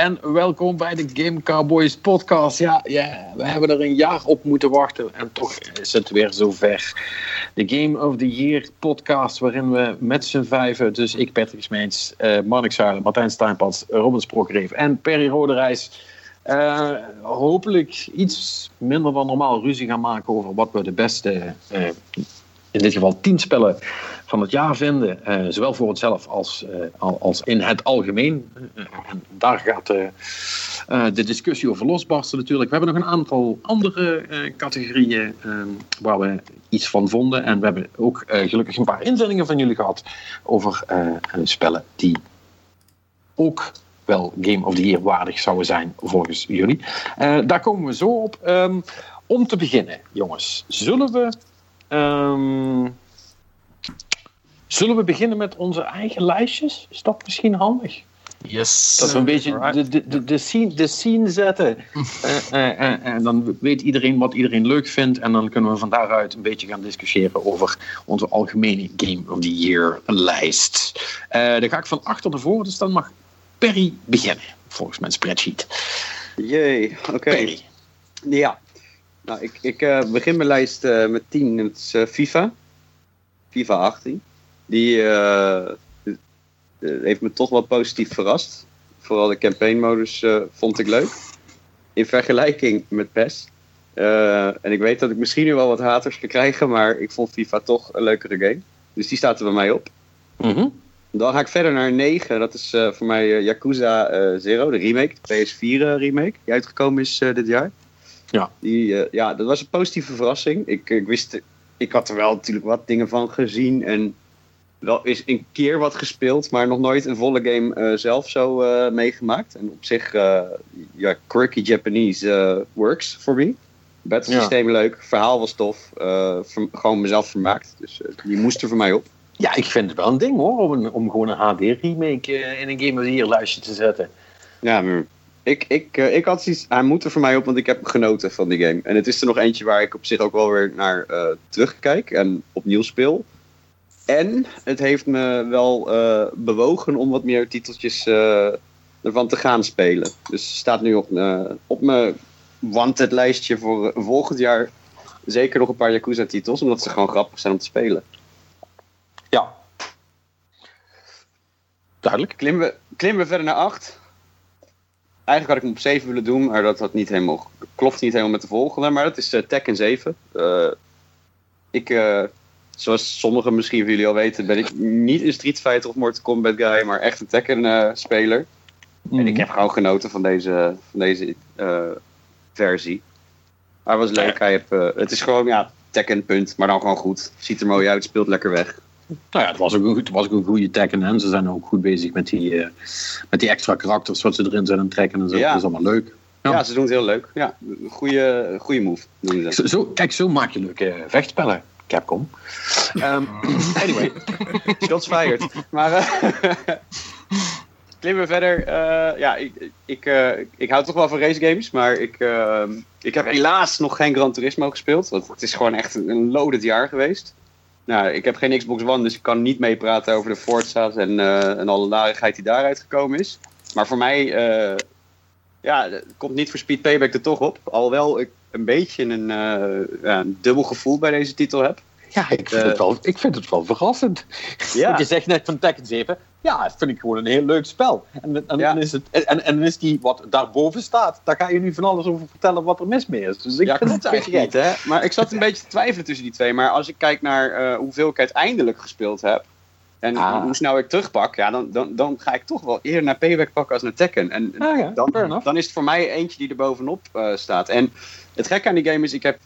En welkom bij de Game Cowboys podcast. Ja, ja, we hebben er een jaar op moeten wachten en toch is het weer zover. De Game of the Year podcast waarin we met z'n vijven, dus ik Patrick Smeens, uh, Marnik Zuilen, Martijn Steinpans, Robin Sprokreef en Perry Roderijs uh, hopelijk iets minder dan normaal ruzie gaan maken over wat we de beste, uh, in dit geval tien spellen van het jaar vinden. Uh, zowel voor onszelf als, als in het algemeen. en daar gaat de discussie over losbarsten natuurlijk. We hebben nog een aantal andere categorieën waar we iets van vonden. En we hebben ook gelukkig een paar inzendingen van jullie gehad over spellen die ook wel Game of the Year waardig zouden zijn volgens jullie. Daar komen we zo op. Um, om te beginnen, jongens, zullen we. Um, zullen we beginnen met onze eigen lijstjes? Is dat misschien handig? Yes. Dat we een beetje de, de, de, de, scene, de scene zetten. uh, uh, en dan weet iedereen wat iedereen leuk vindt. En dan kunnen we van daaruit een beetje gaan discussiëren over onze algemene Game of the Year lijst. dan ga ik van achter naar voren, dus dan mag Perry beginnen, volgens mijn spreadsheet. Jee, oké. Okay. Ja, nou, ik, ik uh, begin mijn lijst uh, met 10. Het is uh, FIFA. FIFA 18. Die heeft me toch wel positief verrast. Vooral de campaignmodus vond ik leuk. In vergelijking met PES. en ik weet dat ik misschien nu wel wat haters kan krijgen, maar ik vond FIFA toch een leukere game. Dus die staat er bij mij op. Mm -hmm. Dan ga ik verder naar 9. Dat is uh, voor mij uh, Yakuza uh, Zero, de remake. De PS4 remake, die uitgekomen is dit jaar. Ja. Die, ja, dat was een positieve verrassing. Ik, ik wist, ik had er wel natuurlijk wat dingen van gezien. En wel is een keer wat gespeeld, maar nog nooit een volle game zelf zo meegemaakt. En op zich, ja, quirky Japanese works for me. Battlesysteem ja. leuk, verhaal was tof. gewoon mezelf vermaakt. Dus die moest er voor mij op. Ja, ik vind het wel een ding hoor, om, een, om gewoon een HD-remake in een Game the Year lijstje te zetten. Ja, maar ik, ik, ik had zoiets, hij moet er voor mij op, want ik heb genoten van die game. En het is er nog eentje waar ik op zich ook wel weer naar terugkijk en opnieuw speel. En het heeft me wel bewogen om wat meer titeltjes ervan te gaan spelen. Dus staat nu op, op mijn wanted lijstje voor volgend jaar zeker nog een paar Yakuza-titels, omdat ze gewoon grappig zijn om te spelen. Ja. Duidelijk. Klimmen we, klimmen we verder naar 8. Eigenlijk had ik hem op 7 willen doen, maar dat had niet helemaal, klopt niet helemaal met de volgende. Maar dat is Tekken 7. Uh, ik, zoals sommigen misschien van jullie al weten, ben ik niet een Street Fighter of Mortal Kombat guy, maar echt een Tekken-speler. Mm. En ik heb gewoon genoten van deze, van deze versie. Hij was leuk. Hij heeft, het is gewoon, ja, Tekken punt, maar dan gewoon goed. Ziet er mooi uit, speelt lekker weg. Nou ja, het was ook een, het was ook een goede Tekken en ze zijn ook goed bezig met die, met die extra karakters wat ze erin zijn aan trekken en zo. Ja. Dat is allemaal leuk. Ja. ja. ze doen het heel leuk. Ja, goede, goede move doen ze zo, zo, kijk, zo maak je leuke vechtspellen, Capcom. um, anyway, shots fired. Maar uh, klimmen verder. Uh, ja, ik, ik, uh, ik hou toch wel van race games, maar ik, uh, ik heb helaas nog geen Gran Turismo gespeeld. Want het is gewoon echt een loaded jaar geweest. Nou, ik heb geen Xbox One, dus ik kan niet meepraten over de Forza's en, en alle narigheid die daaruit gekomen is. Maar voor mij, ja, komt niet voor Speed Payback er toch op. Alhoewel ik een beetje een, een dubbel gevoel bij deze titel heb. Ja, ik vind, het, wel, ik vind het wel verrassend. Ja. Want je zegt net van Tekken 7, ja, dat vind ik gewoon een heel leuk spel. En, en, ja. is het, en, en is die wat daarboven staat, daar ga je nu van alles over vertellen wat er mis mee is. Dus ik ja, vind het beetje niet, hè? Maar ik zat een beetje te twijfelen tussen die twee. Maar als ik kijk naar uh, hoeveel ik uiteindelijk gespeeld heb, en ah. hoe snel ik terugpak, ja, dan, dan, dan ga ik toch wel eerder naar Payback pakken als naar Tekken. En ah, ja, dan, dan is het voor mij eentje die er bovenop uh, staat. En het gekke aan die game is, ik heb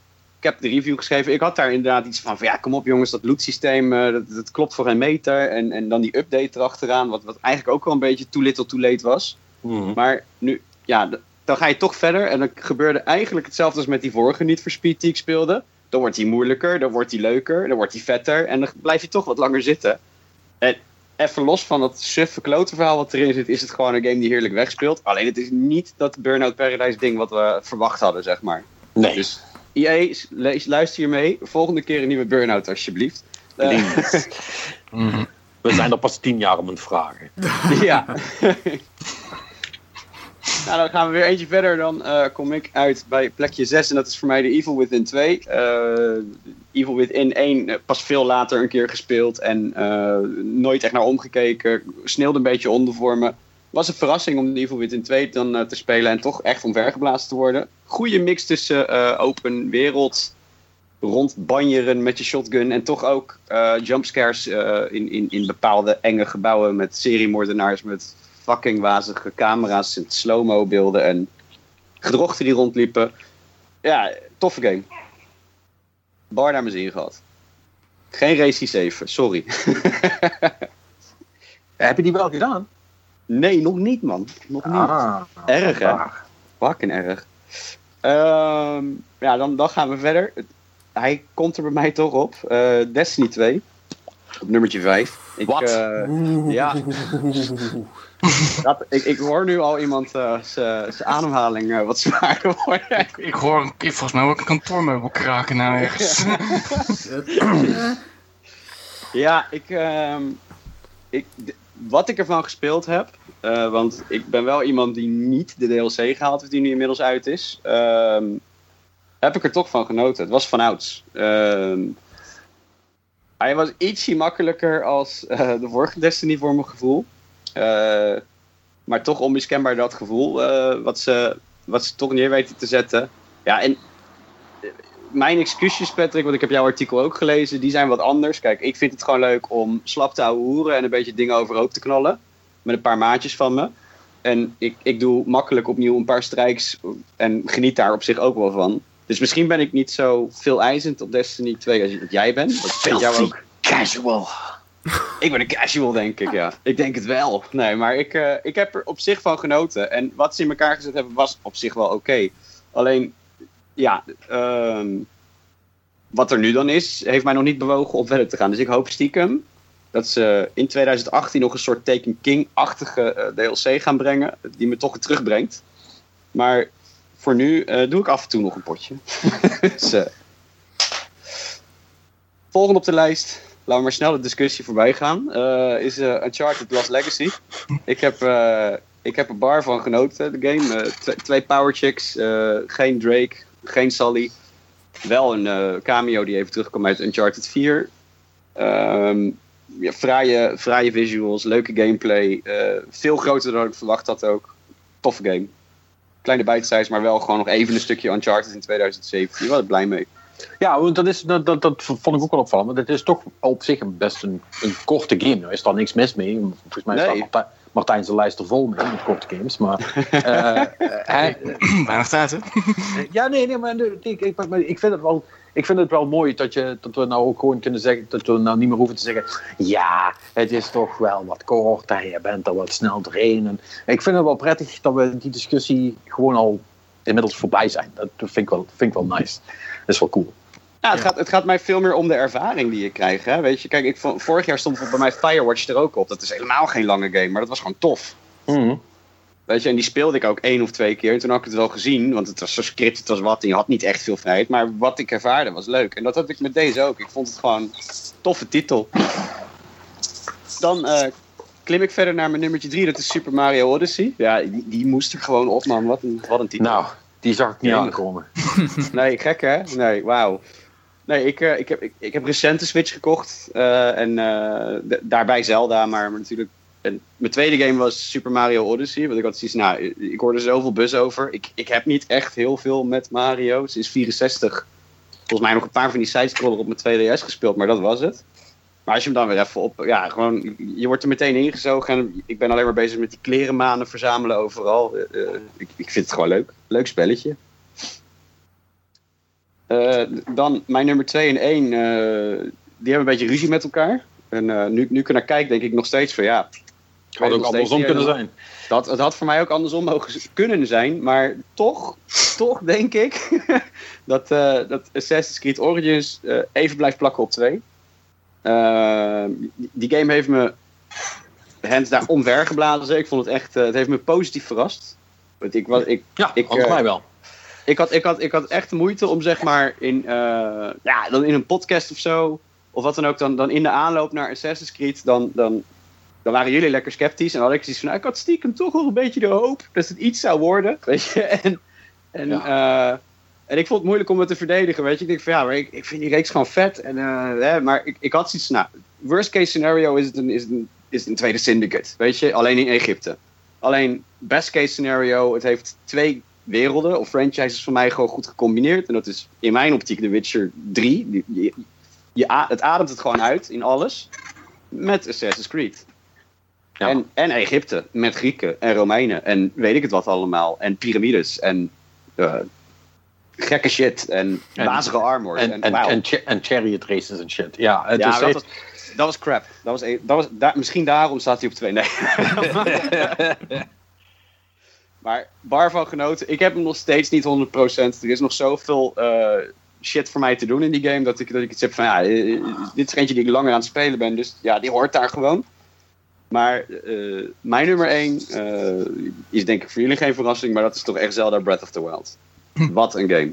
heb de review geschreven. Ik had daar inderdaad iets van, van ja, kom op jongens, dat loot systeem, uh, dat, dat, klopt voor een meter. En, en dan die update erachteraan, wat, wat eigenlijk ook wel een beetje too little too late was. Mm. Maar nu, ja, dan ga je toch verder. En dan gebeurde eigenlijk hetzelfde als met die vorige niet voor Speed die ik speelde. Dan wordt die moeilijker, dan wordt die leuker, dan wordt die vetter. En dan blijf je toch wat langer zitten. En even los van dat suffe klote verhaal wat erin zit, is het gewoon een game die heerlijk wegspeelt. Alleen het is niet dat Burnout Paradise ding wat we verwacht hadden, zeg maar. Nee. Dus EA, luister je mee. Volgende keer een nieuwe burn-out, alsjeblieft. Uh, mm. We zijn er pas tien jaar om het vragen. ja. Nou, dan gaan we weer eentje verder. Dan uh, kom ik uit bij plekje 6 en dat is voor mij de Evil Within 2. Uh, Evil Within 1 pas veel later een keer gespeeld en nooit echt naar omgekeken. Sneeuwde een beetje onder voor me. Was een verrassing om Evil Within 2 dan te spelen en toch echt omvergeblazen te worden. Goede mix tussen open wereld, rondbanjeren met je shotgun en toch ook jumpscares in, in, in bepaalde enge gebouwen met seriemoordenaars met fucking wazige camera's en slow-mo beelden en gedrochten die rondliepen. Ja, toffe game. Bar naar mijn zin gehad. Geen Race 7, sorry. Heb je die wel gedaan? Nee, nog niet, man. Nog niet. Ah, erg, hè? Fucking erg. Um, ja, dan, dan gaan we verder. Hij komt er bij mij toch op. Uh, Destiny 2. Op nummertje 5. Ik, Wat? Uh, ja. Dat, ik, ik, hoor nu al iemand uh, zijn ademhaling uh, wat zwaarder worden. Ik, ik hoor ik, volgens mij ook een kantoormeubel kraken nou ergens. ja, ik, uh, ik, wat ik ervan gespeeld heb, uh, want ik ben wel iemand die niet de DLC gehaald heeft, die nu inmiddels uit is, ehm, heb ik er toch van genoten. Het was van ouds. Ehm, hij was ietsje makkelijker als de vorige Destiny voor mijn gevoel. Uh, maar toch onmiskenbaar dat gevoel wat, ze, wat ze toch neer weten te zetten. Ja, en eh, mijn excuses, Patrick, want ik heb jouw artikel ook gelezen, die zijn wat anders. Kijk, ik vind het gewoon leuk om slap te hoeren en een beetje dingen overhoop te knallen. Met een paar maatjes van me. En ik, ik doe makkelijk opnieuw een paar strijks en geniet daar op zich ook wel van. Dus misschien ben ik niet zo veel eisend op Destiny 2 als jij bent. Dat vind jou ook. Casual ik ben een casual, denk ik, ja. Ik denk het wel. Nee, maar ik, uh, ik heb er op zich van genoten. En wat ze in elkaar gezet hebben, was op zich wel oké. Alleen, ja, um, wat er nu dan is, heeft mij nog niet bewogen om verder te gaan. Dus ik hoop stiekem dat ze in 2018 nog een soort Taken King-achtige uh, DLC gaan brengen. Die me toch weer terugbrengt. Maar voor nu uh, doe ik af en toe nog een potje. dus, volgende op de lijst laten we maar snel de discussie voorbij gaan. Is Uncharted Lost Legacy. ik, heb, ik heb een bar van genoten, de game. twee power chicks, geen Drake, geen Sully. Wel een cameo die even terugkomt uit Uncharted 4. Um, ehm, ja, fraaie, fraaie visuals, leuke gameplay. veel groter dan ik verwacht had ook. Toffe game. Kleine bite maar wel gewoon nog even een stukje Uncharted in 2017. Ik was er blij mee. Ja, want dat, is, dat, dat, dat vond ik ook wel opvallend. Want het is toch op zich best een, een korte game. Nou is daar niks mis mee. Volgens mij nee. staat Martijn zijn lijst er vol mee met korte games. Maar hij, weinig tijd, hè? ja, nee, nee, maar ik, ik, ik, vind het wel. Ik vind het wel mooi dat, je, dat we nou ook gewoon kunnen zeggen, dat we nou niet meer hoeven te zeggen, ja, het is toch wel wat kort en je bent er wat snel doorheen. En ik vind het wel prettig dat we die discussie gewoon al inmiddels voorbij zijn. Dat vind ik wel, vind ik wel nice. Dat is wel cool. Ja, het, Gaat, het gaat mij veel meer om de ervaring die je krijgt. Hè? Weet je, kijk, ik, vorig jaar stond bij mij Firewatch er ook op. Dat is helemaal geen lange game, maar dat was gewoon tof. Mhm. Weet je, en die speelde ik ook één of twee keer. En toen had ik het wel gezien, want het was zo script, het was wat. En je had niet echt veel vrijheid. Maar wat ik ervaarde was leuk. En dat had ik met deze ook. Ik vond het gewoon toffe titel. Dan uh, klim ik verder naar mijn nummertje drie. Dat is Super Mario Odyssey. Ja, die, die moest er gewoon op, man. Wat een, wat een titel. Nou, die zag ik niet aankomen. nee, gek hè? Nee, wauw. Nee, ik, uh, ik, heb, ik, ik, heb recent een Switch gekocht. Uh, en uh, daarbij Zelda, maar, natuurlijk... En mijn tweede game was Super Mario Odyssey. Want ik had zoiets, nou, ik hoorde zoveel buzz over. Ik, ik heb niet echt heel veel met Mario. Sinds 64 volgens mij nog een paar van die sidescroller op mijn 2DS gespeeld, maar dat was het. Maar als je hem dan weer even op, ja, gewoon, je wordt er meteen ingezogen. En ik ben alleen maar bezig met die klerenmanen verzamelen overal. Ik, ik vind het gewoon leuk. Leuk spelletje. Uh, dan mijn nummer 2 en 1, uh, die hebben een beetje ruzie met elkaar. En nu, nu ik naar kijk, denk ik nog steeds van ja. Het had ook andersom kunnen zijn. Dat, het had voor mij ook andersom mogen kunnen zijn. Maar toch, toch denk ik dat, dat Assassin's Creed Origins even blijft plakken op 2. Uh, die game heeft me hands daar omvergeblazen. Ik vond het echt, uh, het heeft me positief verrast. Want ik, was, ik, ja, ik, mij wel. Ik had, ik, had, ik had echt moeite om zeg maar in, uh, ja, dan in een podcast of zo, of wat dan ook, dan, dan in de aanloop naar Assassin's Creed, dan, dan dan waren jullie lekker sceptisch. En dan had ik zoiets van, nou, ik had stiekem toch wel een beetje de hoop dat het iets zou worden. Weet je, en, en, eh, en ik vond het moeilijk om het te verdedigen. Weet je, ik denk van ja, maar ik, ik vind die reeks gewoon vet. En, eh, hè, maar ik, ik had zoiets, nou, worst case scenario is het een, is het een, is het een tweede syndicate. Weet je, alleen in Egypte. Alleen best case scenario, het heeft twee werelden of franchises van mij gewoon goed gecombineerd. En dat is in mijn optiek The Witcher 3. Die- Je, je, het ademt het gewoon uit in alles. Met Assassin's Creed. Ja. En, en Egypte, met Grieken en Romeinen en weet ik het wat allemaal. En piramides en eh, gekke shit en, En- wazige armor. En, en, en, cha- en chariot races en shit. Ja, het ja, is dat, was, dat was crap. Dat was, e- dat was, daar, misschien daarom staat hij op twee. Nee. maar bar van genoten. Ik heb hem nog steeds niet 100%. Er is nog zoveel eh, shit voor mij te doen in die game. Dat ik, dat ik iets heb van ja, eh, dit is eentje die ik langer aan het spelen ben. Dus ja, die hoort daar gewoon. Maar eh, mijn nummer 1 is denk ik voor jullie geen verrassing. Maar dat is toch echt Zelda Breath of the Wild. Wat een game.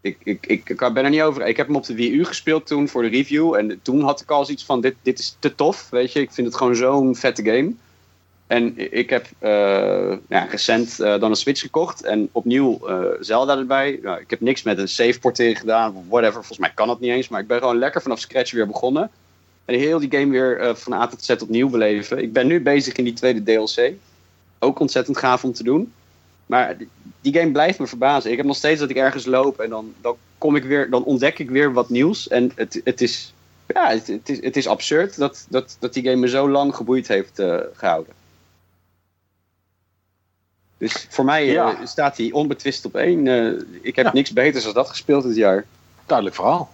Ik, ik, ik, ik ben er niet over. Ik heb hem op de Wii U gespeeld toen voor de review. En toen had ik al zoiets van: dit, dit is te tof. Weet je, ik vind het gewoon zo'n vette game. En ik heb eh, ja, recent eh, dan een Switch gekocht. En opnieuw eh, Zelda erbij. Nou, ik heb niks met een save portering gedaan. Whatever. Volgens mij kan dat niet eens. Maar ik ben gewoon lekker vanaf scratch weer begonnen. En heel die game weer van A tot Z opnieuw beleven. Ik ben nu bezig in die tweede DLC. Ook ontzettend gaaf om te doen. Maar die- game blijft me verbazen. Ik heb nog steeds dat ik ergens loop en dan, dan, kom ik weer, dan ontdek ik weer wat nieuws. En het, het, is, ja, het, het, is, het is absurd dat, dat, dat die game me zo lang geboeid heeft eh, gehouden. Dus voor mij eh, staat hij onbetwist op één. Eh, ik heb Ja. niks beters dan dat gespeeld dit jaar. Duidelijk verhaal.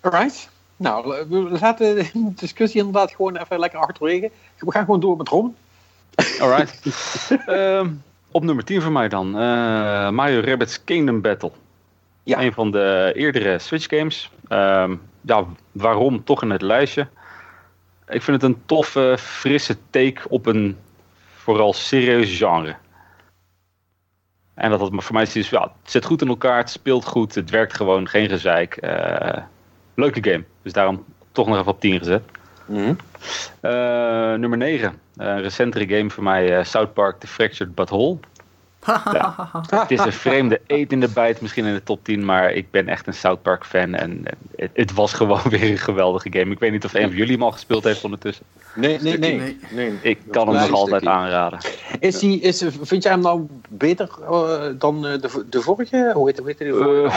Alright. Nou, we laten de discussie inderdaad gewoon even lekker achterwege. We gaan gewoon door met Ron. Alright. Ehm, op nummer 10 voor mij dan. eh, Mario Rabbids Kingdom Battle. Ja. Een van de eerdere Switch games. Ehm, ja, waarom toch in het lijstje? Ik vind het een toffe, frisse take op een vooral serieus genre. En dat het voor mij is, ja, het zit goed in elkaar, het speelt goed, het werkt gewoon, geen gezeik. Eh, leuke game, dus daarom toch nog even op 10 gezet. Eh, nummer 9. een recentere game voor mij, eh, South Park The Fractured But Whole. Het is een vreemde eet in de bijt, misschien in de top 10, maar ik ben echt een South Park fan en het, het was gewoon weer een geweldige game. Ik weet niet of een van jullie hem al gespeeld heeft ondertussen. Nee, nee, nee. Nee. nee. Ik kan hem nog altijd stukje. aanraden. Is die, is, vind jij hem nou beter eh, dan eh, de, de vorige? Hoe heet, hoe heet die vorige?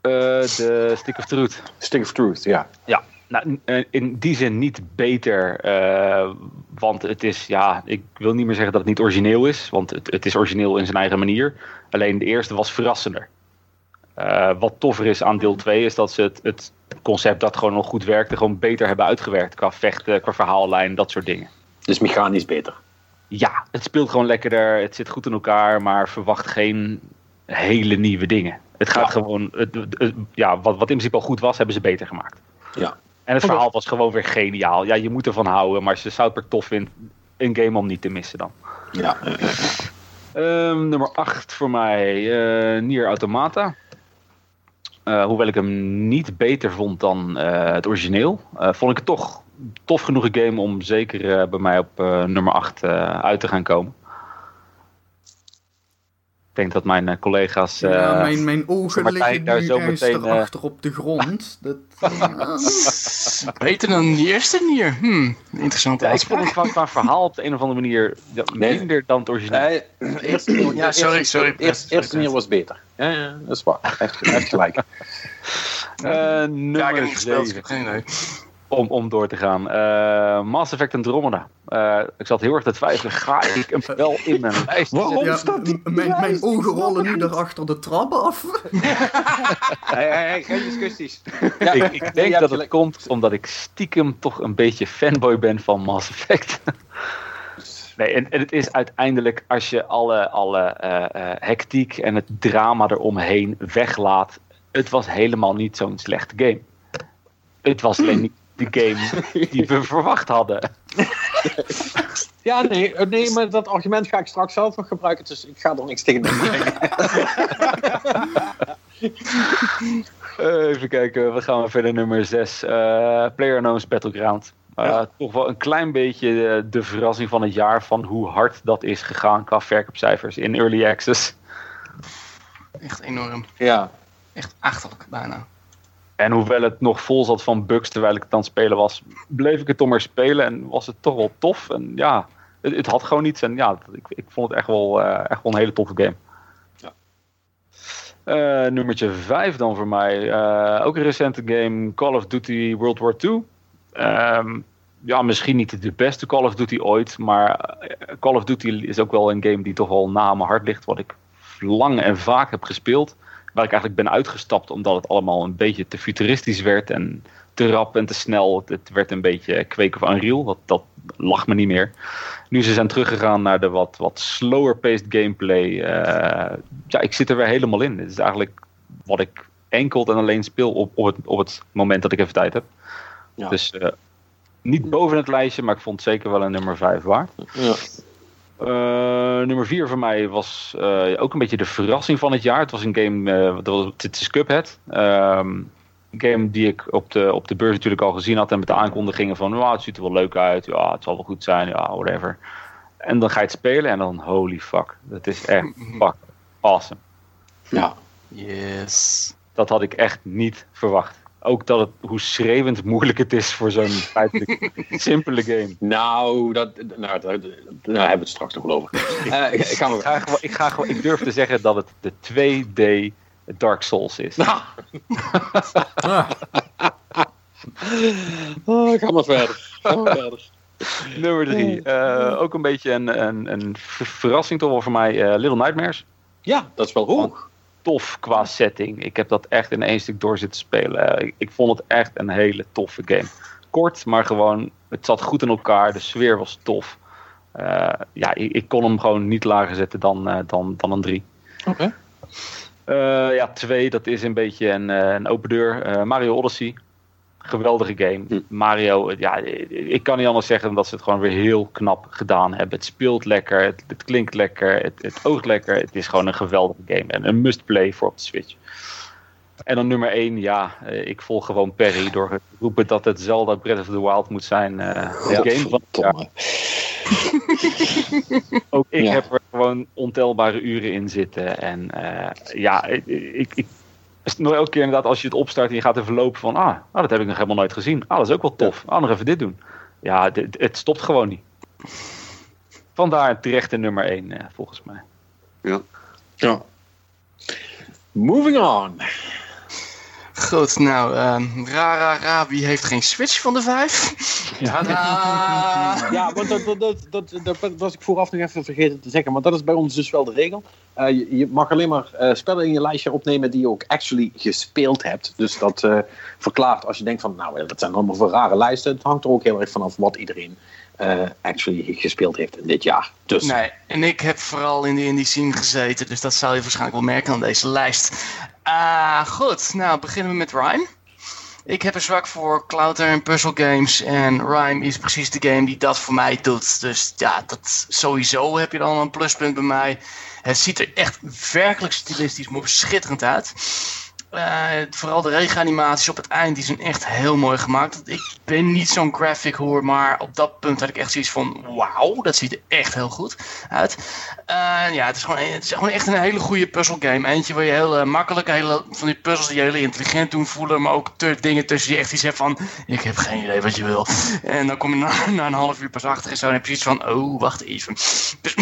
Eh, eh, de Stick of Truth. Stick of Truth, ja. Ja, nou, eh, in die zin niet beter. eh, want het is, ja, ik wil niet meer zeggen dat het niet origineel is. Want het, het is origineel in zijn eigen manier. Alleen de eerste was verrassender. Eh, wat toffer is aan deel 2 is dat ze het, het concept dat gewoon nog goed werkte, gewoon beter hebben uitgewerkt. Qua vechten, qua verhaallijn, dat soort dingen. Dus mechanisch beter. Ja, het speelt gewoon lekkerder. Het zit goed in elkaar, maar verwacht geen hele nieuwe dingen. Het gaat Ja. gewoon, het- ja, wat, wat in principe al goed was, hebben ze beter gemaakt. Ja. En het verhaal was gewoon weer geniaal. Ja, je moet ervan houden, maar als je South Park tof vindt, een game om niet te missen dan. Ja. Ehm, nummer 8 voor mij, eh Nier Automata. Eh, hoewel ik hem niet beter vond dan eh, het origineel, eh, vond ik het toch tof genoeg een game om zeker eh, bij mij op eh, nummer 8 eh, uit te gaan komen. Ik denk dat mijn collega's. eh, ja, mijn, mijn ogen liggen daar nu zo meteen, eh, erachter op de grond. Dat, Beter dan die eerste nier. Hmm, interessant. ja, ik vond het qua, qua verhaal op de een of andere manier Nee. minder dan het origineel. Nee, eerste, Ja, sorry, sorry. Eerst, eerste manier was beter. Ja, ja, dat is waar. Heeft gelijk. Eh, Ja, ik heb nummer niet gespeeld, ik 7. heb geen idee. Om, om door te gaan. Eh, Mass Effect Andromeda. Eh ik zat heel erg te twijfelen. Ga ik hem wel in mijn lijst zetten? ja, m- mijn, mijn ogen rollen nu daarachter de trap af. Hey, hey, hey, geen discussies. Ja, Ik, ik denk dat het komt omdat ik stiekem toch een beetje fanboy ben van Mass Effect. Nee, en, en het is uiteindelijk als je alle, alle eh, eh, hectiek en het drama eromheen weglaat. Het was helemaal niet zo'n slechte game. Het was alleen niet de game die we verwacht hadden. Ja, nee, eh, nee, maar dat argument ga ik straks zelf nog gebruiken, dus ik ga er niks tegen doen. Eh, even kijken, we gaan verder nummer 6. Uh, PlayerUnknown's Battleground. Uh, Ja. Toch wel een klein beetje eh, de verrassing van het jaar van hoe hard dat is gegaan qua verkoopcijfers in Early Access. Echt enorm. Ja. Echt achterlijk bijna. En hoewel het nog vol zat van bugs terwijl ik het aan het spelen was, bleef ik het toch maar spelen en was het toch wel tof. En ja, het, het had gewoon iets en ja, ik, ik vond het echt wel, eh, echt wel een hele toffe game. Ja. Eh, nummertje 5 dan voor mij. Eh, ook een recente game, Call of Duty World War II. Ehm, ja, misschien niet de beste Call of Duty ooit, maar Call of Duty is ook wel een game die toch wel na mijn hart ligt, wat ik lang en vaak heb gespeeld. Waar ik eigenlijk ben uitgestapt omdat het allemaal een beetje te futuristisch werd en te rap en te snel. Het, werd een beetje Quake of Unreal, dat, dat lag me niet meer. Nu ze zijn teruggegaan naar de wat, wat slower-paced gameplay. eh, ja, ik zit er weer helemaal in. Het is eigenlijk wat ik enkel en alleen speel op, op, het, op het moment dat ik even tijd heb. Ja. Dus eh, niet boven het lijstje, maar ik vond het zeker wel een nummer 5 waard. Ja. Eh, nummer 4 voor mij was eh, ook een beetje de verrassing van het jaar. Het was een game, eh, dat was, het is Cuphead. Ehm, een game die ik op de, op de beurs natuurlijk al gezien had. En met de aankondigingen van, "Wauw, het ziet er wel leuk uit. Ja, het zal wel goed zijn. Ja, whatever. En dan ga je het spelen en dan, holy fuck. Dat is echt fuck awesome. Ja. Yes. Dat had ik echt niet verwacht. Ook dat het, hoe schreeuwend moeilijk het is voor zo'n feitelijk simpele game. Nou, dat, nou, daar, daar hebben we het straks nog wel over. Eh, ik, ik ga Ik, ga gewoon, ik, ga gewoon, ik durf te zeggen dat het de 2D Dark Souls is. Nou, Ah, oh, ga maar verder. Ga maar verder. Nummer 3. ook een beetje een, een, een ver- verrassing toch wel voor mij. eh, Little Nightmares. Ja, dat is wel hoog. Tof qua setting. Ik heb dat echt in één stuk door zitten spelen. Eh, ik, ik vond het echt een hele toffe game. Kort, maar gewoon, het zat goed in elkaar. De sfeer was tof. Eh, ja, ik, ik kon hem gewoon niet lager zetten dan, eh, dan, dan een 3. Oké. Ja, twee, dat is een beetje een, een open deur. Mario Odyssey. Geweldige game. Hm. Mario, ja, ik kan niet anders zeggen dan dat ze het gewoon weer heel knap gedaan hebben. Het speelt lekker, het, het klinkt lekker, het, het oogt lekker. Het is gewoon een geweldige game en een must-play voor op de Switch. En dan nummer 1, ja, eh, ik volg gewoon Perry door te roepen dat het Zelda Breath of the Wild moet zijn. de game van het. Ook ik Ja. heb er gewoon ontelbare uren in zitten. En eh, ja, ik, ik, ik, is nog elke keer inderdaad als je het opstart en je gaat even lopen van... Ah, ah, dat heb ik nog helemaal nooit gezien. Ah, dat is ook wel tof. Ah, nog even dit doen. Ja, dit- het stopt gewoon niet. Vandaar terecht de nummer 1, volgens mij. Ja. Moving on. Goed, nou, ehm ra, ra, ra, wie heeft geen Switch van de vijf? Ja! Ja, want dat, dat, dat, dat, dat was ik vooraf nog even vergeten te zeggen. Maar dat is bij ons dus wel de regel. Eh, je, je mag alleen maar eh, spellen in je lijstje opnemen die je ook actually gespeeld hebt. Dus dat eh, verklaart als je denkt van, nou, dat zijn allemaal voor rare lijsten. Het hangt er ook heel erg vanaf wat iedereen eh, actually gespeeld heeft in dit jaar. Dus Nee, en ik heb vooral in de indie scene gezeten, dus dat zal je waarschijnlijk wel merken aan deze lijst. Ah, goed, nou beginnen we met Rhyme. Ik heb een zwak voor cloud en puzzle games en Rhyme is precies de game die dat voor mij doet. Dus ja, dat sowieso heb je dan een pluspunt bij mij. Het ziet er echt werkelijk stilistisch mooi schitterend uit. Eh, vooral de regenanimaties op het eind die zijn echt heel mooi gemaakt. Ik ben niet zo'n graphic hoor, maar op dat punt had ik echt zoiets van: wauw, dat ziet er echt heel goed uit. Eh, ja, het is, gewoon, het is gewoon echt een hele goede puzzelgame. Eentje waar je heel eh, makkelijk hele, van die puzzels die je heel intelligent doen voelen, maar ook dingen tussen die echt iets hebt van: ik heb geen idee wat je wil. En dan kom je na, na een half uur pas achter en zo en heb je iets van: oh, wacht even. Dus,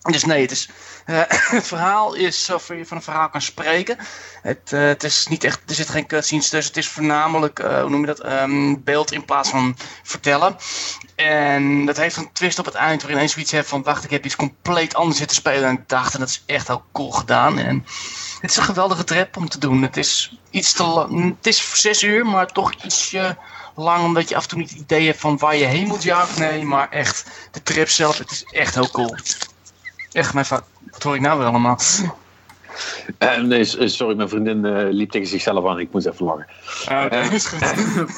dus nee, het is. eh, het verhaal is, zover je van een verhaal kan spreken. Het, eh, het is niet echt, er zit geen cutscenes tussen. Het is voornamelijk, eh, hoe noem je dat, Ehm, beeld in plaats van vertellen. En dat heeft een twist op het eind waarin ineens zoiets hebt van... wacht, ik heb iets compleet anders zitten spelen dan ik dacht. En dat is echt heel cool gedaan. En het is een geweldige trip om te doen. Het is iets te lang. Het is zes uur, maar toch ietsje lang... omdat je af en toe niet het idee hebt van waar je heen moet, ja nee. Maar echt, de trip zelf, het is echt heel cool. Echt mijn va- Wat hoor ik nou weer allemaal? Eh, nee, eh, sorry, mijn vriendin eh, liep tegen zichzelf aan. Ik moest even lachen. Oké, is goed.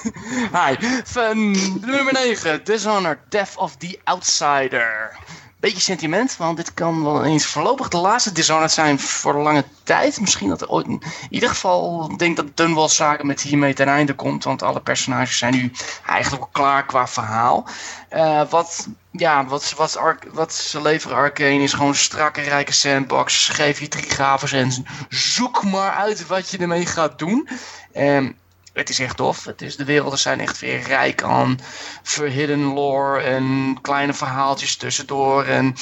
Hi. Van nummer 9, Dishonored, Death of the Outsider. Beetje sentiment, want dit kan wel eens voorlopig de laatste Dishonored zijn voor lange tijd. Misschien dat er ooit, in ieder geval, denk dat Dunwall Saga met hiermee ten einde komt, want alle personages zijn nu eigenlijk al klaar qua verhaal. Uh, wat, ja, wat, wat, wat ze leveren Arcane is gewoon strakke, rijke sandbox. Geef je drie gavers en zoek maar uit wat je ermee gaat doen. Um, het is echt tof. Het is, de werelden zijn echt weer rijk aan verhidden lore en kleine verhaaltjes tussendoor. En,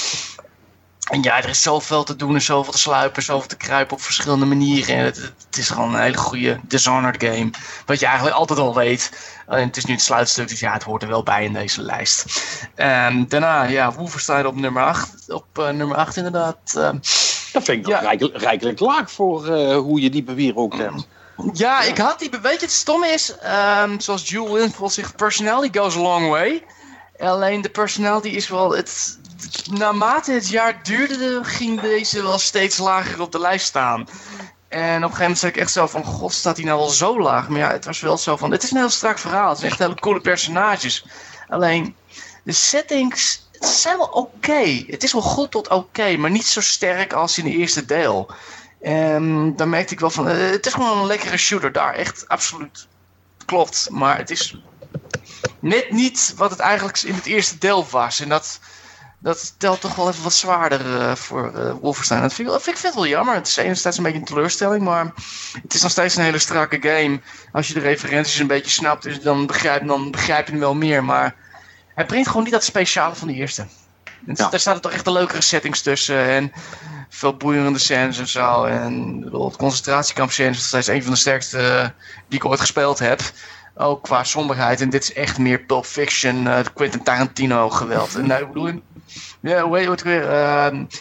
en ja, er is zoveel te doen en zoveel te sluipen, zoveel te kruipen op verschillende manieren. En het, het is gewoon een hele goede Dishonored game. Wat je eigenlijk altijd al weet. En het is nu het sluitstuk, dus ja, het hoort er wel bij in deze lijst. En daarna, ja, Wolfenstein op nummer 8. Op uh, nummer 8 inderdaad. Uh, dat vind ik ja. rijkelijk, rijkelijk laag voor uh, hoe je die bewier ook hebt. Ja, ik had die. Weet je, het stom is, um, zoals Jules Winfield zegt, personality goes a long way. Alleen de personality is wel. Het, naarmate het jaar duurde, ging deze wel steeds lager op de lijst staan. En op een gegeven moment zei ik echt zo van, god, staat hij nou wel zo laag? Maar ja, het was wel zo van, het is een heel strak verhaal. Het zijn echt hele coole personages. Alleen, de settings zijn wel oké. Het is wel goed tot oké, maar niet zo sterk als in de eerste deel. En dan merkte ik wel van, uh, het is gewoon een lekkere shooter daar. Echt, absoluut. Klopt. Maar het is net niet wat het eigenlijk in het eerste deel was. En dat, dat telt toch wel even wat zwaarder uh, voor uh, Wolfenstein. Dat vind ik, vind vet wel jammer. Het is enerzijds een beetje een teleurstelling, maar het is nog steeds een hele strakke game. Als je de referenties een beetje snapt, dus dan, begrijp, dan begrijp je hem wel meer. Maar hij brengt gewoon niet dat speciale van de eerste. Ja. Daar er toch echt de leukere settings tussen. En veel boeiende scènes en zo. En het concentratiekamp is een van de sterkste uh, die ik ooit gespeeld heb. Ook qua somberheid. En dit is echt meer Pulp Fiction, uh, Quentin Tarantino geweld. En nou, ik bedoel, ja, hoe heet het weer?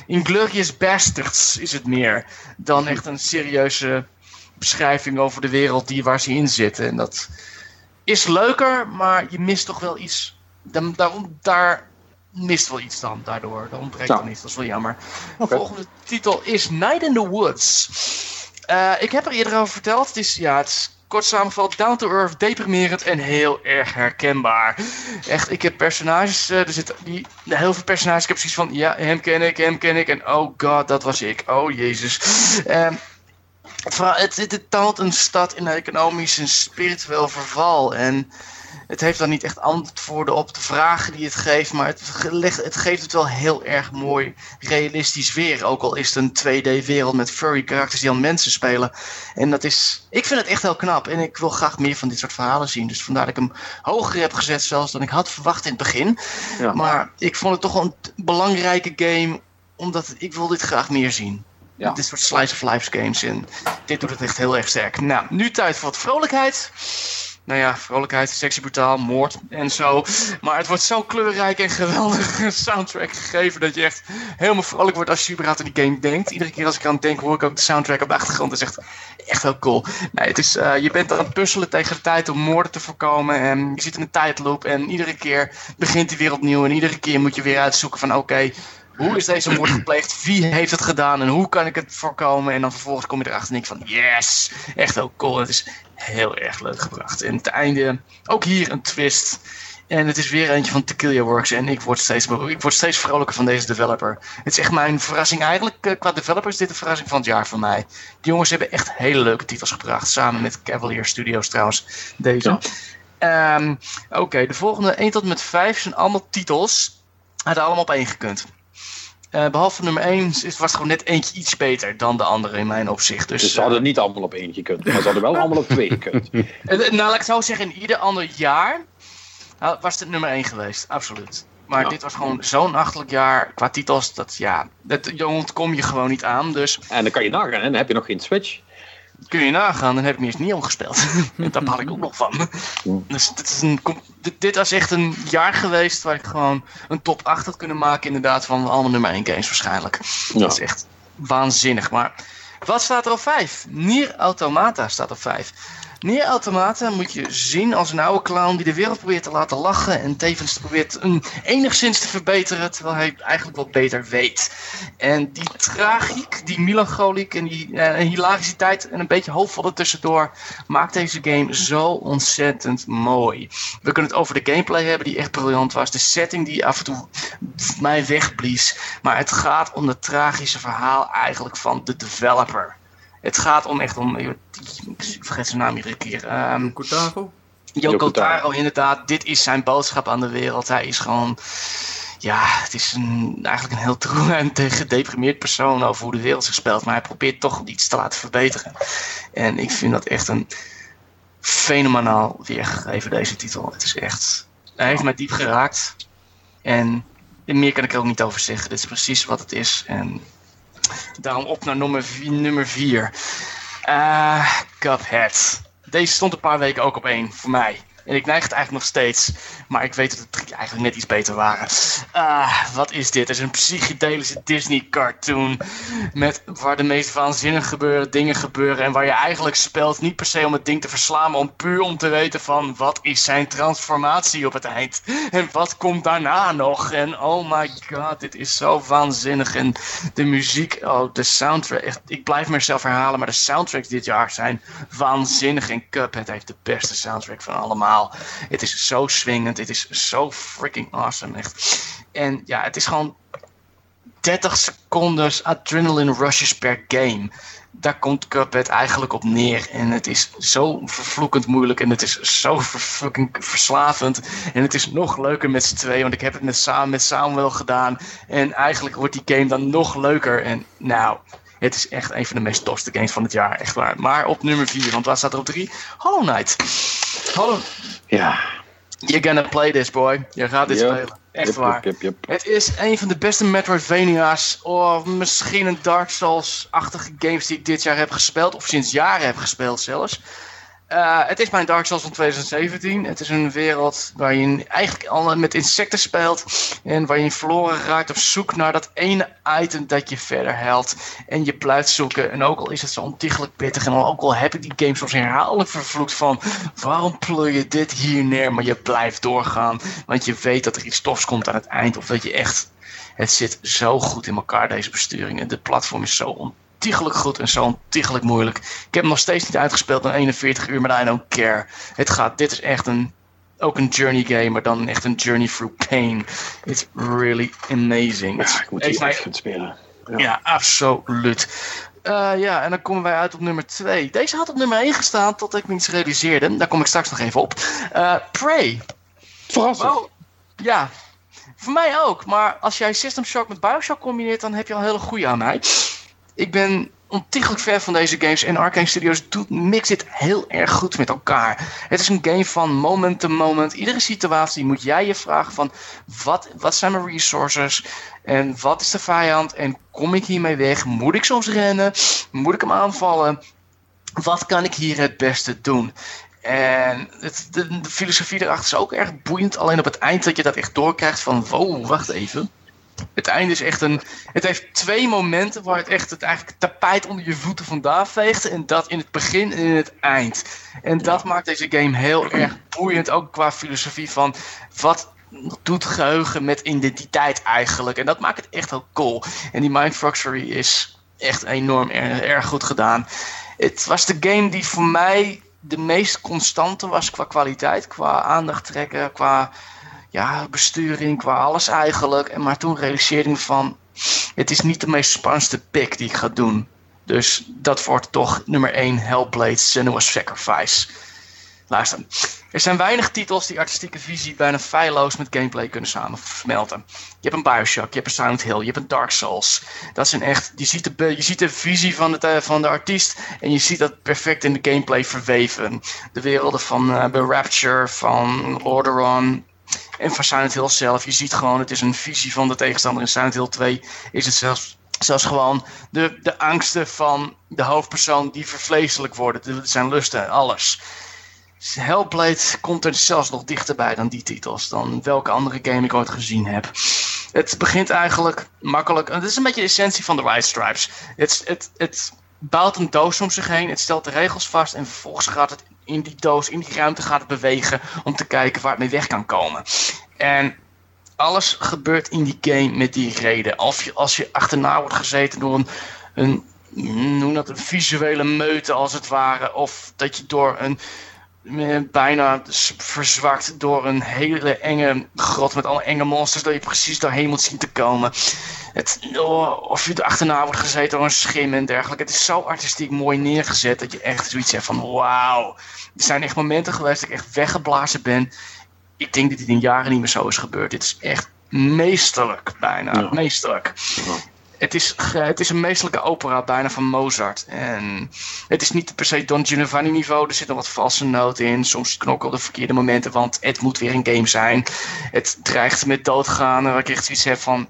Uh, Bastards is het meer. Dan echt een serieuze beschrijving over de wereld die, waar ze in zitten. En dat is leuker, maar je mist toch wel iets. Daarom, daar mist wel iets dan daardoor. Dat ontbreekt dan iets, dat is wel jammer. De volgende titel is Night in the Woods. Uh, ik heb er eerder over verteld. Het is, ja, het is kort samengevat, down to earth, deprimerend en heel erg herkenbaar. Echt, ik heb personages, uh, er zitten die, heel veel personages, ik heb precies van, ja, hem ken ik, hem ken ik, en oh god, dat was ik, oh jezus. Uh, het, het, het toont een stad in economisch en spiritueel verval en het heeft dan niet echt antwoorden op de vragen die het geeft, maar het, het geeft het wel heel erg mooi realistisch weer. Ook al is het een 2D-wereld met furry karakters die aan mensen spelen. En dat is, ik vind het echt heel knap en ik wil graag meer van dit soort verhalen zien. Dus vandaar dat ik hem hoger heb gezet zelfs dan ik had verwacht in het begin. Ja. Maar ik vond het toch wel een belangrijke game, omdat ik wil dit graag meer zien. Ja. Dit soort slice of life games. En dit doet het echt heel erg sterk. Nou, nu tijd voor wat vrolijkheid nou ja, vrolijkheid, sexy brutaal, moord en zo. Maar het wordt zo kleurrijk en geweldige soundtrack gegeven dat je echt helemaal vrolijk wordt als je überhaupt aan die game denkt. Iedere keer als ik aan het denk hoor ik ook de soundtrack op de achtergrond. Dat is echt, heel cool. Het is, uh, je bent aan het puzzelen tegen de tijd om moorden te voorkomen. En je zit in een tijdloop en iedere keer begint die weer opnieuw. En iedere keer moet je weer uitzoeken van oké, hoe is deze moord gepleegd? Wie heeft het gedaan? En hoe kan ik het voorkomen? En dan vervolgens kom je erachter en denk van yes, echt heel cool. Het is heel erg leuk gebracht. En het einde, ook hier een twist. En het is weer eentje van Tequila Works. En ik word, steeds, ik word steeds vrolijker van deze developer. Het is echt mijn verrassing. Eigenlijk uh, qua developer is dit de verrassing van het jaar voor mij. Die jongens hebben echt hele leuke titels gebracht. Samen met Cavalier Studios trouwens. Deze. Ehm, oké, de volgende 1 tot met 5 zijn allemaal titels. Hadden allemaal op één gekund. Uh, behalve nummer 1 is, was het gewoon net eentje iets beter dan de andere in mijn opzicht. Dus, dus ze hadden niet allemaal op eentje gekund, maar ze hadden wel allemaal op twee gekund. Uh, nou, laat ik zo zeggen, in ieder ander jaar uh, was het nummer 1 geweest, absoluut. Maar dit was gewoon zo'n achterlijk jaar qua titels, dat ja, dat kom je gewoon niet aan. Dus... En dan kan je nagaan, hè? dan heb je nog geen Switch kun je nagaan, dan heb ik me eerst niet omgespeeld. en daar baal ik ook nog van. Dus dit, is een, dit, was echt een jaar geweest waar ik gewoon een top 8 had kunnen maken, inderdaad, van allemaal nummer 1 games waarschijnlijk. Dat is echt waanzinnig. Maar wat staat er op 5? Nier Automata staat op 5. Nier Automata moet je zien als een oude clown die de wereld probeert te laten lachen en tevens probeert een, enigszins te verbeteren, terwijl hij eigenlijk wel beter weet. En die tragiek, die melancholiek en die uh, en een beetje hoopvol ertussendoor maakt deze game zo ontzettend mooi. We kunnen het over de gameplay hebben die echt briljant was, de setting die af en toe mij wegblies, maar het gaat om het tragische verhaal eigenlijk van de developer. Het gaat om echt om. Ik vergeet zijn naam iedere keer. Um, Kotaro? Yoko Taro, inderdaad. Dit is zijn boodschap aan de wereld. Hij is gewoon. Ja, het is een, eigenlijk een heel troe en gedeprimeerd persoon over hoe de wereld zich speelt. Maar hij probeert toch iets te laten verbeteren. En ik vind dat echt een fenomenaal weergegeven, deze titel. Het is echt. Hij heeft mij diep geraakt. En meer kan ik er ook niet over zeggen. Dit is precies wat het is. En Daarom op naar nummer 4. Nummer vier. Uh, Cuphead. Deze stond een paar weken ook op één voor mij. En ik neig het eigenlijk nog steeds. Maar ik weet dat de drie eigenlijk net iets beter waren. Ah, wat is dit? Het is een psychedelische Disney cartoon. Met waar de meest waanzinnige gebeuren, dingen gebeuren. En waar je eigenlijk speelt niet per se om het ding te verslaan. Maar om puur om te weten van wat is zijn transformatie op het eind. En wat komt daarna nog. En oh my god, dit is zo waanzinnig. En de muziek, oh de soundtrack. Echt, ik blijf mezelf herhalen. Maar de soundtracks dit jaar zijn waanzinnig. En Cuphead heeft de beste soundtrack van allemaal. Het is zo swingend. Het is zo freaking awesome. Echt. En ja, het is gewoon 30 seconden adrenaline rushes per game. Daar komt Cuphead eigenlijk op neer. En het is zo vervloekend moeilijk. En het is zo fucking verslavend. En het is nog leuker met z'n tweeën. Want ik heb het met, samen met Samuel gedaan. En eigenlijk wordt die game dan nog leuker. En nou, het is echt een van de meest tofste games van het jaar. Echt waar. Maar op nummer 4, want waar staat er op 3? Hollow Knight. Hollow... Ja. You're gonna play this, boy. Je gaat dit Yep. spelen. Echt Yep, waar. yep. Het is een van de beste Metroidvania's. Of misschien een Dark Souls-achtige games die ik dit jaar heb gespeeld. Of sinds jaren heb gespeeld zelfs. Eh, het is mijn Dark Souls van 2017. Het is een wereld waar je eigenlijk al met insecten speelt. En waar je verloren raakt op zoek naar dat ene item dat je verder helpt. En je blijft zoeken. En ook al is het zo ontiegelijk pittig. En ook al heb ik die game soms herhaaldelijk vervloekt van... Waarom pleur je dit hier neer? Maar je blijft doorgaan. Want je weet dat er iets tofs komt aan het eind. Of dat je echt... Het zit zo goed in elkaar, deze besturing. En de platform is zo ontiegelijk goed en zo ontiegelijk moeilijk. Ik heb hem nog steeds niet uitgespeeld in 41 uur, maar I don't care. Het gaat, dit is echt een, ook een journey game, maar dan echt een journey through pain. It's really amazing. Ja, ik moet die spelen. Ja. ja, absoluut. Eh, ja, en dan komen wij uit op nummer 2. Deze had op nummer 1 gestaan tot ik me iets realiseerde. Daar kom ik straks nog even op. Eh, Prey. Verrassend. Wow. Ja, voor mij ook. Maar als jij System Shock met Bioshock combineert, dan heb je al een hele goede aan mij. Ik ben ontiegelijk ver van deze games en Arcane Studios doet, mixt dit heel erg goed met elkaar. Het is een game van moment to moment. Iedere situatie moet jij je vragen van wat, wat zijn mijn resources en wat is de vijand en kom ik hiermee weg? Moet ik soms rennen? Moet ik hem aanvallen? Wat kan ik hier het beste doen? En het, de, de filosofie erachter is ook erg boeiend. Alleen op het eind dat je dat echt doorkrijgt van... Wow, wacht even. Het einde is echt een... Het heeft twee momenten waar het echt het eigenlijk tapijt onder je voeten vandaan veegt. En dat in het begin en in het eind. En dat maakt deze game heel erg boeiend. Ook qua filosofie van... Wat doet geheugen met identiteit eigenlijk? En dat maakt het echt heel cool. En die Mindfuckery is echt enorm erg goed gedaan. Het was de game die voor mij de meest constante was qua kwaliteit, qua aandacht trekken, qua ja, besturing, qua alles eigenlijk. En maar toen realiseerde ik me van, het is niet de meest spannendste pick die ik ga doen. Dus dat wordt toch nummer 1 Hellblade Senua's Sacrifice. Luister, er zijn weinig titels die artistieke visie bijna feilloos met gameplay kunnen samensmelten. Je hebt een Bioshock, je hebt een Silent Hill, je hebt een Dark Souls. Dat zijn echt, je ziet de, je ziet de visie van, het, eh, van de artiest en je ziet dat perfect in de gameplay verweven. De werelden van eh, The Rapture, van Orderon en van Silent Hill zelf. Je ziet gewoon, het is een visie van de tegenstander. In Silent Hill 2 is het zelfs, zelfs gewoon de, de angsten van de hoofdpersoon die vervleeselijk worden. De- zijn lusten, alles. Hellblade komt er zelfs nog dichterbij dan die titels. Dan welke andere game ik ooit gezien heb. Het begint eigenlijk makkelijk. Het is een beetje de essentie van de White Stripes. Het, het, het bouwt een doos om zich heen, het stelt de regels vast en vervolgens gaat het in die doos, in die ruimte gaat het bewegen om te kijken waar het mee weg kan komen. En alles gebeurt in die game met die reden. Als je, als je achterna wordt gezeten door een, een, noem dat, een visuele meute als het ware, of dat je door een bijna s- verzwakt door een hele enge grot met alle enge monsters dat je precies daarheen moet zien te komen. Het, oh, of je er achterna wordt gezeten door een schim en dergelijke. Het is zo artistiek mooi neergezet dat je echt zoiets hebt van wauw. Er zijn echt momenten geweest dat ik echt weggeblazen ben. Ik denk dat dit in jaren niet meer zo is gebeurd. Dit is echt meesterlijk bijna. Ja. Meesterlijk. Het is, het is een meesterlijke opera bijna van Mozart. En het is niet per se Don Giovanni niveau. Er zitten wat valse noten in. Soms knokken verkeerde momenten. Want het moet weer een game zijn. Het dreigt met doodgaan. Waar ik echt zoiets heb van...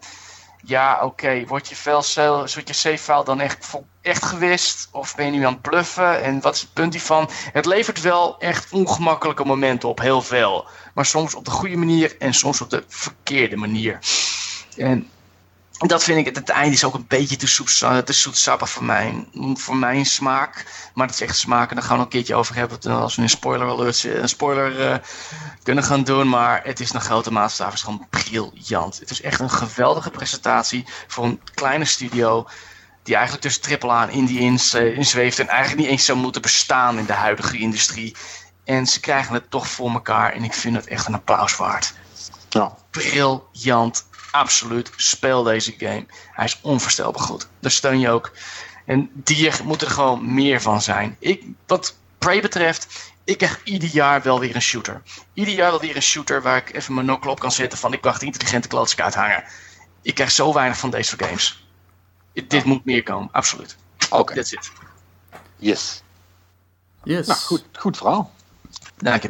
Ja, oké. File- wordt je save file dan echt, echt gewist? Of ben je nu aan het bluffen? En wat is het punt hiervan? Het levert wel echt ongemakkelijke momenten op. Heel veel. Maar soms op de goede manier. En soms op de verkeerde manier. En dat vind ik, het, het einde is ook een beetje te, soep, te zoetsappig voor mijn, voor mijn smaak. Maar dat is echt smaak en daar gaan we nog een keertje over hebben. Als we een spoiler alert, een spoiler eh, kunnen gaan doen. Maar het is een grote maatstaf. Het is gewoon briljant. Het is echt een geweldige presentatie voor een kleine studio. Die eigenlijk tussen AAA en indie in, in zweeft. En eigenlijk niet eens zou moeten bestaan in de huidige industrie. En ze krijgen het toch voor elkaar. En ik vind het echt een applaus waard. Ja. Briljant absoluut, speel deze game. Hij is onvoorstelbaar goed. Daar steun je ook. En die moet er gewoon meer van zijn. Ik, wat Prey betreft, ik krijg ieder jaar wel weer een shooter. Ieder jaar wel weer een shooter waar ik even mijn nokkel op kan zetten van ik wacht intelligente klootzak uithangen. Ik krijg zo weinig van deze soort games. Dit moet meer komen, absoluut. Oké. That's it. Yes. Yes. Nou, goed, goed verhaal. Dank je.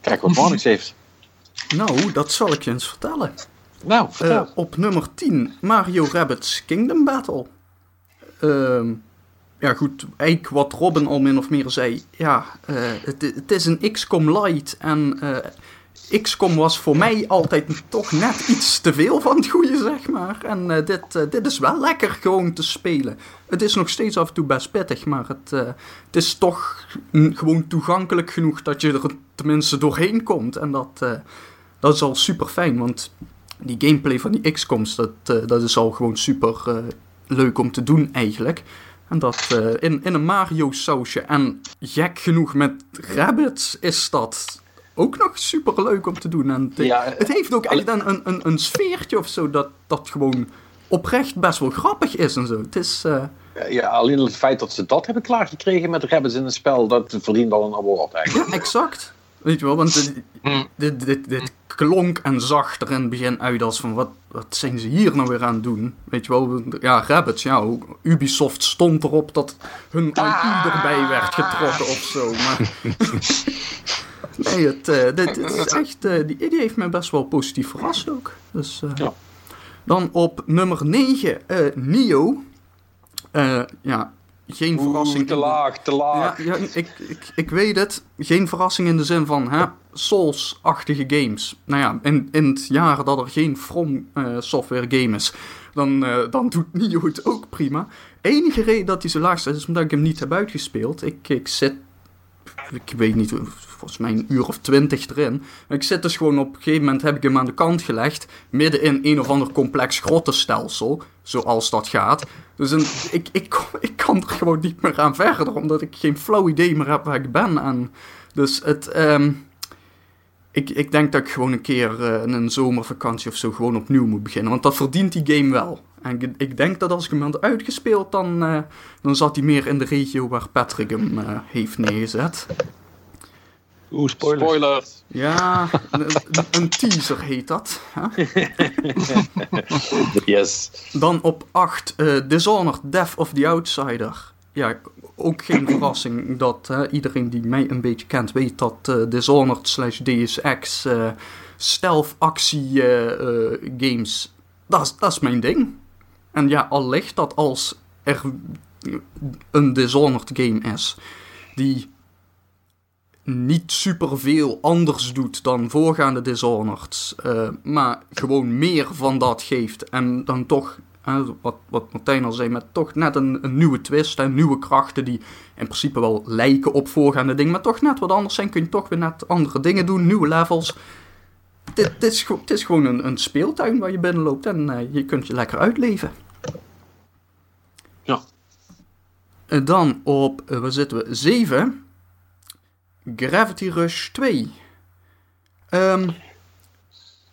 Kijk wat Marnix heeft. Nou, dat zal ik je eens vertellen. Nou, Eh, op nummer 10, Mario Rabbids Kingdom Battle. Ehm, ja, goed, eigenlijk wat Robin al min of meer zei. Ja, eh, het, het is een XCOM Lite en eh, XCOM was voor mij altijd toch net iets te veel van het goede, zeg maar. En dit, dit is wel lekker gewoon te spelen. Het is nog steeds af en toe best pittig, maar het, het is toch gewoon toegankelijk genoeg dat je er tenminste doorheen komt. En dat, dat is al super fijn, want die gameplay van die XCOMs, dat, eh, dat is al gewoon super eh, leuk om te doen eigenlijk. En dat eh, in, in een Mario sausje en gek genoeg met rabbits is dat ook nog super leuk om te doen. En het, Ja, het heeft ook echt een, een, een, een sfeertje of zo dat, dat gewoon oprecht best wel grappig is en zo. Het is... Ja, alleen het feit dat ze dat hebben klaargekregen met rabbits in een spel, dat verdient al een award eigenlijk. Ja, exact. Weet je wel, want dit, Mm. dit, dit, dit klonk en zag er in het begin uit als van wat, wat zijn ze hier nou weer aan het doen? Weet je wel, ja, Rabbits, ja, Ubisoft stond erop dat hun IP erbij werd getrokken of zo, maar... nee, het, eh, dit, is echt, eh, die, die heeft me best wel positief verrast ook. Dus, eh, Ja. Dan op nummer 9, eh Nio. Ja, geen verrassing. te laag, te laag. Ja, ja ik, ik, ik weet het. Geen verrassing in de zin van hè, Souls-achtige games. Nou ja, in, in het jaar dat er geen From eh, Software game is, dan, eh, dan doet Nio het ook prima. Enige reden dat hij zo laag staat is omdat ik hem niet heb uitgespeeld. Ik, ik zit, ik weet niet, volgens mij een uur of twintig erin. Ik zit dus gewoon op een gegeven moment heb ik hem aan de kant gelegd, midden in een of ander complex grottenstelsel, zoals dat gaat. Dus een, ik, ik, ik kan er gewoon niet meer aan verder, omdat ik geen flauw idee meer heb waar ik ben. En dus het, ehm, ik, ik denk dat ik gewoon een keer eh, in een zomervakantie of zo gewoon opnieuw moet beginnen, want dat verdient die game wel. En ik, ik denk dat als ik hem had uitgespeeld, dan, eh, dan zat hij meer in de regio waar Patrick hem eh, heeft neergezet. Oeh, spoilers. Spoiler. Ja, een, een teaser heet dat. hè? Yes. Dan op 8, eh Dishonored, Death of the Outsider. Ja, ook geen verrassing dat eh, iedereen die mij een beetje kent weet dat eh, Dishonored slash DSX eh stealth actie games, dat is- dat is mijn ding. En ja, al ligt dat als er een Dishonored game is die niet superveel anders doet dan voorgaande Dishonored, eh, maar gewoon meer van dat geeft en dan toch wat, wat Martijn al zei, met toch net een, een nieuwe twist en nieuwe krachten die in principe wel lijken op voorgaande dingen, maar toch net wat anders zijn. Kun je toch weer net andere dingen doen, nieuwe levels. Dit, dit is, gewoon- het is gewoon een, een speeltuin waar je binnenloopt en eh, je kunt je lekker uitleven. Ja. En dan op, eh, waar zitten we? 7. Gravity Rush 2. Ehm,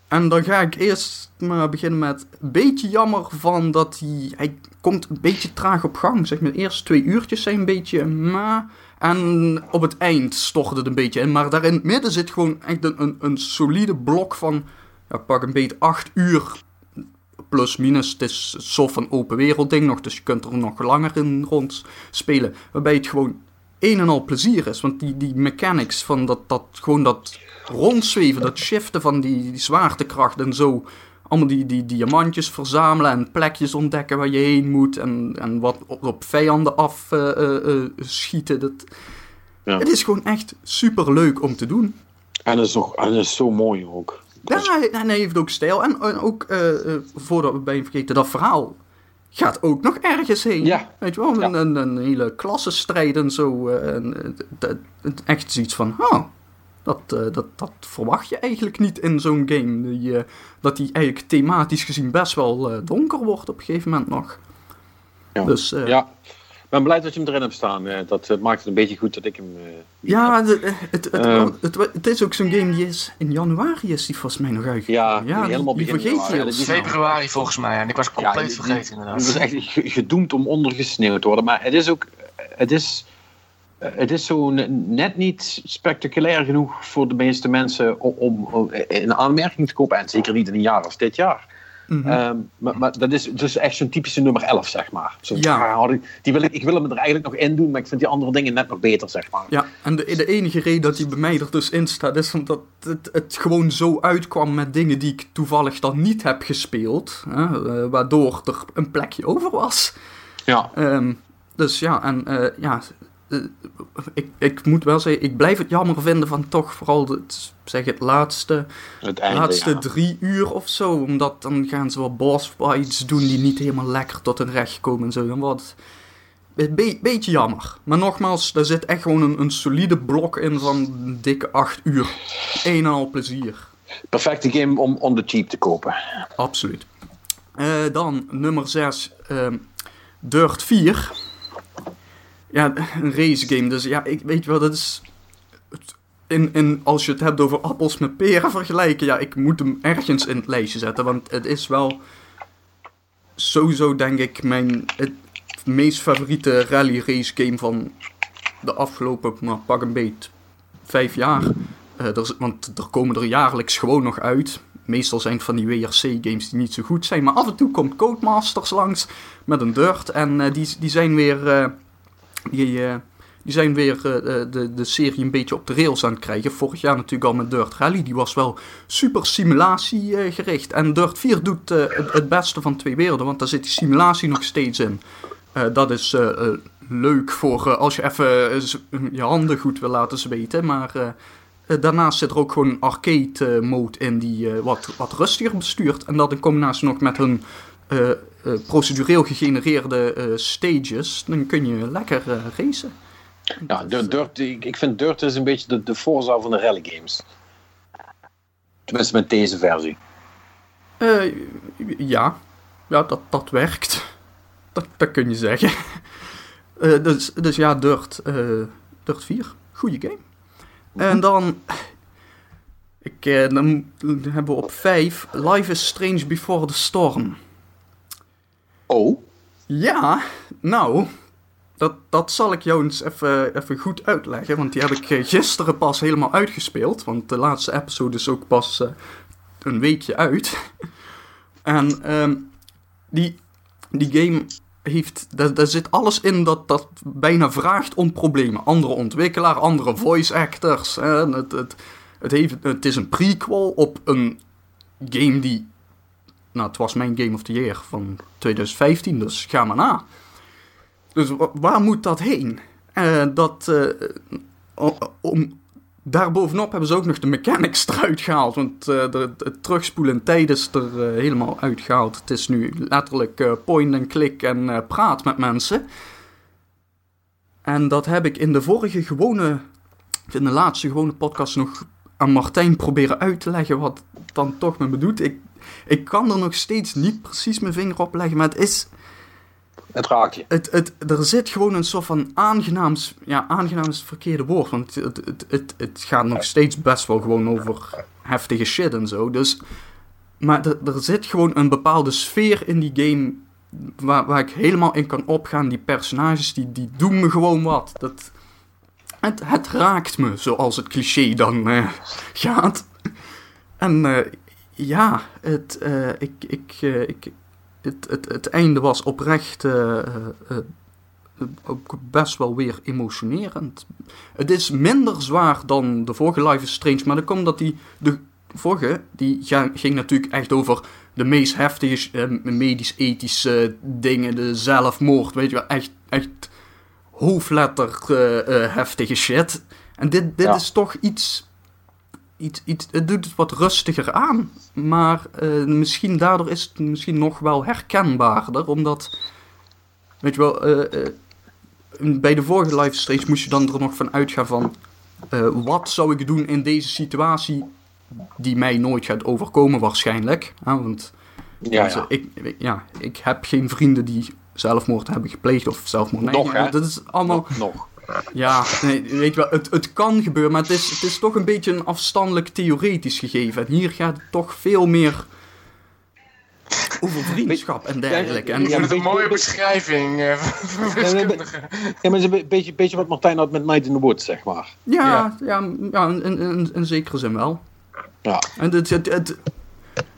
en dan ga ik eerst maar beginnen met een beetje jammer van dat hij, hij komt een beetje traag op gang. Zeg maar, de eerste twee uurtjes zijn een beetje ma. En op het eind stocht het een beetje in. Maar daar in het midden zit gewoon echt een, een, een solide blok van, ja, pak een beetje 8 uur plus minus. Het is soft een open wereld ding nog, dus je kunt er nog langer in rond spelen. Waarbij het gewoon een en al plezier is. Want die, die mechanics van dat, dat, gewoon dat rondzweven, dat shiften van die, die zwaartekracht en zo. Allemaal die, die diamantjes verzamelen en plekjes ontdekken waar je heen moet. En, en wat op, op vijanden af eh, eh, eh, schieten. Dat, Ja. Het is gewoon echt super leuk om te doen. En dat is, nog, en is zo mooi ook. Ja, en hij heeft ook stijl. En, en ook, voordat we bij hem vergeten, dat verhaal gaat ook nog ergens heen. Ja. Weet je wel, een, Ja. een, een hele klassenstrijd en zo. eh, en, eh, echt iets van, oh, dat, eh, dat, dat verwacht je eigenlijk niet in zo'n game. Die, dat die eigenlijk thematisch gezien best wel donker wordt op een gegeven moment nog. Ja. Dus Ja. Ik ben blij dat je hem erin hebt staan. eh, Dat eh, maakt het een beetje goed dat ik hem... eh, Ja, de- het, het, Ehm. het, het is ook zo'n game die is in januari is die volgens mij nog uitgekomen. Ja, helemaal die, begin vergeet januari. je. Februari volgens mij, en ik was Ja, compleet die- vergeten inderdaad. Het is echt ge- gedoemd om ondergesneeuwd te worden. Maar het is ook... Het is, het is zo ne- net niet spectaculair genoeg voor de meeste mensen om, om, om in aanmerking te kopen. En zeker niet in een jaar als dit jaar. Mhm. Ehm, maar, maar dat is dus echt zo'n typische nummer 11, zeg maar. Zo, Ja. die wil ik, ik wil hem er eigenlijk nog in doen, maar ik vind die andere dingen net nog beter, zeg maar. Ja, en de, de enige reden dat hij bij mij er dus in staat, is omdat het, het gewoon zo uitkwam met dingen die ik toevallig dan niet heb gespeeld. Hè, eh, waardoor er een plekje over was. Ja. Ehm, dus ja, en eh, ja, ik, ik moet wel zeggen, ik blijf het jammer vinden van toch vooral het, zeg het laatste, Het einde, laatste ja. drie uur of zo. Omdat dan gaan ze wat boss fights doen die niet helemaal lekker tot hun recht komen en zo. Dan wordt het een be- beetje jammer. Maar nogmaals, daar zit echt gewoon een, een solide blok in van een dikke acht uur. Een en al plezier. Perfecte game om on the cheap te kopen. Absoluut. Eh, dan nummer 6, Dirt 4. Ja, een race game. Dus ja, ik weet wel, dat is. In, in, als je het hebt over appels met peren vergelijken, ja, ik moet hem ergens in het lijstje zetten. Want het is wel sowieso, denk ik, mijn het meest favoriete rally race game van de afgelopen, nou, pak een beet, vijf jaar. Eh, want er komen er jaarlijks gewoon nog uit. Meestal zijn het van die WRC-games die niet zo goed zijn. Maar af en toe komt Codemasters langs met een Dirt. En eh, die, die zijn weer, eh, die, eh, die zijn weer eh, eh, de, de serie een beetje op de rails aan het krijgen. Vorig jaar natuurlijk al met Dirt Rally. Die was wel super simulatie eh, gericht. En Dirt 4 doet het, het beste van twee werelden. Want daar zit die simulatie nog steeds in. Dat is leuk voor als je even je handen goed wil laten zweten. Maar daarnaast zit er ook gewoon arcade mode in die wat, wat rustiger bestuurt. En dat in combinatie nog met hun procedureel gegenereerde eh, stages. Dan kun je lekker eh, racen. Ja, Dirt, Dirt, ik, vind Dirt is een beetje de, de Forza van de rally games. Tenminste met deze versie. Eh, ja, ja dat, dat werkt. Dat, dat kun je zeggen. Eh, dus, dus ja, Dirt, eh, Dirt 4. Goeie game. En dan... Ik, eh, dan hebben we op 5 Life is Strange Before the Storm. Oh, Ja, nou, dat, dat zal ik jou eens even, even goed uitleggen. Want die heb ik eh, gisteren pas helemaal uitgespeeld. Want de laatste episode is ook pas eh, een weekje uit. en ehm, die, die game heeft, daar, daar zit alles in dat, dat bijna vraagt om problemen. Andere ontwikkelaar, andere voice actors. het, het, het, heeft, het is een prequel op een game die nou, het was mijn Game of the Year van 2015, dus ga maar na. Dus wa- waar moet dat heen? Eh, dat, o- om Daarbovenop hebben ze ook nog de mechanics eruit gehaald. Want eh, de, het terugspoelen in tijd is er helemaal uitgehaald. Het is nu letterlijk point en click en praat met mensen. En dat heb ik in de vorige gewone, in de laatste gewone podcast nog aan Martijn proberen uit te leggen wat dan toch me doet. Ik, ik kan er nog steeds niet precies mijn vinger op leggen, maar het is... Het raakt je. Het, het, er zit gewoon een soort van aangenaams... Ja, aangenaam is het verkeerde woord. Want het, het, het, het gaat nog steeds best wel gewoon over heftige shit en zo. Dus... Maar er, er zit gewoon een bepaalde sfeer in die game... Waar, waar ik helemaal in kan opgaan. Die personages, die, die doen me gewoon wat. Dat... Het, het raakt me, zoals het cliché dan eh, gaat. En eh, ja, het, eh, ik, ik, eh, ik, het, het, het einde was oprecht eh, ook best wel weer emotionerend. Het is minder zwaar dan de vorige Life is Strange, maar dat komt dat die, de vorige, die ging natuurlijk echt over de meest heftige medisch-ethische dingen, de zelfmoord, weet je wel, echt, echt hoofdletter heftige shit. En dit, dit Ja. is toch iets, iets, iets, het doet het wat rustiger aan, maar eh, misschien daardoor is het misschien nog wel herkenbaarder, omdat, weet je wel, eh, eh, bij de vorige Strange moest je dan er nog van uitgaan van, wat zou ik doen in deze situatie die mij nooit gaat overkomen waarschijnlijk, hè, want Ja, dus, ja. Ik, ik- ja, ik heb geen vrienden die zelfmoord hebben gepleegd of zelfmoord. Nee, Nog, hè? Dat is allemaal. Nog. Ja, nee, weet je wel, het, het kan gebeuren, maar het is, het is toch een beetje een afstandelijk theoretisch gegeven. En hier gaat het toch veel meer over vriendschap en dergelijke. En, Ik vind het een mooie beschrijving eh, van. Ja, maar het is een be- beetje, beetje wat Martijn had met Night in the Woods, zeg maar. ja, ja, ja, in, in, in, in zekere zin wel. Ja. En het, het, het,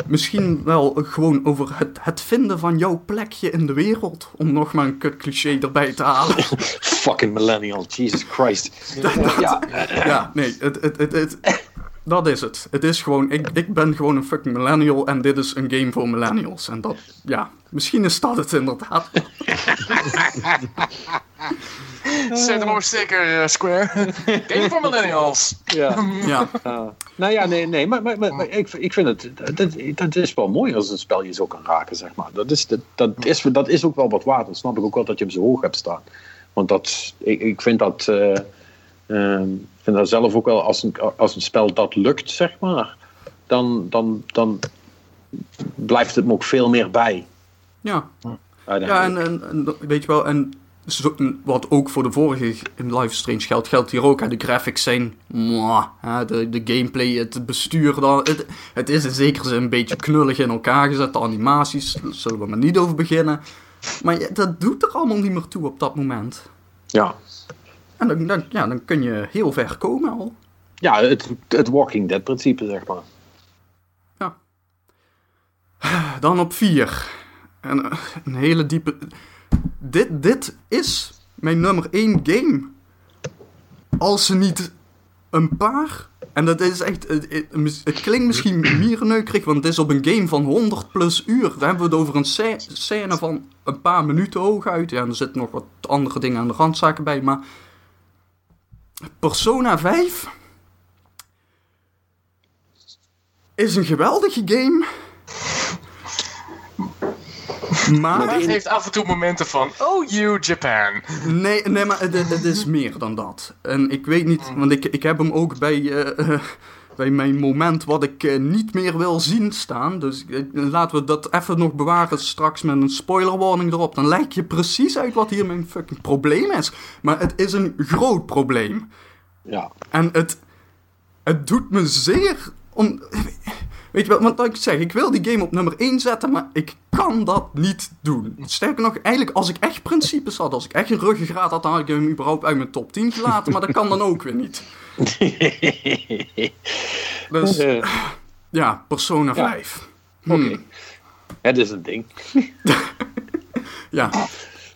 misschien wel gewoon over het, het vinden van jouw plekje in de wereld. Om nog maar een kut cliché erbij te halen. Fucking millennial, Jesus Christ. Ja, Ja, nee, het, het, het, het, dat is het. Het is gewoon, ik, ik ben gewoon een fucking millennial en dit is een game voor millennials. En dat, ja, misschien is dat het inderdaad. Zet hem op sticker, eh, Square. Game voor millennials. ja. Ja, Uh, nou ja, nee, nee maar, maar, maar, maar ik, ik vind het, dat, dat is wel mooi als een spel je zo kan raken, zeg maar. Dat is, dat, dat, is, dat is ook wel wat waard. Dan snap ik ook wel dat je hem zo hoog hebt staan. Want dat, ik, ik vind dat, eh, ehm, vind dat zelf ook wel, als een, als een spel dat lukt, zeg maar, dan, dan, dan blijft het me ook veel meer bij. ja. Ja, en, en, en weet je wel, en wat ook voor de vorige in Life Strange geldt, geldt hier ook. Hè. De graphics zijn mwah, hè. De, de gameplay, het bestuur, dan, het, het is in zekere zin een beetje knullig in elkaar gezet. De animaties, daar zullen we maar niet over beginnen. Maar ja, dat doet er allemaal niet meer toe op dat moment. ja. En dan, dan, ja, dan kun je heel ver komen al. Ja, het, het Walking Dead principe, zeg maar. Dan op 4. En eh, een hele diepe. Dit, dit is mijn nummer 1 game. Als ze niet een paar. En dat is echt. Het, het- het klinkt misschien mierenneukerig, want het is op een game van 100 plus uur. Daar hebben we het over een scène van een paar minuten hooguit. Ja, en er zitten nog wat andere dingen aan de randzaken bij, maar. Persona 5 is een geweldige game. Maar, Maar het heeft af en toe momenten van, oh you Japan. nee, nee, maar het, het is meer dan dat. En ik weet niet, want ik, ik heb hem ook bij, eh, eh, bij mijn moment wat ik eh, niet meer wil zien staan. Dus eh, laten we dat even nog bewaren straks met een spoiler warning erop. Dan lijkt je precies uit wat hier mijn fucking probleem is. Maar het is een groot probleem. Ja. En het, het doet me zeer om. Weet je wel, want ik zeg, ik wil die game op nummer 1 zetten, maar ik kan dat niet doen. Sterker nog, eigenlijk als ik echt principes had, als ik echt een ruggengraat had, dan had ik hem überhaupt uit mijn top 10 gelaten, maar dat kan dan ook weer niet. Dus ja, Persona Ja. 5. Oké. Het is een ding. Ja.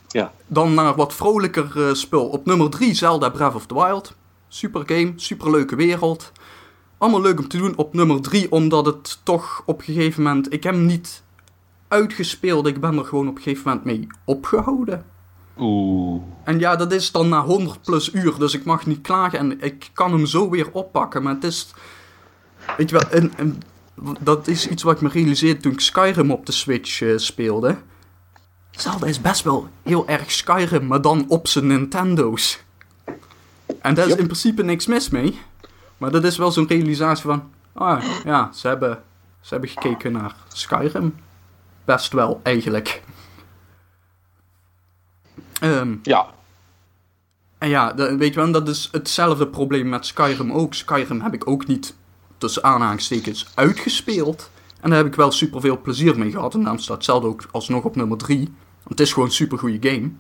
Ja. Dan naar wat vrolijker eh, spul. Op nummer 3 Zelda Breath of the Wild. Super game, super leuke wereld. Allemaal leuk om te doen op nummer 3, omdat het toch op een gegeven moment. Ik heb hem niet uitgespeeld, ik ben er gewoon op een gegeven moment mee opgehouden. Oeh. En ja, dat is dan na 100 plus uur, dus ik mag niet klagen en ik kan hem zo weer oppakken. Maar het is. Weet je wel, en, en dat is iets wat ik me realiseerde toen ik Skyrim op de Switch eh, speelde. Zelda is best wel heel erg Skyrim, maar dan op zijn Nintendo's. En daar is Yep. in principe niks mis mee. Maar dat is wel zo'n realisatie van... Ah, ja, ze hebben, ze hebben gekeken naar Skyrim. Best wel, eigenlijk. Ehm, Ja, en ja, de- weet je wel, dat is hetzelfde probleem met Skyrim ook. Skyrim heb ik ook niet tussen aanhalingstekens uitgespeeld. En daar heb ik wel super veel plezier mee gehad. En daarom staat Zelda ook alsnog op nummer 3. Want het is gewoon een super goede game.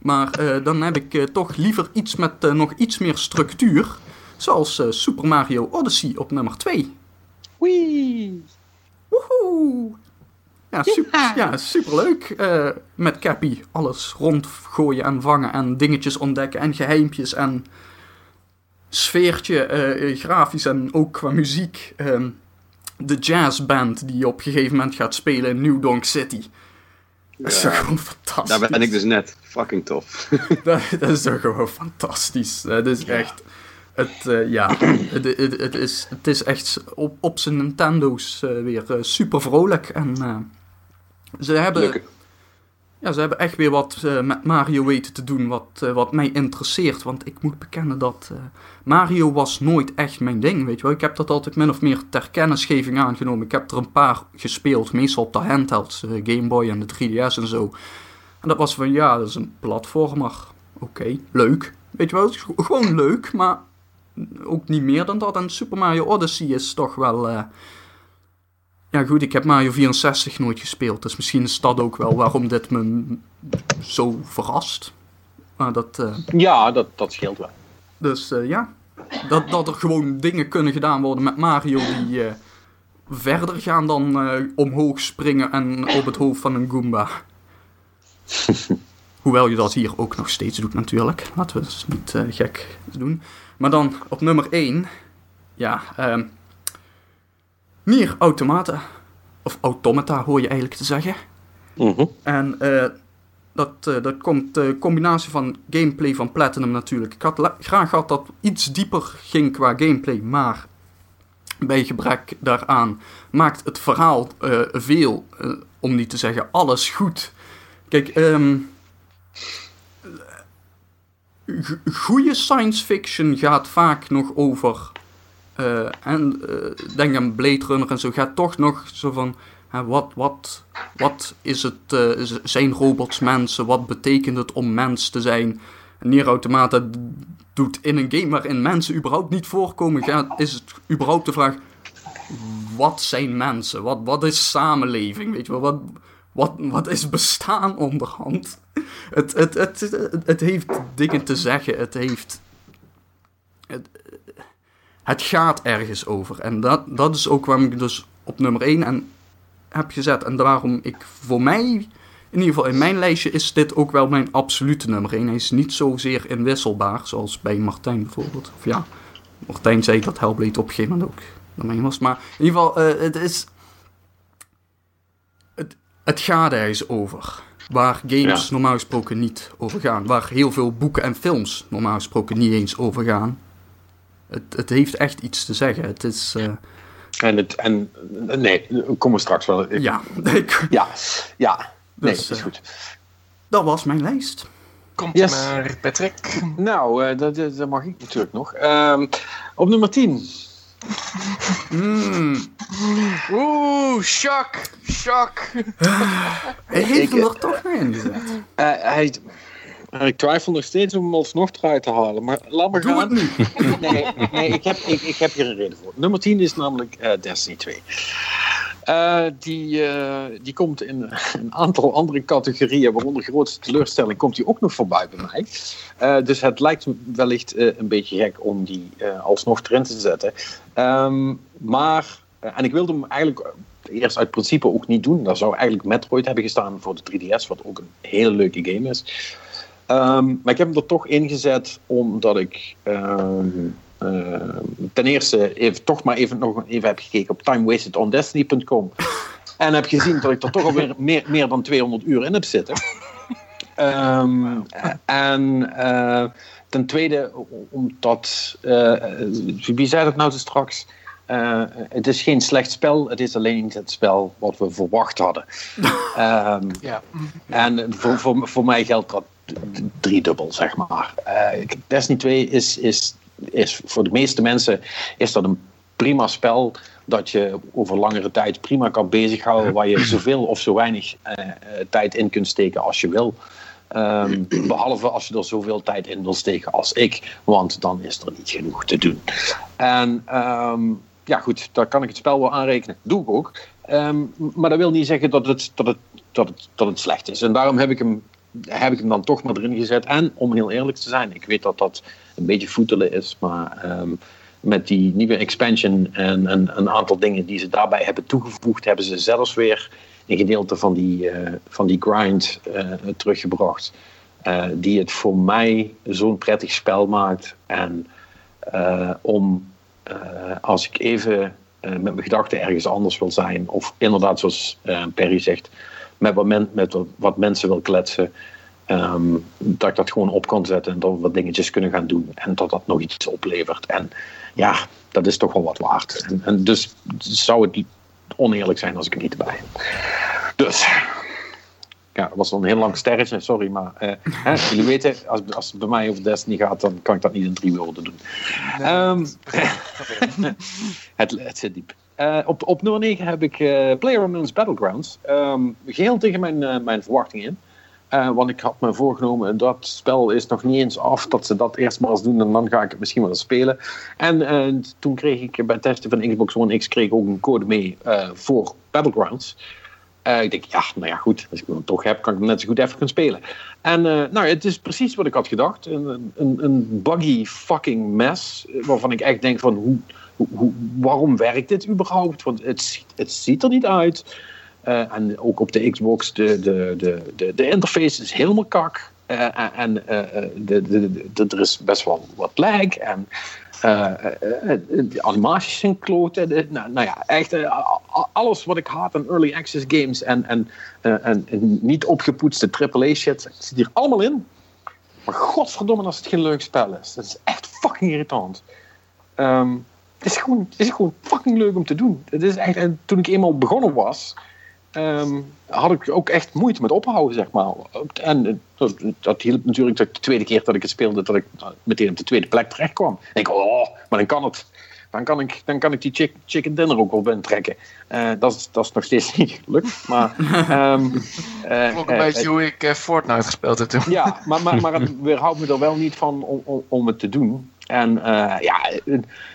Maar eh, dan heb ik eh, toch liever iets met eh, nog iets meer structuur. Zoals Super Mario Odyssey op nummer 2. Wee. Woehoe! Ja, super, ja, superleuk. Eh, met Cappy alles rondgooien en vangen en dingetjes ontdekken en geheimpjes en sfeertje, eh, eh, grafisch en ook qua muziek. Ehm, de jazzband die op een gegeven moment gaat spelen in New Donk City. Dat is Ja. toch gewoon fantastisch. Daar ben ik dus net. Fucking tof. Dat, dat is toch gewoon fantastisch. Dat is echt. Het, ja, het, het, het, is, het is echt op, op zijn Nintendo's weer super vrolijk. En ze, hebben, ja, ze hebben echt weer wat eh, met Mario weten te doen wat, eh, wat mij interesseert. Want ik moet bekennen dat eh, Mario was nooit echt mijn ding, weet je wel. Ik heb dat altijd min of meer ter kennisgeving aangenomen. Ik heb er een paar gespeeld, meestal op de handhelds, Game Boy en de 3DS en zo. En dat was van, ja, dat is een platformer. Oké, leuk. Weet je wel, het is gewoon leuk, maar ook niet meer dan dat. En Super Mario Odyssey is toch wel... Ja goed, ik heb Mario 64 nooit gespeeld, dus misschien is dat ook wel waarom dit me zo verrast. Maar dat... eh, Ja, dat, dat scheelt wel. dus eh, ja, dat, dat er gewoon dingen kunnen gedaan worden met Mario die eh, verder gaan dan omhoog springen en op het hoofd van een Goomba. Hoewel je dat hier ook nog steeds doet natuurlijk. Laten we dus niet gek doen. Maar dan op nummer 1. Ja, ehm Nier Automata. Of Automata hoor je eigenlijk te zeggen. Mhm. En eh, dat, eh, dat komt de combinatie van gameplay van Platinum natuurlijk. Ik had graag gehad dat iets dieper ging qua gameplay, maar bij gebrek daaraan maakt het verhaal eh, veel, eh, om niet te zeggen alles goed. Kijk, ehm g- goede science fiction gaat vaak nog over. Eh, en eh, denk aan Blade Runner en zo, gaat toch nog zo van. wat, wat, wat is het, eh, zijn robots mensen? Wat betekent het om mens te zijn? Nier Automata doet in een game waarin mensen überhaupt niet voorkomen, is het überhaupt de vraag: wat zijn mensen? Wat, wat is samenleving? Weet je wel, wat, wat, wat is bestaan onderhand? Het, het, het, het, het heeft dingen te zeggen. Het heeft. Het, gaat ergens over. En dat, dat is ook waarom ik dus op nummer 1 en heb gezet. En daarom ik voor mij, in ieder geval in mijn lijstje, is dit ook wel mijn absolute nummer 1. Hij is niet zozeer inwisselbaar, zoals bij Martijn bijvoorbeeld. Of ja, Martijn zei dat Hellblade op een gegeven moment ook daarmee was. Maar in ieder geval, eh, het is... Het, het gaat ergens over. Waar games Ja. normaal gesproken niet over gaan. Waar heel veel boeken en films normaal gesproken niet eens over gaan. Het, het heeft echt iets te zeggen. Het is... eh, En, het, en nee, komen we straks wel. Ik- ja, ik, Ja, ja. Nee, Dus, dat is eh, goed. dat was mijn lijst. Komt Yes. maar, Patrick. Nou, eh, dat, dat, dat mag ik natuurlijk nog. Ehm, op nummer 10. Mm, Oeh, shock, shock. hij heeft Ik- hem er toch in gezet. Eh, hij, ik twijfel nog steeds om hem alsnog eruit te halen. Maar laat maar Doe gaan. het nee, nee ik, heb, ik, ik heb hier een reden voor. Nummer 10 is namelijk eh, Destiny 2. Eh, die, eh, die komt in een aantal andere categorieën, waaronder grootste teleurstelling, komt die ook nog voorbij bij mij. Dus het lijkt wellicht een beetje gek om die alsnog erin te zetten. Ehm, maar, en ik wilde hem eigenlijk eerst uit principe ook niet doen. Daar zou eigenlijk Metroid hebben gestaan voor de 3DS, wat ook een hele leuke game is. Ehm, maar ik heb hem er toch ingezet omdat ik ehm, ehm, ten eerste even, toch maar even, nog even heb gekeken op timewastedondestiny.com. En heb gezien dat ik er toch alweer meer, meer dan 200 uur in heb zitten. Ehm, en uh, ten tweede, omdat. Uh, wie zei dat nou zo straks? Uh, het is geen slecht spel, het is alleen niet het spel wat we verwacht hadden. um, ja. En voor, voor, voor mij geldt dat driedubbel, zeg maar. Uh, Destiny 2 is, is, is voor de meeste mensen is dat een prima spel dat je over langere tijd prima kan bezighouden, waar je zoveel of zo weinig uh, tijd in kunt steken als je wil. Um, behalve als je er zoveel tijd in wil steken als ik, want dan is er niet genoeg te doen. En um, ja, goed, daar kan ik het spel wel aanrekenen. Doe ik ook. Um, maar dat wil niet zeggen dat het, dat, het, dat, het, dat het slecht is. En daarom heb ik, hem, heb ik hem dan toch maar erin gezet. En om heel eerlijk te zijn, ik weet dat dat een beetje voetelen is, maar um, met die nieuwe expansion en, en een aantal dingen die ze daarbij hebben toegevoegd, hebben ze zelfs weer een gedeelte van die, uh, van die grind uh, teruggebracht. Uh, die het voor mij zo'n prettig spel maakt. En om als ik even met mijn gedachten ergens anders wil zijn, of inderdaad, zoals Perry zegt, met wat, men, met wat, mensen wil kletsen, um, dat ik dat gewoon op kan zetten en dat we wat dingetjes kunnen gaan doen en dat dat nog iets oplevert. En ja, dat is toch wel wat waard. En, en dus zou het oneerlijk zijn als ik er niet bij heb. Dus ja, dat was een heel lang sterretje, sorry, maar uh, hè, jullie weten, als, als het bij mij over Destiny gaat, dan kan ik dat niet in drie woorden doen. Nee, um, het, het zit diep. Uh, op, op nummer 9 heb ik uh, PlayerUnknown's Battlegrounds. Um, geheel tegen mijn, uh, mijn verwachtingen in. want ik had me voorgenomen, dat spel is nog niet eens af, dat ze dat eerst maar eens doen en dan ga ik het misschien wel eens spelen. En toen kreeg ik bij het testen van Xbox One X kreeg ook een code mee voor Battlegrounds. Ik denk, ja, nou ja, goed. Als ik hem toch heb, kan ik hem net zo goed even gaan spelen. En nou, het is precies wat ik had gedacht. Een, een, een buggy fucking mess. Waarvan ik echt denk van, hoe, hoe, waarom werkt dit überhaupt? Want het het ziet er niet uit. Uh, en ook op de Xbox, de, de, de, de, interface is helemaal kak. en de, de, de, er is best wel wat lag. En de animaties zijn kloten. Nou, nou, ja, echt alles wat ik haat aan early access games en, en, en, niet opgepoetste AAA shit zit hier allemaal in. Maar godverdomme als het geen leuk spel is. Dat is echt fucking irritant. Um, het, is gewoon, het is gewoon fucking leuk om te doen. Het is echt, en toen ik eenmaal begonnen was, um, had ik ook echt moeite met ophouden, zeg maar. En dat, dat hielp natuurlijk de tweede keer dat ik het speelde, dat ik meteen op de tweede plek terecht kwam. En ik, oh, maar dan kan het. Dan kan ik, dan kan ik die chick, chicken dinner ook wel binnentrekken. Uh, dat, is, dat is nog steeds niet gelukt. Maar, um, uh, ook een uh, beetje hoe ik Fortnite gespeeld heb toen. Ja, maar, maar, maar het weerhoudt me er wel niet van om, om, om het te doen. En ja,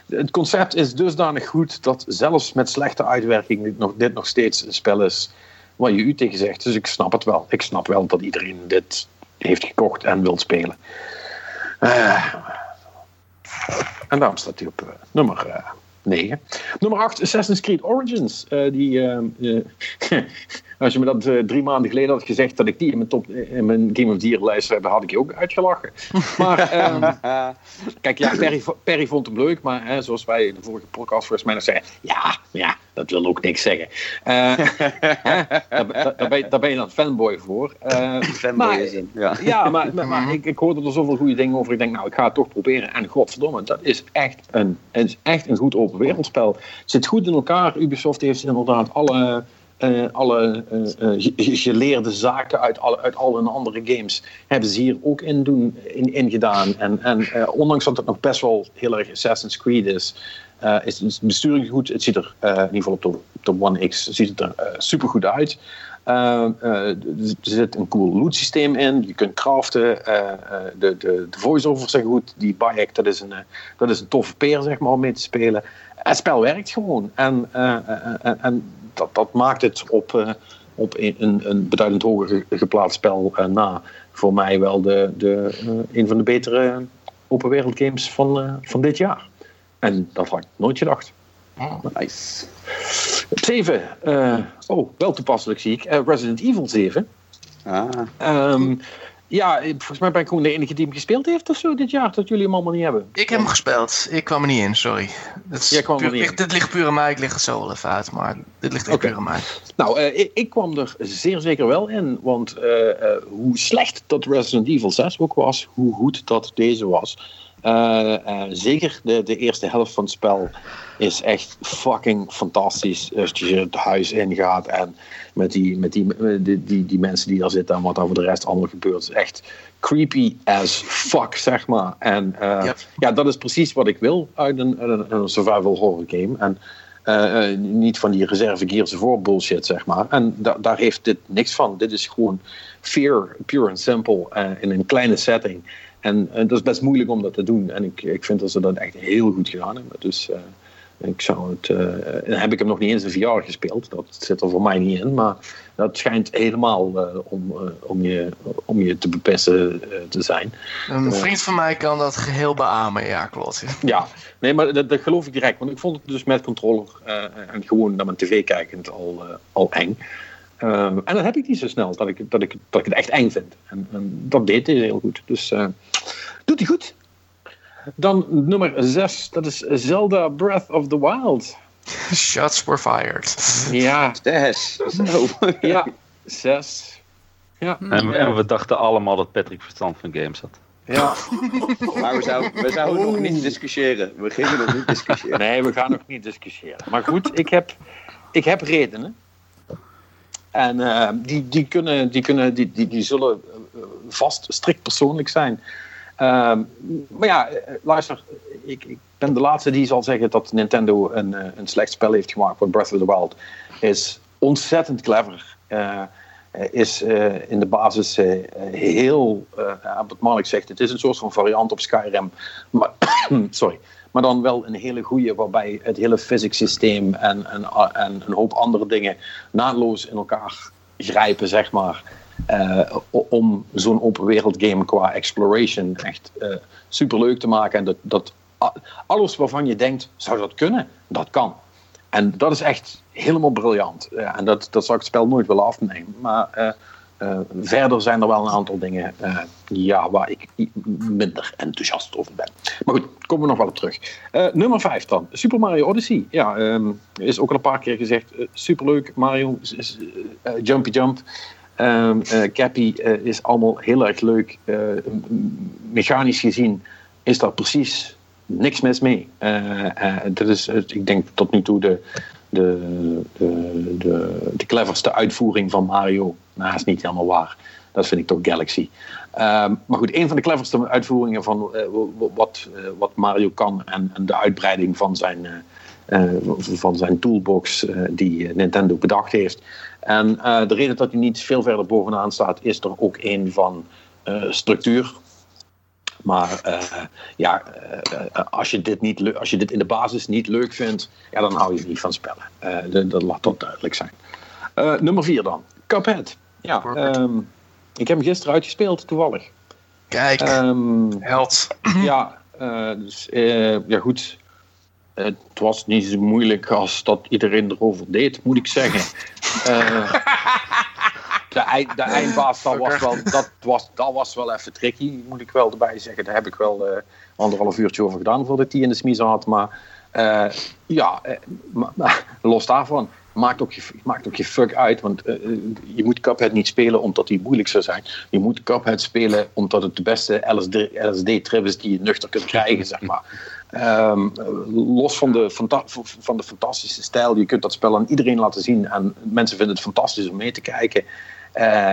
het, concept is dusdanig goed dat zelfs met slechte uitwerking dit nog, dit nog steeds een spel is waar je u tegen zegt. Dus ik snap het wel. Ik snap wel dat iedereen dit heeft gekocht en wil spelen. Uh, en daarom staat hij op uh, nummer 9. Nummer 8, Assassin's Creed Origins. die, als je me dat drie maanden geleden had gezegd dat ik die in mijn, top, in mijn Game of the Year lijst heb, had ik je ook uitgelachen. Maar um, kijk, ja, Perry, Perry, vond hem leuk, maar hè, zoals wij in de vorige podcast volgens mij nog zeiden, ja, ja, dat wil ook niks zeggen. Hè, daar, daar, ben je, daar, ben je, dan fanboy voor. Fanboy maar, is in, ja. ja maar, maar, maar ik, ik, hoorde er zoveel goede dingen over. Ik denk, nou, ik ga het toch proberen. En godverdomme, dat is echt een, is echt een goed open wereldspel. Het zit goed in elkaar. Ubisoft heeft inderdaad alle... Uh, alle uh, geleerde zaken uit alle, uit alle andere games hebben ze hier ook in, doen, in, in gedaan. En, ondanks dat het nog best wel heel erg Assassin's Creed is, is de besturing goed. Het ziet er, in ieder geval op de, One X, ziet het er super goed uit. er zit een cool loot systeem in. Je kunt craften. de, de, de voice-overs zijn goed. Die Bayek, dat is een, dat is een toffe peer zeg maar, om mee te spelen. Het spel werkt gewoon. En, en, en dat, dat maakt het op, op een, een beduidend hoger geplaatst spel na voor mij wel de, de, een van de betere open wereld games van, van dit jaar. En dat had ik nooit gedacht. Oh. Nice. 7. Uh, oh, wel toepasselijk zie ik. Uh, Resident Evil 7. Ah. Um, ja, volgens mij ben ik gewoon de enige die hem gespeeld heeft of zo dit jaar, dat jullie hem allemaal niet hebben. Ik heb hem gespeeld. Ik kwam er niet in, sorry. Dat is Jij kwam er puur- niet in. dit ligt puur aan mij. Ik lig het zo wel even uit. Maar dit ligt echt Oké. puur aan mij. Nou, eh, ik, ik kwam er zeer zeker wel in, want eh, eh, hoe slecht dat Resident Evil 6 ook was, hoe goed dat deze was. Eh, eh, zeker de, de eerste helft van het spel is echt fucking fantastisch. Als je het huis ingaat en met die, met die, die, die, die mensen die daar zitten en wat er voor de rest allemaal gebeurt. is echt creepy as fuck, zeg maar. En eh, Yep. ja, dat is precies wat ik wil uit een, uit een, een survival horror game. En eh, eh, niet van die reserve Gears of War bullshit, zeg maar. En da- daar heeft dit niks van. Dit is gewoon fear, pure and simple, in een kleine setting. En dat is best moeilijk om dat te doen. En ik, ik vind dat ze dat echt heel goed gedaan hebben. Dus ik zou het... eh, heb ik hem nog niet eens in VR gespeeld. Dat zit er voor mij niet in. Maar dat schijnt helemaal eh, om, eh, om, je, om je te bepesten te zijn. Een vriend van mij kan dat geheel beamen. Ja, klopt. Ja, nee, maar dat, dat geloof ik direct. Want ik vond het dus met controller en gewoon naar mijn tv kijkend al, al eng. Ehm, en dat heb ik niet zo snel, dat ik, dat ik, dat ik het echt eng vind. En, en dat deed hij heel goed. Dus doet hij goed. Dan nummer 6, dat is Zelda Breath of the Wild. Shots were fired. Ja. Zo. ja, 6. Ja, En, en we dachten allemaal dat Patrick verstand van games had. ja. Maar we zouden, we zouden nog niet discussiëren. We gingen nog niet discussiëren. Nee, we gaan nog niet discussiëren. Maar goed, ik heb, ik heb redenen. En eh, die, die, kunnen, die, kunnen, die, die, die zullen eh, vast strikt persoonlijk zijn. Ehm, maar ja, eh, luister, ik, ik ben de laatste die zal zeggen dat Nintendo een, eh, een slecht spel heeft gemaakt. Want Breath of the Wild is ontzettend clever. Eh, is in de basis eh, heel, wat Mark zegt, het is een soort van variant op Skyrim. Maar, sorry. Maar dan wel een hele goede, waarbij het hele physics systeem en, en, en een hoop andere dingen naadloos in elkaar grijpen, zeg maar. Eh, om zo'n open wereld game qua exploration echt eh super leuk te maken. En dat, dat alles waarvan je denkt, zou dat kunnen? Dat kan. En dat is echt helemaal briljant. Ja, en dat, dat zou ik het spel nooit willen afnemen. Maar eh, verder zijn er wel een aantal dingen ja, waar ik minder enthousiast over ben. Maar goed, komen we nog wel op terug. Nummer 5 dan. Super Mario Odyssey. Ja, ehm, is ook al een paar keer gezegd. superleuk. Mario Jumpy Jump. Eh, Cappy eh, is allemaal heel erg leuk. Eh, mechanisch gezien is daar precies niks mis mee. Dat is, ik denk tot nu toe de, de, de, de, de cleverste uitvoering van Mario. Nou, dat is niet helemaal waar. Dat vind ik toch Galaxy. Ehm, maar goed, een van de cleverste uitvoeringen van wat, wat Mario kan en, en de uitbreiding van zijn, van zijn toolbox die Nintendo bedacht heeft. En eh, de reden dat hij niet veel verder bovenaan staat, is er ook een van eh, structuur. Maar eh, ja, als, je dit niet, als je dit in de basis niet leuk vindt, ja, dan hou je niet van spellen. Dat laat dat duidelijk zijn. Nummer vier dan. Cuphead. Ja, ehm, ik heb hem gisteren uitgespeeld, toevallig. Kijk, Ehm, held. ja, dus, ja, goed. Het was niet zo moeilijk als dat iedereen erover deed, moet ik zeggen. Eh, de, eind, de eindbaas, dat was, wel, dat, was, dat was wel even tricky, moet ik wel erbij zeggen. Daar heb ik wel eh, anderhalf uurtje over gedaan voordat ik die in de smiezen had. Maar eh, ja, maar- maar los daarvan, maakt ook je, maakt ook je fuck uit. Want je moet Cuphead niet spelen omdat die moeilijk zou zijn. Je moet Cuphead spelen omdat het de beste LSD, LSD-trip is die je nuchter kunt krijgen, zeg maar. Ehm, los van de, van de fantastische stijl, je kunt dat spel aan iedereen laten zien. En mensen vinden het fantastisch om mee te kijken. Eh,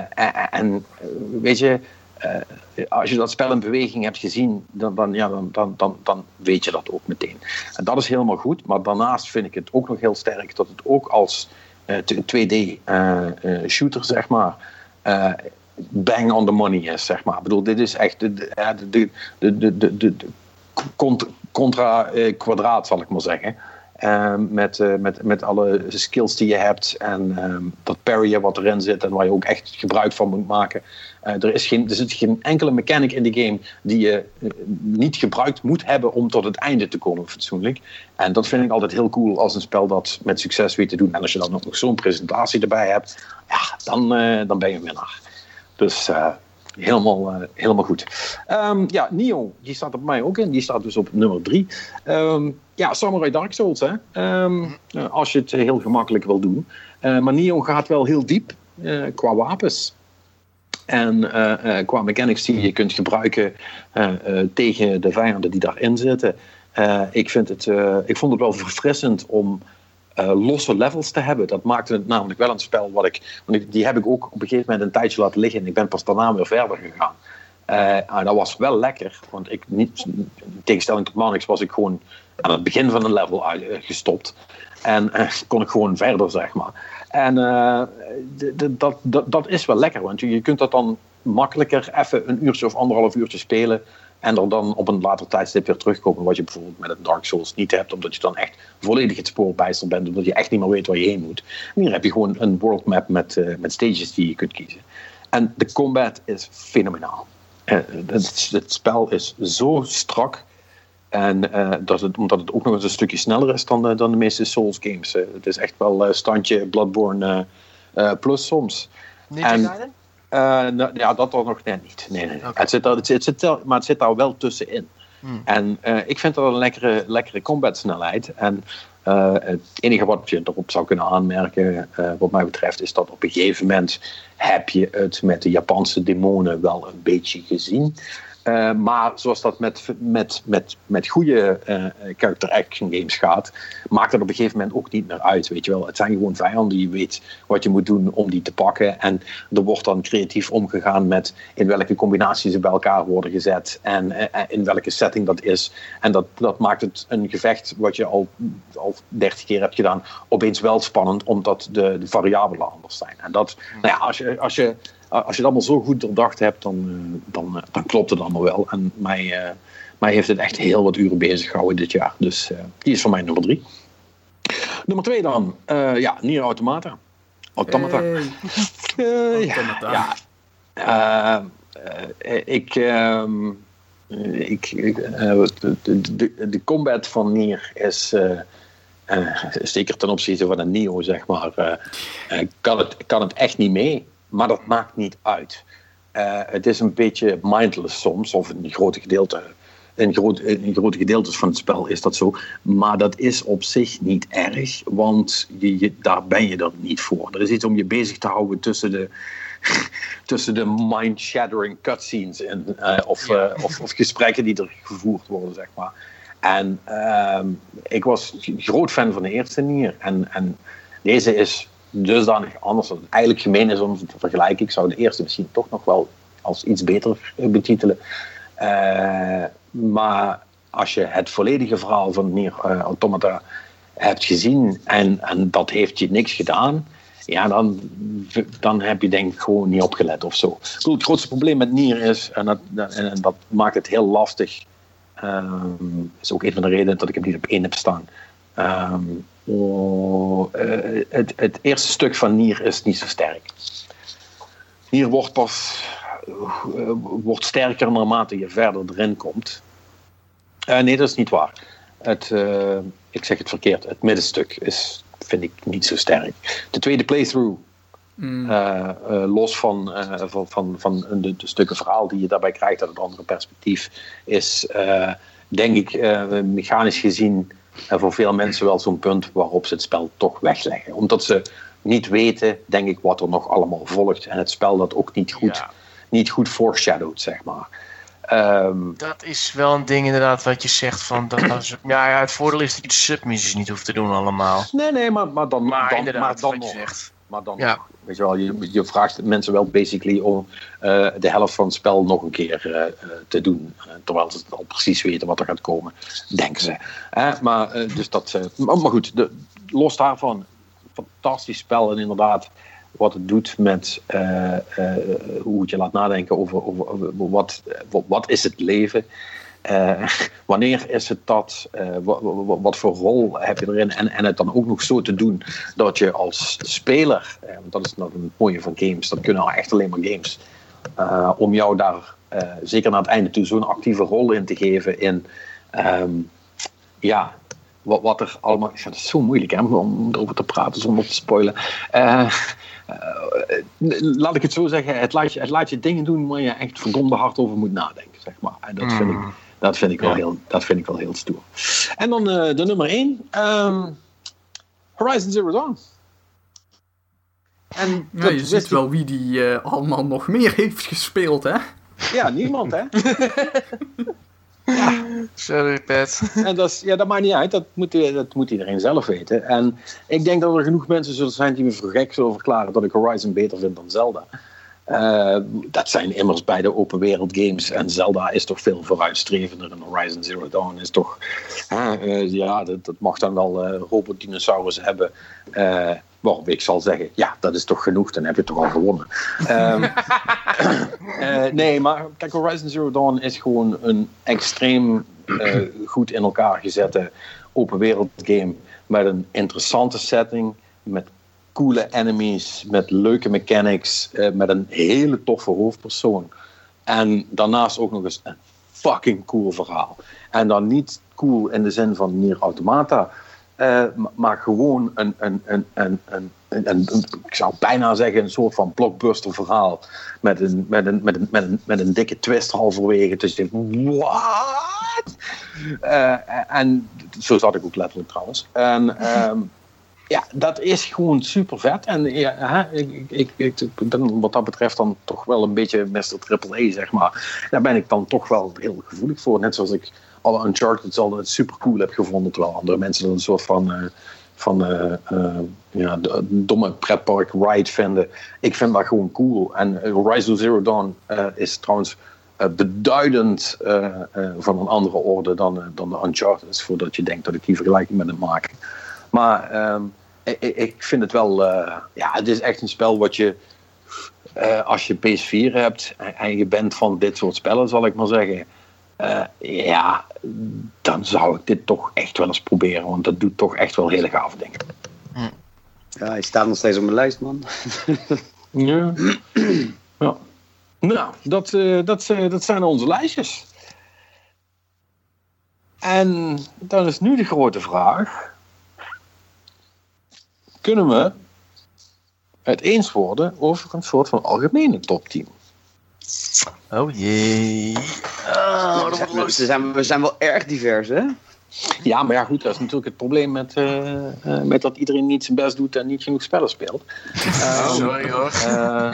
en, eh, weet je, eh, als je dat spel in beweging hebt gezien, dan, dan, ja, dan, dan, dan, weet je dat ook meteen. En dat is helemaal goed, maar daarnaast vind ik het ook nog heel sterk dat het ook als eh, 2D-shooter, zeg maar, eh, bang on the money is, zeg maar. Ik bedoel, dit is echt de, de, de, de, de, de, de, contra eh, kwadraat, zal ik maar zeggen. Ehm, met, eh, met, met alle skills die je hebt en ehm, dat parryen wat erin zit en waar je ook echt gebruik van moet maken. Eh, er, is geen, er zit geen enkele mechanic in de game die je niet gebruikt moet hebben om tot het einde te komen fatsoenlijk. En dat vind ik altijd heel cool als een spel dat met succes weet te doen. En als je dan nog zo'n presentatie erbij hebt, ja, dan, dan ben je een winnaar. Dus helemaal, eh, helemaal goed. Ehm, ja, Nio, die staat bij mij ook in. Die staat dus op nummer 3. ja, Samurai Dark Souls, hè. Ehm, eh, als je het heel gemakkelijk wil doen. Eh, maar Nio gaat wel heel diep qua wapens. En qua mechanics die je kunt gebruiken tegen de vijanden die daarin zitten. ik, vind het, ik vond het wel verfrissend om uh, losse levels te hebben. Dat maakte het namelijk wel een spel wat ik. Want die heb ik ook op een gegeven moment een tijdje laten liggen. En ik ben pas daarna weer verder gegaan. Uh, en dat was wel lekker. Want ik niet, in tegenstelling tot Manix was ik gewoon aan het begin van een level gestopt. En kon ik gewoon verder, zeg maar. En dat, dat, dat is wel lekker. Want je kunt dat dan makkelijker even een uurtje of anderhalf uurtje spelen. En er dan op een later tijdstip weer terugkomen. Wat je bijvoorbeeld met het Dark Souls niet hebt. Omdat je dan echt volledig het spoor bijster bent. Omdat je echt niet meer weet waar je heen moet. En hier heb je gewoon een world map met, uh, met stages die je kunt kiezen. En de combat is fenomenaal. Uh, het, het, spel is zo strak. En uh, dat het, omdat het ook nog eens een stukje sneller is dan de, dan de meeste Souls games. het is echt wel standje Bloodborne plus soms. Ninja en, nou, ja, dat dan nog net niet. Nee, nee. Het zit, het, het zit, maar het zit daar wel tussenin. Hmm. En uh, ik vind dat een lekkere, lekkere combat-snelheid. En uh, het enige wat je erop zou kunnen aanmerken, wat mij betreft, is dat op een gegeven moment heb je het met de Japanse demonen wel een beetje gezien. Uh, maar zoals dat met, met, met, met goede uh, character action games gaat, maakt het op een gegeven moment ook niet meer uit. Weet je wel. Het zijn gewoon vijanden. Je weet wat je moet doen om die te pakken. En er wordt dan creatief omgegaan met in welke combinaties ze bij elkaar worden gezet. En uh, in welke setting dat is. En dat, dat maakt het een gevecht wat je al, al dertig keer hebt gedaan, opeens wel spannend, omdat de, de variabelen anders zijn. En dat, nou ja, als je, als je als je het allemaal zo goed doordacht hebt, dan, eh, dan, eh, dan klopt het allemaal wel. En mij, uh, mij heeft het echt heel wat uren bezig gehouden dit jaar. Dus uh, die is voor mij nummer drie. Nummer twee dan. Uh, ja, Nier Automata. Automata. Hey. ja. ja. ik... Uh, ik, de, de, de, combat van Nier is... zeker ten opzichte van een Neo, zeg maar... kan, het, kan het echt niet mee. Maar dat maakt niet uit. Uh, het is een beetje mindless soms, of in grote gedeelte. In, groot, in grote gedeeltes van het spel is dat zo. Maar dat is op zich niet erg, want je, je, daar ben je er niet voor. Er is iets om je bezig te houden tussen de, tussen de mind-shattering cutscenes en, uh, of, uh, of, of, gesprekken die er gevoerd worden, zeg maar. En ehm, ik was groot fan van de eerste Nier. En, en deze is dusdanig anders dat het eigenlijk gemeen is om te vergelijken. Ik zou de eerste misschien toch nog wel als iets beter betitelen. Uh, maar als je het volledige verhaal van Nier uh, Automata hebt gezien en, en dat heeft je niks gedaan, ja, dan, dan heb je denk ik gewoon niet opgelet of zo. Het grootste probleem met Nier is, en dat, en dat maakt het heel lastig, um, is ook een van de redenen dat ik hem niet op één heb staan. Um, Oh, uh, het, het, eerste stuk van Nier is niet zo sterk. Nier wordt pas uh, wordt sterker naarmate je verder erin komt. Uh, nee, dat is niet waar. Het, ik zeg het verkeerd. Het middenstuk is, vind ik niet zo sterk. De tweede playthrough, mm. los van, van, van, van de, de, stukken verhaal die je daarbij krijgt uit het andere perspectief, is denk ik mechanisch gezien en voor veel mensen wel zo'n punt waarop ze het spel toch wegleggen. Omdat ze niet weten, denk ik, wat er nog allemaal volgt. En het spel dat ook niet goed, ja. niet goed foreshadowed, zeg maar. Um, dat is wel een ding inderdaad wat je zegt van dat als, ja, ja, het voordeel is dat je de submissies niet hoeft te doen allemaal. Nee, nee, maar, maar dan, maar dan, maar dan nog. zegt. Maar dan, Ja. weet je wel, je, je vraagt mensen wel basically om eh, de helft van het spel nog een keer eh, eh, te doen. Terwijl ze al precies weten wat er gaat komen, denken ze. Maar, dus dat, maar, goed, de, los daarvan, fantastisch spel en inderdaad wat het doet met hoe het je laat nadenken over, over, over wat, wat, wat is het leven. Eh, wanneer is het dat? Eh, wa- wa- wa- wat voor rol heb je erin? En, en het dan ook nog zo te doen dat je als speler, eh, want dat is nog een mooie van games, dat kunnen echt alleen maar games, om jou daar zeker naar het einde toe zo'n actieve rol in te geven in, ehm, ja, wat, wat er allemaal, ja, dat is zo moeilijk hè, om erover te praten zonder te spoilen. Laat ik het zo zeggen, het laat, je, het laat je dingen doen waar je echt verdomde hard over moet nadenken, zeg maar. En dat vind ik, Mm. Dat vind ik, wel, Ja. heel, dat vind ik wel heel stoer. En dan eh, de nummer 1, Horizon Zero Dawn. En Ja, je wist ziet wel wie die eh, allemaal nog meer heeft gespeeld, hè? Ja, niemand hè. Sorry, Pat. En dat, is, ja, dat maakt niet uit, dat moet, dat moet iedereen zelf weten. En ik denk dat er genoeg mensen zullen zijn die me voor gek zullen verklaren dat ik Horizon beter vind dan Zelda. Eh, dat zijn immers beide open wereld games. En Zelda is toch veel vooruitstrevender. En Horizon Zero Dawn is toch. eh, ja, dat, dat mag dan wel eh robotdinosaurus hebben. Waarop ik zal zeggen: ja, dat is toch genoeg, dan heb je toch al gewonnen. Ehm, eh, nee, maar kijk, Horizon Zero Dawn is gewoon een extreem goed in elkaar gezette open wereld game. Met een interessante setting. Met coole enemies, met leuke mechanics, eh, met een hele toffe hoofdpersoon. En daarnaast ook nog eens een fucking cool verhaal. En dan niet cool in de zin van Nier Automata, eh, ma- maar gewoon een, een, een, een, een, een, een- een- ik zou bijna zeggen, een soort van blockbuster verhaal. Met een, met een, met een, met een, met een dikke twist halverwege. Dus je denkt, what? Eh, en zo zat ik ook letterlijk trouwens. En ehm, ja, dat is gewoon super vet. En ja, ik, ik, ik, ben wat dat betreft dan toch wel een beetje Mr. Triple E, zeg maar. Daar ben ik dan toch wel heel gevoelig voor. Net zoals ik alle Uncharted altijd super cool heb gevonden. Terwijl andere mensen dat een soort van, eh, van eh, eh, ja, de- domme pretpark ride vinden. Ik vind dat gewoon cool. En Horizon Zero Dawn is trouwens beduidend van een andere orde dan, dan de Uncharted. Voordat je denkt dat ik die vergelijking met het maken. Maar ehm, ik, ik- vind het wel, eh, ja, het is echt een spel wat je, eh, als je PS4 hebt en, en je bent van dit soort spellen, zal ik maar zeggen, eh, ja, dan zou ik dit toch echt wel eens proberen, want dat doet toch echt wel hele gave dingen. Ja, hij staat nog steeds op mijn lijst, man. Ja. ja. Nou, dat, eh, dat, eh, dat zijn onze lijstjes. En dan is nu de grote vraag: kunnen we het eens worden over een soort van algemene top 10? Oh jee. Oh, we, zijn, we, zijn, we zijn wel erg divers, hè? Ja, maar ja, goed, dat is natuurlijk het probleem met, eh, eh, met dat iedereen niet zijn best doet en niet genoeg spellen speelt. Oh, sorry hoor. Eh,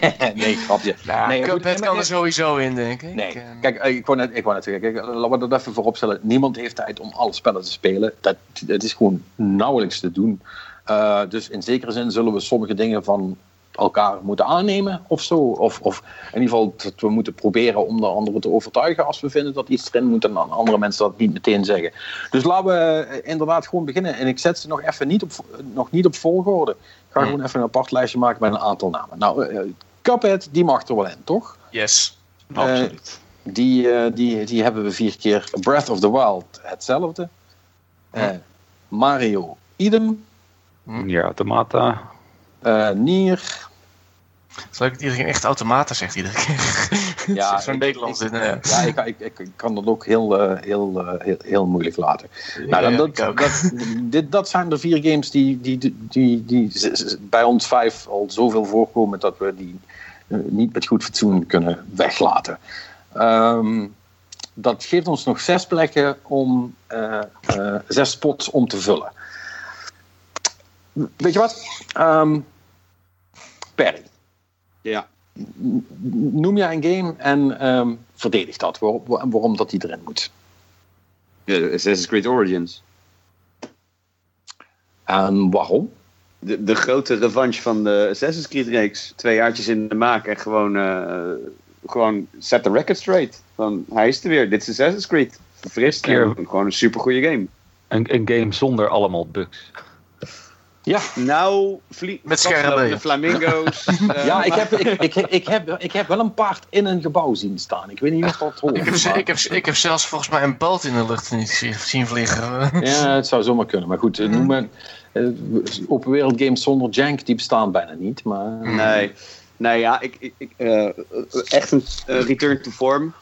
nee, grapje. Nou, nee, Cuphead kan er sowieso in, denk ik. Nee, Eh, kijk, eh, ik wou net, ik wou net zeggen, kijk, laten we dat even vooropstellen. Niemand heeft tijd om alle spellen te spelen. Dat, is gewoon nauwelijks te doen. Eh, dus in zekere zin zullen we sommige dingen van elkaar moeten aannemen of zo. Of, of in ieder geval dat we moeten proberen om de anderen te overtuigen als we vinden dat iets erin moet en dan andere mensen dat niet meteen zeggen. Dus laten we eh, inderdaad gewoon beginnen. En ik zet ze nog even niet op, nog niet op volgorde. Ik ga gewoon even een apart lijstje maken met een aantal namen. Nou, eh, Cuphead, die mag er wel in, toch? Yes. Absoluut. Die, eh, die, die hebben we vier keer. Breath of the Wild, hetzelfde. Eh, Mario, idem. Nier Automata. Eh, Nier. Het leuk dat iedereen echt automaten zegt iedere keer. Ja, Ja, zo'n ik- Nederlands. ik- in, eh. Ja, ik, ik, ik, ik kan dat ook heel, eh, heel, eh, heel, heel moeilijk laten. nou, dan, Ja, dat, ik dat, dit, dat zijn de vier games die, die, die, die, bij ons vijf al zoveel voorkomen dat we die niet met goed fatsoen kunnen weglaten. Ehm, dat geeft ons nog zes plekken om zes spots om te vullen. Weet je wat? Ehm Perry, Ja. noem jij een game en ehm, verdedig dat. Waarom, waarom dat die erin moet. Ja, Assassin's Creed Origins. En waarom? De, de grote revanche van de Assassin's Creed reeks. Twee jaartjes in de maak en gewoon, eh, gewoon set the record straight. Van, hij is er weer. Dit is Assassin's Creed. Verfrist gewoon een supergoeie game. Een, een game zonder allemaal bugs. Ja, Nou, Met schermen. vastloopende flamingo's. eh, ja ik, heb, ik, ik, ik, heb, ik heb wel een paard in een gebouw zien staan. Ik weet niet of dat hoort. Ik heb, maar- ik, heb, ik heb zelfs volgens mij een boot in de lucht niet zien- zien vliegen. Ja, het zou zomaar kunnen. Maar goed, eh, noem maar, eh, open wereld games zonder jank, die bestaan bijna niet. Maar, Nee. Nee, ja, ik, ik, eh, echt een return to form.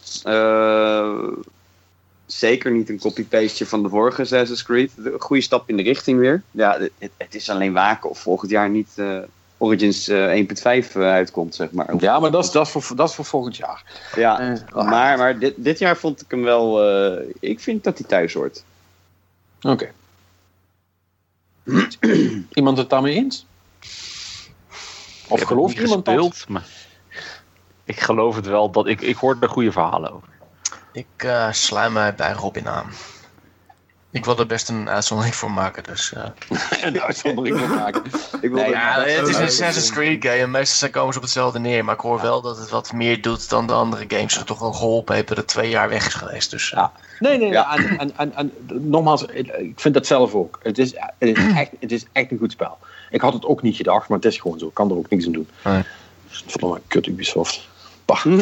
Zeker niet een copy-pasteje van de vorige Assassin's Creed. Een goede stap in de richting weer. Ja, het, het is alleen waken of volgend jaar niet, eh, Origins eh, 1.5 eh, uitkomt, zeg maar. Ja, maar dat is, dat is, voor, dat is voor volgend jaar. Ja, maar, maar dit, dit jaar vond ik hem wel... eh, ik vind dat hij thuis hoort. Oké. iemand het daarmee eens? Of gelooft iemand dat? maar ik geloof het wel. Dat ik, ik hoor er goede verhalen over. Ik eh sluit mij bij Robin aan. Ik wil er best een uitzondering voor maken, dus... eh. Een uitzondering voor maken. Ik wil Nee, Ja, het is een Assassin's Creed game. Meestal komen ze op hetzelfde neer. Maar ik hoor wel dat het wat meer doet dan de andere games. Dat toch wel geholpen heeft dat het twee jaar weg is geweest. Dus eh, Ja. Nee, nee, Ja. En, en, en, en nogmaals, ik ik vind dat zelf ook. Het is, het, is echt, het is echt een goed spel. Ik had het ook niet gedacht, maar het is gewoon zo. Ik kan er ook niks aan doen. Nee. Verdomme, kut Ubisoft. Bah.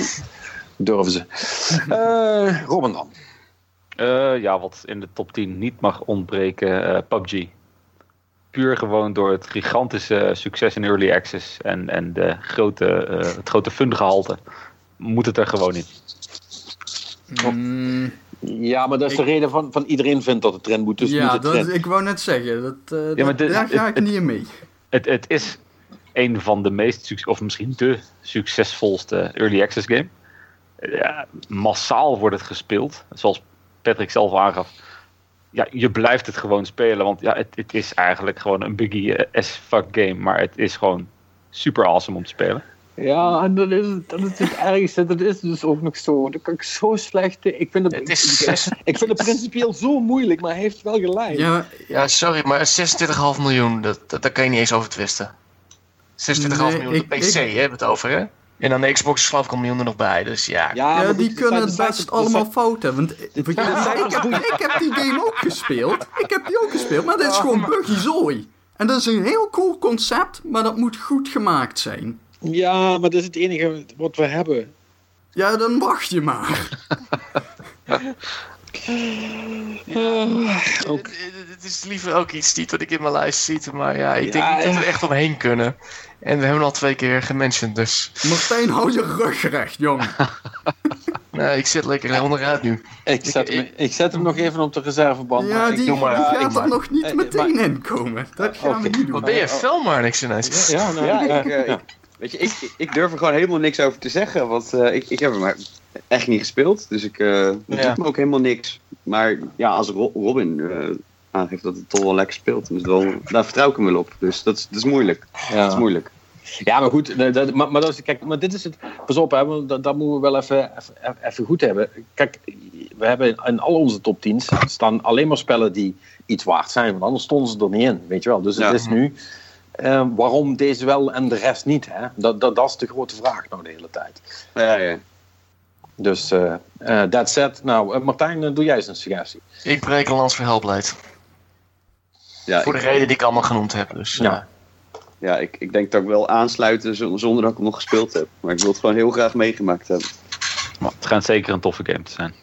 Durven ze. Eh Robin dan. Eh, ja, wat in de top 10 niet mag ontbreken, eh, PUBG. Puur gewoon door het gigantische succes in Early Access en, en de grote, eh, het grote fundgehalte moet het er gewoon in. Mm, Ja, maar dat is de reden van, van iedereen vindt dat het trend moet. Dus moet ja, het dat, trend. ik wou net zeggen. Dat, eh, Ja, dat- daar ga ik het- niet in mee. Het, het is een van de meest, of misschien de succesvolste Early Access game. Ja, massaal wordt het gespeeld, zoals Patrick zelf aangaf. Ja, je blijft het gewoon spelen, want ja, het, het is eigenlijk gewoon een biggie eh, as fuck game, maar het is gewoon super awesome om te spelen. Ja, en dat is, dat is het ergste. Dat is dus ook nog zo. Dat kan ik zo slecht. Ik vind het, het is... ik vind het principieel zo moeilijk, maar hij heeft wel gelijk. Ja, ja, sorry, maar 26,5 miljoen. Dat, dat, daar kan je niet eens over twisten. 26,5 Nee, miljoen op ik- PC, ik- hè, hebben we het over, hè? En dan de Xbox is geloof ik een miljoen er nog bij. Dus ja, Ja, die goed, kunnen het best allemaal cijfers- fout hebben. Want ik, ik, heb, ik heb die game ook gespeeld. Ik heb die ook gespeeld, maar dit is gewoon buggy zooi. En dat is een heel cool concept, maar dat moet goed gemaakt zijn. Ja, maar dat is het enige wat we hebben. Ja, dan wacht je maar. Ook. Het, is liever ook iets niet wat ik in mijn lijst zie. Maar ja, ik denk Ja, niet dat we er echt omheen kunnen. En we hebben al twee keer gementiond, dus... Martijn, hou je rug recht, jongen. Nee, ik zit lekker onderuit nu. Ik zet, hem, ik zet hem nog even op de reserveband. Ja, maar ik die, doe maar, die ik gaat maar. er nog niet Eh, meteen in komen. Dat gaan we Oké. niet doen. Wat ben je fel maar niks ineens. Ja, nou, Ja, ja, ik, eh, ja. ik- weet je, ik, ik durf er gewoon helemaal niks over te zeggen. Want eh, ik, ik heb hem maar echt niet gespeeld. Dus ik, eh het Ja. doet me ook helemaal niks. Maar ja, als Ro- Robin eh, aangeeft dat het toch wel lekker speelt, het wel, daar vertrouw ik hem wel op. Dus dat is, dat is moeilijk. Dat is moeilijk. Ja, maar goed, dat, dat- maar, maar, dat is, kijk, maar dit is het. Pas op, hè, want dat, dat moeten we wel even, even, even goed hebben. Kijk, we hebben in al onze top 10's staan alleen maar spellen die iets waard zijn, want anders stonden ze er niet in, weet je wel. Dus Ja. het is nu eh, waarom deze wel en de rest niet, hè? Dat, dat, dat is de grote vraag nou de hele tijd. Ja, ja. Dus eh eh that said, nou, eh, Martijn, eh, doe jij eens een suggestie. Ik breek een lans voor Hellblade. Ja Voor de ik, reden die ik allemaal genoemd heb. Dus, Ja. eh, ja ik, ik denk dat ik wel aansluiten zonder dat ik hem nog gespeeld heb. Maar ik wil het gewoon heel graag meegemaakt hebben. Maar het schijnt zeker een toffe game te zijn.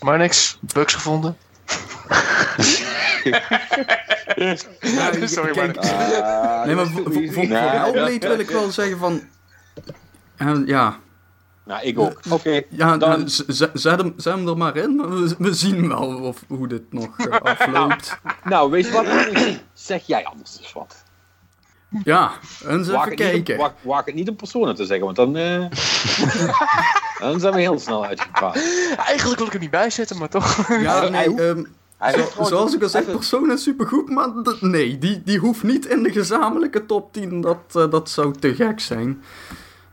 maar niks. Bugs gevonden. Sorry, kijk, Ah, nee, maar is voor, voor, voor wil ik wel zeggen van... eh, ja, Nou, ik ook. Oké, ja dan- nou, zet, hem, zet hem er maar in. maar We, we zien wel of, hoe dit nog eh, afloopt. nou, weet je wat? zeg jij anders eens wat. Ja, eens even Waag het, niet, kijken. om- waag, waag het niet om personen te zeggen, want dan, eh, dan zijn we heel snel uitgepraat. Eigenlijk wil ik er niet bij zetten, maar toch. Ja, nee, ehm, Hij zo- zoals ik al zeg, even- persoon is supergoed, maar nee, die, die hoeft niet in de gezamenlijke top 10. Dat, eh, dat zou te gek zijn.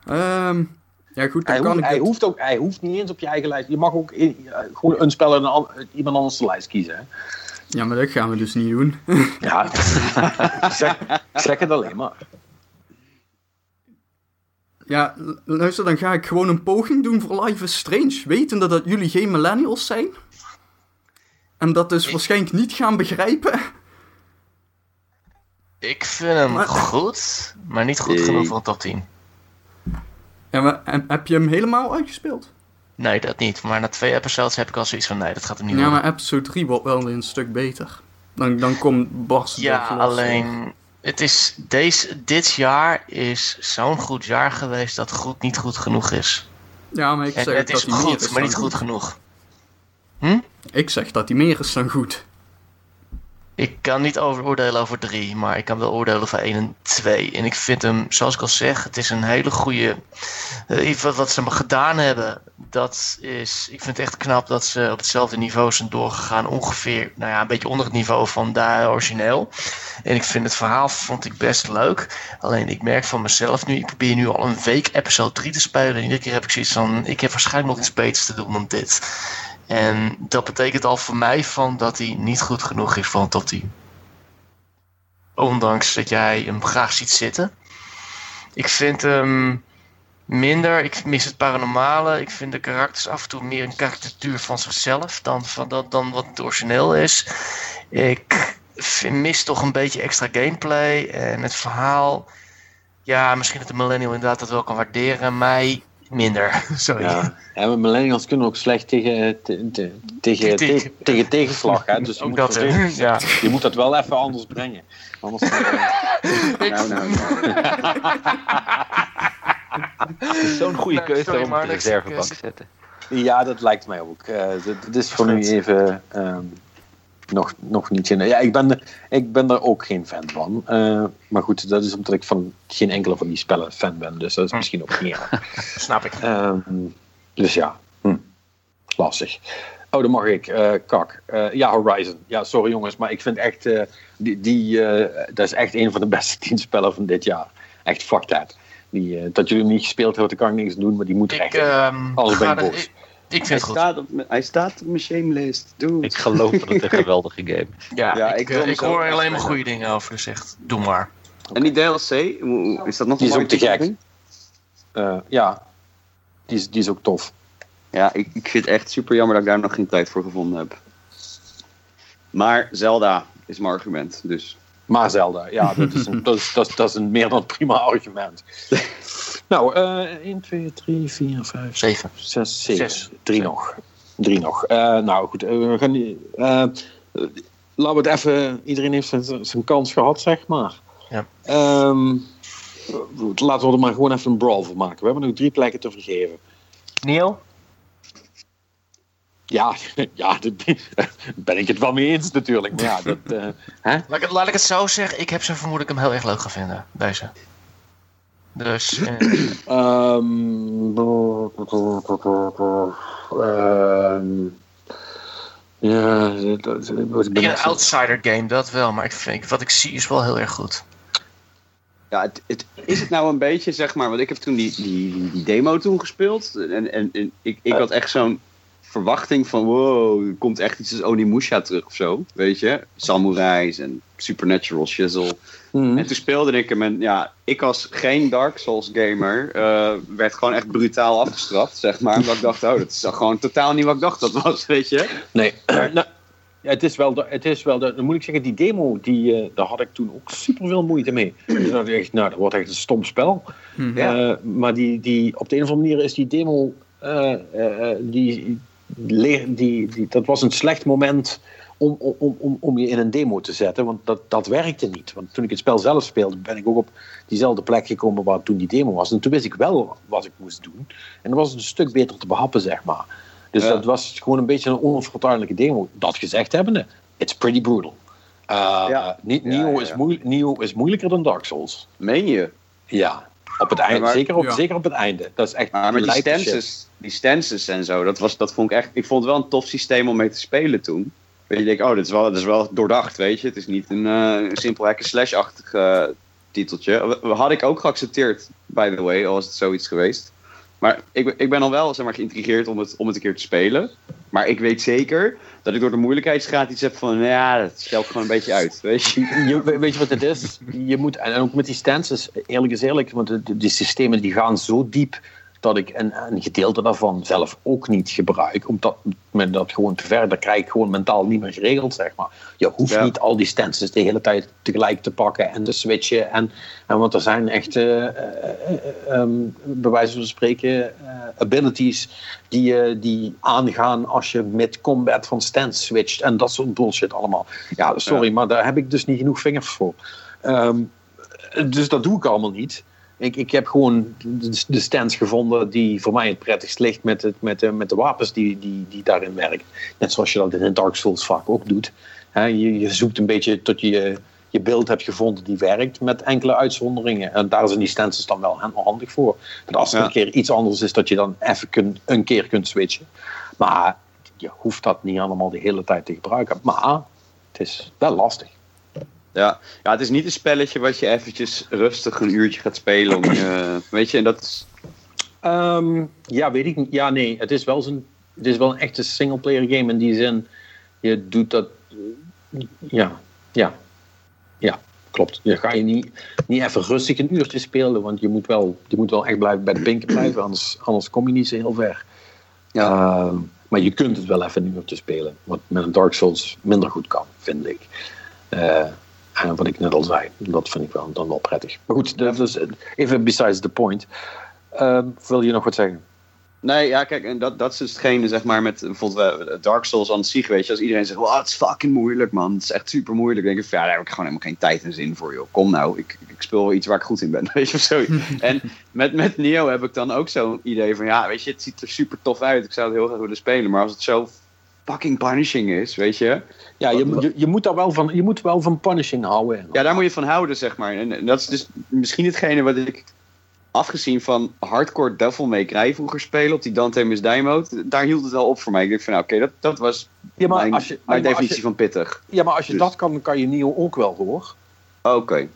Ehm, ja, goed, dan Hij, kan hoeft, ik hij, het- hoeft ook, hij hoeft niet eens op je eigen lijst. Je mag ook in- gewoon een spel en een an- iemand anders de lijst kiezen. Hè? Ja, maar dat gaan we dus niet doen. Ja, zeg, zeg het alleen maar. Ja, luister, dan ga ik gewoon een poging doen voor Life is Strange, wetende dat jullie geen millennials zijn. En dat dus waarschijnlijk niet gaan begrijpen. Ik vind hem Maar- goed, maar niet goed genoeg voor een top 10. Ja, maar heb- je hem helemaal uitgespeeld? Nee, dat niet. Maar na twee episodes heb ik al zoiets van, nee, dat gaat hem niet Ja, worden. maar episode 3 wordt wel een stuk beter. Dan, dan komt Bas Ja, er alleen... Het is, deze, dit jaar is zo'n goed jaar geweest dat goed niet goed genoeg is. Ja, maar ik En zeg het dat is goed, is maar niet goed genoeg. Ik zeg dat hij meer is dan goed. Ik kan niet over oordelen over 3, maar ik kan wel oordelen over 1 en 2. En ik vind hem, zoals ik al zeg, het is een hele goede. Uh, wat, wat ze gedaan hebben, dat is. Ik vind het echt knap dat ze op hetzelfde niveau zijn doorgegaan. Ongeveer, nou ja, een beetje onder het niveau van daar origineel. En ik vind het verhaal vond ik best leuk. Alleen ik merk van mezelf nu, ik probeer nu al een week episode 3 te spelen. En iedere keer heb ik zoiets van: ik heb waarschijnlijk nog iets beters te doen dan dit. En dat betekent al voor mij van dat hij niet goed genoeg is voor een top 10. Ondanks dat jij hem graag ziet zitten. Ik vind hem minder. Ik mis het paranormale. Ik vind de karakters af en toe meer een karikatuur van zichzelf dan, van, dan, dan wat het origineel is. Ik mis toch een beetje extra gameplay. En het verhaal. Ja, misschien dat de millennial inderdaad dat wel kan waarderen. Mij minder. Sorry. Ja. ja, millennials kunnen ook slecht tegen, te, te, tegen, te, tegen tegenslag. Hè? Dus je moet, dat, ja. je moet dat wel even anders brengen. Anders dan, nou, nou, Het is zo'n goede keuze sorry, om op de reservebank te zetten. Ja, dat lijkt mij ook. Uh, dit is voor nu even ehm, nog, nog niet. Ja, ik ben, er- ik ben er ook geen fan van. Eh, maar goed, dat is omdat ik van geen enkele van die spellen fan ben. Dus dat is Hm. misschien ook niet erg. Snap ik. Ehm, dus ja, hm. lastig. Oh, dan mag ik. eh, kak. Eh, ja, Horizon. Ja, sorry jongens, maar ik vind echt. die, die, dat is echt een van de beste tien spellen van dit jaar. Echt fuck that. Die, dat jullie hem niet gespeeld hebben, daar kan ik niks doen, maar die moet Ik, echt. Alles ben ik boos. Ik, vind Hij het goed. staat, op, mijn- hij staat op mijn shamelist. Dude. Ik geloof dat het een geweldige game is. Ja, Ja, ik, ik eh, ik hoor alleen maar goede dingen over, dus echt, doe maar. En die DLC, is dat nog Die is een ook te gek. Eh, ja, die is, die is ook tof. Ja, ik, ik vind het echt super jammer dat ik daar nog geen tijd voor gevonden heb. Maar Zelda is mijn argument, dus... Maar Zelda, ja, dat is een, dat is, dat is, dat is een meer dan prima argument. nou, eh 1, 2, 3, 4, 5, Zeven. 6, 7. Zes. Drie nog. Drie nog. Eh, nou goed, eh, we gaan die, eh, laten we het even. Iedereen heeft zijn, zijn kans gehad, zeg maar. Ja. Ehm, goed, laten we er maar gewoon even een brawl van maken. We hebben nog drie plekken te vergeven. Neil? Ja, ja daar ben ik het wel mee eens natuurlijk. Maar ja, dat, eh, hè? Laat ik, het- laat ik het zo zeggen, ik heb zo vermoed dat ik hem heel erg leuk ga vinden, deze. Dus, eh, Ehm, ehm, ja, dat, ik een outsider game, dat wel, maar ik vind, wat ik zie is wel heel erg goed. Ja, het, het, is het nou een beetje, zeg maar... Want ik heb toen die, die, die, die demo toen gespeeld. En, en, en ik, ik had echt zo'n verwachting van... Wow, er komt echt iets als Onimusha terug of zo. Weet je? Samurais en supernatural shizzle. Mhm. En toen speelde ik hem en ja, ik als geen Dark Souls gamer eh, werd gewoon echt brutaal afgestraft, zeg maar. Omdat ik dacht, oh, dat is gewoon totaal niet wat ik dacht dat was, weet je. Nee, nou, ja, het is wel, de, het is wel de, dan moet ik zeggen, die demo, die, eh, daar had ik toen ook super veel moeite mee. Dus dacht ik echt, nou, dat wordt echt een stom spel. Mhm. Ja. Eh, maar die, die, op de een of andere manier is die demo, eh, eh, eh, die, leer- die, die, dat was een slecht moment om, om, om, om je in een demo te zetten, want dat, dat werkte niet. Want toen ik het spel zelf speelde, ben ik ook op diezelfde plek gekomen waar toen die demo was. En toen wist ik wel wat ik moest doen. En dan was het een stuk beter te behappen, zeg maar. Dus Ja. dat was gewoon een beetje een onvertuidelijke demo. Dat gezegd hebbende, it's pretty brutal. Uh, Ja. Ni- Ja, Neo, ja, Is ja. moeil- Neo is moeilijker dan Dark Souls. Meen je? Ja, op het einde. maar- zeker, op, Ja. zeker op het einde. Dat is echt Maar met die shit. stances, die stances en zo, dat, was, dat vond ik echt... Ik vond het wel een tof systeem om mee te spelen toen. Weet je, denk, oh, dit is wel, dit is wel doordacht, weet je. Het is niet een eh, simpel hack slash-achtig eh, titeltje. Had ik ook geaccepteerd, by the way, al was het zoiets geweest. Maar ik, ik ben al wel zeg maar, geïntrigeerd om het, om het een keer te spelen. Maar ik weet zeker dat ik door de moeilijkheidsgraad iets heb van... nou Ja, dat stelt gewoon een beetje uit, weet je. Je, we- weet je wat het is? Je moet, en ook met die stances, eerlijk is eerlijk, want de, de- die systemen die gaan zo diep dat ik een, een gedeelte daarvan zelf ook niet gebruik. Omdat me dat gewoon te ver, dat krijg ik gewoon mentaal niet meer geregeld, zeg maar. Je hoeft Ja. niet al die stances de hele tijd tegelijk te pakken en te switchen. En, en want er zijn echt, ehm, bij wijze van spreken, abilities die, die aangaan als je met combat van stance switcht. En dat soort bullshit allemaal. Ja, sorry, maar daar heb ik dus niet genoeg vingers voor. Ehm, dus dat doe ik allemaal niet. Ik, ik heb gewoon de, de gevonden die voor mij het prettigst ligt met, het, met, de, met de wapens die, die, die daarin werken. Net zoals je dat in Dark Souls vaak ook doet. Hè, je, je zoekt een beetje tot je je beeld hebt gevonden die werkt met enkele uitzonderingen. En daar zijn die stencils dan wel handig voor. Dat als er Ja. een keer iets anders is, dat je dan even kun, een keer kunt switchen. Maar je hoeft dat niet allemaal de hele tijd te gebruiken. Maar het is wel lastig. Ja. ja, het is niet een spelletje wat je eventjes rustig een uurtje gaat spelen. Om je, weet je, en dat is... Ehm, ja, weet ik niet. Ja, nee, het is wel, zo'n, het is wel een echte singleplayer game in die zin. Je doet dat. eh, Ja, ja, ja, klopt. Je ga je niet, niet even rustig een uurtje spelen, want je moet wel, je moet wel echt blijven bij de pinken blijven, anders, anders kom je niet zo heel ver. Ehm, maar je kunt het wel even een uurtje spelen, wat met een Dark Souls minder goed kan, vind ik. Eh, en wat ik net al zei, dat vind ik wel, dan wel prettig. Maar goed, dat is even besides the point. Ehm, wil je nog wat zeggen? Nee, ja, kijk, en dat, dat is dus hetgene, zeg maar, met bijvoorbeeld eh, Dark Souls aan zich, weet je. Als iedereen zegt, wow, het is fucking moeilijk, man. Het is echt super moeilijk. Dan denk ik, van, ja, daar heb ik gewoon helemaal geen tijd en zin voor, joh. Kom nou, ik, ik speel wel iets waar ik goed in ben, weet je, of zo. en met, met Neo heb ik dan ook zo'n idee van, ja, weet je, het ziet er super tof uit. Ik zou het heel graag willen spelen, maar als het zo fucking punishing is, weet je. Ja, je, je, je, moet daar wel van, je moet wel van punishing houden. Ja, daar moet je van houden, zeg maar. En, en dat is dus misschien hetgene wat ik, afgezien van hardcore Devil May Cry vroeger spelen op die Dante Miss mode, daar hield het wel op voor mij. Ik dacht van, nou, oké, dat, dat was Ja, maar mijn, als je, mijn maar als definitie je, van pittig. ja, maar als je Dus- dat kan, dan kan je Neo ook wel hoor. Oké.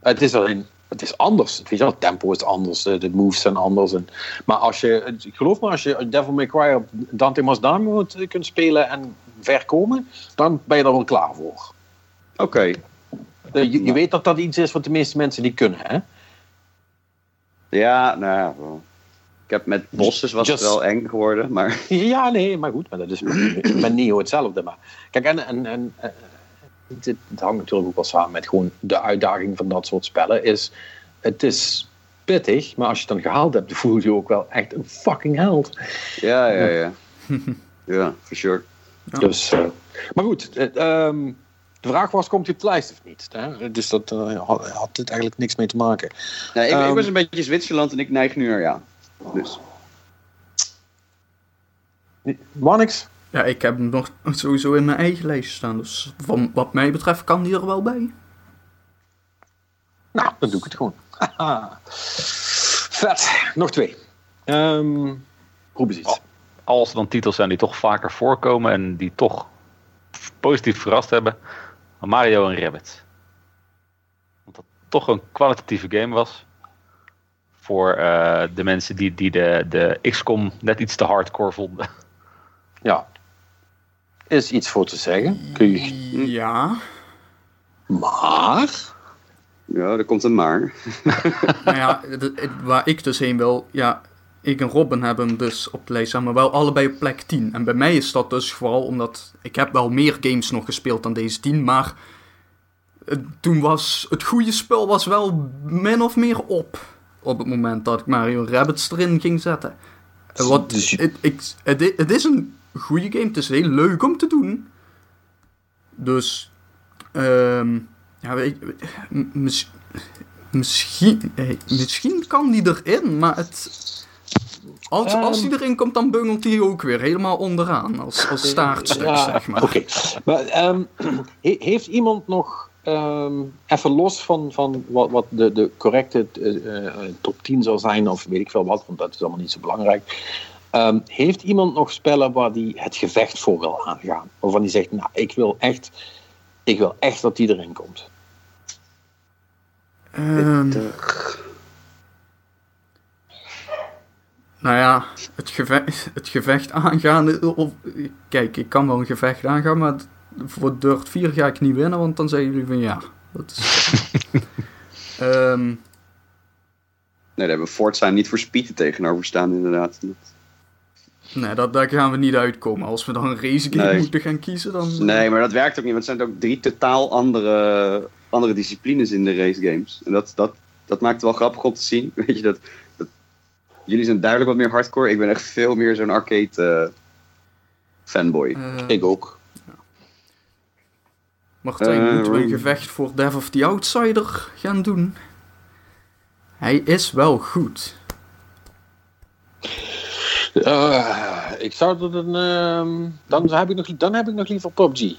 Het is alleen, het is anders. Weet je wel, het tempo is anders, de moves zijn anders. En, maar als je, ik geloof me, als je Devil May Cry op Dante mode kunt spelen en ver komen, dan ben je er wel klaar voor. Oké. Eh, Je, je weet dat dat iets is wat de meeste mensen die kunnen, hè? Ja, nou ja. Ik heb met bosses was Just- het wel eng geworden, maar... Ja, nee, maar goed, maar dat is met, met Neo hetzelfde. Maar kijk, en, en, en het, het hangt natuurlijk ook wel samen met gewoon de uitdaging van dat soort spellen. Is, het is pittig, maar als je het dan gehaald hebt, dan voel je je ook wel echt een fucking held. Ja, ja, ja. ja, for sure. Ja. Dus, eh, maar goed, eh, ehm, de vraag was, komt hij op de lijst of niet? Hè? Dus dat eh, had, had dit eigenlijk niks mee te maken. Nee, ik, ik Ehm, was een beetje Zwitserland en ik neig nu naar ja. Dus. Marnix? Ja, ik heb hem nog sowieso in mijn eigen lijst staan. Dus van, wat mij betreft kan die er wel bij. Nou, dan doe ik het gewoon. Haha. Vet. Nog twee. Ehm eens iets. Oh. Als er dan titels zijn die toch vaker voorkomen en die toch positief verrast hebben, Mario en Rabbit. Want dat toch een kwalitatieve game was. Voor eh, de mensen die, die de, de XCOM net iets te hardcore vonden. Ja. Is iets voor te zeggen. Kun je... Ja. Maar... Ja, er komt een maar. nou ja, waar ik dus heen wil, ja, ik en Robin hebben dus op de lijst staan, maar wel allebei op plek 10. En bij mij is dat dus vooral omdat ik heb wel meer games nog gespeeld dan deze 10, maar toen was het goede spel was wel min of meer op. Op het moment dat ik Mario Rabbids erin ging zetten. En Wat, Dus het, ik, het, het is een goede game, het is heel leuk om te doen. Dus, ehm ja, weet mis- misschien, eh, misschien kan die erin, maar het, als, als die erin komt, dan bungelt hij ook weer helemaal onderaan, als, als staartstuk, Ja, zeg maar. Oké. Maar ehm, he- heeft iemand nog, ehm, even los van, van wat, wat de, de correcte eh, eh, top 10 zou zijn, of weet ik veel wat, want dat is allemaal niet zo belangrijk. Ehm, heeft iemand nog spellen waar die het gevecht voor wil aangaan? Waarvan die zegt, nou, ik wil echt, ik wil echt dat die erin komt. Ehm, nou ja, het gevecht, het gevecht aangaan. Of, kijk, ik kan wel een gevecht aangaan, maar voor Dirt 4 ga ik niet winnen, want dan zeggen jullie van ja. Dat is, Ehm, Nee, daar hebben we Forza niet voor speed tegenover staan, inderdaad. Nee, dat, daar gaan we niet uitkomen. Als we dan een racegame Nee. moeten gaan kiezen, dan... Nee, maar dat werkt ook niet, want het zijn ook drie totaal andere, andere disciplines in de race games. En dat, dat, dat maakt het wel grappig om te zien. Weet je, dat, dat, jullie zijn duidelijk wat meer hardcore. Ik ben echt veel meer zo'n arcade eh, fanboy. Eh, Ik ook. Martijn, Eh, moeten we een gevecht voor Death of the Outsider gaan doen? Hij is wel goed. Eh, ik zou dat een. Ehm, dan, heb ik nog, dan heb ik nog liever PUBG.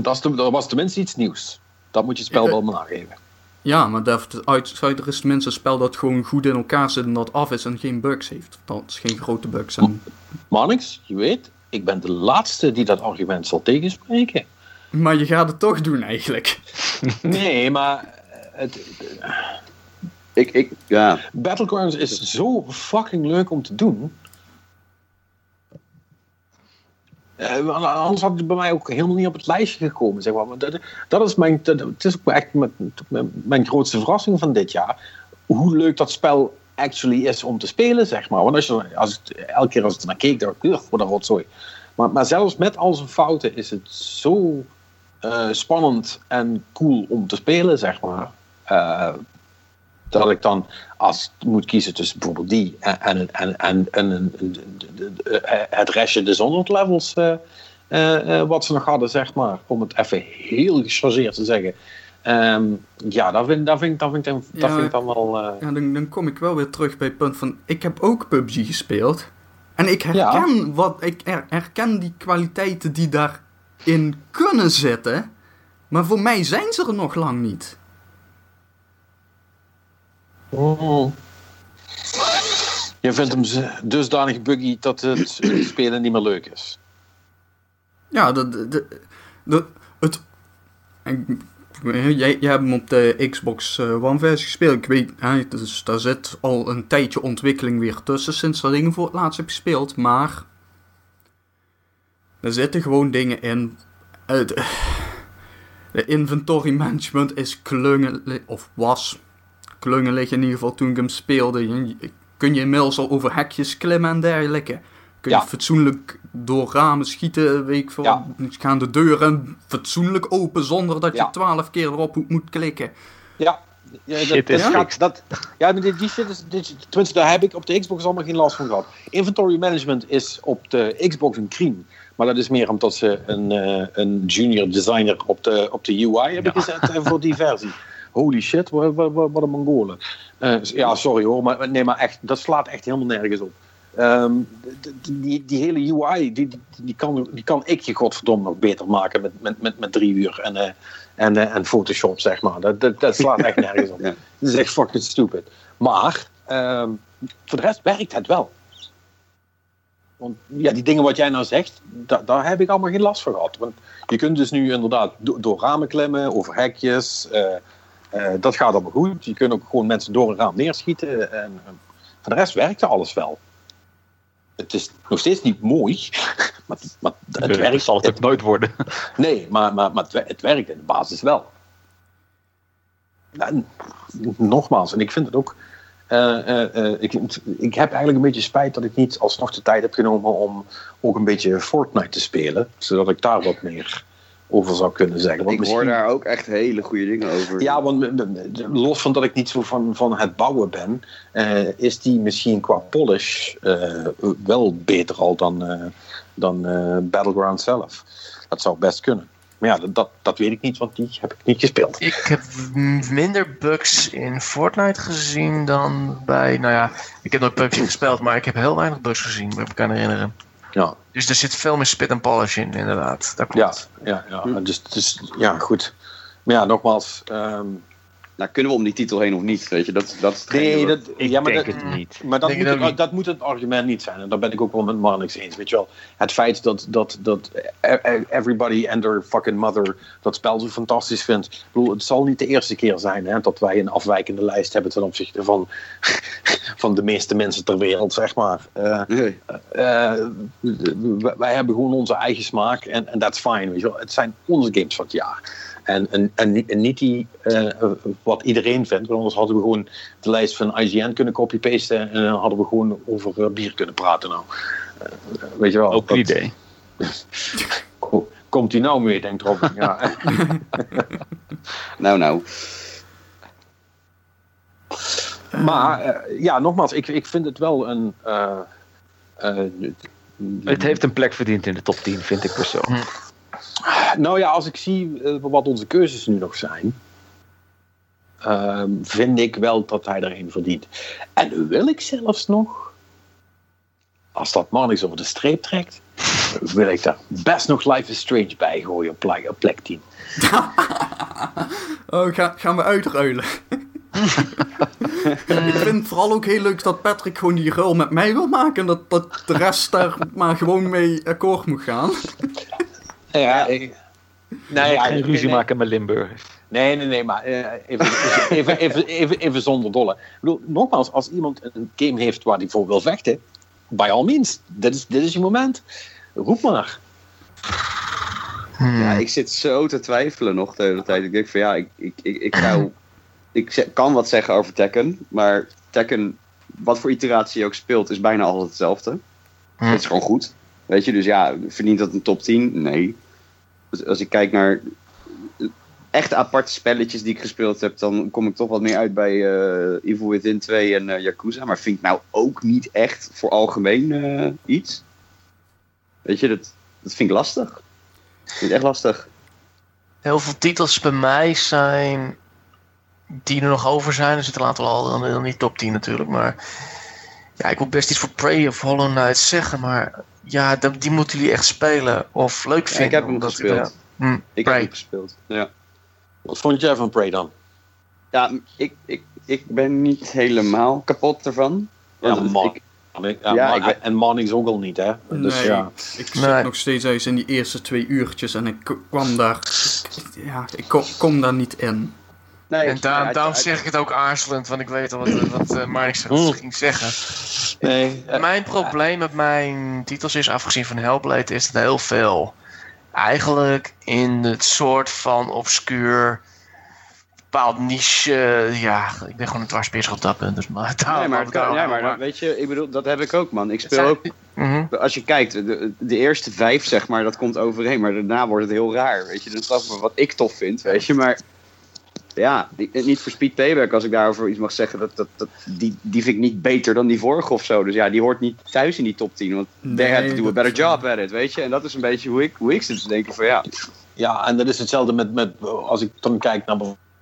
Dat, dat was tenminste iets nieuws. Dat moet je spel eh, wel nageven. Ja, maar daaruit is tenminste een spel dat gewoon goed in elkaar zit en dat af is en geen bugs heeft. Dat is geen grote bugs. En... Je weet, ik ben de laatste die dat argument zal tegenspreken. Maar je gaat het toch doen eigenlijk. Nee, maar het, ik, ik, ja. Battlegrounds is zo fucking leuk om te doen. Eh, anders had het bij mij ook helemaal niet op het lijstje gekomen. Zeg maar. Dat, dat is mijn, het is ook echt mijn, mijn, grootste verrassing van dit jaar. Hoe leuk dat spel actually is om te spelen, zeg maar. Want als je, als het, elke keer als ik naar keek, dacht ik, "Ugh, wat rotzooi. Maar, maar zelfs met al zijn fouten is het zo eh, spannend en cool om te spelen, zeg maar. Eh, dat ik dan, als ik moet kiezen tussen bijvoorbeeld die en, en, en, en, een- het restje Dishonored levels eh, eh, eh, wat ze nog hadden, zeg maar. Om het even heel gechargeerd te zeggen. Ehm, ja, dat vind, dat, vind, dat, vind, ik dan- dat vind ik dan wel... eh, Ja, dan, dan kom ik wel weer terug bij het punt van, ik heb ook PUBG gespeeld. En ik herken, wat, ik her- herken die kwaliteiten die daarin kunnen zitten. Maar voor mij zijn ze er nog lang niet. Je vindt hem dusdanig buggy dat het spelen niet meer leuk is. Ja, de, de- het... jij, hebt hem op de Xbox eh, One versie gespeeld. Ik weet, hè, dus daar zit al een tijdje ontwikkeling weer tussen sinds dat hem voor het laatst heb gespeeld. Maar er zitten gewoon dingen in. Het, de inventory management is klungelig, of was klungelig in ieder geval toen ik hem speelde. Je- Kun je inmiddels al over hekjes klimmen en dergelijke. Kun je Ja. fatsoenlijk door ramen schieten, weet ik veel. Ja. Gaan de deuren fatsoenlijk open zonder dat je Ja. twaalf keer erop moet- klikken. Ja. Ja, dat, Shit dat is gaat- dat, ja, maar die, die shit is, dit- tenminste, daar heb ik op de Xbox allemaal geen last van gehad. Inventory management is op de Xbox een crime. Maar dat is meer omdat ze een, eh, een junior designer op de, op de UI hebben gezet eh, voor die versie. Holy shit, wat, wat, wat een Mongolen. Eh, ja, sorry hoor, maar nee, maar echt, dat slaat echt helemaal nergens op. Ehm, die, die hele UI, die, die, kan, die kan ik je godverdomme nog beter maken met, met, met, met drie uur en, eh, en, eh, en Photoshop, zeg maar. Dat, dat, dat slaat echt nergens op. Ja. Dat is echt fucking stupid. Maar, ehm, voor de rest werkt het wel. Want ja, die dingen wat jij nou zegt, da- daar heb ik allemaal geen last van gehad. Want je kunt dus nu inderdaad do- door ramen klimmen, over hekjes. Dat gaat allemaal goed. Je kunt ook gewoon mensen door een raam neerschieten. En, voor de rest werkte alles wel. Het is nog steeds niet mooi, maar, maar het Het werkt. zal het ook nooit worden. Nee, maar, maar, maar het, wer- het werkt in de basis wel. En, nogmaals, en ik vind het ook. eh, eh, eh, ik, ik heb eigenlijk een beetje spijt dat ik niet alsnog de tijd heb genomen om ook een beetje Fortnite te spelen. Zodat ik daar wat meer over zou kunnen zeggen. Want Ik hoor misschien- daar ook echt hele goede dingen over. ja, want los van dat ik niet zo van, van het bouwen ben, eh, is die misschien qua polish eh, wel beter al dan, eh, dan eh, Battleground zelf. Dat zou best kunnen. Maar ja, dat, dat, weet ik niet, want die heb ik niet gespeeld. Ik heb minder bugs in Fortnite gezien dan bij, nou ja, ik heb nooit PUBG gespeeld, maar ik heb heel weinig bugs gezien, me kan herinneren. Ja, Dus er zit veel meer spit en polish in, inderdaad. Dat ja, klopt. ja, ja. Dus, dus ja, goed. Maar ja, nogmaals. ehm, Nou, kunnen we om die titel heen of niet? Weet je, dat, dat nee, dat, Ik ja, maar denk dat, het niet. Maar dat moet, het niet. dat moet het argument niet zijn. En daar ben ik ook wel met Marnix eens. Weet je wel, het feit dat, dat, dat e- e- everybody and their fucking mother dat spel zo fantastisch vindt. Ik bedoel, het zal niet de eerste keer zijn hè, dat wij een afwijkende lijst hebben ten opzichte van, van de meeste mensen ter wereld, zeg maar. Eh, Nee. eh, wij hebben gewoon onze eigen smaak en en that's fine. Weet je wel. Het zijn onze games van het jaar. En, en, en, niet- en niet die, eh, wat iedereen vindt, want anders hadden we gewoon de lijst van IGN kunnen copy-pasten en dan hadden we gewoon over eh, bier kunnen praten. Nou. Eh, weet je wel. Ook een idee. ko- Komt hij nou mee, denkt Robin. Ja. Nou, nou. maar ja, nogmaals, ik, ik vind het wel een. eh, eh, Het heeft een plek verdiend in de top 10, vind ik persoonlijk. Nou ja, als ik zie eh, wat onze keuzes nu nog zijn, ehm, vind ik wel dat hij er een verdient. En wil ik zelfs nog, als dat man eens over de streep trekt, wil ik daar best nog Life is Strange bij gooien op plek, op plek 10. Oh, ga, gaan we uitruilen. ik vind het vooral ook heel leuk dat Patrick gewoon die ruil met mij wil maken. En dat, dat de rest daar maar gewoon mee akkoord moet gaan. Ja, ik, nee, ja, Geen ruzie nee, maken met Limburg. Nee, nee, nee, maar eh, even, even, even, even, even zonder dolle. Ik bedoel, nogmaals, als iemand een game heeft waar hij voor wil vechten, by all means, dit is, dit is je moment. Roep maar. Hmm. Ja, ik zit zo te twijfelen nog de hele tijd. Ik denk van ja, ik, ik, ik, ik zou... Ik kan wat zeggen over Tekken, maar Tekken, wat voor iteratie je ook speelt, is bijna altijd hetzelfde. Het is gewoon goed. Weet je, dus ja, verdient dat een top 10? Nee. Als, ik kijk naar echte aparte spelletjes die ik gespeeld heb, dan kom ik toch wat meer uit bij eh Evil Within 2 en eh, Yakuza. Maar vind ik nou ook niet echt voor algemeen eh, iets. Weet je, dat, dat vind ik lastig. Ik vind het echt lastig. Heel veel titels bij mij zijn die er nog over zijn. Er zitten aantal al dan niet top 10 natuurlijk, maar ja, ik wil best iets voor Prey of Hollow Knight zeggen, maar ja, die, die moeten jullie echt spelen of leuk Ja, vinden. ik heb hem gespeeld. ja. Hm, Ik heb hem gespeeld. Ja, Wat vond jij van Prey dan? ja ik, ik, ik ben niet helemaal kapot ervan. Ja, man. ik- Ja, Ja, maar- ik weet- En Mannings ook al niet, hè? Dus nee, ja. ik zit Nee. nog steeds eens in die eerste twee uurtjes en ik kwam daar... Ja, ik kom, kom daar niet in. Nee, En daarom het- zeg ik het ook aarzelend, want ik weet al wat, wat uh, Marnix Mm. ging zeggen. Nee, eh, Mijn probleem met mijn titels is, afgezien van Hellblade, is dat heel veel eigenlijk in het soort van obscuur bepaald niche. ja, ik ben gewoon een dwarspeers op dat punt. Dus maar, Nee, daarom maar, het ja, maar maar- dat- weet je, ik bedoel, dat heb ik ook, man. Ik speel zijn- ook, Mhm. als je kijkt, de, de eerste vijf, zeg maar, dat komt overeen. Maar daarna wordt het heel raar, weet je. Dan snap ik wel wat ik tof vind, weet je. Maar ja, die- niet voor Speed Payback, als ik daarover iets mag zeggen. Dat, dat, dat, die, die vind ik niet beter dan die vorige of zo. Dus ja, die hoort niet thuis in die top 10. Want they Nee, had to do a better job at it, weet je. En dat is een beetje hoe ik, hoe ik zit te denken van ja. Ja, en dat is hetzelfde met, met als ik dan kijk naar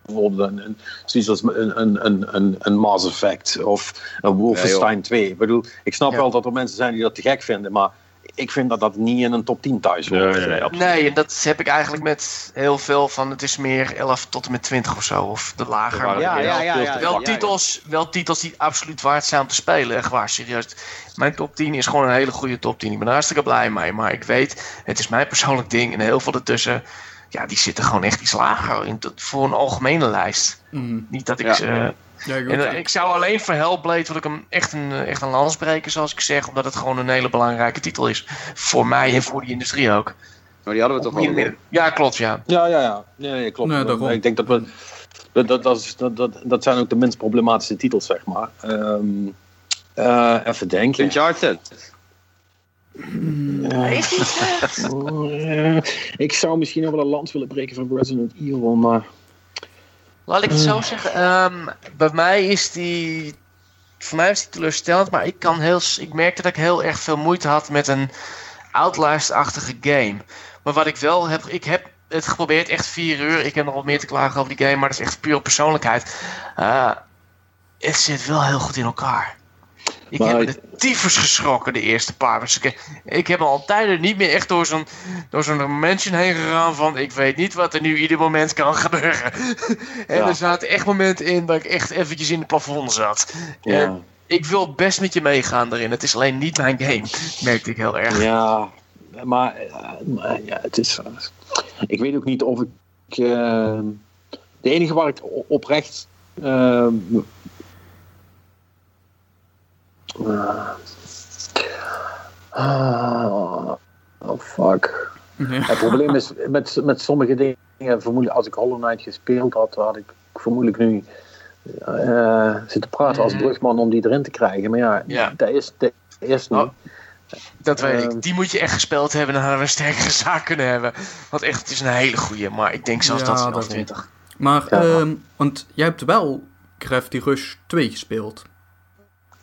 bijvoorbeeld een, een, zoiets als een, een, een, een, een Mass Effect of een Wolfenstein 2. Ik bedoel, ik snap Ja. wel dat er mensen zijn die dat te gek vinden, maar ik vind dat dat niet in een top 10 thuis hoort. Nee, nee, nee, absoluut. Nee, en dat heb ik eigenlijk met heel veel van. Het is meer 11 tot en met 20 of zo, of de lager. Ja, Ja, wel- ja, ja. ja, wel, ja, titels, wel titels die absoluut waard zijn om te spelen. Echt waar, serieus. Mijn top 10 is gewoon een hele goede top 10. Ik ben er hartstikke blij mee. Maar ik weet, het is mijn persoonlijk ding. En heel veel ertussen, ja, die zitten gewoon echt iets lager in, tot- voor een algemene lijst. Mm. Niet dat ik Ja. ze... Ja, goed. En, eh, ik zou alleen voor Hellblade wil ik hem echt een, eh, echt een lans breken, zoals ik zeg. Omdat het gewoon een hele belangrijke titel is. Voor mij en voor die industrie ook. Maar die hadden we toch al. Ja, klopt, ja. Ja, ja, ja. Nee, nee, klopt. Nee, ik denk dat we. Dat, dat, dat, zijn ook de minst problematische titels, zeg maar. Ehm, eh, even denken. Uncharted. Eh, ik zou misschien nog wel een lans willen breken van Resident Evil, maar. Laat ik het zo zeggen. ehm, bij mij is die. Voor mij is die teleurstellend, maar ik, kan heel, ik merkte dat ik heel erg veel moeite had met een Outlast-achtige game. Maar wat ik wel heb, ik heb het geprobeerd echt vier uur. Ik heb nog wat meer te klagen over die game, maar dat is echt puur persoonlijkheid. Eh, het zit wel heel goed in elkaar. Ik Maar- heb me de tyfus geschrokken de eerste paar. Ik heb al tijden niet meer echt door zo'n door zo'n mansion heen gegaan van ik weet niet wat er nu ieder moment kan gebeuren. en Ja. er zaten echt momenten in dat ik echt eventjes in het plafond zat. Ja. En ik wil best met je meegaan daarin. Het is alleen niet mijn game, merkte ik heel erg. Ja, maar eh, maar ja, het is. ik weet ook niet of ik. eh, de enige waar ik oprecht. eh, ah, oh fuck. Ja. Het probleem is met, met sommige dingen. Vermoedelijk, als ik Hollow Knight gespeeld had, had ik vermoedelijk nu. eh zitten praten als Mhm. brugman om die erin te krijgen. Maar ja, Ja. dat is, dat is niet. Oh. Dat weet Ehm. ik. Die moet je echt gespeeld hebben en dan hadden we een sterkere zaak kunnen hebben. Want echt, het is een hele goeie. Maar ik denk zelfs Ja, dat dat nog wel. 20. Maar, Ja. ehm, want jij hebt wel Crafty Rush 2 gespeeld.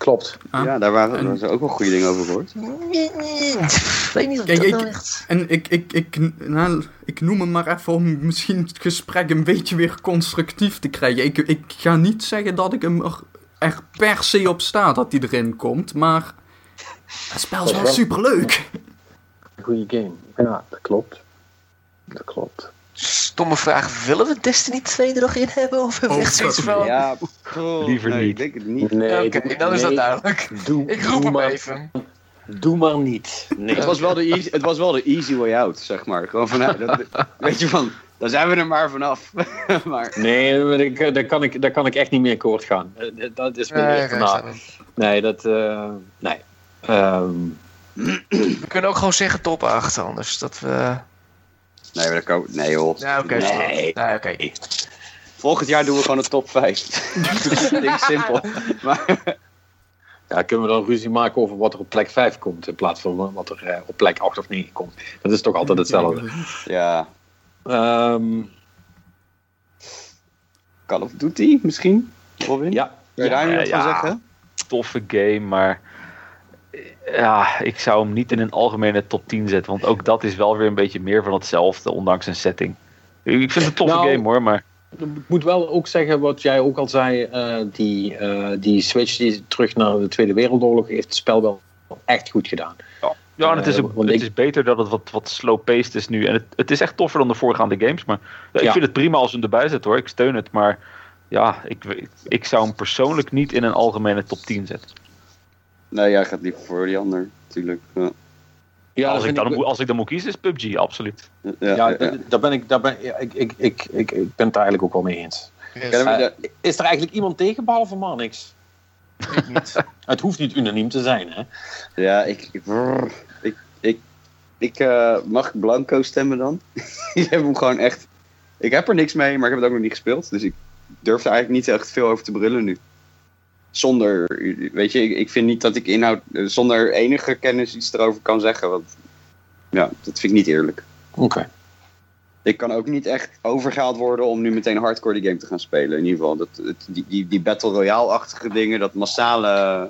Klopt. Ah. Ja, daar waren, En- daar ook wel goede dingen over gehoord. Ik weet niet of Kijk, dat ik- nou echt... En ik, ik, ik, nou, ik noem hem maar even om misschien het gesprek een beetje weer constructief te krijgen. Ik, ik ga niet zeggen dat ik hem er, er per se op sta dat hij erin komt, maar het spel is wel wel. superleuk. goede game. Ja, dat klopt. Dat klopt. Stomme vraag, willen we Destiny 2 er nog in hebben? Of hebben we Oh, echt zoiets van... Ja, pff, Liever nee, niet. Ik denk het niet. Nee, Oké, dan is dat duidelijk. Doe, Ik roep doe hem maar, even. Doe maar niet. Nee. Het was, wel de easy, het was wel de easy way out, zeg maar. Gewoon van, nou, dat, weet je van, daar zijn we er maar vanaf. maar, Nee, maar ik- daar kan, ik, daar kan ik echt niet meer akkoord gaan. Eh, Dat is me Nee, ik. Nee, dat... eh, nee. Ehm, We kunnen ook gewoon zeggen top 8 anders. Dat we... nee, maar dat kan, nee joh. Ja, oké. Nee. Nee, oké. Volgend jaar doen we gewoon een top 5. Dat ding simpel. Maar, ja, kunnen we dan ruzie maken over wat er op plek 5 komt... in plaats van wat er eh, op plek 8 of 9 komt. Dat is toch altijd hetzelfde. ja, Ehm, Call of Duty misschien? Robin? ja. Kun je daar Ja, van ja. zeggen? Toffe game, maar ja, ik zou hem niet in een algemene top 10 zetten. Want ook dat is wel weer een beetje meer van hetzelfde, ondanks een setting. Ik vind het een toffe Nou, game hoor, maar Ik moet wel ook zeggen wat jij ook al zei. eh, die, eh, die switch die terug naar de Tweede Wereldoorlog heeft het spel wel echt goed gedaan. ja, en het, is, Eh, ook- het ik- is beter dat het wat, wat slow-paced is nu. En het, het is echt toffer dan de voorgaande games. Maar ja, ik Ja. vind het prima als ze hem erbij zetten hoor. Ik steun het, maar ja, ik, ik, ik zou hem persoonlijk niet in een algemene top 10 zetten. Nee, jij gaat liever voor die ander, natuurlijk. Ja, Ja, als, ik dan, moet- als ik dan moet kiezen, is PUBG, absoluut. ja, daar ben ik, daar ben, ja, ik, ik, ik, ik, ik ben het daar eigenlijk ook wel mee eens. Yes. Eh, is er eigenlijk iemand tegen, behalve Marnix? Ik niet. Het hoeft niet unaniem te zijn, hè? Ja, ik. Ik, ik, ik, ik, eh, mag ik Blanco stemmen dan? ik heb hem gewoon echt. Ik heb er niks mee, maar ik heb het ook nog niet gespeeld. Dus ik durf er eigenlijk niet echt veel over te brullen nu. Zonder, weet je, ik, ik vind niet dat ik inhoud. eh, zonder enige kennis iets erover kan zeggen. Want ja, dat vind ik niet eerlijk. Oké. Ik kan ook niet echt overgehaald worden om nu meteen hardcore die game te gaan spelen. In ieder geval, dat, die, die, die Battle Royale-achtige dingen, dat massale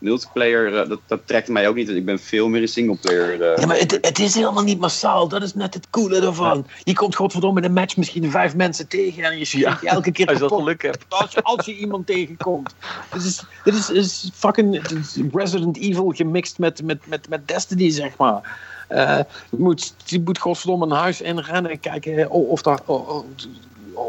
multiplayer, eh, dat, dat trekt mij ook niet. Ik ben veel meer een singleplayer. eh. Ja, maar het, het is helemaal niet massaal. Dat is net het coole ervan. Je komt godverdomme in een match misschien vijf mensen tegen en je schiet je elke keer Als je dat geluk hebt. Als je, als je iemand tegenkomt. Dit is, dit is, is fucking Resident Evil gemixt met, met, met, met Destiny, zeg maar. Eh, je, moet, je moet godverdomme een huis inrennen en kijken of, of daar oh, oh,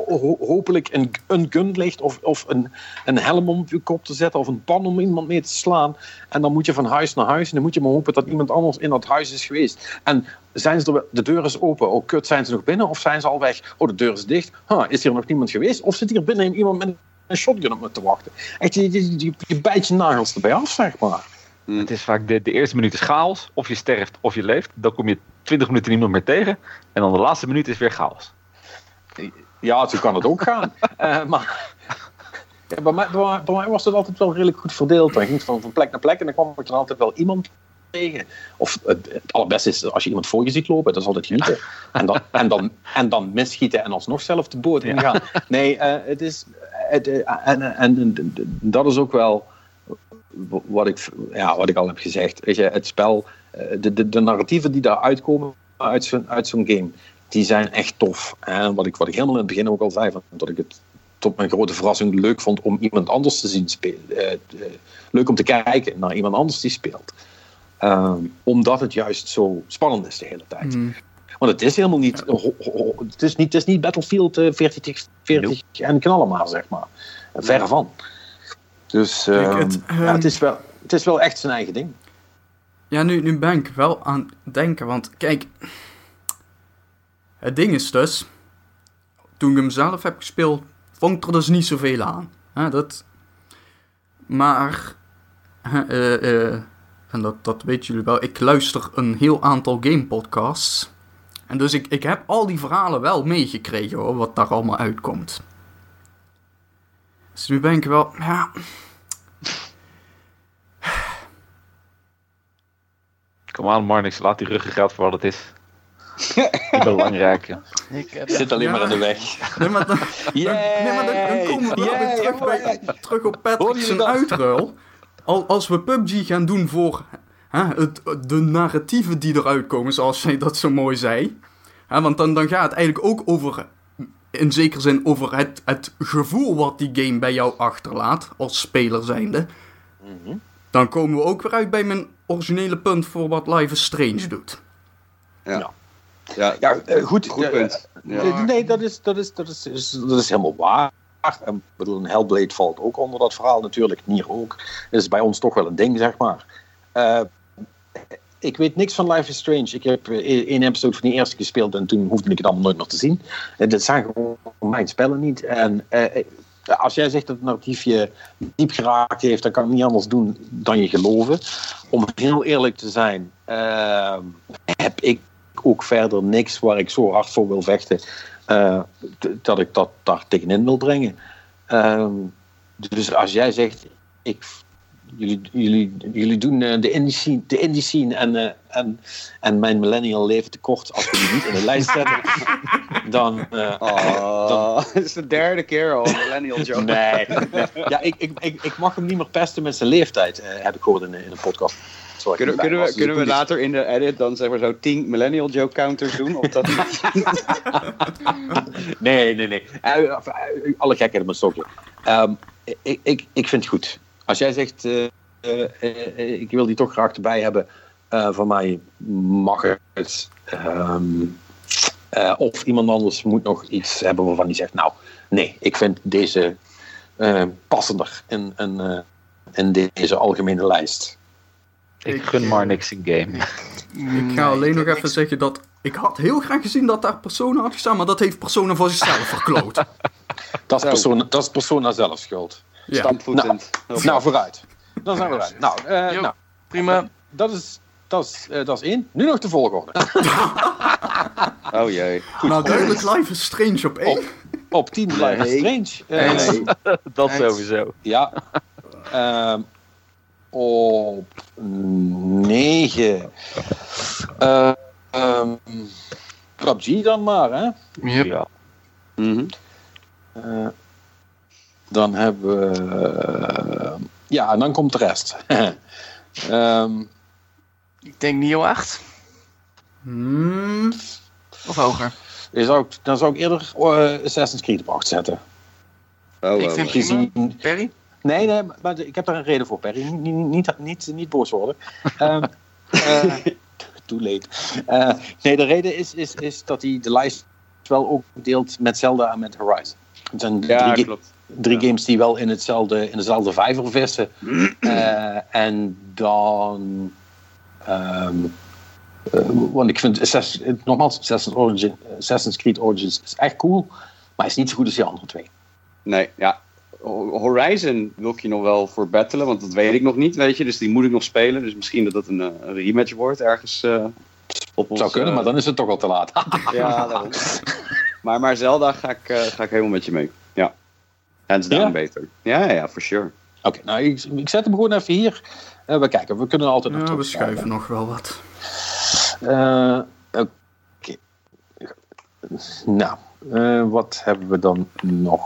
ho- hopelijk een, een gun ligt of, of een, een helm om op je kop te zetten of een pan om iemand mee te slaan. En dan moet je van huis naar huis en dan moet je maar hopen dat iemand anders in dat huis is geweest. En zijn ze er, de deur is open. Oh kut, zijn ze nog binnen of zijn ze al weg? Oh, de deur is dicht. Huh, is hier nog niemand geweest? Of zit hier binnen iemand met een shotgun op me te wachten? Echt, je, je, je, bijt je nagels erbij af, zeg maar. Het is vaak de, de eerste minuut is chaos. Of je sterft of je leeft. Dan kom je 20 minuten niemand meer tegen. En dan de laatste minuut is weer chaos. Ja, zo kan het ook gaan. Eh, maar ja, bij, mij, bij, was het altijd wel redelijk goed verdeeld. Dan ging het van, van plek naar plek en dan kwam ik dan altijd wel iemand tegen. Of het, het allerbeste is als je iemand voor je ziet lopen, dat is altijd genieten. En dan, en dan, en dan misschieten en alsnog zelf de boot ingaan. Nee, eh, het is. Het, eh, en, en, en dat is ook wel wat ik, ja, wat ik al heb gezegd. Weet je, het spel, de, de, de narratieven die daar uitkomen uit zo'n uit zo'n game, die zijn echt tof. En wat ik, wat ik helemaal in het begin ook al zei, van, dat ik het tot mijn grote verrassing leuk vond om iemand anders te zien spelen. Eh, eh, leuk om te kijken naar iemand anders die speelt. Ehm, omdat het juist zo spannend is de hele tijd. Hmm. Want het is helemaal niet, ho- ho- het is niet, het is niet Battlefield eh, 40, tegen 40 en knallen maar, zeg maar. Verre van. Dus Kijk, ehm, het, ja, ehm, het, is wel, het is wel echt zijn eigen ding. Ja, nu, nu ben ik wel aan het denken, want kijk, het ding is dus, toen ik hem zelf heb gespeeld, vond ik er dus niet zoveel aan. Dat, maar, eh, eh, en dat, dat weten jullie wel, ik luister een heel aantal gamepodcasts. En dus ik, ik heb al die verhalen wel meegekregen hoor, wat daar allemaal uitkomt. Dus nu ben ik wel, ja, Kom aan, Marnix, laat die ruggengraat voor wat het is. Die belangrijke. Ik heb Zit alleen Ja. maar in de weg. nee, maar dan, Dan, nee, maar dan, dan komen we terug, bij, terug op Patrick Hoor je zijn dat? uitruil. Al, als we PUBG gaan doen voor hè, het, de narratieven die eruit komen, zoals zij dat zo mooi zei. Hè, want dan, dan gaat het eigenlijk ook over, in zekere zin, over het, het gevoel wat die game bij jou achterlaat, als speler zijnde. Dan komen we ook weer uit bij mijn originele punt voor wat Life is Strange doet. Ja, Ja, eh, goed. goed punt. Ja. Nee, dat is, dat, is, dat, is, is- dat is helemaal waar. En, ik bedoel, een Hellblade valt ook onder dat verhaal natuurlijk. Nier ook. Dat is bij ons toch wel een ding, zeg maar. Eh, ik weet niks van Life is Strange. Ik heb eh, één episode van die eerste gespeeld en toen hoefde ik het allemaal nooit nog te zien. Uh, dat zijn gewoon mijn spellen niet. En als jij zegt dat het narratief je diep geraakt heeft, dan kan ik niet anders doen dan je geloven. Om heel eerlijk te zijn, heb ik ook verder niks waar ik zo hard voor wil vechten. eh, dat ik dat daar tegenin wil brengen. Ehm, dus als jij zegt, ik, jullie, jullie, jullie doen eh, de indie scene, de indie scene en, eh, en, en mijn millennial leven tekort als we die niet in de lijst zetten, dan... eh, Oh, is de derde keer al, Millennial Joke. Nee. Ja, ik, ik, ik, ik mag hem niet meer pesten met zijn leeftijd, eh, heb ik gehoord in, in een podcast. Kunnen, we, kunnen we later in de edit dan zeg maar zo 10 Millennial Joke counters doen? Of dat Nee, nee, nee. Eh, eh, alle gekheid op stokje. Ehm, ik, ik, ik vind het goed. Als jij zegt, eh, ik wil die toch graag erbij hebben, van mij mag het. Ehm, eh, of iemand anders moet nog iets hebben waarvan hij zegt, nou, nee, ik vind deze passender in, in, in deze algemene lijst. Ik gun maar niks in game. Ik ga alleen nog even zeggen dat ik had heel graag gezien dat daar Persona had gestaan, maar dat heeft Persona voor zichzelf verkloot. Dat is. Persona, dat is persona zelf schuld. Ja. stampvoetend? Nou, vooruit. Dan zijn we eruit. Nou, eh, Jo. nou Prima. dat, is, dat, is, eh, dat is één. Nu nog de volgorde. Oh jee. nou, duidelijk Life is Strange op één. Op, op 10 Life is. Strange. Eh, Nee. Dat sowieso. Ja. Ehm, op 9. Uh, PUBG dan maar, hè? Yep. Ja. Mhm. Eh, dan hebben we. eh, ja, en dan komt de rest. Ehm, Ik denk Nio 8. Hmm, Of hoger. zou, ik- dan zou ik eerder eh, Assassin's Creed op 8 zetten. Oh, Ik oh, vind oh. Gezien, Perry? Nee, nee, maar ik heb daar een reden voor, Perry. Niet, niet, niet, niet, niet boos worden. Eh, too late. Eh, nee, de reden is, is, is dat hij de lijst wel ook deelt met Zelda en met Horizon. Het zijn Ja, drie, klopt. drie Ja. games die wel in, hetzelfde, in dezelfde vijver vissen. Eh, en dan... ehm, eh, want ik vind Assassin's, nogmaals, Assassin's, Origin, Assassin's Creed Origins is echt cool. Maar is niet zo goed als die andere twee. Nee, ja. Ho- Horizon wil ik je nog wel voor battelen, want dat weet ik nog niet, weet je. Dus die moet ik nog spelen. Dus misschien dat dat een, eh, een rematch wordt ergens eh, op ons... Zou kunnen, eh, maar dan is het toch al te laat. Ja, daarom. maar, maar Zelda ga ik, eh, ga ik helemaal met je mee. Ja. Hands down Ja? beter. Ja, ja, ja, for sure. Oké, nou, ik, ik zet hem gewoon even hier. Eh, we kijken, we kunnen altijd nog ja, we schuiven nog wel wat. Eh, Oké. Nou, eh, wat hebben we dan nog?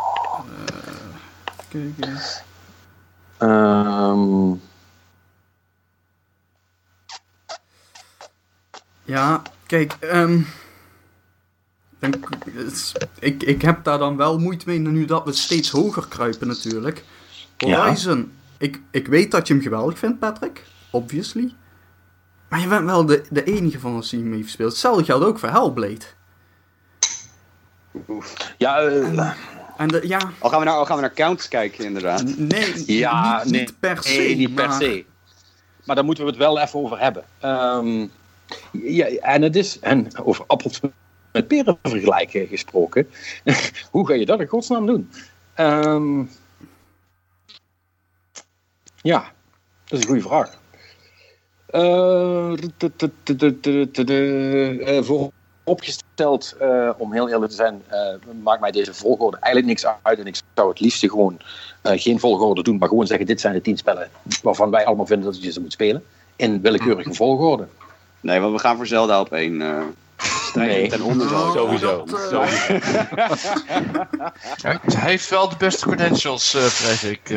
Kijken. Ehm, Ja, kijk, ehm, ik, ik heb daar dan wel moeite mee nu dat we steeds hoger kruipen natuurlijk. Ja. Horizon, ik, ik weet dat je hem geweldig vindt, Patrick, obviously. Maar je bent wel de, de enige van ons die hem heeft gespeeld. Hetzelfde geldt ook voor Hellblade. ja, eh, En de, ja, Al gaan we naar, al gaan we naar counts kijken, inderdaad. nee, ja niet, nee, niet per se. nee, niet per maar- se. Maar daar moeten we het wel even over hebben. Ehm, ja, en het is, en over appels met peren vergelijken gesproken. Hoe ga je dat in godsnaam doen? Ehm, ja, dat is een goede vraag. Eh, t- t- eh, om heel eerlijk te zijn, eh, maakt mij deze volgorde eigenlijk niks uit. En ik zou het liefst gewoon eh, geen volgorde doen, maar gewoon zeggen: dit zijn de tien spellen waarvan wij allemaal vinden dat je ze moet spelen. In willekeurige volgorde. Nee, want we gaan voor Zelda op één. eh Nee. ten onder Oh, Sowieso. dat, Sowieso. Hij heeft wel de beste credentials, eh vrees ik.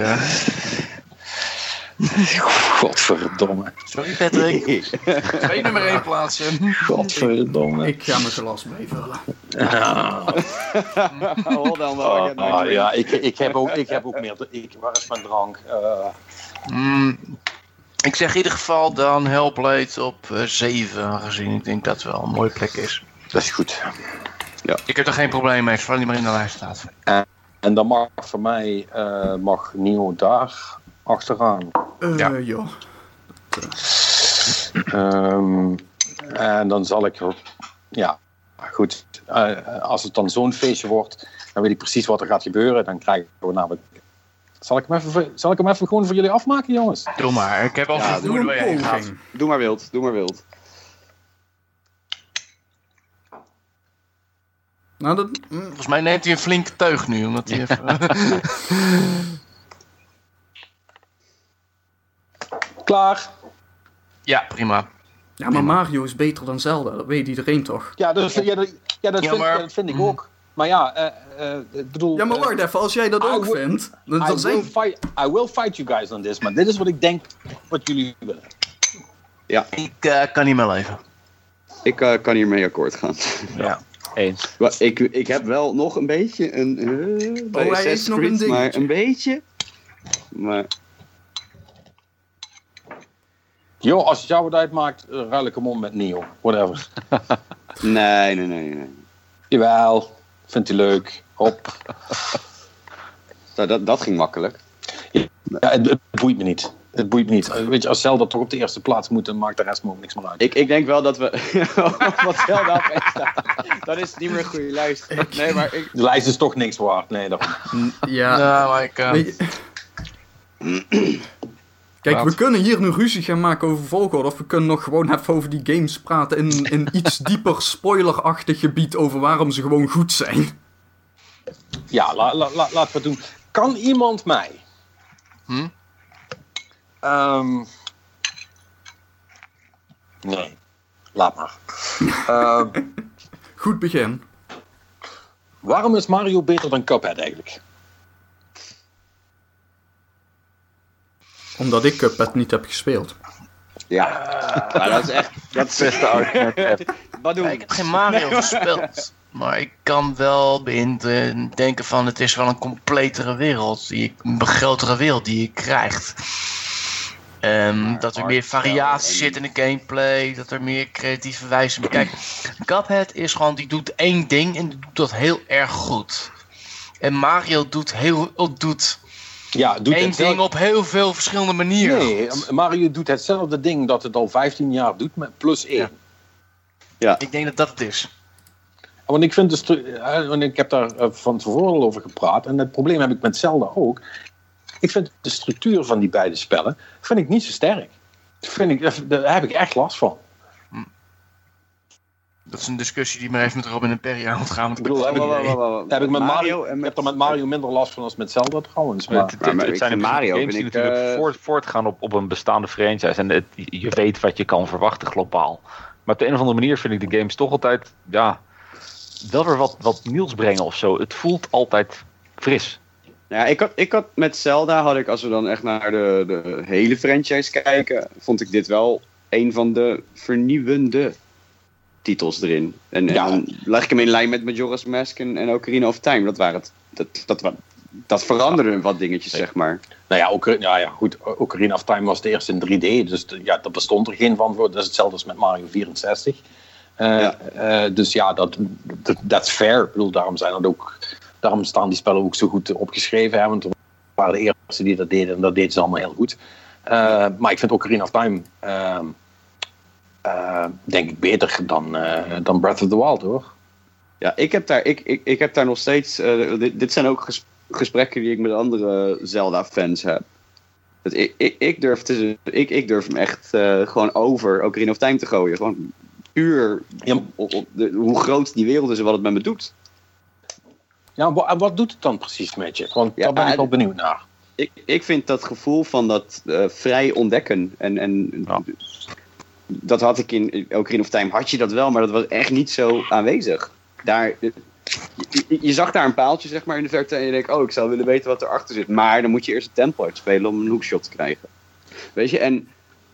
Godverdomme. Sorry Patrick. Twee nummer één plaatsen. Godverdomme. Ik ga mijn glas bijvullen. Hold on, while I get my Ah, ja, ik, ik, heb ook, ik heb ook meer. Ik, waar is mijn drank? Eh, Mm, Ik zeg in ieder geval dan Hellblade op eh 7, aangezien ik denk dat het wel een mooie plek is. Dat is goed. Ik heb er geen probleem mee, zolang die maar in de lijst staat. En dan mag voor mij eh, mag Nio daar achteraan. Eh, Ja. ja. Ehm, en dan zal ik, ja, goed. eh, als het dan zo'n feestje wordt, dan weet ik precies wat er gaat gebeuren. Dan krijgen we namelijk. Zal ik hem even, zal ik hem even gewoon voor jullie afmaken, jongens? Doe maar, ik heb al Ja, Doe een gaat. Doe maar wild, doe maar wild. Nou, dat, Volgens mij neemt hij een flinke teug nu, omdat hij even... Klaar. ja, prima. ja, maar Mario is beter dan Zelda. Dat weet iedereen toch? Ja, dus, ja, dat, ja, dat, Ja, vind, maar- ja, dat vind ik ook. Maar ja, eh, eh, ik bedoel. Ja, maar eh, wacht even. Als jij dat I ook vindt... Dan, I dan will, zijn... fight, I will fight you guys on this, maar dit is wat ik denk wat jullie willen. Ik eh, kan niet meer leven. Ik eh, kan hiermee akkoord gaan. Ja. Eens. Maar ik, ik heb wel nog een beetje een... Oh, hij Assassin's nog een dingetje. Maar een beetje... Maar Jo, als het jou wat uitmaakt, eh, ruil ik hem om met Neo. Whatever. nee, nee, nee, nee. Jawel, vindt hij leuk. Hop. Dat, dat, dat ging makkelijk. Ja, het, het boeit me niet. Het boeit me niet. Eh, Weet je, als Zelda toch op de eerste plaats moet, dan maakt de rest me ook niks meer uit. Ik, ik denk wel dat we... wat Zelda op staat. Dan is het niet meer een goede lijst. Nee, maar ik... De lijst is toch niks waard. Nee, daarom. Ja, Nou, maar ik... Kijk, we kunnen hier nu ruzie gaan maken over volgorde. Of we kunnen nog gewoon even over die games praten in in iets dieper spoilerachtig gebied over waarom ze gewoon goed zijn. Ja, la, la, la- laten we het doen. Kan iemand mij... Hm? Ehm, nee, laat maar. Ehm, Goed begin. waarom is Mario beter dan Cuphead eigenlijk? Omdat ik Cuphead niet heb gespeeld. Ja. Maar dat is echt... Dat is. Wat doen Ja, ik heb geen Mario gespeeld. Maar ik kan wel eh, denken van het is wel een completere wereld. Die, ik- een grotere wereld die je krijgt. Ehm, dat er meer variatie zit in de gameplay. Dat er meer creatieve wijze... Kijk, Cuphead is gewoon... Die doet één ding en die doet dat heel erg goed. En Mario doet, heel, doet Ja, doet één hetzelfde- ding op heel veel verschillende manieren. Nee. Mario doet hetzelfde ding dat het al 15 jaar doet, met plus 1. Ja. Ik denk dat dat het is. Want ik vind eh, want ik heb daar eh, van tevoren al over gepraat. En het probleem heb ik met Zelda ook. Ik vind de structuur van die beide spellen vind ik niet zo sterk. Vind ik, daar heb ik echt last van. Dat is een discussie die maar even met Robin en Perry aan moet gaan. Want Ik bedoel, heb ik, heb ik met Mario, en heb er met Mario minder last van als met Zelda trouwens. Maar, Het, het- maar het ik zijn principe Mario games die vind ik, natuurlijk eh, voort, voortgaan op, op een bestaande franchise. En het, je weet wat je kan verwachten globaal. Maar op de een of andere manier vind ik de games toch altijd... Ja, wel weer wat, wat nieuws brengen of zo. Het voelt altijd fris. Ja, ik had, ik had met Zelda, had ik, als we dan echt naar de, de hele franchise kijken, vond ik dit wel een van de vernieuwende titels erin. En, Ja. en dan leg ik hem in lijn met Majora's Mask en, en Ocarina of Time. Dat, waren het, dat, dat, dat veranderde wat dingetjes, zeg maar. Nou ja, ook, ja, ja, goed. Ocarina of Time was de eerste in 3D. Dus ja, daar bestond er geen van. voor. Dat is hetzelfde als met Mario 64. Eh, Ja. eh, dus ja, dat dat is fair. Ik bedoel, daarom, zijn dat ook, daarom staan die spellen ook zo goed opgeschreven. Hè, want we waren de eerste die dat deden. En dat deden ze allemaal heel goed. Eh, maar ik vind Ocarina of Time... eh, denk ik beter dan, eh, dan Breath of the Wild, hoor. Ja, ik heb daar, ik, ik, ik heb daar nog steeds. eh, dit, dit zijn ook ges- gesprekken die ik met andere Zelda-fans heb. Dat ik, ik, ik, durf te, ik, ik durf hem echt gewoon over Ocarina of Time te gooien. Gewoon puur Ja. op, op- op de, hoe groot die wereld is en wat het met me doet. Ja, wa- wat doet het dan precies met je? Want Ja, daar ben ik wel benieuwd naar. Ik, ik vind dat gevoel van dat vrij ontdekken. En, en Ja. Dat had ik in Ocarina of Time, had je dat wel, maar dat was echt niet zo aanwezig. Daar, je, zag daar een paaltje zeg maar, in de verte en je denkt, oh, ik zou willen weten wat erachter zit. Maar dan moet je eerst een tempel uitspelen om een hoekshot te krijgen. Weet je, en,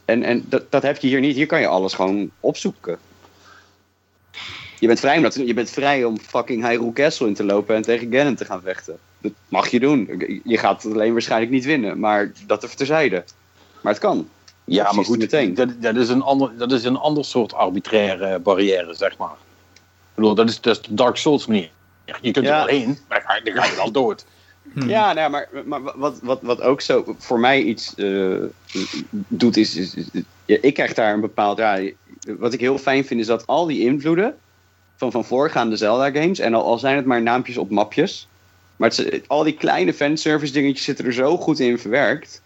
en, en dat, dat heb je hier niet. Hier kan je alles gewoon opzoeken. Je bent, vrij om dat, je bent vrij om fucking Hyrule Castle in te lopen en tegen Ganon te gaan vechten. Dat mag je doen. Je gaat het alleen waarschijnlijk niet winnen, maar dat er terzijde. Maar het kan. Ja, maar goed, meteen. dat, dat, is een ander, dat is een ander soort arbitraire barrière, zeg maar. Ik bedoel, dat is, dat is de Dark Souls manier. Je kunt Ja. er wel heen, maar dan ga je- dan ga je wel dood. Ja, nou, maar, maar wat, wat, wat ook zo voor mij iets eh, doet, is, is, is- ja, Ik krijg daar een bepaald. Ja, wat ik heel fijn vind, is dat al die invloeden van, van voorgaande Zelda-games. En al, al zijn het maar naampjes op mapjes. Maar het, is- al die kleine fanservice dingetjes zitten er zo goed in verwerkt.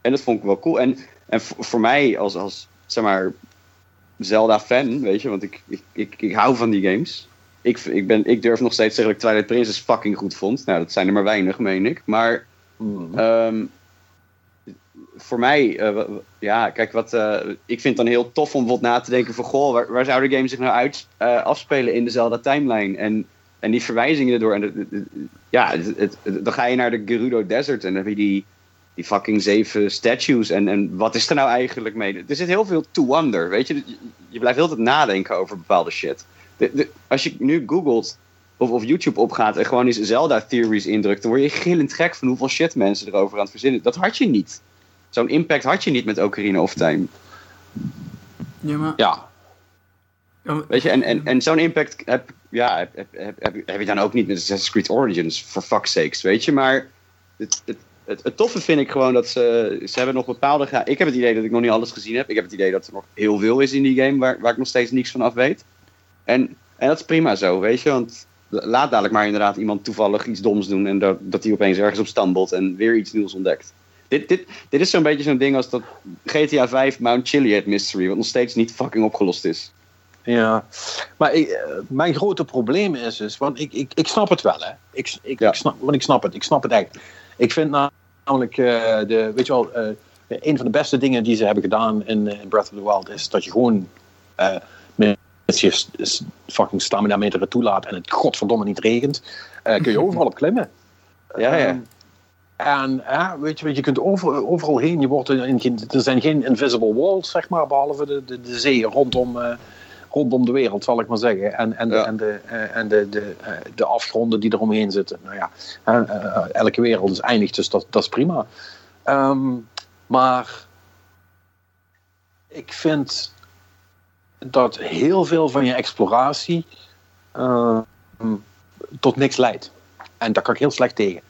En dat vond ik wel cool. En, en voor, voor mij als, als zeg maar, Zelda-fan, weet je, want ik, ik, ik, ik hou van die games. Ik, ik, ben, ik durf nog steeds te zeggen dat ik Twilight Princess fucking goed vond. Nou, dat zijn er maar weinig, meen ik. Maar Hmm. Ehm, voor mij, eh, ja, kijk, wat, eh, ik vind het dan heel tof om bijvoorbeeld na te denken van, goh, waar, waar zou de game zich nou uit eh, afspelen in dezelfde timeline? En, en die verwijzingen erdoor. En de- de- de- ja, het- dan ga je naar de Gerudo Desert en dan heb je die, die fucking zeven statues. En, en wat is er nou eigenlijk mee? Er zit heel veel to wonder, weet je? Je, blijft heel tijd nadenken over bepaalde shit. De, de, als je nu googelt of, of YouTube opgaat en gewoon eens Zelda-theories indrukt, dan word je gillend gek van hoeveel shit mensen erover aan het verzinnen. Dat had je niet. Zo'n impact had je niet met Ocarina of Time. Ja, maar... Ja, Weet je, en, en, en zo'n impact heb, ja, heb, heb, heb, heb, heb je dan ook niet met Assassin's Creed Origins, for fuck's sakes, weet je. Maar het, het, het, het toffe vind ik gewoon dat ze, ze hebben nog bepaalde... Ik heb het idee dat ik nog niet alles gezien heb. Ik heb het idee dat er nog heel veel is in die game waar, waar ik nog steeds niks van af weet. En, en dat is prima zo, weet je, want laat dadelijk maar inderdaad iemand toevallig iets doms doen en dat, dat hij opeens ergens op stambelt en weer iets nieuws ontdekt. Dit, dit, dit is zo'n beetje zo'n ding als dat GTA 5 Mount Chiliad Mystery, wat nog steeds niet fucking opgelost is. ja. Maar ik, eh, mijn grote probleem is dus, want ik, ik, ik snap het wel, hè. Ik, ik, Ja. ik snap, want ik snap het, ik snap het echt. Ik vind namelijk, eh, de, weet je wel, eh, een van de beste dingen die ze hebben gedaan in, eh, Breath of the Wild is dat je gewoon met je fucking stamina meter toelaat en het godverdomme niet regent, kun je overal op klimmen. Ja, ja. Ehm, en ja, weet je, je kunt over, overal heen. Je wordt in, er zijn geen invisible walls, zeg maar, behalve de, de, de zee rondom, rondom de wereld, zal ik maar zeggen. En, en, Ja. en, de, eh, en de, de, eh, de afgronden die eromheen zitten. Nou ja, eh, elke wereld is eindig, dus dat, dat is prima. Ehm, maar ik vind dat heel veel van je exploratie ehm, tot niks leidt. En daar kan ik heel slecht tegen.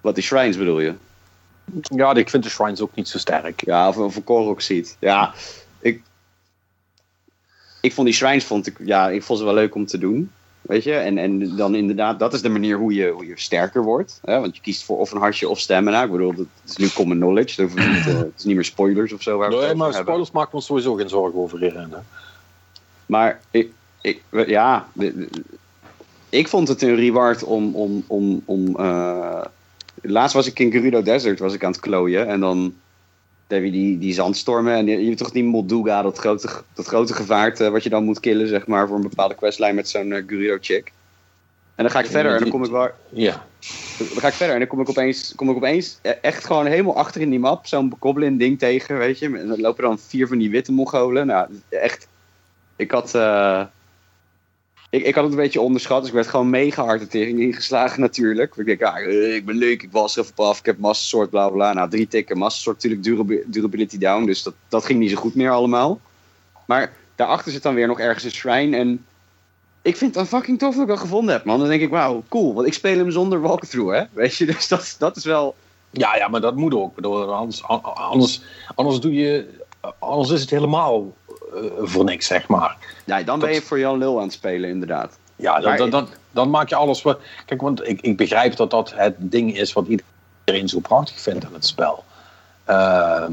Wat die shrines bedoel je? Ja, ik vind de shrines ook niet zo sterk. Ja, of, een ziet. Ja, ik, ik vond die shrines vond ik, ja, ik vond ze wel leuk om te doen. Weet je, en, en dan inderdaad, dat is de manier hoe je, hoe je sterker wordt. Hè? Want je kiest voor of een hartje of stamina. Ik bedoel, dat is nu common knowledge. Dat niet, eh, het is niet meer spoilers of zo. Waar het Nee, maar hebben. spoilers maken we ons sowieso geen zorgen over hierin. Hè? Maar ik, ik, ja, ik vond het een reward om. om, om, om eh, laatst was ik in Gerudo Desert was ik aan het klooien. En dan heb je die, die zandstormen. En je, hebt toch die Molduga, dat grote, dat grote gevaart. eh, wat je dan moet killen, zeg maar, voor een bepaalde questline met zo'n eh, Gerudo chick. En dan ga ik verder en dan kom ik wel. Ja. Dan ga ik verder en dan kom ik opeens, kom ik opeens e- echt gewoon helemaal achter in die map zo'n goblin ding tegen, weet je. En dan lopen dan vier van die witte mongolen. Nou, echt. Ik had, eh, ik, ik had het een beetje onderschat, dus ik werd gewoon mega hard de ingeslagen natuurlijk. Ik denk, ah, ik ben leuk, ik was er even af, ik heb Master Sword, bla bla. Nou, drie tikken, Master Sword natuurlijk durabi- durability down, dus dat, dat ging niet zo goed meer allemaal. Maar daarachter zit dan weer nog ergens een shrine en ik vind het dan fucking tof dat ik dat gevonden heb, man. Dan denk ik, wauw, cool, want ik speel hem zonder walkthrough, hè. Weet je, dus dat, dat is wel... Ja, ja, maar dat moet ook. Anders, anders, anders, doe je, anders is het helemaal voor niks, zeg maar. Ja, dan ben je voor Jan Lul aan het spelen, inderdaad. Ja, dan, dan, dan, dan maak je alles... wat- Kijk, want ik, ik begrijp dat dat het ding is wat iedereen zo prachtig vindt aan het spel. Ehm,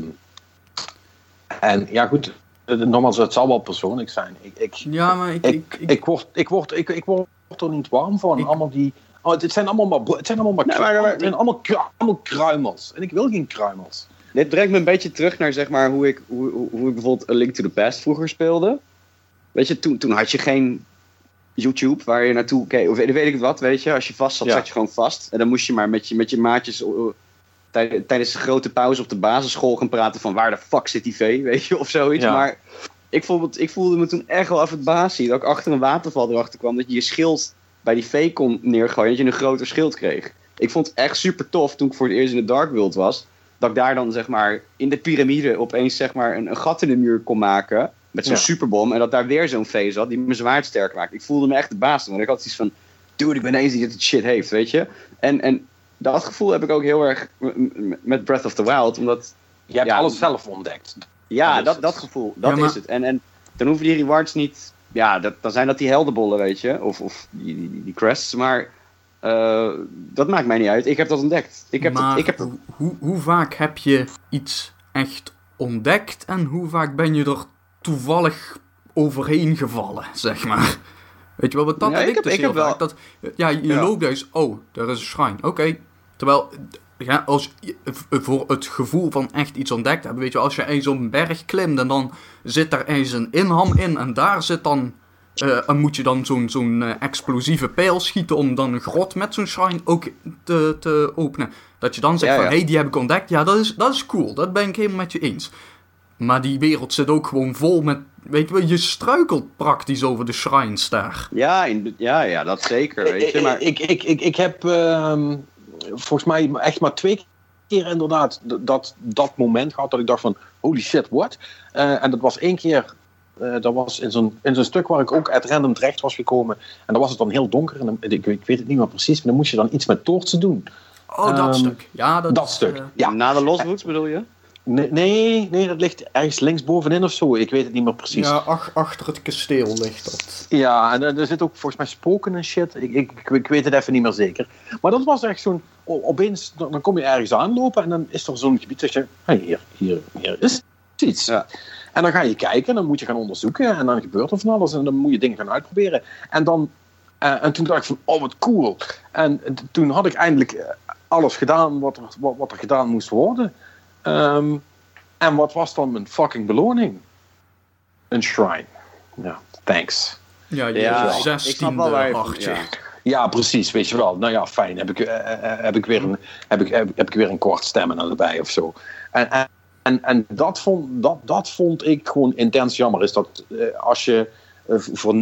en ja, goed, eh, nogmaals, het zal wel persoonlijk zijn. Ik, ik, Ja, maar ik... ik, ik, word, ik, word, ik, ik word er niet warm van. Ik- allemaal die... Oh, het zijn allemaal maar, het zijn allemaal maar, Nee, maar- allemaal kruimels. En ik wil geen kruimels. Dit brengt me een beetje terug naar zeg maar, hoe, ik, hoe, hoe- ik bijvoorbeeld A Link to the Past vroeger speelde. Weet je, toen, toen had je geen YouTube waar je naartoe keek. Of weet weet ik het wat, weet je. Als je vast zat, Ja. zat je gewoon vast. En dan moest je maar met je, met je maatjes tij- tijdens de grote pauze op de basisschool gaan praten van waar de fuck zit die V, weet je, of zoiets. Ja. Maar ik voelde, ik voelde me toen echt wel af het basie. Dat ik achter een waterval erachter kwam dat je je schild bij die V kon neergooien. Dat je een groter schild kreeg. Ik vond het echt super tof toen ik voor het eerst in de Dark World was. Dat ik daar dan zeg maar in de piramide opeens zeg maar een, een gat in de muur kon maken. Met zo'n Ja. superbom. En dat daar weer zo'n phase zat die mijn zwaard sterk maakt. Ik voelde me echt de baas. toen, Want ik had iets van, dude, ik ben eens die dit shit heeft, weet je. En, en dat gevoel heb ik ook heel erg met Breath of the Wild. Omdat, Je hebt Ja. alles zelf ontdekt. ja, Dat dat, gevoel, dat Ja, maar- is het. En, en dan hoeven die rewards niet, ja, dat, dan zijn dat die heldenbollen, weet je. Of, of die, die, die crests. Maar eh, dat maakt mij niet uit. Ik heb dat ontdekt. Ik heb, maar dat, ik heb hoe, hoe, hoe vaak heb je iets echt ontdekt en hoe vaak ben je er toevallig overheen gevallen, zeg maar? Weet je wel, wat dat Ja, ik heb- dus ik heel heb wel-. Dat, ja, je Ja. loopt dus, oh, daar is een shrine, oké. Terwijl, ja, als voor het gevoel van echt iets ontdekt hebben, weet je als je eens op een berg klimt en dan zit daar eens een inham in en daar zit dan... eh, en moet je dan zo'n zo'n eh, explosieve pijl schieten om dan een grot met zo'n shrine ook te, te openen. Dat je dan zegt Ja, van, ja. hé, hey, die heb ik ontdekt. Ja, dat is, dat is cool. Dat ben ik helemaal met je eens. Maar die wereld zit ook gewoon vol met... Weet je wel, je struikelt praktisch over de shrines daar. Ja, in, ja, ja, dat zeker, weet je. Maar Ik, ik, ik, ik heb ehm, volgens mij echt maar twee keer inderdaad dat, dat moment gehad dat ik dacht van holy shit, what? Eh, en dat was één keer, eh, dat was in zo'n, in zo'n stuk waar ik ook uit random terecht was gekomen. En dan was het dan heel donker en dan, ik, ik weet het niet meer precies, maar dan moest je dan iets met toortsen doen. Oh, dat Ehm, stuk. Ja, dat, Dat is, stuk. eh, Ja. na de Lost Woods bedoel je? Nee, nee, nee, dat ligt ergens linksbovenin of zo. Ik weet het niet meer precies. ja, ach- achter het kasteel ligt dat. Ja, en er er zit ook volgens mij spoken en shit. Ik, ik, ik, weet het even niet meer zeker. Maar dat was echt zo'n. Opeens, dan dan kom je ergens aanlopen en dan is er zo'n gebied dat je. Hey, hier, hier, hier is iets. Ja. En dan ga je kijken en dan moet je gaan onderzoeken en dan gebeurt er van alles en dan moet je dingen gaan uitproberen. En, dan, eh, en toen dacht ik van, oh wat cool. En toen had ik eindelijk eh, alles gedaan wat er, wat, wat er gedaan moest worden. Ehm, en wat was dan mijn fucking beloning? Een shrine. Ja, thanks. Ja, je Ja, zestiende hartje. ja. Ja, precies, weet je wel. Nou ja, fijn. Heb ik, eh, heb ik, weer, een, heb ik, heb, heb ik weer een kwart stemmen erbij of zo. En, en, en, en dat, vond, dat, dat vond ik gewoon intens jammer. Is dat eh, als je eh, voor 90%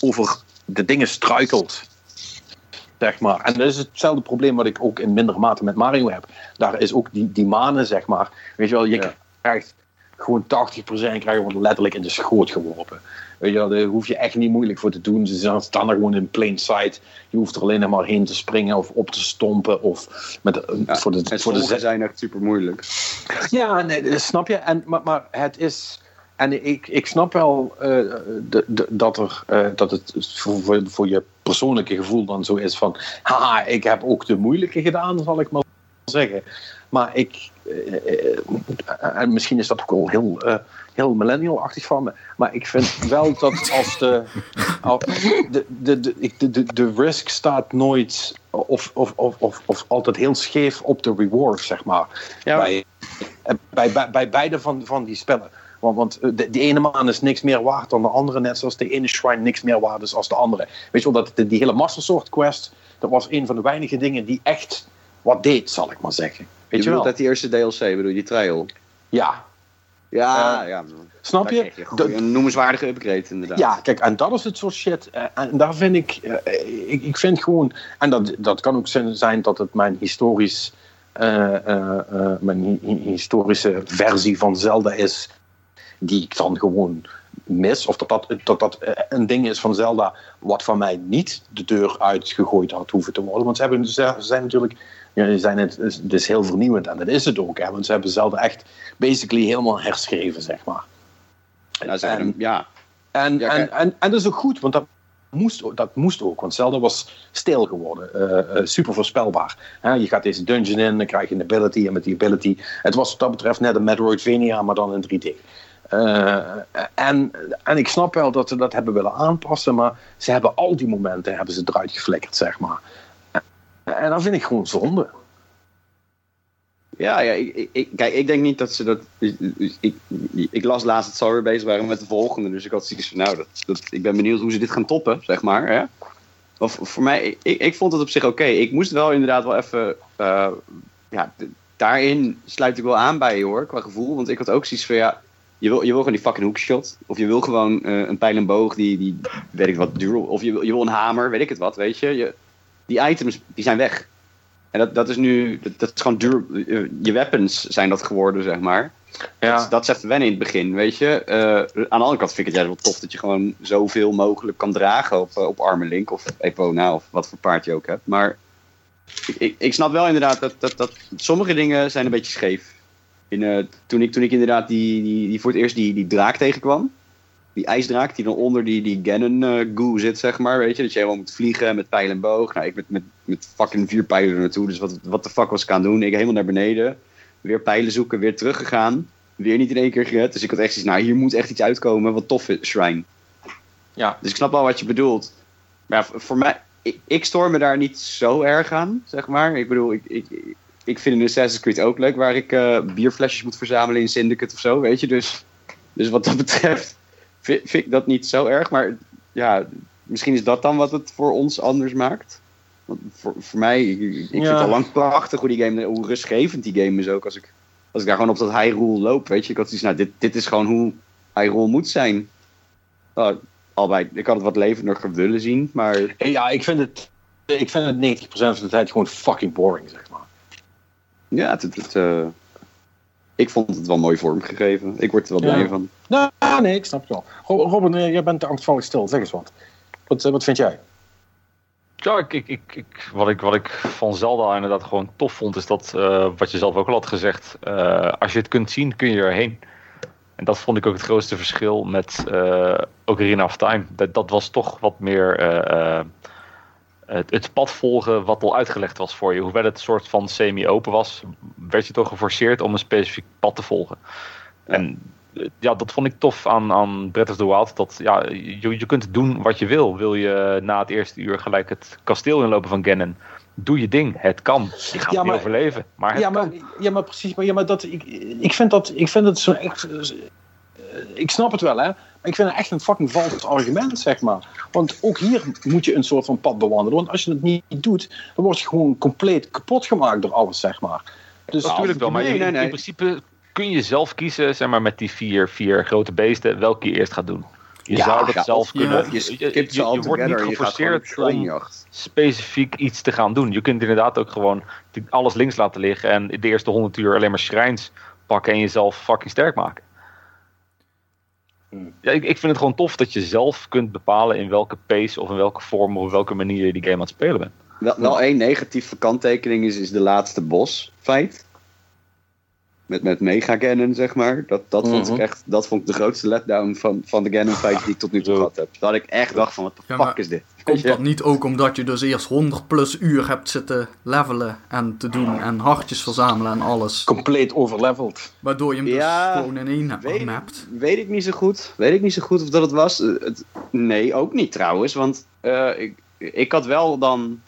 over de dingen struikelt, zeg maar. En dat is hetzelfde probleem wat ik ook in mindere mate met Mario heb. Daar is ook die, die manen, zeg maar. Weet je wel, je Ja. krijgt gewoon 80% krijg je letterlijk in de schoot geworpen. Weet je wel, daar hoef je echt niet moeilijk voor te doen. Ze staan er gewoon in plain sight. Je hoeft er alleen nog maar heen te springen of op te stompen. Of met, Ja, voor de, En voor de zijn echt super moeilijk. ja, nee, dat snap je. En, maar, maar het is. En ik, ik snap wel eh, de, de, dat, er, eh, dat het voor, voor, je persoonlijke gevoel dan zo is van. Haha, ik heb ook de moeilijke gedaan, zal ik maar zeggen. Maar ik. eh, en misschien is dat ook wel heel, heel millennial-achtig van me. Maar ik vind wel dat als de. al- de, de, de, de, de, risk staat nooit. Of, of, of, of, of altijd heel scheef op de reward, zeg maar Ja, bij, bij, bij, bij beide van, van die spellen. Want, want eh, de, die ene maan is niks meer waard dan de andere, net zoals de ene shrine niks meer waard is als de andere. Weet je wel, dat, de- die hele Master Sword quest, dat was een van de weinige dingen die echt wat deed, zal ik maar zeggen. Weet je wel? uit die eerste DLC, bedoel je, die trail? Ja, Ja, Eh, ja. snap je? je een noemenswaardige upgrade inderdaad. Ja, kijk, en dat is het soort shit. eh, En daar vind ik, eh, ik, ik vind gewoon, en dat, dat kan ook zijn- dat het mijn historisch, mijn hi- hi- historische versie van Zelda is, die ik dan gewoon mis. Of dat dat, dat, dat een ding is van Zelda wat van mij niet de deur uitgegooid had hoeven te worden. Want ze, hebben, ze zijn natuurlijk, zijn het, is heel vernieuwend en dat is het ook. Hè, want ze hebben Zelda echt basically helemaal herschreven, zeg maar. Nou, En- hem- ja. en, Ja, en, en, en dat is ook goed, want dat moest, ook- dat moest ook. Want Zelda was stil geworden. eh, eh, super voorspelbaar. Hè, je gaat deze dungeon in, dan krijg je een ability. En met die ability... Het was wat dat betreft net een Metroidvania, maar dan in 3D. Eh, en, en ik snap wel dat ze dat hebben willen aanpassen. Maar ze hebben al die momenten hebben ze eruit geflikkerd, zeg maar. En dat vind ik gewoon zonde. Ja, ja ik, ik- kijk, ik denk niet dat ze dat. Ik, ik, las laatst ze alweer bezig waren met de volgende. Dus ik had zoiets van, nou, dat, dat, ik ben benieuwd hoe ze dit gaan toppen, zeg maar. Hè? Of voor mij, ik, ik vond het op zich oké. Ik moest wel inderdaad wel even. eh, ja, daarin sluit ik wel aan bij je hoor, qua gevoel. Want ik had ook zoiets van, ja, je wil, je wil gewoon die fucking hoekshot. Of je wil gewoon eh, een pijl en boog die, die, weet ik wat, duur. Of je wil, je wil een hamer, weet ik het wat, weet je. je die items, die zijn weg. En dat, dat is nu, dat, dat is gewoon duur, eh, je weapons zijn dat geworden, zeg maar. Ja. Dat, even wennen in het begin, weet je. Eh, aan de andere kant vind ik het juist wel tof dat je gewoon zoveel mogelijk kan dragen op, eh, op Arme Link of Epona of wat voor paard je ook hebt. Maar ik, ik, snap wel inderdaad dat, dat, dat sommige dingen zijn een beetje scheef. In, toen, ik, toen ik inderdaad die, die, die voor het eerst die, die draak tegenkwam, die ijsdraak die dan onder die, die Ganon eh, goo zit, zeg maar, weet je. Dat je helemaal moet vliegen met pijl en boog. Nou, ik met, met, met fucking vier pijlen er naartoe, dus wat, wat de fuck was ik aan het doen? Ik helemaal naar beneden, weer pijlen zoeken, weer teruggegaan. Weer niet in één keer gered. Dus ik had echt zoiets, nou hier moet echt iets uitkomen wat tof is, Shrine. Ja. Dus ik snap wel wat je bedoelt. Maar ja, voor- voor mij, ik, ik stoor me daar niet zo erg aan, zeg maar. Ik bedoel, ik, ik, ik vind in Assassin's Creed ook leuk waar ik eh, bierflesjes moet verzamelen in Syndicate of zo, weet je. Dus, dus wat dat betreft vind, vind ik dat niet zo erg. Maar ja, misschien is dat dan wat het voor ons anders maakt. Want voor, voor mij, ik, ik vind het al lang prachtig hoe die game, hoe rustgevend die game is ook. Als ik, als ik daar gewoon op dat Hyrule loop, weet je. Ik had zoiets, nou, dit, dit is gewoon hoe Hyrule moet zijn. Nou, albei, ik had het wat levendiger willen zien, maar Ja, ik vind het, ik vind het 90% van de tijd gewoon fucking boring, zeg maar. ja, het, het, het, eh, ik vond het wel mooi vormgegeven. Ik word er wel Ja. blij van. Nou, nee, ik snap het wel. Ro- Robin, eh, jij bent angstvallig stil. Zeg eens wat. Wat, eh, wat vind jij? Ja, ik, ik, ik, ik- wat, ik, wat ik van Zelda inderdaad gewoon tof vond, is dat, eh, wat je zelf ook al had gezegd, eh, als je het kunt zien, kun je erheen. En dat vond ik ook het grootste verschil met eh Ocarina of Time. Dat, dat was toch wat meer eh, eh, het, het pad volgen wat al uitgelegd was voor je. Hoewel het een soort van semi-open was, werd je toch geforceerd om een specifiek pad te volgen. En ja, dat vond ik tof aan, aan Breath of the Wild. Dat ja, je, je kunt doen wat je wil. Wil je na het eerste uur gelijk het kasteel inlopen van Ganon? Doe je ding. Het kan. Je gaat Ja, niet overleven. Maar het Ja kan. maar, ja, maar precies. Maar, ja, maar dat, ik, ik vind dat, ik vind het zo echt. eh, Ik snap het wel, hè. Maar ik vind het echt een fucking vals argument, zeg maar. Want ook hier moet je een soort van pad bewandelen. Want als je het niet doet, dan word je gewoon compleet kapot gemaakt door alles, zeg maar. Dus Dat natuurlijk wel, maar nee, je- nee, nee. in principe kun je zelf kiezen, zeg maar, met die vier, vier grote beesten, welke je eerst gaat doen. Je Ja, zou dat ja, zelf kunnen. Je wordt niet together geforceerd om specifiek iets te gaan doen. Je kunt inderdaad ook gewoon alles links laten liggen en de eerste 100 uur alleen maar schrijns pakken en jezelf fucking sterk maken. Ja, ik, ik vind het gewoon tof dat je zelf kunt bepalen in welke pace of in welke vorm of op welke manier je die game aan het spelen bent. Wel, wel één negatieve kanttekening is, is de laatste boss fight. Met, met Mega Ganon, zeg maar. Dat, dat, vond Mhm. ik echt, dat vond ik de grootste letdown van, van de Ganon fights die ik tot nu toe gehad heb. Dat ik echt dacht van, wat de Ja, fuck is dit? Komt dat niet ook omdat je dus eerst 100 plus uur hebt zitten levelen en te doen en hartjes verzamelen en alles? compleet overleveld. Waardoor je hem dus Ja, gewoon in één weet- hebt. Weet ik niet zo goed. Weet ik niet zo goed of dat het was. Eh, het- nee, ook niet trouwens. Want eh, ik, ik had wel dan...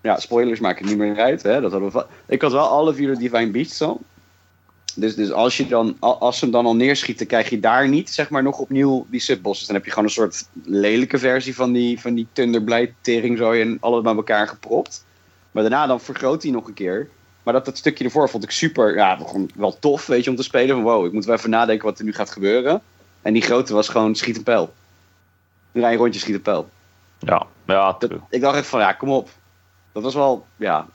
Ja, spoilers maken niet meer uit. Hè? Dat hadden we va- ik had wel alle vier de Divine Beasts al. Dus, dus als, je dan, al- als ze hem dan al neerschieten, krijg je daar niet zeg maar, nog opnieuw die subbosses. Dan heb je gewoon een soort lelijke versie van die, van die Thunderblade teringzooi en alles bij elkaar gepropt. Maar daarna dan vergroot hij nog een keer. Maar dat, dat stukje ervoor vond ik super, ja, gewoon wel tof, weet je, om te spelen. Van wow, ik moet wel even nadenken wat er nu gaat gebeuren. En die grote was gewoon schiet een pijl. Rij een rondje, schiet een pijl. Ja, ja, Dat, ik dacht echt van, ja, kom op. Dat was wel, ja...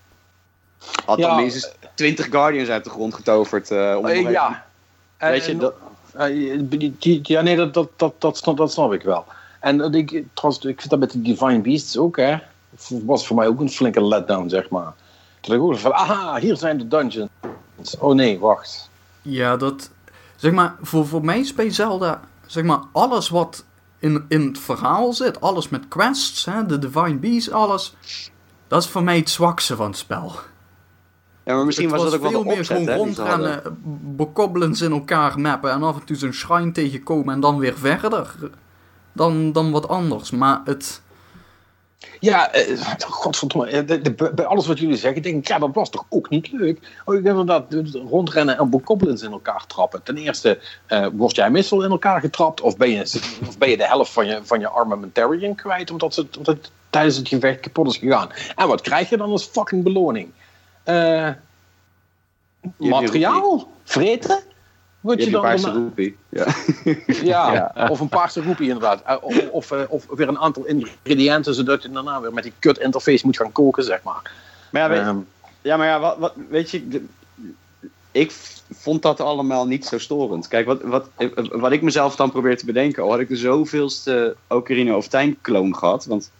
Had dan Ja, minstens 20 Guardians uit de grond getoverd. eh om even- ja. Weet je, dat, Eh, ja, nee, dat, dat, dat, dat, snap, dat snap ik wel. En ik, trouwens, ik vind dat met de Divine Beasts ook, hè. Was voor mij ook een flinke letdown, zeg maar. Toen ik ook van, aha, hier zijn de dungeons. Oh nee, wacht. Ja, dat. Zeg maar, voor, voor mij is bij Zelda. Zeg maar, alles wat in, in het verhaal zit, alles met quests, hè, de Divine Beasts, alles. Dat is voor mij het zwakste van het spel. Ja, maar misschien het was, dat ook wel veel de meer opzet, gewoon rondrennen, bekobbelens in elkaar mappen en af en toe zo'n shrine tegenkomen en dan weer verder. Dan, dan wat anders. Maar het. Ja, eh, godverdomme. eh, de- de- bij alles wat jullie zeggen, denk ik, ja, dat was toch ook niet leuk? Oh, ik denk inderdaad, rondrennen en bokobbelens in elkaar trappen. Ten eerste, eh, word jij meestal in elkaar getrapt? Of ben je, of ben je de helft van je, van je armamentarium kwijt, omdat, ze, omdat het tijdens het gevecht kapot is gegaan? En wat krijg je dan als fucking beloning? Eh, materiaal? Vreten? Word Je je, dan paarse roepie. Ja. ja, Ja. of een paarse roepie inderdaad. Eh, Of, of, eh, of weer een aantal ingrediënten, zodat je daarna weer met die kut interface moet gaan koken, zeg maar. Maar ja, weet, Ehm, Ja, maar ja, wat, wat, weet je, de- ik vond dat allemaal niet zo storend. Kijk, wat, wat, wat ik mezelf dan probeer te bedenken, al had ik de zoveelste Ocarina of Time kloon gehad, want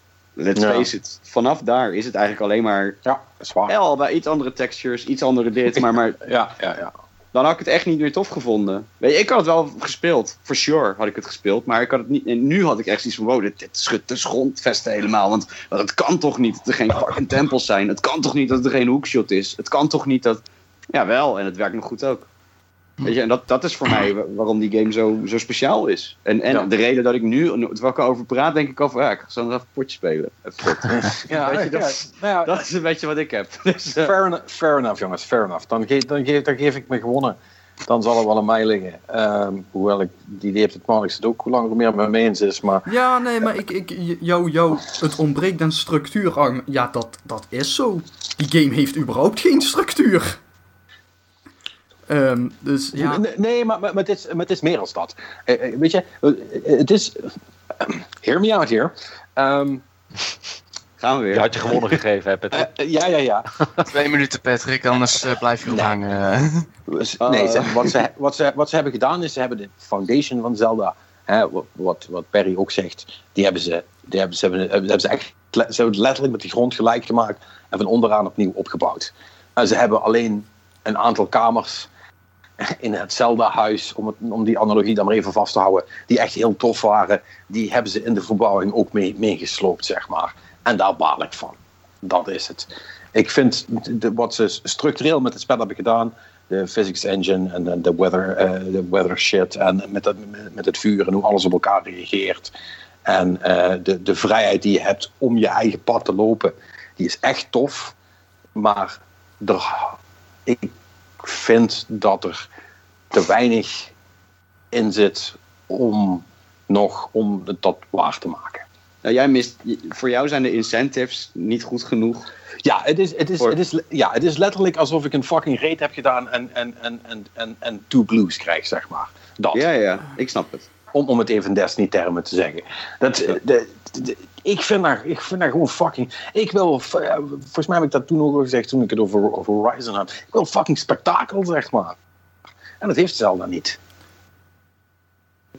let's Ja. face it, vanaf daar is het eigenlijk alleen maar, Ja, dat is waar. ja, al bij iets andere textures, iets andere dit, maar, maar Ja, ja, ja. dan had ik het echt niet meer tof gevonden. Weet je, ik had het wel gespeeld, for sure had ik het gespeeld, maar ik had het niet, en nu had ik echt iets van, wow, dit, dit schudt de grondvesten helemaal, want, want het kan toch niet dat er geen fucking tempels zijn, het kan toch niet dat er geen hoekshot is, het kan toch niet dat, ja wel, en het werkt nog goed ook. Weet je, en dat, dat is voor mij wa- waarom die game zo, zo speciaal is. En, en Ja. de reden dat ik nu, terwijl ik erover praat, denk ik over, ja, ik ga zo nog even een potje spelen. Ja, Weet je, dat- ja, nou ja, dat is een beetje wat ik heb. Dus, eh, Fair enough, fair enough, jongens, fair enough. Dan, geef, dan, geef, dan geef ik me gewonnen. Dan zal er wel aan mij liggen. Ehm, hoewel ik die idee heb dat Marnix het ook hoe langer hoe meer met me eens is. Maar Ja, nee, maar ik, ik, jou, jou, het ontbreekt aan structuur. Ja, dat, dat is zo. Die game heeft überhaupt geen structuur. Ehm, dus ja. Nee, nee, maar, maar, het is, maar het is meer dan dat. Eh, eh, weet je, eh, het is... hear me out here. Ehm, gaan we weer. Je had je gewonnen gegeven, hè, Patrick. ja, ja, ja. Twee minuten, Patrick, anders blijf je ophangen. Nee, ze- wat, ze, wat, ze, wat ze hebben gedaan is, ze hebben de foundation van Zelda, hè, wat, wat, wat Perry ook zegt, die hebben ze, die hebben ze, hebben, hebben ze echt ze hebben het letterlijk met de grond gelijk gemaakt en van onderaan opnieuw opgebouwd. En ze hebben alleen een aantal kamers in het Zelda-huis, om, het, om die analogie dan maar even vast te houden, die echt heel tof waren, die hebben ze in de verbouwing ook mee, meegesloopt, zeg maar. En daar baal ik van. Dat is het. Ik vind de, wat ze structureel met het spel hebben gedaan, de physics engine en de, weather, eh, de weather shit en met, met het vuur en hoe alles op elkaar reageert. En eh, de, de vrijheid die je hebt om je eigen pad te lopen, die is echt tof. Maar er, ik vind dat er te weinig in zit om nog om dat waar te maken. Nou, jij mist, voor jou zijn de incentives niet goed genoeg. Ja, het is, het is, Voor- het is, ja, het is letterlijk alsof ik een fucking reet heb gedaan en, en, en, en, en, en two blues krijg, zeg maar. Dat. Ja, ja, ik snap het. Om, om het even in Destiny-termen te zeggen. Dat, de, de- ik, vind daar, ik vind daar gewoon fucking... Ik wil... eh, Volgens mij heb ik dat toen ook al gezegd toen ik het over, over Horizon had. Ik wil fucking spektakel, zeg maar. En dat heeft Zelda niet.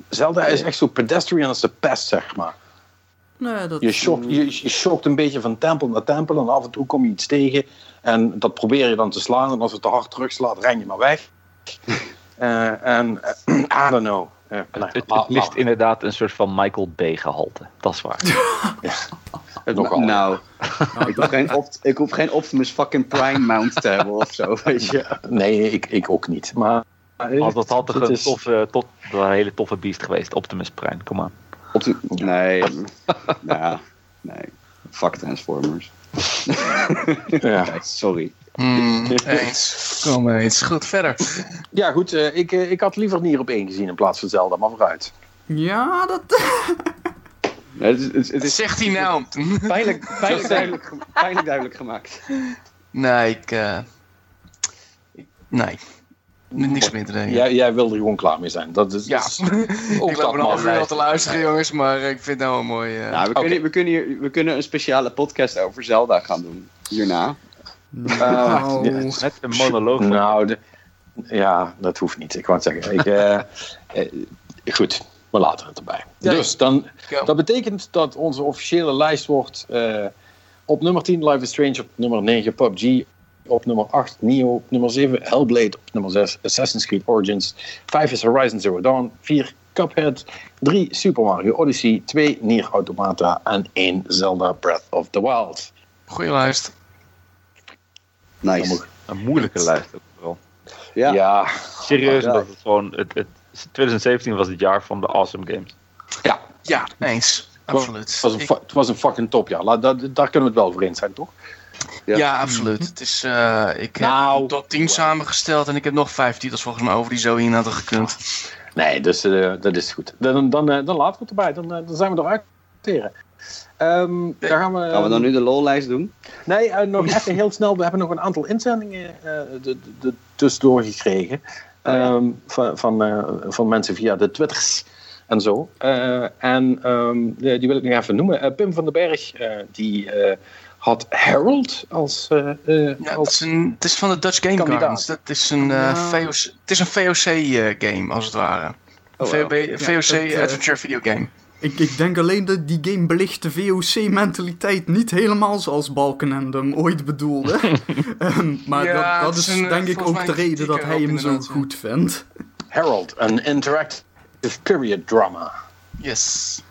Zelda is echt zo pedestrian als de pest, zeg maar. Nee, dat, Je shockt, je, je shockt een beetje van tempel naar tempel en af en toe kom je iets tegen. En dat probeer je dan te slaan. En als het te hard terugslaat, ren je maar weg. Eh, en eh, I don't know. Eh, nou, Het, mist la- inderdaad een soort van Michael Bay gehalte. Dat is waar. het nogal. Nou, ik, hoef geen Opt- ik hoef geen Optimus fucking Prime mount te hebben of zo, weet je. Nee, ik, ik ook niet. Maar Want dat had toch het een, is- toffe, tot, een hele toffe beest geweest. Optimus Prime, kom aan. Opti- nee, nou, nee. Fuck Transformers. Ja, Sorry. Hmm, eens. Kom eens. Goed, verder. ja goed. eh, ik, eh, ik had liever Nier op één gezien in plaats van Zelda. Maar vooruit. ja, dat... Nee, het, is, het, is- het is Zegt hij nou? pijnlijk, pijnlijk, duidelijk, pijnlijk duidelijk gemaakt. nee, ik... eh, ik- nee. Niks meer te denken. Jij, jij wil er gewoon klaar mee zijn. Dat is, Ja. dat is ook ik loop een half uur al te luisteren, jongens, maar ik vind het nou een mooi... eh, Nou, we, kunnen, we, kunnen hier, we kunnen een speciale podcast over Zelda gaan doen. Hierna. Nou, ja. Met een monoloog. Nou, de- ja, dat hoeft niet. Ik wou het zeggen. Ik, eh, eh, goed, we laten het erbij. Ja, dus dan, go. dat betekent dat onze officiële lijst wordt eh, op nummer 10 Life is Strange, op nummer 9 PUBG, op nummer 8 Neo, op nummer 7 Hellblade, op nummer 6 Assassin's Creed Origins, 5 is Horizon Zero Dawn, 4 Cuphead, 3 Super Mario Odyssey, 2 Nier Automata en 1 Zelda Breath of the Wild. Goeie luister. Nice. Een moeilijke lijst ook vooral. Ja. ja, Serieus, Ja. omdat het gewoon... Het, het, 2017 was het jaar van de awesome games. ja. Ja, eens. Absoluut. Het was, een, het was een fucking topjaar. Laat- dat- daar kunnen we het wel voor eens zijn, toch? Ja. ja. absoluut. Het is, eh, ik heb Nou. een top 10 samengesteld en ik heb nog vijf titels volgens mij over die zo in hadden gekund. Nee, dus eh, dat is goed. Dan, dan, eh, dan laten we het erbij. Dan, dan zijn we eruit. Teren. Ehm daar gaan we. Gaan we dan nu de lollijst doen? Nee, eh, nog even heel snel. We hebben nog een aantal inzendingen eh, de, de, de- tussendoor gekregen. Ehm, van, van, eh, van mensen via de Twitters en zo. Eh, en ehm, die wil ik nog even noemen. Pim van den Berg, eh, die eh, had Harold als... Ja, het, als is een, het is van de Dutch Game Kandidaat. Gardens. Dat is een, eh, Ja. VOC, het is een VOC-game, als het ware. Een Oh, wow. VOC Adventure Video Game. Ik, ik denk alleen dat die game belicht de VOC-mentaliteit niet helemaal zoals Balkenende hem ooit bedoelde. Ehm, maar Ja, dat, dat is een, denk ik ook de reden dat hij hem zo goed vindt. Harold, een interactive period drama. Yes.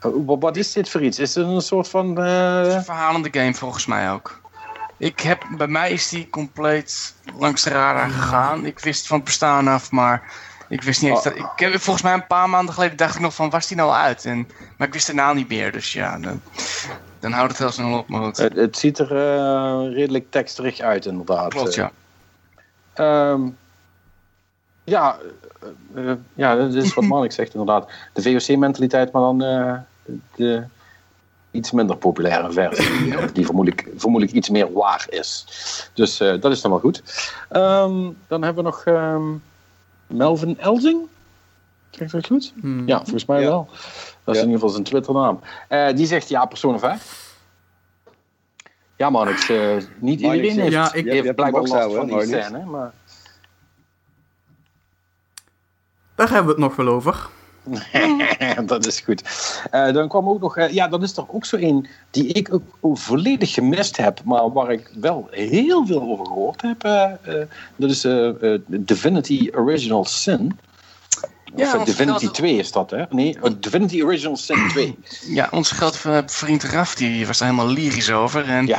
Wa- wat is dit voor iets? Is het een soort van... eh, Het is een verhalende game volgens mij ook. Ik heb, bij mij is die compleet langs de radar gegaan. Ik wist van het bestaan af, maar ik wist niet eens dat... Ik heb volgens mij een paar maanden geleden dacht ik nog van, was die nou uit? En, maar ik wist de naam niet meer, dus ja, dan, dan houdt het heel snel op. Maar het, het ziet er eh, redelijk teksterig uit, inderdaad. Klopt, ja. Ehm, ja, eh, eh, ja, dat is wat Mark zegt inderdaad. De VOC-mentaliteit, maar dan eh, de iets minder populaire versie. eh, die vermoedelijk, vermoedelijk iets meer waar is. Dus eh, dat is dan wel goed. Ehm, dan hebben we nog ehm, Melvin Elzing. Zeg ik dat goed? Hmm. Ja, volgens mij Ja. wel. Dat is Ja. in ieder geval zijn Twitternaam. Eh die zegt ja, Persona 5. Ja man, het, eh, niet Maar iedereen ik- heeft, ja, ik- heeft blijkbaar last houden, van die scène. Maar... Daar hebben we het nog wel over. dat is goed. Eh, dan kwam ook nog, eh, ja, dat is er ook zo een die ik ook, volledig gemist heb, maar waar ik wel heel veel over gehoord heb. eh, dat is Divinity Original Sin. Ja, of ons Divinity geldt- 2 is dat, hè? Nee, Divinity Original Sin 2. Ja, onze vriend Raf die was er helemaal lyrisch over. En Ja.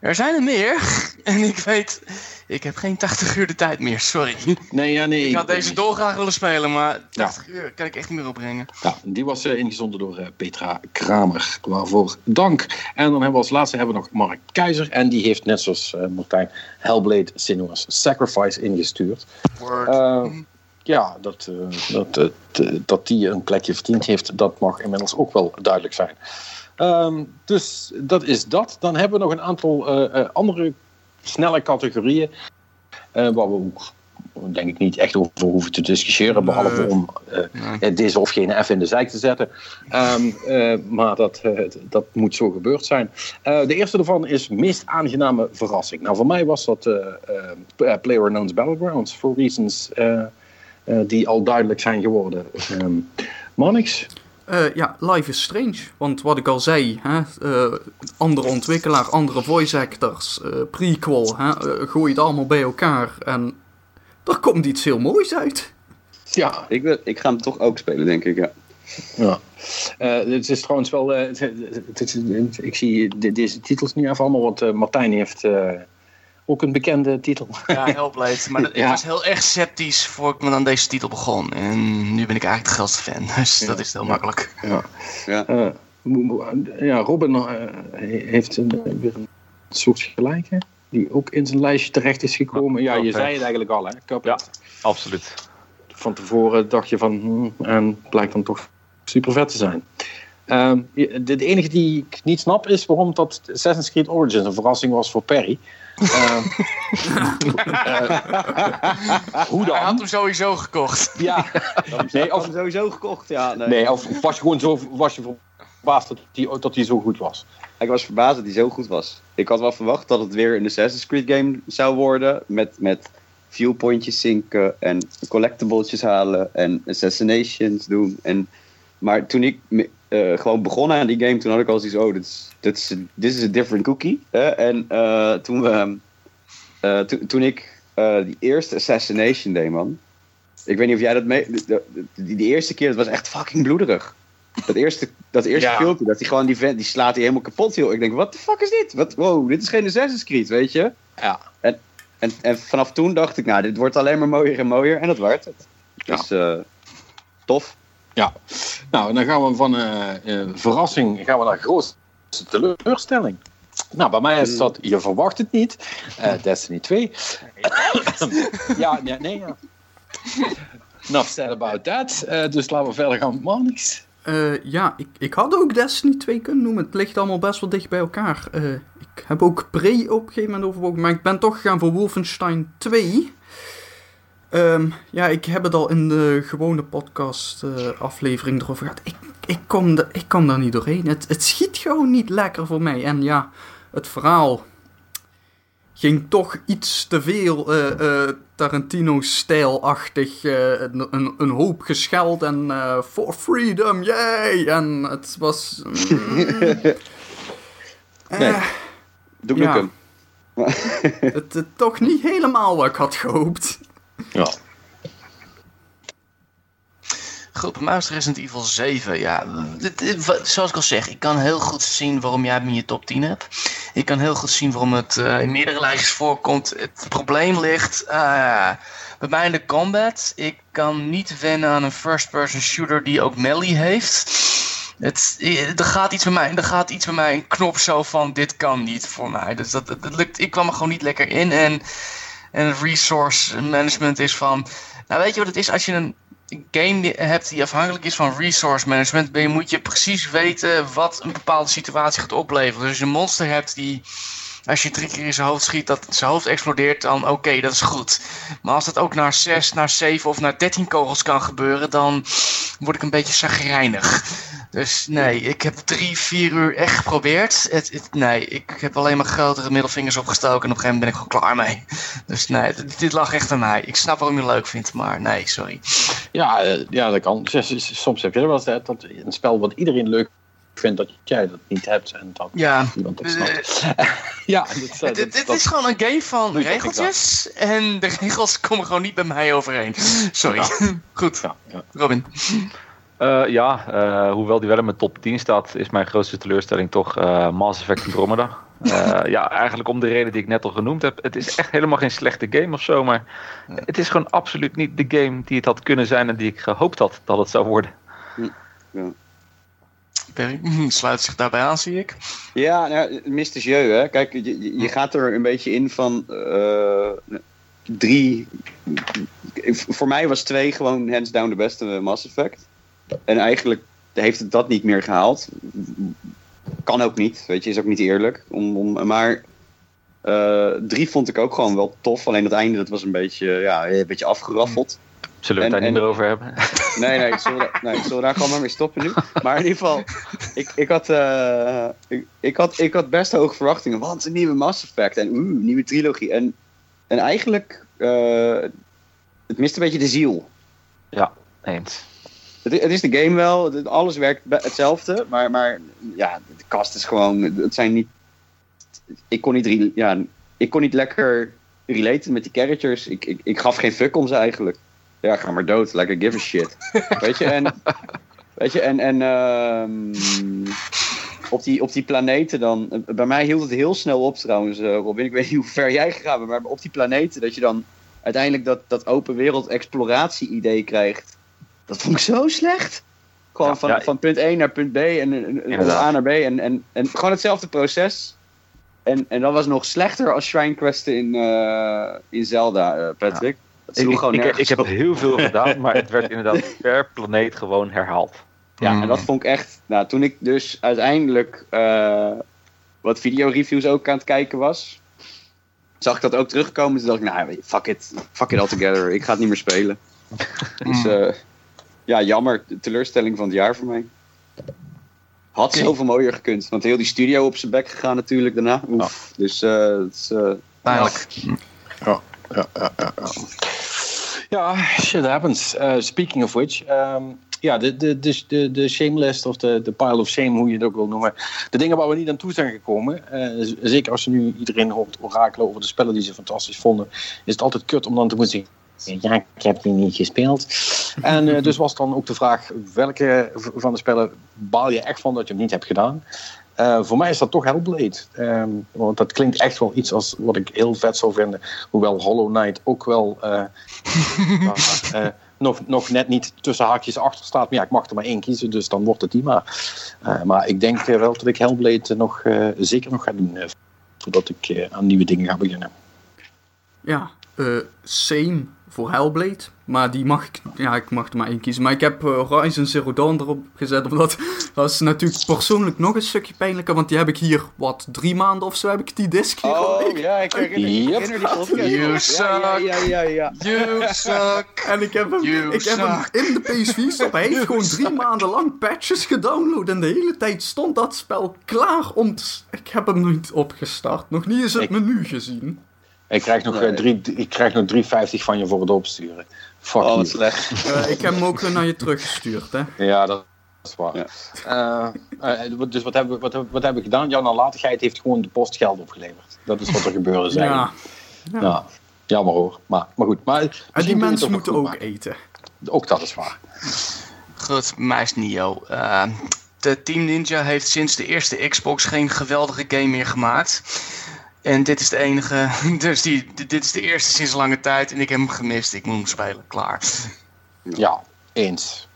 Er zijn er meer. En ik weet, ik heb geen 80 uur de tijd meer, sorry. Nee, ja, nee. Ik had deze dolgraag willen spelen, maar 80 Ja. uur kan ik echt niet meer opbrengen. Ja, die was eh, ingezonden door eh, Petra Kramer. Waarvoor dank. En dan hebben we als laatste hebben we nog Mark Keizer. En die heeft net zoals eh, Martijn Hellblade Senua's Sacrifice ingestuurd. Word. Ja, dat, dat, dat die een plekje verdiend heeft, dat mag inmiddels ook wel duidelijk zijn. Ehm, dus dat is dat. Dan hebben we nog een aantal eh, eh, andere snelle categorieën. eh, waar we ook, denk ik, niet echt over hoeven te discussiëren. Behalve om Nee. eh, deze of gene even in de zijk te zetten. Ehm, eh, maar dat, dat moet zo gebeurd zijn. De eerste daarvan is meest aangename verrassing. Nou, voor mij was dat eh, PlayerUnknown's Battlegrounds. For reasons die al duidelijk zijn geworden. Ehm Monix? Eh, ja, Life is Strange. Want wat ik al zei, hè, eh, andere ontwikkelaar, andere voice actors, eh, prequel, hè, gooi het allemaal bij elkaar en er komt iets heel moois uit. Ja, Ik, wil- ik ga hem toch ook spelen, denk ik. Ja. Ja. Eh, het is trouwens wel. eh, het- het- het- het- ik zie de- deze titels niet even allemaal, want eh, Martijn heeft eh, ook een bekende titel. Ja, Hellblade. Maar dat- ik Ja. was heel erg sceptisch voor ik me aan deze titel begon. En nu ben ik eigenlijk de grootste fan. Dus dat is heel makkelijk. Ja. Ja. Ja, Robin eh, he- heeft een, weer een soort gelijke. Die ook in zijn lijstje terecht is gekomen. Ja, je zei het eigenlijk al, hè? Cuphead. Absoluut. Van tevoren dacht je van. hmm, en blijkt dan toch super vet te zijn. Ehm, de, de enige die ik niet snap is waarom dat Assassin's Creed Origins een verrassing was voor Perry. Ehm, eh, hoe Hij had dan? hem sowieso gekocht. Ja, nee, of, sowieso gekocht, ja. Nee. nee, of was je gewoon zo was je verbaasd dat hij dat die zo goed was? Ik was verbaasd dat hij zo goed was. Ik had wel verwacht dat het weer een Assassin's Creed game zou worden. Met, met viewpointjes zinken en collectibles halen en assassinations doen. En, maar toen ik eh, gewoon begon aan die game, toen had ik al zoiets oh, dit is, dit is, this is a different cookie. en eh, toen, we, eh, toen- ik die eerste assassination deed, man. Ik weet niet of jij dat mee... de- de- Die, die eerste keer, dat was echt fucking bloederig. Dat eerste, dat eerste Ja. filmpje, dat hij gewoon die vent, die slaat hij helemaal kapot, joh. Ik denk, what the fuck is dit? Wat, wow, dit is geen Assassin's Creed, weet je? Ja. En, en, en vanaf toen dacht ik, nou, dit wordt alleen maar mooier en mooier. En dat werd het. Ja. Dus, tof. Ja, nou, dan gaan we van eh, eh, verrassing gaan we naar grootste teleurstelling. Nou, bij mij is dat, je verwacht het niet, eh, Destiny 2. ja, nee, nee, ja. Enough said about that. Eh, dus laten we verder gaan met. Eh, ja, ik, ik had ook Destiny 2 kunnen noemen. Het ligt allemaal best wel dicht bij elkaar. Eh, ik heb ook Prey op een gegeven moment overwogen, maar ik ben toch gegaan voor Wolfenstein 2. Ehm, ja, ik heb het al in de gewone podcast eh, aflevering erover gehad. Ik, ik, kom de, ik kom daar niet doorheen. Het, het schiet gewoon niet lekker voor mij. En ja, het verhaal ging toch iets te veel eh, eh, Tarantino-stijlachtig. eh, een, een, hoop gescheld en for freedom, yay! En het was. mm, Nee. Doe Ja. hem. het, het toch niet helemaal wat ik had gehoopt. Ja. Mij was Resident Evil 7. Ja, zoals ik al zeg, ik kan heel goed zien waarom jij hem in je top 10 hebt. Ik kan heel goed zien waarom het eh, in meerdere lijstjes voorkomt. Het probleem ligt eh, bij mij in de combat. Ik kan niet wennen aan een first-person shooter die ook melee heeft. Het, eh, er, gaat iets bij mij, er gaat iets bij mij, een knop zo van dit kan niet voor mij. Dus dat, dat lukt, ik kwam er gewoon niet lekker in. En, en resource management is van... Nou weet je wat het is? Als je een game hebt die afhankelijk is van resource management, ben moet je precies weten wat een bepaalde situatie gaat opleveren. Dus als je een monster hebt die, als je drie keer in zijn hoofd schiet, dat zijn hoofd explodeert, dan oké, dat is goed. Maar als dat ook naar 6, naar 7 of naar 13 kogels kan gebeuren, dan word ik een beetje zagrijnig. Dus nee, ik heb drie, vier uur echt geprobeerd. Het, nee, ik heb alleen maar grotere middelvingers opgestoken en op een gegeven moment ben ik gewoon klaar mee. Dus nee, dit, dit lag echt aan mij. Ik snap waarom je het leuk vindt, maar nee, sorry. Ja, eh, ja, dat kan. Soms heb je wel dat een spel wat iedereen leuk vindt, dat jij dat niet hebt en dat Ja, niemand dat eh, snapt. ja, Het, dat, het- het dat- is gewoon een game van regeltjes. En de regels komen gewoon niet bij mij overeen. Sorry. Goed, ja, ja. Robin. Eh, ja, eh, hoewel die wel in mijn top 10 staat, is mijn grootste teleurstelling toch eh, Mass Effect Andromeda. Eh, ja, eigenlijk om de reden die ik net al genoemd heb. Het is echt helemaal geen slechte game of zo, maar het is gewoon absoluut niet de game die het had kunnen zijn en die ik gehoopt had dat het zou worden. Sluit zich daarbij aan, zie ik. Ja, nou, Mr. Jeu, hè. Kijk, je, je- je gaat er een beetje in van eh, drie... Voor mij was twee gewoon hands down de beste Mass Effect. En eigenlijk heeft het dat niet meer gehaald. Kan ook niet, weet je, is ook niet eerlijk. Om, om, maar eh, drie vond ik ook gewoon wel tof. Alleen het einde, dat was een beetje, ja, een beetje afgeraffeld. Zullen we het En- daar niet meer over hebben? Nee, nee, zullen we, nee, zullen we daar gewoon maar mee stoppen nu? Maar in ieder geval, ik, ik, had, eh, ik, ik, had, ik had best hoge verwachtingen. Want een nieuwe Mass Effect en oeh, nieuwe trilogie. En, en eigenlijk, eh, het mist een beetje de ziel. Eens. Het, het is de game wel, het- alles werkt hetzelfde. Maar, maar ja, de cast is gewoon, het zijn niet... Ik kon niet, ja, ik kon niet lekker relaten met die characters. Ik, ik, ik gaf geen fuck om ze eigenlijk. Ja, ga maar dood, like I give a shit. Weet je, en... Weet je, en, en ehm, op, die, op die planeten dan... eh, Bij mij hield het heel snel op trouwens, eh, Robin. Ik weet niet hoe ver jij gegaan bent, maar op die planeten dat je dan uiteindelijk dat, dat open wereld exploratie idee krijgt. Dat vond ik zo slecht. Gewoon Ja, van, ja. van punt 1 naar punt B en, van. A naar B. En, en, en gewoon hetzelfde proces. En, en dat was nog slechter als Shrine Questen in, eh, in Zelda, Patrick. Dat Ik, ik, gewoon ik, heb heel veel gedaan, maar het werd inderdaad per planeet gewoon herhaald. Ja, Mm. en dat vond ik echt... Nou, toen ik dus uiteindelijk eh, wat videoreviews ook aan het kijken was... zag ik dat ook terugkomen. Toen dacht ik, nou, fuck it. Fuck it all together. Ik ga het niet meer spelen. Dus eh, ja, jammer. De teleurstelling van het jaar voor mij. Had zoveel mooier gekund. Want heel die studio op zijn bek gegaan natuurlijk daarna. Oef. Dus eh, het is... eh, Pijnlijk. Ja, ja, ja, ja. Ja, shit happens. Uh, speaking of which, ehm, ja, de, de, de, de, de shame list of de, de pile of shame, hoe je het ook wil noemen. De dingen waar we niet aan toe zijn gekomen. eh, zeker als je nu iedereen hoort orakelen over de spellen die ze fantastisch vonden, is het altijd kut om dan te moeten zeggen. Ja, ik heb die niet gespeeld. En eh, dus was dan ook de vraag: welke van de spellen baal je echt van dat je hem niet hebt gedaan? Eh, voor mij is dat toch Hellblade. Ehm, want dat klinkt echt wel iets als wat ik heel vet zou vinden. Hoewel Hollow Knight ook wel eh, eh, nog, nog net niet tussen haakjes achter staat. Maar ja, ik mag er maar één kiezen, dus dan wordt het die maar. Eh, maar ik denk wel dat ik Hellblade nog, eh, zeker nog ga doen. voordat ik eh, aan nieuwe dingen ga beginnen. Ja, eh same voor Hellblade. Maar die mag ik, ja, ik mag er maar één kiezen. Maar ik heb eh, Horizon Zero Dawn erop gezet, omdat Dat is natuurlijk persoonlijk nog een stukje pijnlijker, want die heb ik hier, wat, drie maanden of zo heb ik die disc hier Oh, ja, ik herinner, ik herinner die podcast. You Ja, ja, suck. Ja, ja, ja. You suck. En ik heb hem, You ik heb hem suck. in de PS4 stop. Hij heeft gewoon drie maanden lang patches gedownload. En de hele tijd stond dat spel klaar om te... Ik heb hem niet opgestart. Nog niet eens het Ik- menu gezien. Ik krijg nog, Nee. eh, drie, ik krijg nog 3,50 van je voor het opsturen. Fuck Oh, wat slecht. Eh, ik heb hem ook weer naar je teruggestuurd, hè. Ja, dat is waar. Ja. Eh, eh, wat- dus wat hebben, we, wat, hebben- wat hebben we gedaan? Jouw nalatigheid heeft gewoon de post geld opgeleverd. Dat is wat er gebeurde zijn. Ja. Ja. Jammer hoor. Maar, maar goed. Maar En misschien die mensen moeten ook maken. eten. Ook dat is waar. Goed, Meis Nio. Eh, de Team Ninja heeft sinds de eerste Xbox geen geweldige game meer gemaakt. En dit is de enige, dus die, dit is de eerste sinds lange tijd en ik heb hem gemist. Ik moet hem spelen, klaar. Ja, eens.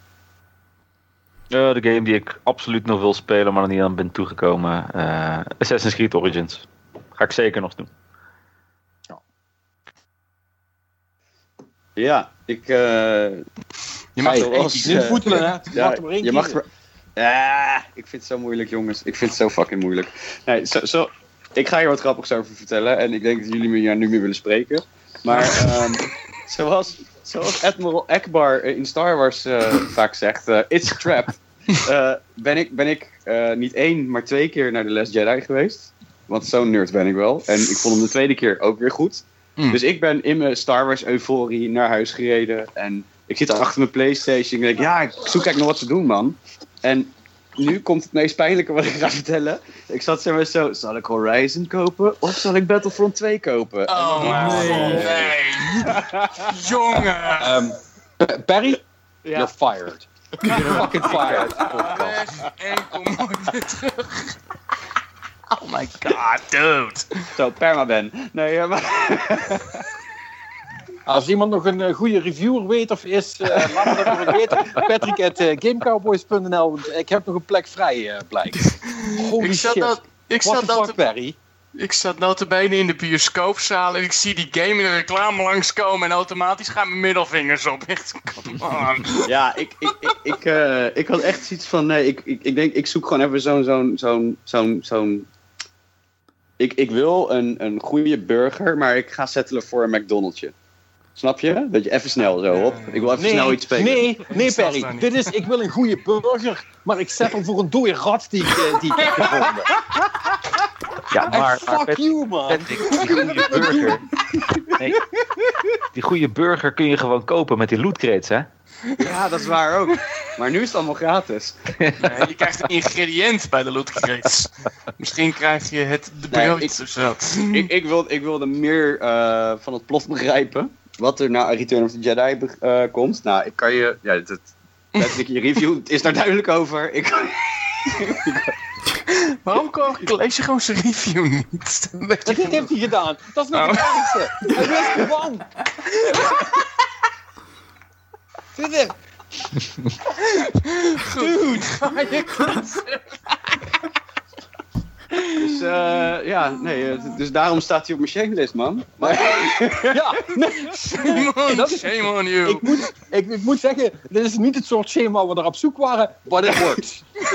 Eh, de game die ik absoluut nog wil spelen, maar nog niet aan ben toegekomen. eh, Assassin's Creed Origins. Ga ik zeker nog doen. Ja, ik... eh, Je mag Hey, er Niet eh, voetelen, hè? Je Ja, mag er maar één je mag er- Ja, ik vind het zo moeilijk, jongens. Ik vind het zo fucking moeilijk. Nee, zo, zo, ik ga hier wat grappigs over vertellen. En ik denk dat jullie me nu meer willen spreken. Maar ehm, zoals, zoals Admiral Akbar in Star Wars eh, vaak zegt... eh, It's a trap. eh, ben ik, ben ik niet één, maar twee keer naar The Last Jedi geweest. Want zo'n nerd ben ik wel. En ik vond hem de tweede keer ook weer goed. Hmm. Dus ik ben in mijn Star Wars euforie naar huis gereden. En ik zit achter mijn Playstation. En ik denk, ja, ik zoek eigenlijk nog wat te doen, man. En nu komt het meest pijnlijke wat ik ga vertellen. Ik zat zeg maar zo, zal ik Horizon kopen? Of zal ik Battlefront 2 kopen? Oh Nee. nee. Jongen. Ehm, P- Perry, Ja. you're fired. You're fucking fired. Weg en kom nooit terug. Oh my god, dude. Zo, permaban. Nee, ja, maar... Als iemand nog een eh, goede reviewer weet of is, eh laat me dat even weten. Patrick at eh, gamecowboys.nl. want Ik heb nog een plek vrij, eh blijkt. Holy Ik zat, shit. dat, ik, What zat the dat fuck, Perry? ik zat notabene in de bioscoopzaal en ik zie die game in de reclame langskomen en automatisch gaan mijn middelvingers op. Echt, come on. Ja, ik, ik, ik, ik, eh, ik had echt zoiets van, nee, ik, ik, ik denk, ik zoek gewoon even zo'n, zo'n, zo'n, zo'n, zo'n... Ik, ik wil een, een goede burger, maar ik ga settelen voor een McDonald'sje. Snap je? Dat je even snel zo op. Ik wil even snel iets spelen. nee, nee, Perry. Dit is, ik wil een goede burger, maar ik settle voor een dode rat die ik, eh, die ik heb gevonden. Ja, maar, maar fuck you, man. Patrick, die goede burger. Nee, die goede burger kun je gewoon kopen met die loot crates, hè? Ja, dat is waar ook. Maar nu is het allemaal gratis. Nee, je krijgt een ingrediënt bij de loot crates. Misschien krijg je het de Nee, ik- of zo. ik, ik, wil, ik wilde meer eh, van het plot begrijpen. Wat er na Return of the Jedi eh, komt. Nou, ik kan je... Ja, dat, Patrick, je review is daar duidelijk over. Ik, Waarom ko- lees je gewoon zijn review niet? Dat heeft hij gedaan. Dat is nog het Oh. ergste. Hij wist ervan. Zit hem. Dude, ga je dus eh, ja, nee. eh, dus daarom staat hij op mijn shamelist, man. Maar, Ja. Shame on, Dat is- shame on you. Ik moet, ik, ik moet zeggen, dit is niet het soort schema waar we naar op zoek waren, but it works.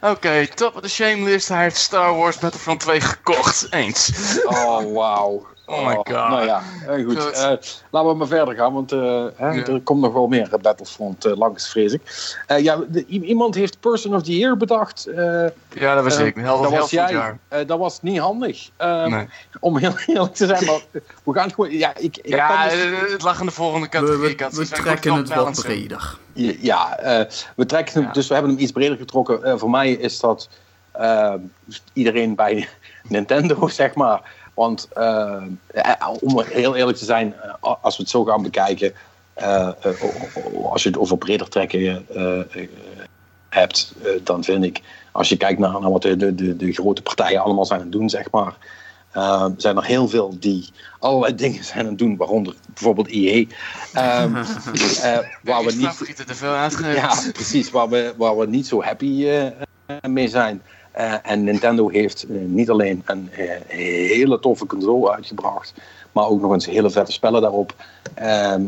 Oké, top of the shame list. Hij heeft Star Wars Battlefront 2 gekocht. Eens. Oh, wauw. Oh my god. Nou ja, eh, goed. Goed. Eh, laten we maar verder gaan, want eh, hè, Ja. er komt nog wel meer Battlefront eh, langs, vrees ik. Eh, ja, de- iemand heeft Person of the Year bedacht. eh, Ja, dat was ik. Heel, dat was jij. jaar. Eh, dat was niet handig. Eh, Nee. Om heel eerlijk te zijn, maar we gaan het gewoon... Ja, ik, ik Ja, kan dus- het lag in de volgende categorie. we, we trekken het wel breder. Ja, eh, we trekken hem, Ja. dus we hebben hem iets breder getrokken. Eh, voor mij is dat iedereen bij Nintendo, zeg maar. Want eh, om heel eerlijk te zijn, eh, als we het zo gaan bekijken, als je het over breder trekken hebt, dan vind ik, als je kijkt naar, naar wat de, de, de, grote partijen allemaal zijn aan het doen, zeg maar. zijn er heel veel die allerlei dingen zijn aan het doen, waaronder bijvoorbeeld EA. Ehm, eh, waar we niet, te veel uitgeven. ja, precies. Waar we, waar we niet zo happy eh, mee zijn. Eh, en Nintendo heeft eh, niet alleen een eh, hele toffe console uitgebracht, maar ook nog eens hele vette spellen daarop. Ehm,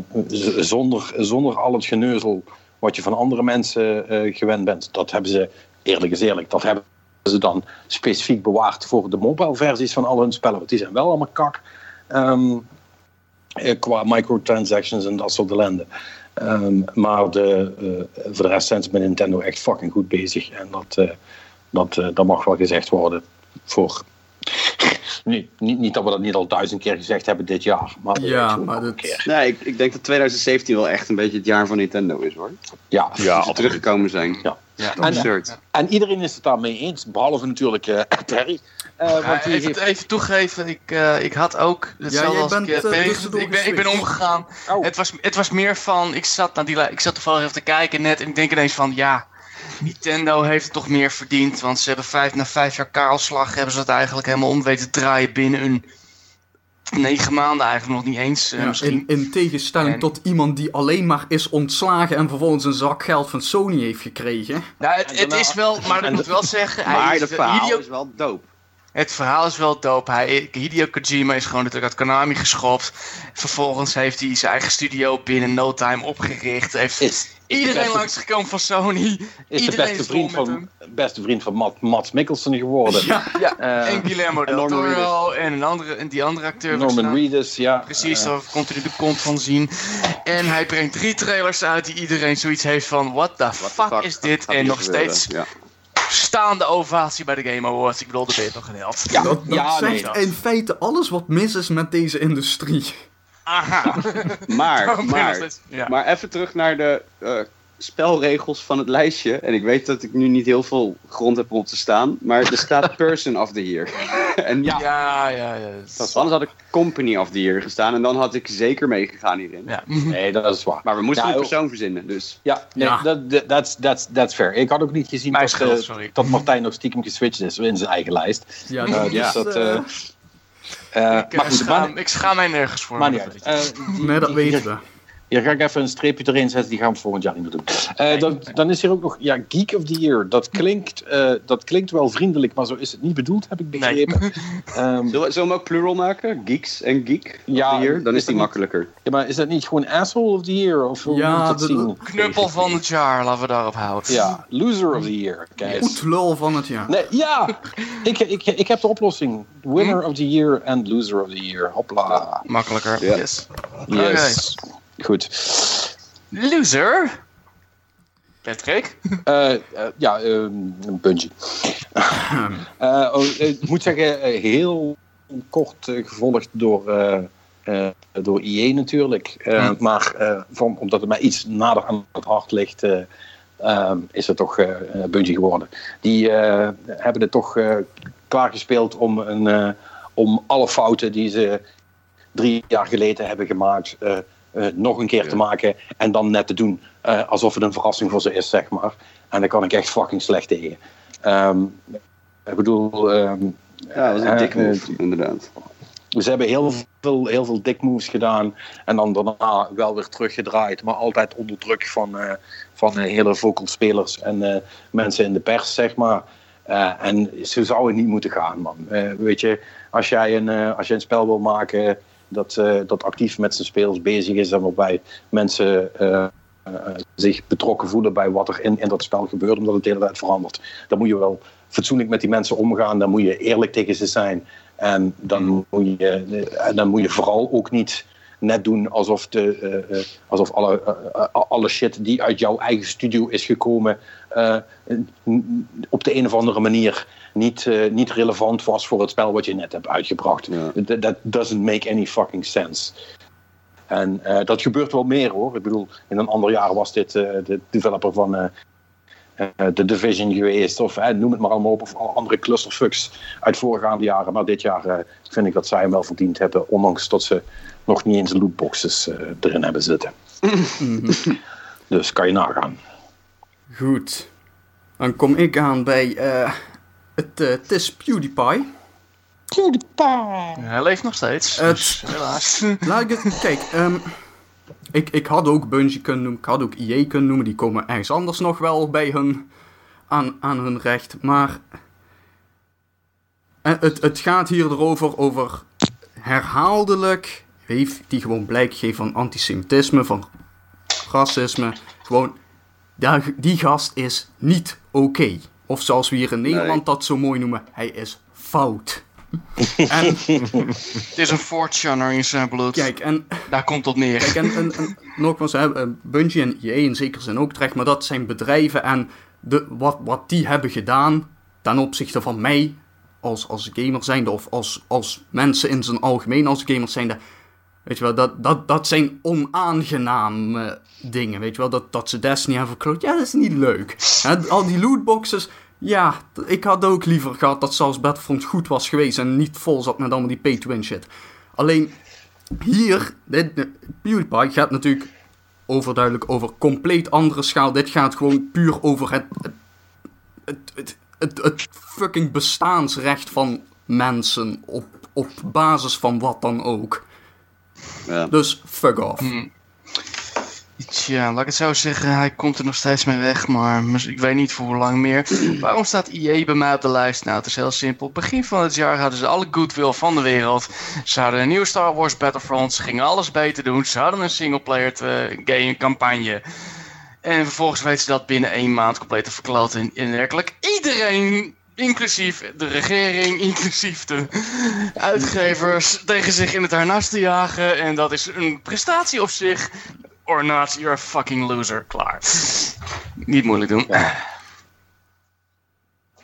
zonder, zonder al het geneuzel wat je van andere mensen gewend bent. Dat hebben ze, eerlijk is eerlijk, dat hebben ze dan specifiek bewaard voor de mobile versies van al hun spellen. Want die zijn wel allemaal kak. Ehm, eh, qua microtransactions en dat soort ellende. Ehm, maar de, voor de rest zijn ze met Nintendo echt fucking goed bezig. En dat, dat, eh, dat mag wel gezegd worden. Voor... Nee, niet, niet dat we dat niet al duizend keer gezegd hebben dit jaar. Maar Ja, maar dat- keer. Nee, ik, ik denk dat 2017 wel echt een beetje het jaar van Nintendo is hoor. Ja, Ja, ze teruggekomen zijn. Ja. Ja, En- Absurd. En iedereen is het daarmee eens, behalve natuurlijk eh Terry. Eh, Ja, want even, heeft... even toegeven, ik, eh, ik had ook hetzelfde jij als bent, ik, eh, eh, ik, ben, ik ben omgegaan. Oh. Het, was, het was meer van, ik zat, naar die, ik zat toevallig even te kijken net en ik denk ineens van, ja, Nintendo heeft het toch meer verdiend. Want ze hebben vijf, na vijf jaar kaalslag hebben ze het eigenlijk helemaal om weten te draaien binnen een negen maanden eigenlijk nog niet eens. eh, Ja, misschien. in, in tegenstelling En- tot iemand die alleen maar is ontslagen en vervolgens een zak geld van Sony heeft gekregen. Nou, het, het is wel, maar ik en moet wel zeggen, hij Maar is, het verhaal Hideo- is wel dope. Het verhaal is wel dope. Hij, Hideo Kojima is gewoon natuurlijk uit Konami geschopt. Vervolgens heeft hij zijn eigen studio binnen no time opgericht. Heeft is, iedereen beste- langsgekomen van Sony. is de iedereen beste is vriend, van, beste vriend van Matt, Mats Mikkelsen geworden. Ja, Ja, Eh, en Guillermo del Toro en, een andere, en die andere acteur. Norman. Reedus, ja. Precies, Eh, daar komt u de kont van zien. En hij brengt drie trailers uit die iedereen zoiets heeft van... What the What the fuck, is dit? gaat En nog gebeuren? steeds Ja. staande ovatie bij de Game Awards. Ik bedoel, dat ben je toch een held. ja, dat, dat ja, nee. zegt in feite alles wat mis is met deze industrie. Aha. Maar, maar, ja. maar even terug naar de eh, spelregels van het lijstje. En ik weet dat ik nu niet heel veel grond heb om op te staan. Maar er staat Person of the Year. en ja, Ja, ja, ja. dat is- anders had ik Company of the Year gestaan. En dan had ik zeker meegegaan hierin. Ja. Nee, dat is waar. Maar we moesten Ja, een ook- persoon verzinnen. Dus Ja, nee, Ja. dat dat- that's, that's, that's fair. Ik had ook niet gezien Mijn dat, schuld, eh, sorry. dat Martijn nog stiekem geswitcht is in zijn eigen lijst. Ja, Eh, dus Ja. dat... eh, Ik, maar eh, goed, schaam, maar, ik schaam mij nergens voor. maar maar niet dat uit. weet je. Eh, nee, dat weten we. Hier ga ik even een streepje erin zetten, die gaan we volgend jaar niet meer doen. Eh, dan, dan is hier ook nog, ja, Geek of the Year. Dat klinkt, eh, dat klinkt wel vriendelijk, maar zo is het niet bedoeld, heb ik Nee. begrepen. Ehm, zullen we, zullen we ook plural maken? Geeks en Geek of Ja, the Year? Dan is is die makkelijker. ja, maar is dat niet gewoon Asshole of the Year? Of hoe Ja, moet je dat de- zien? Knuppel van het jaar, laten we daarop houden. Ja, Loser of the Year. Kijk. Goed lul van het jaar. Nee, ja, ik, ik, ik heb de oplossing. Winner of the Year en Loser of the Year. Hopla. Makkelijker. Ja. Yes. Yes. Goed. Loser. Patrick. Eh, eh, ja, ehm, een Bungie. Eh, oh, ik moet zeggen, heel kort gevolgd door, door IE natuurlijk. Maar van, omdat het mij iets nader aan het hart ligt, eh, ehm, is het toch eh, Bungie geworden. Die hebben het toch klaargespeeld om, een, om alle fouten die ze drie jaar geleden hebben gemaakt, nog een keer te maken en dan net te doen eh, alsof het een verrassing voor ze is, zeg maar. En daar kan ik echt fucking slecht tegen. Ehm, ik bedoel, ehm, Ja, dat was een eh, dik eh, move, inderdaad. ze hebben heel veel, heel veel dick moves gedaan. En dan daarna wel weer teruggedraaid. Maar altijd onder druk van, eh, van eh, hele vocal spelers en eh, mensen in de pers, zeg maar. Eh, en zo zou het niet moeten gaan, man. Eh, weet je, als jij een, eh, als jij een spel wil maken dat, eh, dat actief met zijn spelers bezig is en waarbij mensen eh, eh, zich betrokken voelen bij wat er in, in dat spel gebeurt, omdat het de hele tijd verandert, dan moet je wel fatsoenlijk met die mensen omgaan. Dan moet je eerlijk tegen ze zijn. En dan moet je, dan moet je vooral ook niet net doen alsof, de, alsof alle, alle shit die uit jouw eigen studio is gekomen op de een of andere manier niet, eh, niet relevant was voor het spel wat je net hebt uitgebracht. Ja. That, that doesn't make any fucking sense. En eh, dat gebeurt wel meer hoor. Ik bedoel, in een ander jaar was dit eh, de developer van eh, eh, de Division geweest. Of noem het maar allemaal op. Of alle andere clusterfucks uit voorgaande jaren. Maar dit jaar eh, vind ik dat zij hem wel verdiend hebben. Ondanks dat ze nog niet eens lootboxes eh, erin hebben zitten. dus kan je nagaan. Goed. Dan kom ik aan bij eh, het, eh, het is PewDiePie. Hij leeft nog steeds. Het- dus helaas. Laat ik het, kijk, ehm, ik, ik had ook Bungie kunnen noemen, ik had ook EA kunnen noemen, die komen ergens anders nog wel bij hun, aan, aan hun recht, maar eh, het, het gaat hier erover over herhaaldelijk heeft die gewoon blijk gegeven van antisemitisme, van racisme. Gewoon, die gast is niet oké. Of zoals we hier in Nederland dat zo mooi noemen, hij is fout. en Het is een fortuner in zijn bloed. kijk, en Daar komt het op neer. Kijk, en, en, en nogmaals, eh, Bungie en EA in zekere zin ook terecht, maar dat zijn bedrijven en de, wat, wat die hebben gedaan ten opzichte van mij als, als gamer zijnde, of als, als mensen in zijn algemeen als gamers zijnde, weet je wel, dat, dat, dat zijn onaangename dingen, weet je wel, dat, dat ze Destiny hebben verkloot, ja, dat is niet leuk. Al die lootboxes, ja, ik had ook liever gehad dat zelfs Battlefront goed was geweest en niet vol zat met allemaal die pay-to-win shit. Alleen, hier, dit, PewDiePie gaat natuurlijk overduidelijk over compleet andere schaal. Dit gaat gewoon puur over het, het, het, het, het fucking bestaansrecht van mensen op, op basis van wat dan ook. Ja. Dus fuck off. Tja, laat ik het zo zeggen, hij komt er nog steeds mee weg, maar ik weet niet voor hoe lang meer. Waarom staat EA bij mij op de lijst? Nou, het is heel simpel. Begin van het jaar hadden ze alle goodwill van de wereld. Ze hadden een nieuwe Star Wars Battlefront, ze gingen alles beter doen. Ze hadden een singleplayer eh, game campagne. En vervolgens weten ze dat binnen één maand compleet te verkloten. En, en werkelijk iedereen, inclusief de regering, inclusief de uitgevers, tegen zich in het harnas te jagen. En dat is een prestatie op zich. Or not, you're a fucking loser. Klaar. Niet moeilijk doen.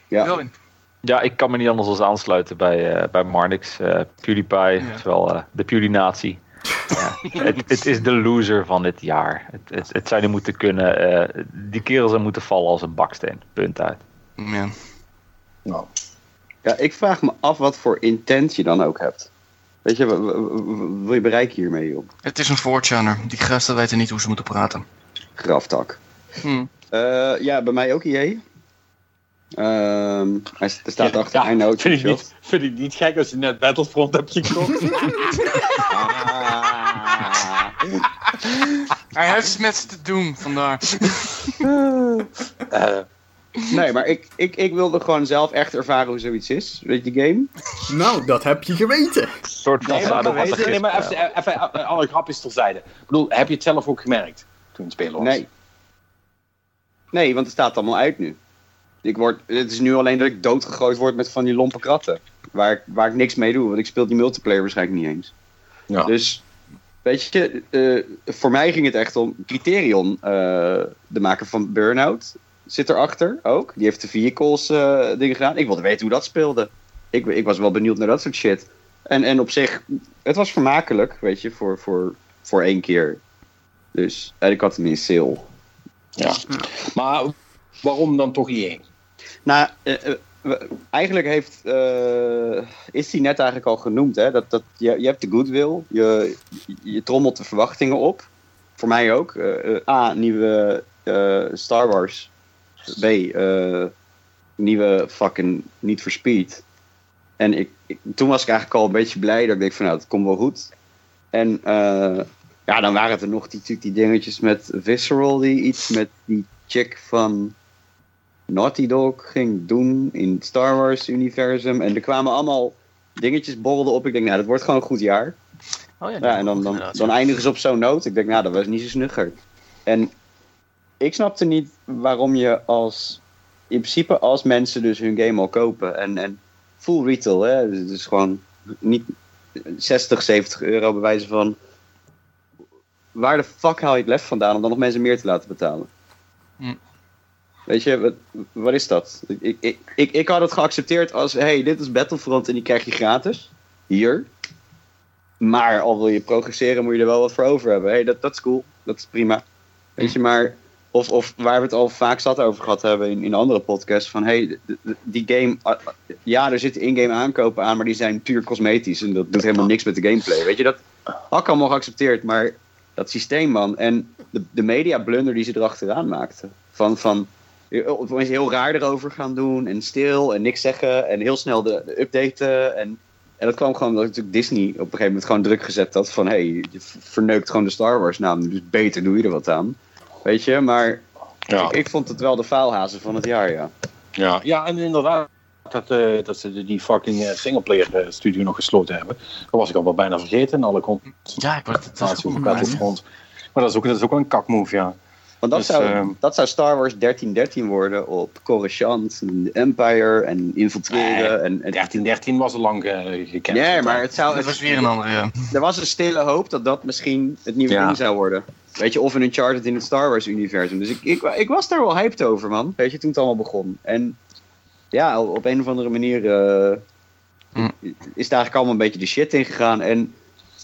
Ja. Robin. Ja, ik kan me niet anders dan aansluiten bij, eh, bij Marnix. eh PewDiePie, terwijl eh, de PewDie-natie. Ja, het, het is de loser van dit jaar. Het, het, het zou niet moeten kunnen. eh, die kerel zou moeten vallen als een baksteen. Punt uit. Ja. Nou, Ja, ik vraag me af wat voor intent je dan ook hebt. Weet je, wa- wa- wa- wat wil je bereiken hiermee, joh? Het is een fortuner. Die gasten weten niet hoe ze moeten praten. Graftak. Hm. Eh, ja, bij mij ook IE. Ehm hij st- er staat Ja, achter ja, I know vind, ik niet, vind ik niet gek als je net Battlefront hebt gekocht. Ah. Hij heeft met ze te doen, vandaar. Eh, Nee, maar ik, ik, ik wilde gewoon zelf echt ervaren hoe zoiets is. Weet je, die game. Nou, dat heb je geweten. Een soort van nee, maar, nee, maar even, even, even alle grapjes terzijde. Ik bedoel, heb je het zelf ook gemerkt toen het spelen was? Nee. Nee, want het staat allemaal uit nu. Ik word, het is nu alleen dat ik doodgegooid word met van die lompe kratten. Waar, ik- waar ik niks mee doe, want ik speel die multiplayer waarschijnlijk niet eens. Ja. Dus, weet je, eh, voor mij ging het echt om Criterion, eh, de maker van Burnout, zit erachter ook. Die heeft de vehicles eh, dingen gedaan. Ik wilde weten hoe dat speelde. Ik, ik was wel benieuwd naar dat soort shit. En, en op zich, het was vermakelijk, weet je, voor, voor, voor één keer. Dus, en ik had hem in sale. Ja. Maar waarom dan toch IE? Nou, eh, eh, eigenlijk heeft, eh, is die net eigenlijk al genoemd. Hè? Dat, dat, je, je hebt de goodwill, je, je trommelt de verwachtingen op. Voor mij ook. A, nieuwe Star Wars. B, eh, nieuwe fucking Need for Speed. En ik, ik- toen was ik eigenlijk al een beetje blij dat ik denk van nou, het komt wel goed. En eh, ja, dan waren er nog die, die dingetjes met Visceral, die iets met die chick van Naughty Dog ging doen in het Star Wars universum. En er kwamen allemaal dingetjes borrelden op. Ik denk, nou, dat wordt gewoon een goed jaar. Oh ja, Ja, en dan, dan, dan eindigen ze op zo'n noot. Ik denk, nou, dat was niet zo snugger. En ik snapte niet waarom je als... In principe als mensen dus hun game al kopen. En, en full retail, hè. Dus gewoon niet 60, 70 euro bij wijze van... Waar de fuck haal je het lef vandaan om dan nog mensen meer te laten betalen? Hm. Weet je, wat, wat is dat? Ik, ik, ik, ik had het geaccepteerd als... hey, dit is Battlefront en die krijg je gratis. Hier. Maar al wil je progresseren, moet je er wel wat voor over hebben. Hey, dat, dat is cool. Dat is prima. Weet je, maar... Of, of waar we het al vaak zat over gehad hebben in, in andere podcasts. Van, hey, die game... Ja, er zitten in-game aankopen aan, maar die zijn puur cosmetisch. En dat doet helemaal niks met de gameplay. Weet je, dat had allemaal geaccepteerd. Maar dat systeem, man. En de, de media blunder die ze erachteraan maakten. Van... van of mensen heel raar erover gaan doen en stil en niks zeggen en heel snel de, de updaten. En, en dat kwam gewoon omdat natuurlijk Disney op een gegeven moment gewoon druk gezet had van hey, je verneukt gewoon de Star Wars naam, dus beter doe je er wat aan. Weet je, maar Ja. ik, ik vond het wel de faalhazen van het jaar, ja. Ja, ja, en inderdaad, dat, eh, dat ze die fucking eh, singleplayer eh, studio nog gesloten hebben. Dat was ik al wel bijna vergeten. En alle Ja, ik word het dat is. Maar dat is ook, dat is ook wel een kakmove, ja. Want dat, Dus, zou, ehm, dat zou Star Wars 1313 worden op Coruscant, en Empire en infiltreren. en, en, 1313 was al lang eh, gekend. Nee, maar het zou, het, was weer een andere, ja. er was een stille hoop dat dat misschien het nieuwe Ja. ding zou worden. Weet je, of een Uncharted in het Star Wars-universum. Dus ik, ik, ik was daar wel hyped over, man. Weet je, toen het allemaal begon. En ja, op een of andere manier eh, Hm. is het eigenlijk allemaal een beetje de shit ingegaan. En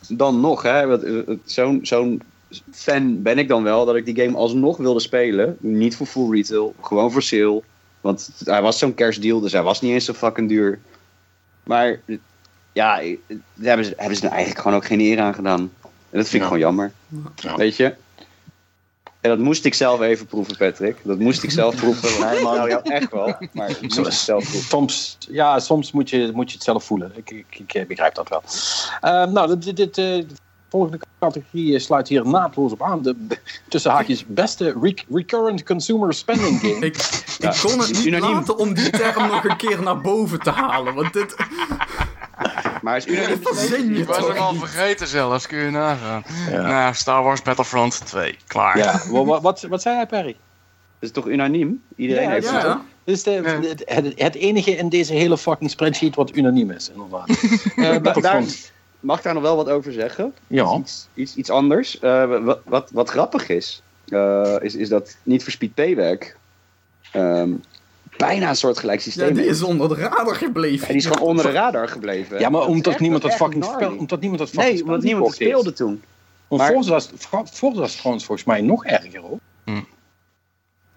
dan nog, hè, wat- eh, zo'n zo'n fan ben ik dan wel, dat ik die game alsnog wilde spelen. Niet voor full retail, gewoon voor sale. Want hij was zo'n kerstdeal, dus hij was niet eens zo fucking duur. Maar ja, daar hebben ze, hebben ze er eigenlijk gewoon ook geen eer aan gedaan. En dat vind ik Ja. gewoon jammer. Ja. Weet je? En dat moest ik zelf even proeven, Patrick. Dat moest ik zelf proeven. nou jou echt wel. Maar ik moest het zelf proeven. Soms, ja, soms moet je, moet je het zelf voelen. Ik, ik, ik begrijp dat wel. Ehm, nou, dit, dit, eh, volgende categorie eh, sluit hier naadloos op aan. De tussen haakjes beste re- recurrent consumer spending game. Ik, ik kon het niet Unaniem. laten om die term nog een keer naar boven te halen. Want dit Maar is unaniem verzin je Ik was hem al vergeten zelfs, kun je nagaan. Ja. Nou, Star Wars Battlefront 2, klaar. Ja, wa- wa- wat, wat zei hij, Perry? Dat is toch unaniem? Iedereen Ja, heeft Ja, het, toch? ja. Dit is de, het, het, het enige in deze hele fucking spreadsheet wat unaniem is, inderdaad. Daar, Battlefront. Mag ik daar nog wel wat over zeggen? Ja. Iets, iets, iets anders. Eh, wat, wat, wat grappig is, eh, is, is dat niet voor Speed Payback ehm, bijna een soort gelijk Ja, systeem die is. onder de radar gebleven. En die is gewoon onder de radar gebleven. Ja, maar omdat echt- niemand dat fucking spel, omdat niemand dat fucking Nee, want niemand speelde toen. Want Maar- Fra- Forza is trouwens volgens mij nog erger hoor.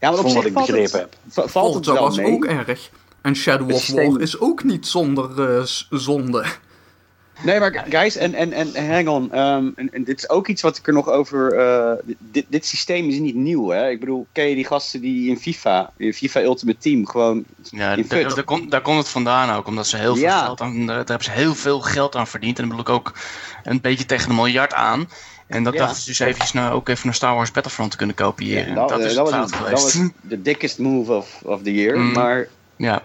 Ja, maar op zich wat ik valt het, begrepen heb. va- valt het wel was mee. ook erg. En Shadow of systeem- War is ook niet zonder eh, zonde. Nee, maar guys, en, en, en hang on. ehm, en, en dit is ook iets wat ik er nog over... eh, dit, dit systeem is niet nieuw, hè. Ik bedoel, ken je die gasten die in FIFA, in FIFA Ultimate Team, gewoon... Ja, In daar, daar, komt, daar komt het vandaan ook, omdat ze heel veel Ja. geld aan, daar hebben ze heel veel geld aan verdiend. En dan bedoel ik ook een beetje tegen een miljard aan. En dat Ja. dachten ze dus eventjes nou ook even naar Star Wars Battlefront te kunnen kopiëren. dat, dat eh, is dat was, dat was de dickest move of, of the year. Mm. Maar, Ja,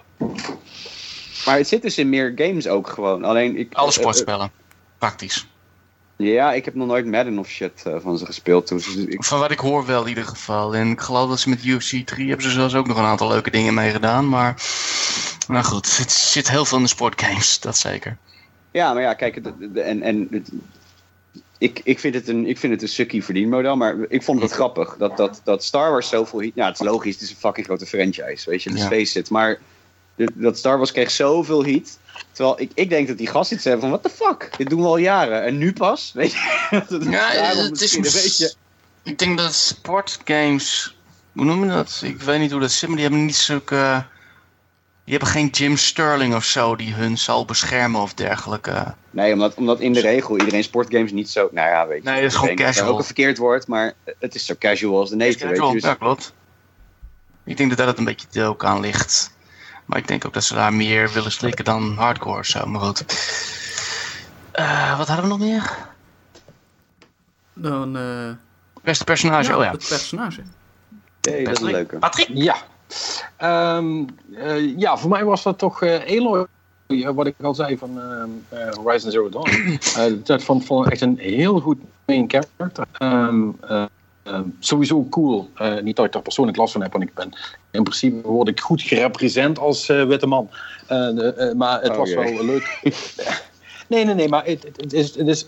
maar het zit dus in meer games ook gewoon. Alleen ik, alle eh, sportspellen. Praktisch. eh, ja, ik heb nog nooit Madden of shit eh, van ze gespeeld. Dus ik, Van wat ik hoor wel in ieder geval. En ik geloof dat ze met UFC 3 hebben ze zelfs ook nog een aantal leuke dingen mee gedaan. Maar nou goed, het zit heel veel in de sportgames, dat zeker. Ja, maar ja, kijk, het, en, en het- ik, ik, vind het een, ik vind het een sukkie verdienmodel, maar ik vond het grappig dat, dat, dat Star Wars zoveel. Ja, het is logisch, het is een fucking grote franchise, weet je, let's Ja. face it. Maar dat Star Wars kreeg zoveel heat, terwijl ik, ik denk dat die gasten iets hebben van, what the fuck, dit doen we al jaren. En nu pas, weet je. Dat Ja, het is een beetje... Ik denk dat sportgames. Hoe noem je dat? Ik weet niet hoe dat zit, maar die hebben niet zulke. Die hebben geen Jim Sterling of zo die hun zal beschermen of dergelijke. Nee, omdat, omdat in de regel iedereen sportgames niet zo... Nou ja, weet je. Nee, het is gewoon ik denk casual. ook een verkeerd woord, maar het is zo casual als de neten, weet je. Casual, Dus, Ja, klopt. Ik denk dat dat het een beetje ook aan ligt. Maar ik denk ook dat ze daar meer willen slikken dan hardcore of zo. Maar goed. Eh, wat hadden we nog meer? Dan, eh, Beste personage, ja, oh ja. het personage. hey, dat is een leuke. Patrick? Ja. Ehm, eh, ja, voor mij was dat toch eh Aloy. eh, Wat ik al zei van ehm, eh, Horizon Zero Dawn. Eh, dat vond, vond ik echt een heel goed main character. Ehm, eh, ehm, sowieso cool. Eh, niet dat ik daar persoonlijk last van heb, want ik ben in principe word ik goed gerepresent als eh, witte man. Eh, eh, maar het Oh, was jee. wel leuk. nee, nee, nee, maar het, het, is, het is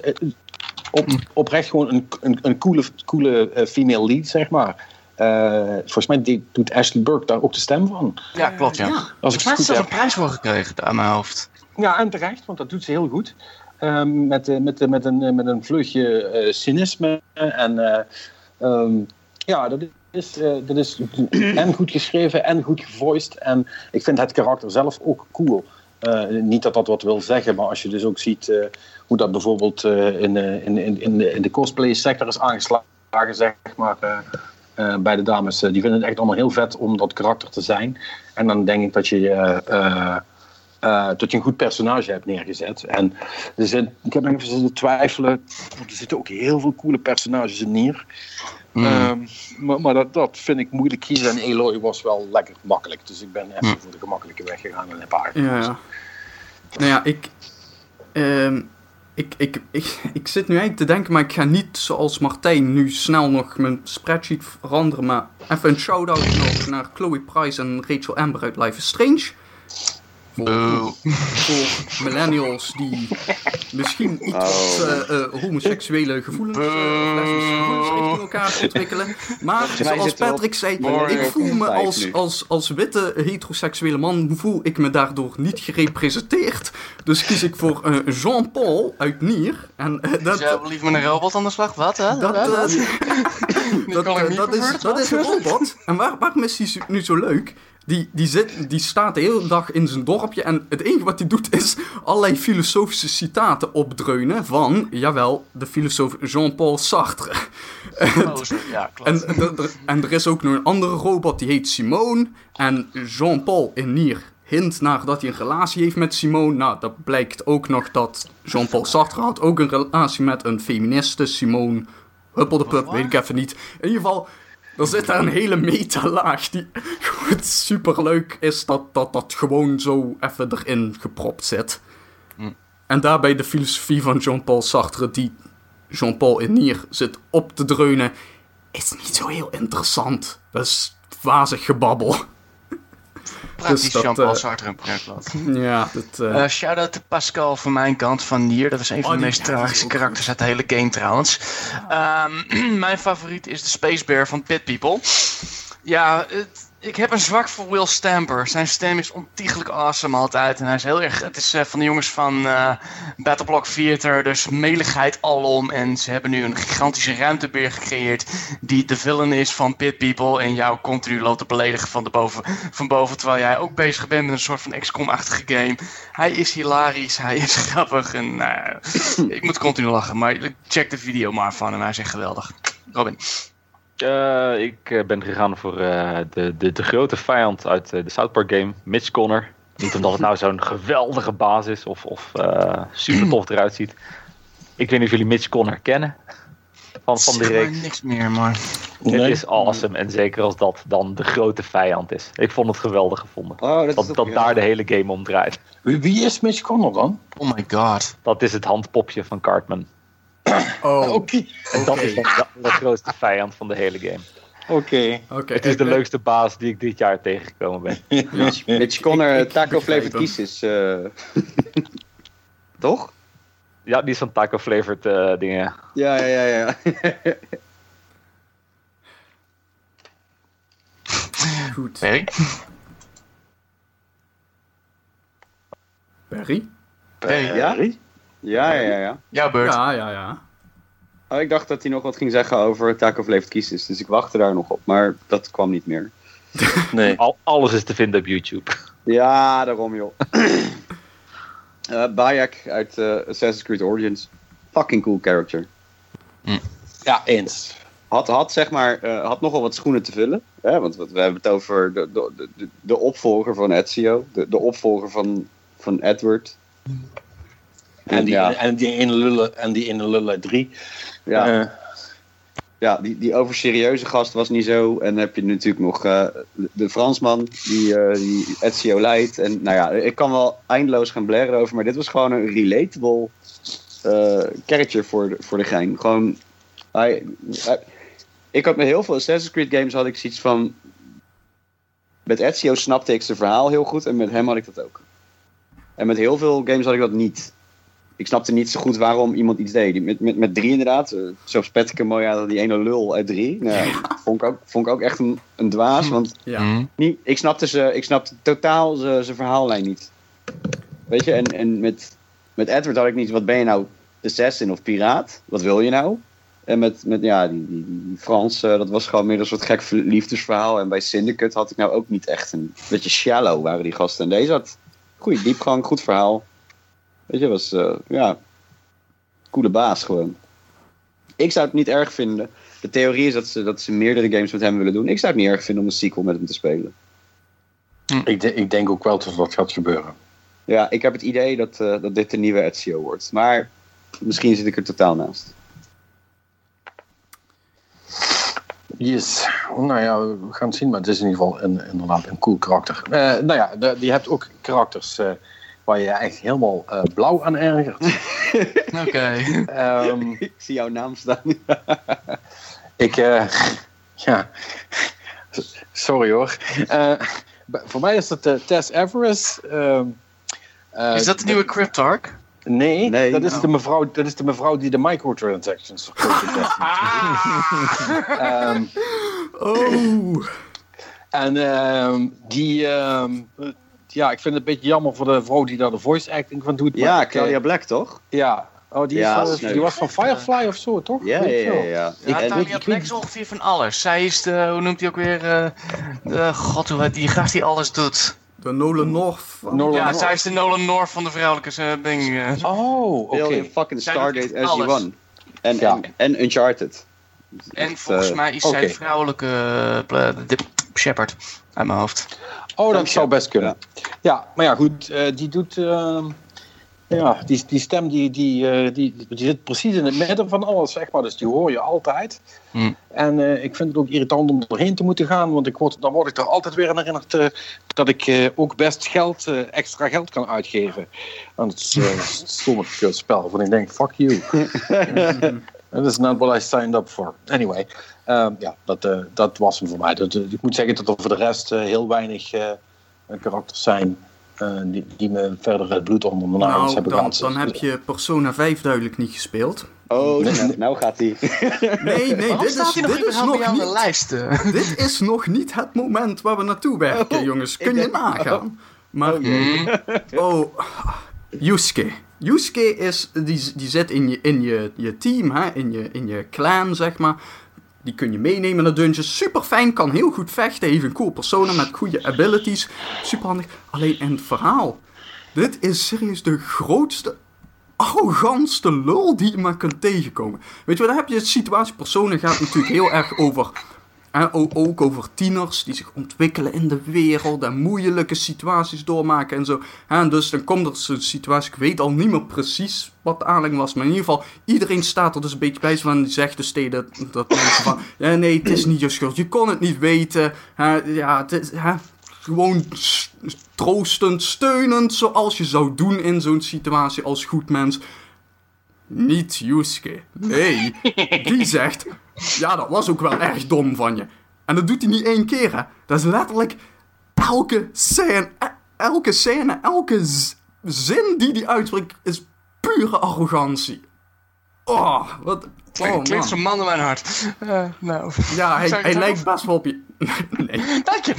op, oprecht gewoon een, een, een coole, coole eh, female lead, zeg maar. Eh, volgens mij die- doet Ashley Burke daar ook de stem van. Ja, klopt ja. Ja. Als ik het goed heb. een prijs voor gekregen aan mijn hoofd. Ja, en terecht, want dat doet ze heel goed. Ehm, met, eh, met, met, een, met een vleugje eh, cynisme. En eh, ehm, ja, dat is, eh, dat is en goed geschreven en goed gevoiced. En ik vind het karakter zelf ook cool. Eh, niet dat dat wat wil zeggen, maar als je dus ook ziet eh, hoe dat bijvoorbeeld in, in, in, de, in de cosplay sector is aangeslagen, zeg maar. bij de dames, die vinden het echt allemaal heel vet om dat karakter te zijn. En dan denk ik dat je eh, dat je een goed personage hebt neergezet. En er zit, ik heb nog even zitten twijfelen, want er zitten ook heel veel coole personages in neer. Mm. Eh, Ehm, maar maar dat, dat vind ik moeilijk kiezen. En Eloy was wel lekker makkelijk. Dus ik ben even Hm. voor de gemakkelijke weg gegaan en heb aangekozen. Ja, ja. Nou ja, ik, ehm, ik, ik, ik, ik zit nu eigenlijk te denken, maar ik ga niet zoals Martijn nu snel nog mijn spreadsheet veranderen. Maar even een shout-out nog naar Chloe Price en Rachel Amber uit Life is Strange. Boe. Voor millennials die misschien iets Oh. wat, eh, eh, homoseksuele gevoelens, eh, of lesbische gevoelens richting elkaar ontwikkelen. Maar zoals Patrick zei, ik voel me als, als, als witte heteroseksuele man, voel ik me daardoor niet gerepresenteerd. Dus kies ik voor eh, Jean-Paul uit Nier. En eh, dat, Dus jij wil liever met een robot aan de slag? Wat, hè? dat, eh, dat, eh, dat, is, dat wat? is een robot. En waar, waarom is hij nu zo leuk? Die, die, zit, die staat de hele dag in zijn dorpje en het enige wat hij doet is allerlei filosofische citaten opdreunen van, jawel, de filosoof Jean-Paul Sartre. Ja, klopt. En, er- en er is ook nog een andere robot die heet Simone. En Jean-Paul in Nier hint naar dat hij een relatie heeft met Simone. Nou, dat blijkt ook nog dat Jean-Paul Sartre had ook een relatie met een feministe, Simone Huppeldepup, weet ik even niet. In ieder geval, er zit daar een hele metalaag die gewoon superleuk is dat, dat dat gewoon zo even erin gepropt zit. En daarbij de filosofie van Jean-Paul Sartre, die Jean-Paul in Nier zit op te dreunen, is niet zo heel interessant. Dat is wazig gebabbel. Praktisch dus Jean-Paul eh, Sartre en. Ja, dat... eh, Eh Shout-out to Pascal van mijn kant van Nier. Dat was een van Oh, de meest is tragische karakters uit de hele game trouwens. Ehm, mijn favoriet is de Space Bear van Pit People. Ja, het- ik heb een zwak voor Will Stamper. Zijn stem is ontiegelijk awesome altijd. En hij is heel erg... Het is eh, van de jongens van eh Battleblock Theater. Dus meligheid alom. En ze hebben nu een gigantische ruimtebeer gecreëerd... die de villain is van Pit People. En jou continu loopt te beledigen van, de boven, van boven... terwijl jij ook bezig bent met een soort van XCOM-achtige game. Hij is hilarisch, hij is grappig. En nou ik moet continu lachen. Maar check de video maar van hem. Hij is echt geweldig. Robin. Eh, ik eh, ben gegaan voor eh, de, de, de grote vijand uit de South Park game, Mitch Connor. Niet omdat het nou zo'n geweldige baas is of, of eh, super tof eruit ziet. Ik weet niet of jullie Mitch Connor kennen van, van de reeks. niks meer, maar... Het is awesome en zeker als dat dan de grote vijand is. Ik vond het geweldig gevonden. Oh, dat, Dat, toch- dat ja. daar de hele game om draait. Wie, wie is Mitch Connor dan? Oh my god. Dat is het handpopje van Cartman. Oh, Oké. En dat is dan de, de grootste vijand van de hele game. Oké. oké. Het is de leukste baas die ik dit jaar tegengekomen ben. Mitch, Mitch Connor, Taco Flavored. Kisses. eh Toch? Ja, die is van taco flavored eh, dingen. Ja, ja, ja, ja. Goed. Perry? Perry? Perry, Ja? Ja, ja, ja, ja. beurt. Ja, ja, ja. Oh, ik dacht dat hij nog wat ging zeggen over Taco Flavored Kisses. Dus ik wachtte daar nog op. Maar dat kwam niet meer. Nee. Al, alles is te vinden op YouTube. Ja, daarom joh. Eh Bayek uit eh, Assassin's Creed Origins. Fucking cool character. Ja, eens. Had, had zeg maar, eh, had nogal wat schoenen te vullen. Hè? Want wat- we hebben het over de, de, de, de opvolger van Ezio. De, de opvolger van, van Edward. En die, ja, en die ene lullen, en die ene lullen drie. ja, Eh, ja die, die overserieuze gast was niet zo. En dan heb je natuurlijk nog eh, de, Fransman die, eh, die Ezio leidt. En nou ja, ik kan wel eindeloos gaan blaren over. Maar dit was gewoon een relatable eh character voor de, voor de gein. Gewoon, hij, hij- ik had met heel veel Assassin's Creed games had ik zoiets van... Met Ezio snapte ik zijn verhaal heel goed en met hem had ik dat ook. En met heel veel games had ik dat niet. Ik snapte niet zo goed waarom iemand iets deed. Met, met, met drie inderdaad, eh, hem mooi aan die ene lul uit drie. Nou, ja, vond, ik ook, vond ik ook echt een, een dwaas, want Ja. Mhm. niet, ik, snapte ze, ik snapte totaal zijn zijn verhaallijn niet. Weet je, en, en met, met Edward had ik niet, wat ben je nou, assassin of piraat? Wat wil je nou? En met, met ja, die, die, die Frans, eh, dat was gewoon meer een soort gek liefdesverhaal. En bij Syndicate had ik nou ook niet echt een beetje shallow waren die gasten. En deze had goede diepgang, goed verhaal. Weet je, was, eh, ja, coole baas gewoon. Ik zou het niet erg vinden. De theorie is dat ze, dat ze meerdere games met hem willen doen. Ik zou het niet erg vinden om een sequel met hem te spelen. ik, de- ik denk ook wel dat dat gaat gebeuren. Ja, ik heb het idee dat, eh, dat dit de nieuwe Ezio wordt. Maar misschien zit ik er totaal naast. Yes. Nou ja, we gaan het zien, maar het is in ieder geval een, inderdaad een cool karakter. Eh, nou ja, de, je hebt ook karakters eh, waar je echt helemaal eh, blauw aan ergert. Oké. Ehm, Ik zie jouw naam staan. ik, eh, ja, sorry hoor. Eh, voor mij is het eh, Tess Everest. ehm, eh, Is dat de nieuwe Cryptarch? Nee, Nee. dat, is Oh. de mevrouw, dat is de mevrouw die de microtransactions verkoopt. Ehm, Oh, En ehm, die, ja, ik vind het een beetje jammer voor de vrouw die daar de voice acting van doet. Ja, Claudia Black, toch? Ja, oh, die, Ja, die was van Firefly of zo, toch? Ja, ja, ja. wel. ja, ja. Talia Black is ongeveer van alles. Zij is de, hoe noemt hij ook weer, eh, de, god hoe heet die gast die alles doet. de Nolan North. van- Nolan Ja, North. zij is de Nolan North van de vrouwelijke eh, ding. eh. Oh, oké. Fucking Stargate echt alles. SG-1. En, Ja. en, en Uncharted. En Echt, volgens mij is zij de vrouwelijke Shepard uit mijn hoofd. Oh, dat zou best kunnen. Ja, maar ja, goed, eh, die doet. ehm, ja, die, die stem die, die, eh, die, die zit precies in het midden van alles, zeg maar. Dus die hoor je altijd. Hmm. En eh, ik vind het ook irritant om erheen te moeten gaan, want ik word, dan word ik er altijd weer aan herinnerd eh, dat ik eh, ook best geld, eh, extra geld kan uitgeven aan het uh, stomme spel. Van ik denk, fuck you. Dat is not what I signed up for. Anyway, ehm, ja, dat, eh, dat was hem voor mij. Dat, eh, ik moet zeggen dat er voor de rest eh, heel weinig eh, karakters zijn eh, die, die me verder het bloed onder de nagels Nou, hebben dan, dan heb je Persona 5 duidelijk niet gespeeld. Oh, Nee, nou, nou gaat hij. Nee, nee, Waarom dit staat is, hij nog dit is nog aan de niet lijst? dit is nog niet het moment waar we naartoe werken, Oh, jongens. Kun je denk- nagaan? Maar, Hmm. oh, Yusuke. Yusuke is, die, die zit in je, in je, je team, hè? In, je, in je clan, zeg maar. Die kun je meenemen naar dungeons. Super fijn, kan heel goed vechten. Heeft een cool persona met goede abilities. Super handig. Alleen in het verhaal. Dit is serieus de grootste, arrogantste lul die je maar kunt tegenkomen. Weet je wat, dan heb je de situatie. Personen gaat natuurlijk heel erg over ook over tieners die zich ontwikkelen in de wereld en moeilijke situaties doormaken en zo. En dus dan komt er zo'n situatie, ik weet al niet meer precies wat de aanleiding was, maar in ieder geval, iedereen staat er dus een beetje bij van, die zegt dus tegen dat, dat ja, nee, het is niet je schuld, je kon het niet weten. Ja, het is, gewoon troostend, steunend, zoals je zou doen in zo'n situatie als goed mens. Niet Yusuke. Nee, die zegt, ja, dat was ook wel erg dom van je. En dat doet hij niet één keer, hè. Dat is letterlijk elke scène, e- elke scène, elke zin die hij uitspreekt, is pure arrogantie. Oh, wat... Oh, Klinkt zo'n man in mijn hart. Eh, nou. Ja, hij, hij lijkt best wel op je... Nee. Dank je.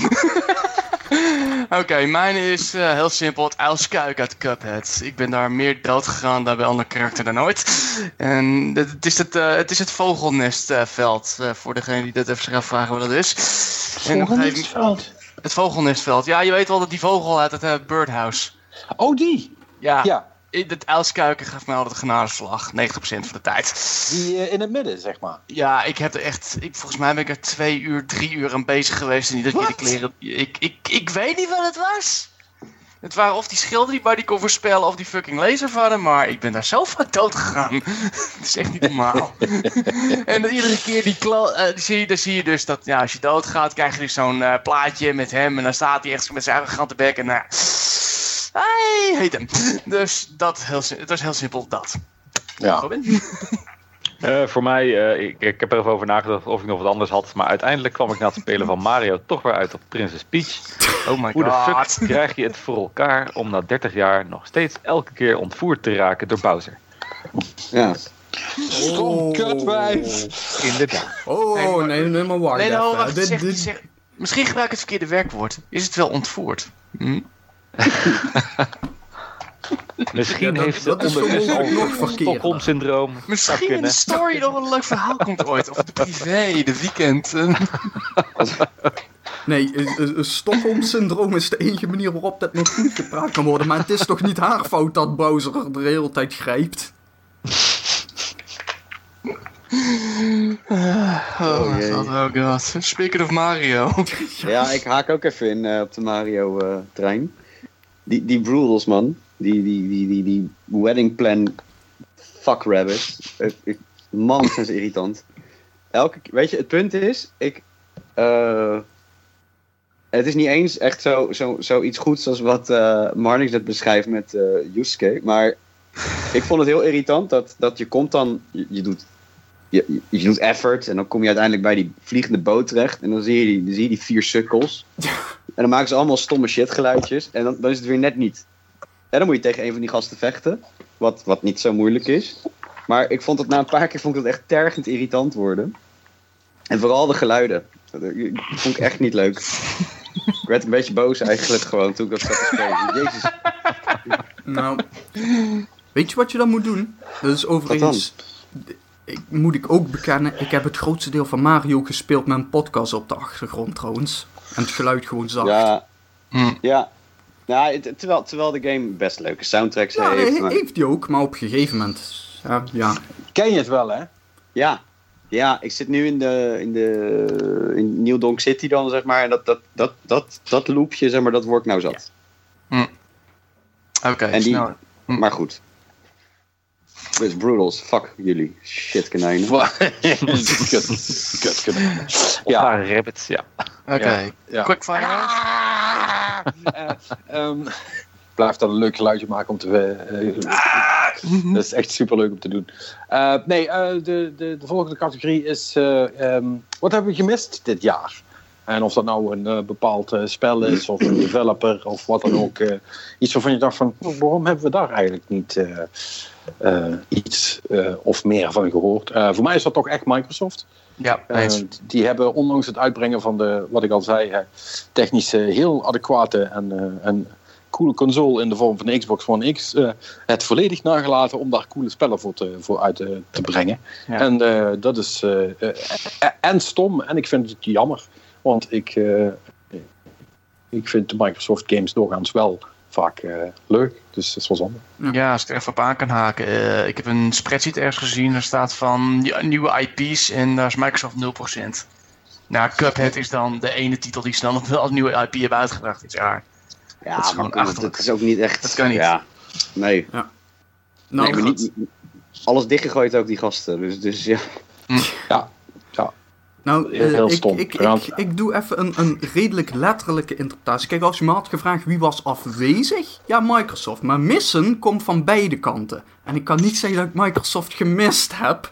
Oké, mijn is eh, heel simpel. Het uilskuik uit Cuphead. Ik ben daar meer dood gegaan dan bij andere karakter dan ooit. En het het is het, eh, het, is het vogelnestveld. eh, voor degene die dat even zich afvragen wat dat is. Moment- Het vogelnestveld. Ja, je weet wel dat die vogel uit het eh, birdhouse. Oh, die! Ja, Ja, het uilskuiken gaat mij altijd een genadeslag. 90% van de tijd. die eh, in het midden, zeg maar. Ja, ik heb er echt. Ik, volgens mij ben ik er twee uur, drie uur aan bezig geweest. En niet dat je de kleren. Ik, ik, ik weet niet wat het was. Het waren of die schilder die bij die kon voorspellen of die fucking laser hadden. Maar ik ben daar zo vaak dood gegaan. Het is echt niet normaal. en dan iedere keer die kla eh, die zie je, dan zie je dus dat ja, als je doodgaat, krijg je dus zo'n eh, plaatje met hem. En dan staat hij echt met zijn arrogante bek. En nou. Hij heet hem. Dus dat, heel, het was heel simpel dat. Ja. Robin? Eh, voor mij, eh, ik, ik heb er even over nagedacht of ik nog wat anders had. Maar uiteindelijk kwam ik na het spelen van Mario toch weer uit op Princess Peach. Oh my Hoe de god. fuck krijg je het voor elkaar om na 30 jaar nog steeds elke keer ontvoerd te raken door Bowser? Ja. Stom kutwijf! Inderdaad. Oh, Nee, maar- nee, nee, maar wacht Nee, nou, wacht, Dit- zeg, dit- zeg- misschien gebruik ik het verkeerde werkwoord. Is het wel ontvoerd? Hm? Misschien Ja, dat- heeft vermogelijk al nog verkeerd. Stockholm-syndroom. Misschien in de story nog een leuk verhaal komt ooit. Of de privé, de weekend. eh. Nee, eh, eh, eh, Stockholm-syndroom is de enige manier waarop dat nog goed gepraat kan worden. Maar het is toch niet haar fout dat Bowser er de hele tijd grijpt? Oh, my jee. god, oh god. Speaking of Mario. ja, ik haak ook even in eh, op de Mario-trein. Die, die Broodles, man. Die, die, die, die, die wedding plan fuck rabbit. Ik- ik- man, ze irritant. elke, weet je, het punt is, ik, eh, het is niet eens echt zo, zo, zoiets goeds als wat eh Marnix net beschrijft met eh Yusuke, maar ik vond het heel irritant dat, dat je komt dan, je, doet, je, je- doet effort en dan kom je uiteindelijk bij die vliegende boot terecht en dan zie je die, zie je die vier sukkels en dan maken ze allemaal stomme shitgeluidjes en dan, dan is het weer net niet. En dan moet je tegen een van die gasten vechten, wat, wat niet zo moeilijk is. Maar ik vond het na een paar keer vond ik het echt tergend irritant worden. En vooral de geluiden. Dat vond ik echt niet leuk. Ik werd een beetje boos eigenlijk gewoon toen ik dat zat te spelen. Jezus. Nou, weet je wat je dan moet doen? Dat is overigens... Ik, moet ik ook bekennen, ik heb het grootste deel van Mario gespeeld met een podcast op de achtergrond trouwens. En het geluid gewoon zacht. Ja. Hm. Ja. Ja, terwijl, terwijl de game best leuke soundtracks Ja, heeft. maar- heeft hij ook, maar op een gegeven moment... Ja, ja. Ken je het wel, hè? Ja. Ja, ik zit nu in de, in de in New Donk City dan, zeg maar. En dat, dat, dat, dat, dat loopje, zeg maar, dat wordt nou zat. Oké, En die- snel. Hm. Maar goed. Dus Brutals, fuck jullie. Shit konijnen. kut, kut. Ja, Ja, rabbits, ja. Oké, ja. quickfire. Eh, ehm, blijf dan een leuk geluidje maken om te. eh, dat is echt super leuk om te doen. Eh, nee, eh, de, de, de volgende categorie is. eh, ehm, wat hebben we gemist dit jaar? En of dat nou een eh, bepaald eh, spel is, of een developer, of wat dan ook. eh, iets waarvan je dacht van, "Oh, waarom hebben we daar eigenlijk niet iets eh, of meer van gehoord? Eh, voor mij is dat toch echt Microsoft. Ja, Eh, die hebben ondanks het uitbrengen van de, wat ik al zei, eh, technisch eh, heel adequate en, eh, en coole console in de vorm van de Xbox One X, eh, het volledig nagelaten om daar coole spellen voor, te, voor uit te, te brengen. Ja. En eh, dat is eh, eh, eh, en stom en ik vind het jammer, want ik, eh, ik vind de Microsoft games doorgaans wel vaak eh, leuk, dus dat is wel zonde. Ja, als ik er even op aan kan haken. eh, ik heb een spreadsheet ergens gezien. Daar staat van ja, nieuwe IP's en daar is Microsoft 0%. Nou, Cuphead is dan de ene titel die wel als nieuwe IP hebben uitgebracht dit jaar. Ja, Dat is gewoon maar goed, dat is ook niet echt... Dat kan niet. Ja. Nee. Nou, nee, maar goed. niet, niet- alles dichtgegooid ook, die gasten. Dus, dus ja. Nou, Heel- eh, heel ik, stom. Ik, ik, ik doe even een, een redelijk letterlijke interpretatie. Kijk, als je me had gevraagd wie was afwezig, ja, Microsoft. Maar missen komt van beide kanten. En ik kan niet zeggen dat ik Microsoft gemist heb.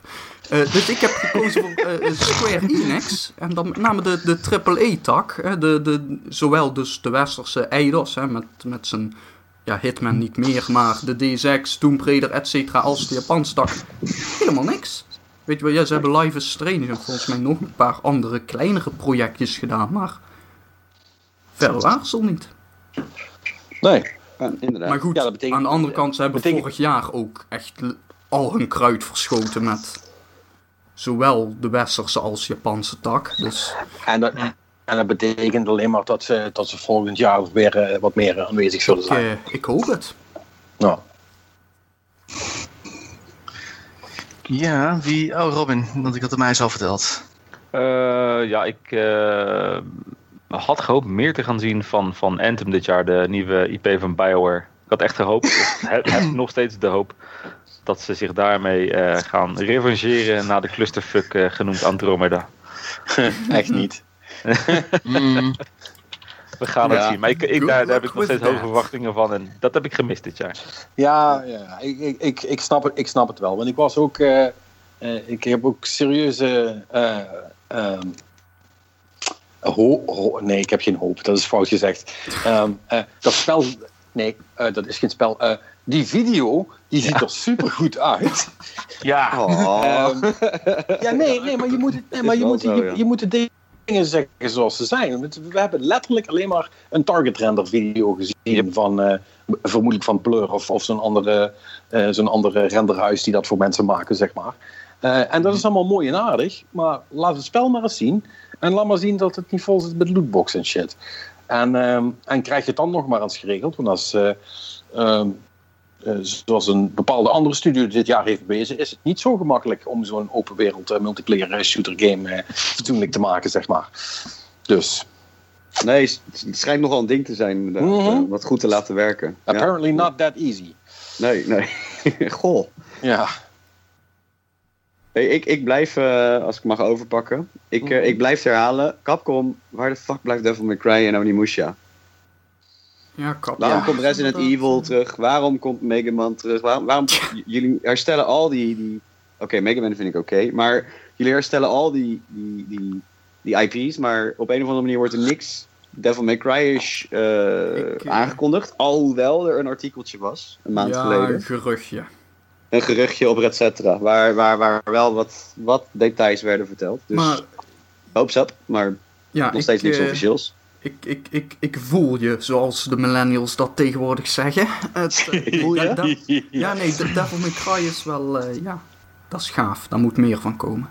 Eh, dus ik heb gekozen voor eh, Square Enix. En dan met name de, de AAA-tak. De, de, zowel dus de westerse eidos, hè, met, met zijn ja, Hitman niet meer, maar de DSX, Tomb Raider, et cetera, als de Japanse tak. Helemaal niks. Weet je wel, ja, ze hebben Live is Strange en volgens mij nog een paar andere kleinere projectjes gedaan, maar verder er niet. Nee, Ja, inderdaad. Maar goed, Ja, dat betekent- aan de andere kant, ze hebben betekent- vorig jaar ook echt al hun kruid verschoten met zowel de westerse als Japanse tak. Dus en dat, en dat betekent alleen maar dat ze, dat ze volgend jaar weer eh, wat meer aanwezig zullen ik, zijn. eh, ik hoop het. Nou. Ja, wie... Oh, Robin, want ik had het mij zo verteld. Eh, ja, ik eh, had gehoopt meer te gaan zien van, van Anthem dit jaar, de nieuwe IP van BioWare. Ik had echt gehoopt, of heb, heb nog steeds de hoop, dat ze zich daarmee eh, gaan revancheren na de clusterfuck genoemd Andromeda. Echt niet. Mm, We gaan Ja. het zien. Maar ik, ik, daar, daar heb ik nog steeds hoge verwachtingen van en dat heb ik gemist dit jaar. Ja, ja ik, ik, ik, ik, snap het, ik snap het wel. Want ik was ook. eh, eh, ik heb ook serieuze. eh, ehm, ho- ho- nee, ik heb geen hoop. Dat is fout gezegd. Ehm, eh, dat spel. Nee, dat is geen spel. Eh, die video, die ziet er super goed uit. ja, Oh. Ehm, ja, nee, nee, maar je moet, het, nee, maar je moet, zo, je, ja. je moet de dingen zeggen zoals ze zijn. We hebben letterlijk alleen maar een target render video gezien van eh, vermoedelijk van Blur of, of zo'n andere, eh, zo'n andere renderhuis die dat voor mensen maken, zeg maar. Eh, en dat is allemaal mooi en aardig, maar laat het spel maar eens zien. En laat maar zien dat het niet vol zit met lootbox en shit. En, ehm, en krijg je het dan nog maar eens geregeld, want als... eh, ehm, eh, zoals een bepaalde andere studio dit jaar heeft bewezen, is het niet zo gemakkelijk om zo'n open wereld eh, multiplayer eh, shooter game eh, fatsoenlijk te maken, zeg maar. Dus, Nee, het schijnt nogal een ding te zijn. Mhm. eh, wat goed te laten werken. Ja. apparently not that easy. Nee, nee. Goh. Ja. Hey, ik, ik blijf, eh, als ik mag overpakken, ik, eh, ik blijf herhalen. Capcom, waar de fuck blijft Devil May Cry en Onimusha? Ja, kap. Waarom ja, komt Resident. Evil terug? Waarom komt Mega Man terug? Waarom, jullie herstellen al die... die oké, Mega Man vind ik oké, maar jullie herstellen al die, die, die, die IP's, maar op een of andere manier wordt er niks Devil May Cry-ish eh, Ik, eh, aangekondigd. Alhoewel er een artikeltje was, een maand ja, geleden. een geruchtje. Een geruchtje op et cetera, waar, waar, waar wel wat, wat details werden verteld. Dus maar hoops up, maar ja, nog ik, steeds niks eh, officieels. Ik, ik, ik, ik voel je, zoals de millennials dat tegenwoordig zeggen. Het, eh, Voel je? dat- dat- ja, nee, de Devil May Cry is wel, eh, ja, dat is gaaf. Daar moet meer van komen.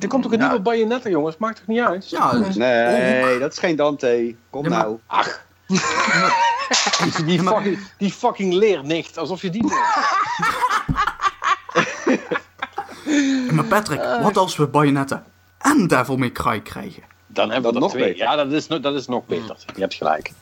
Er komt ook een nieuwe Bayonetta, jongens. Maakt toch niet uit? Ja, dus- Nee, dat is geen Dante. Kom Ja, maar- nou. Ach. Die fucking, die fucking leernicht. Alsof je die... maar Patrick, wat als we Bayonetta en Devil May Cry krijgen? Dan hebben we Dat nog twee. beter. Ja, dat is, dat is nog beter. Je hebt gelijk.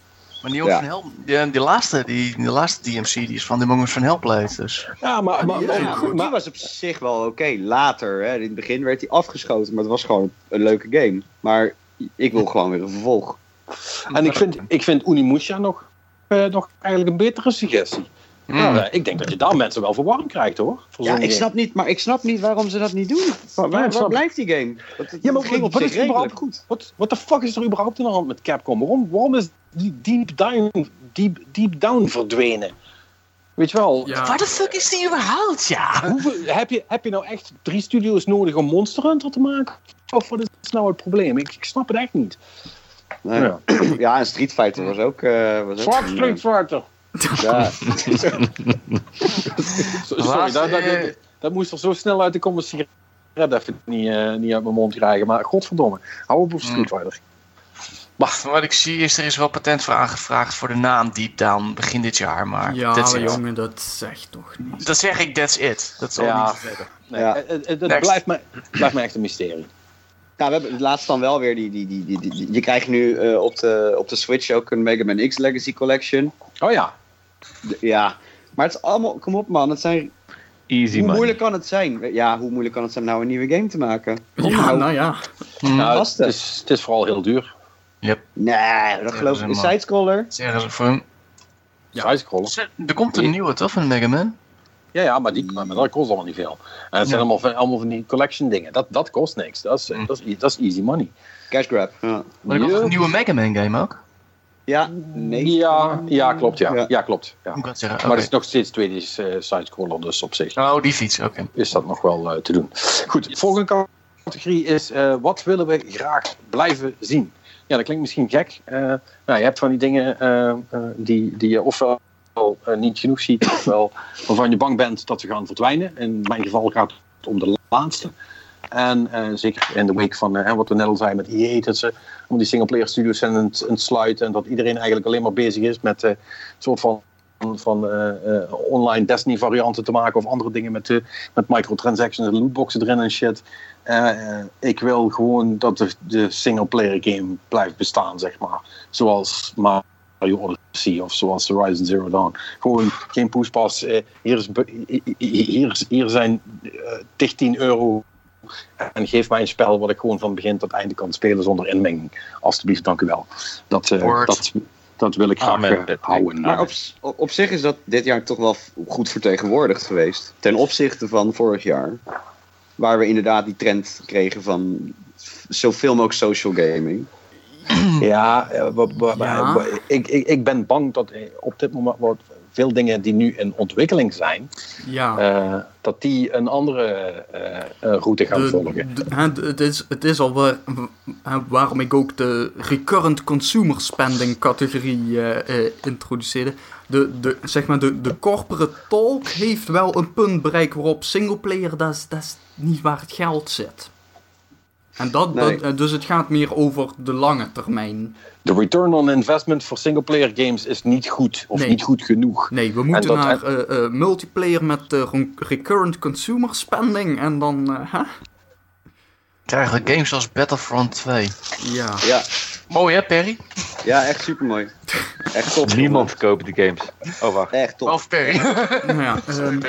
Maar Ja. van Hell, die, die laatste, die, die laatste DMC, die is van de jongens van Hellblade. Dus. Ja, maar... maar, die- maar- Ja, goed, maar- die was op zich wel oké. Later, hè, in het begin werd hij afgeschoten, maar het was gewoon een leuke game. Maar ik wil gewoon weer een vervolg. en ik vind, ik vind Unimusha nog, eh, nog eigenlijk een betere suggestie. Hmm. Nou, eh, ik denk dat je daar mensen wel voor warm krijgt, hoor. Ja, ik snap niet, maar ik snap niet waarom ze dat niet doen. Waar, Ja, waar, blijft die game? Dat, het Ja, maar ging op wat zich is er überhaupt goed. Wat what the fuck is er überhaupt in de hand met Capcom? Waarom, waarom is die deep down, deep, deep down verdwenen? Weet je wel, Ja, Waar de fuck is die überhaupt? Ja. hoeveel, heb, je, heb je nou echt drie studio's nodig om Monster Hunter te maken? Of wat is nou het probleem? Ik, ik snap het echt niet. Nee. Ja. Ja, en Street Fighter was ook... eh was Fuck Street Fighter! Ja, Sorry, dat, dat, eh, dat, dat moest er zo snel uit de kom sigaret even niet, eh, niet uit mijn mond krijgen. Maar godverdomme, hou op op Street Fighter. Van wat ik zie is er is wel patent voor aangevraagd voor de naam Deep Down begin dit jaar. Maar ja that's it. jongen, dat zegt toch niet. Dat zeg ik, that's it. Dat zal Ja. niet verder. Nee, Ja. het, het, het Next. blijft, me, blijft me echt een mysterie. Nou, we hebben het laatst dan wel weer die... die, die, die, die- je krijgt nu eh, op, de, op de Switch ook een Mega Man X Legacy Collection. Oh ja, ja, maar het is allemaal... Kom op man, het zijn... Easy Hoe money. moeilijk kan het zijn? Ja, hoe moeilijk kan het zijn om nou een nieuwe game te maken? Ja, nou. nou ja. nou, het, gasten. is, het is vooral heel duur. Nee, dat geloof ik. Een sidescroller? Zeggen ze voor hem. Ja. Scrollen. Er komt een nieuwe toch van Mega Man? Ja, ja maar, die, maar dat kost allemaal niet veel. En het zijn allemaal, van, allemaal van die collection dingen. Dat, dat kost niks. Dat is, Mm. dat, is, dat is easy money. Cash grab. Ja. Maar er komt een nieuwe Mega Man game ook. Ja, nee. Ja, ja, klopt. Ja, Ja. ja. klopt. Ja. Moet ik zeggen? Maar het is nog steeds 2D eh, sidescroller, dus op zich Oh, die fiets, oké. is dat nog wel eh, te doen. Goed, volgende categorie is eh, wat willen we graag blijven zien? Ja, dat klinkt misschien gek. Eh, nou, je hebt van die dingen eh, eh, die, die je ofwel niet genoeg ziet, ofwel waarvan je bang bent dat ze gaan verdwijnen. In mijn geval gaat het om de laatste. En eh, zeker in de week van eh, wat we net al zeiden met EA, dat ze om die singleplayer studios zijn aan het, sluiten. En dat iedereen eigenlijk alleen maar bezig is met eh, een soort van, van online Destiny varianten te maken. Of andere dingen met, met microtransactions en lootboxen erin en shit. Ik wil gewoon dat de, de singleplayer game blijft bestaan, zeg maar. Zoals Mario Odyssey of zoals Horizon Zero Dawn. Gewoon geen poespas. eh, hier, is, hier, hier zijn eh 10 euro en geef mij een spel wat ik gewoon van begin tot einde kan spelen zonder inmenging. Alsjeblieft, dank u wel. Dat, eh, dat, dat wil ik graag Amen, eh, Patrick. houden. Maar op, op, zich is dat dit jaar toch wel goed vertegenwoordigd geweest. Ten opzichte van vorig jaar. Waar we inderdaad die trend kregen van zoveel mogelijk social gaming. Ja, eh, Ja. ik, ik, ik ben bang dat op dit moment wat veel dingen die nu in ontwikkeling zijn, Ja. eh, dat die een andere eh, eh, route gaan De- volgen. de- hè, de- het, is, het is al waar, waarom ik ook de recurrent consumer spending categorie introduceerde. De, de, zeg maar de, de corporate talk heeft wel een punt bereikt waarop singleplayer, dat is, dat is niet waar het geld zit. En dat, Nee. dat, eh, dus het gaat meer over de lange termijn. De return on investment voor singleplayer games is niet goed of Nee. niet goed genoeg. Nee, we moeten dat- naar eh, eh, multiplayer met eh, recurrent consumer spending en dan, eh? Krijgen we games als Battlefront 2. Ja. Ja, Mooi hè, Perry? ja echt super mooi. Echt top. Niemand koopt die games. Oh, wacht. Echt top. Of Perry. Nou ja, ehm,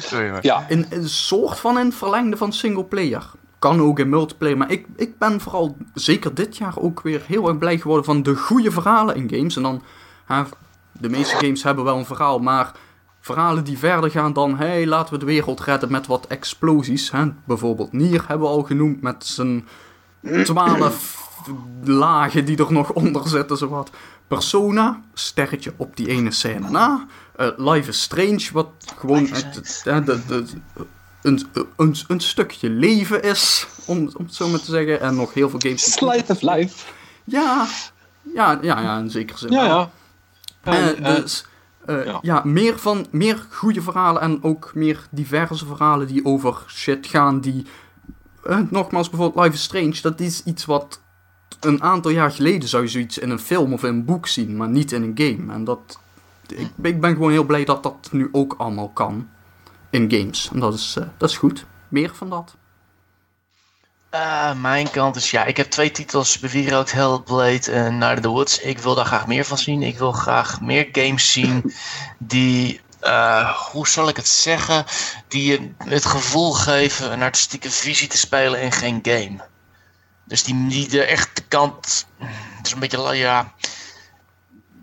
Sorry maar. Ja, in een soort van een verlengde van singleplayer. Kan ook in multiplayer, maar ik, ik ben vooral zeker dit jaar ook weer heel erg blij geworden van de goede verhalen in games. En dan, de meeste games hebben wel een verhaal, maar verhalen die verder gaan dan, hey, laten we de wereld redden met wat explosies. Hè? Bijvoorbeeld Nier hebben we al genoemd met zijn twaalf lagen die er nog onder zitten, zowat. Persona, sterretje op die ene scène na. Eh, Life is Strange, wat gewoon de, de, een, een, een stukje leven is, om, om het zo maar te zeggen. En nog heel veel games. Slice of Life. Ja, ja, ja, ja, in zekere zin. Ja, ja. En, eh, dus eh, ja. ja. meer, van, meer goede verhalen en ook meer diverse verhalen die over shit gaan. Die, eh, nogmaals, bijvoorbeeld Life is Strange, dat is iets wat een aantal jaar geleden zou je zoiets in een film of in een boek zien, maar niet in een game. En dat, ik, ik ben gewoon heel blij dat dat nu ook allemaal kan in games. En dat is, eh, dat is goed. Meer van dat. Eh, mijn kant is ja, ik heb twee titels, Bewierookt, Hellblade en Night of the Woods. Ik wil daar graag meer van zien. Ik wil graag meer games zien die, eh, hoe zal ik het zeggen, die je het gevoel geven een artistieke visie te spelen in geen game. Dus die, die de echte kant, het is een beetje, ja,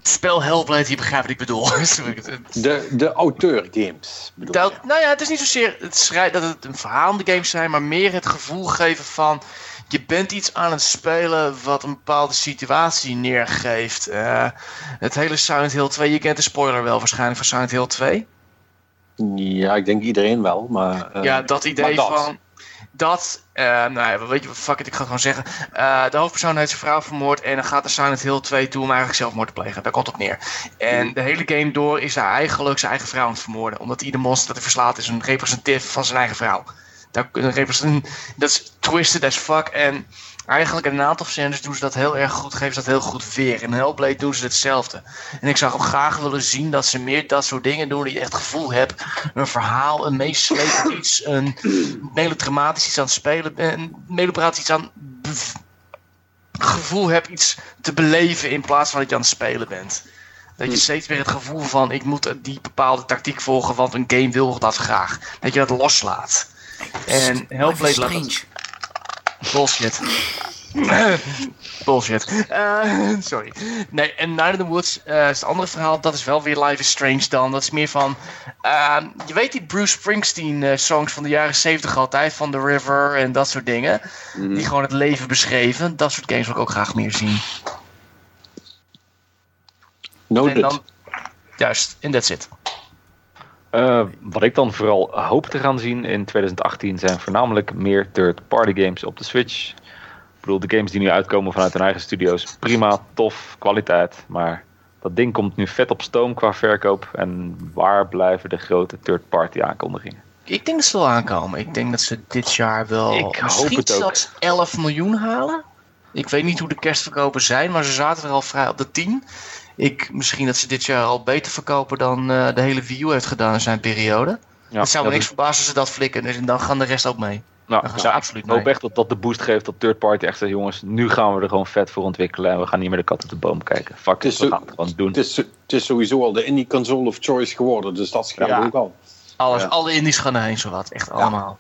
spel Hellblade, je begrijpt wat ik bedoel. de, de auteur-games. bedoel Dat, nou ja, het is niet zozeer het schrij- dat het een verhalende games zijn, maar meer het gevoel geven van je bent iets aan het spelen wat een bepaalde situatie neergeeft. Eh, het hele Silent Hill 2, je kent de spoiler wel waarschijnlijk van Silent Hill 2. Ja, ik denk iedereen wel, maar... eh, ja, dat idee maar dat. van dat, eh, nou ja, weet je, wat, fuck it, ik ga het gewoon zeggen. Eh, de hoofdpersoon heeft zijn vrouw vermoord en dan gaat de Silent Hill 2 toe om eigenlijk zelfmoord te plegen. Daar komt het op neer. En de hele game door is hij eigenlijk zijn eigen vrouw aan het vermoorden. Omdat ieder monster dat hij verslaat is een representatief van zijn eigen vrouw. Represent- dat is twisted as fuck. En eigenlijk in een aantal scènes doen ze dat heel erg goed, geven ze dat heel goed weer. In Hellblade doen ze hetzelfde. En ik zou ook graag willen zien dat ze meer dat soort dingen doen die je echt het gevoel hebt. Een verhaal, een meeslepend iets, een melodramatisch iets aan het spelen, een melodramatisch iets aan gevoel hebt iets te beleven in plaats van dat je aan het spelen bent. Dat je steeds weer het gevoel van ik moet die bepaalde tactiek volgen, want een game wil dat graag. Dat je dat loslaat. En Hellblade laat dat- Bullshit. Bullshit. Eh, sorry. Nee, en Night of the Woods eh, is het andere verhaal. Dat is wel weer Life is Strange dan. Dat is meer van... eh, je weet die Bruce Springsteen eh, songs van de jaren 70 altijd. Van The River en dat soort dingen. Die gewoon het leven beschreven. Dat soort games wil ik ook graag meer zien. En dan... Juist, en that's it. Eh, wat ik dan vooral hoop te gaan zien in 2018 zijn voornamelijk meer third-party games op de Switch. Ik bedoel, de games die nu uitkomen vanuit hun eigen studio's, prima, tof, kwaliteit. Maar dat ding komt nu vet op stoom qua verkoop. En waar blijven de grote third-party aankondigingen? Ik denk dat ze wel aankomen. Ik denk dat ze dit jaar wel Ik hoop misschien het ook. zelfs 11 miljoen halen. Ik weet niet hoe de kerstverkopen zijn, maar ze zaten er al vrij op de 10. Ik, misschien dat ze dit jaar al beter verkopen dan eh, de hele Wii U heeft gedaan in zijn periode. Ja, het zou me niks verbazen als ze dat flikken. Dus dan gaan de rest ook mee. Nou, Dan gaan ze ja, absoluut ik hoop mee. echt dat dat de boost geeft dat third party echt zegt, jongens, nu gaan we er gewoon vet voor ontwikkelen en we gaan niet meer de kat op de boom kijken. Fuck Het is it, we gaan het gewoon doen. Het is, het is sowieso al de indie console of choice geworden, dus dat schijnt Ja. ook al. Alles, Ja. Alle indies gaan erheen, zowat. Echt allemaal.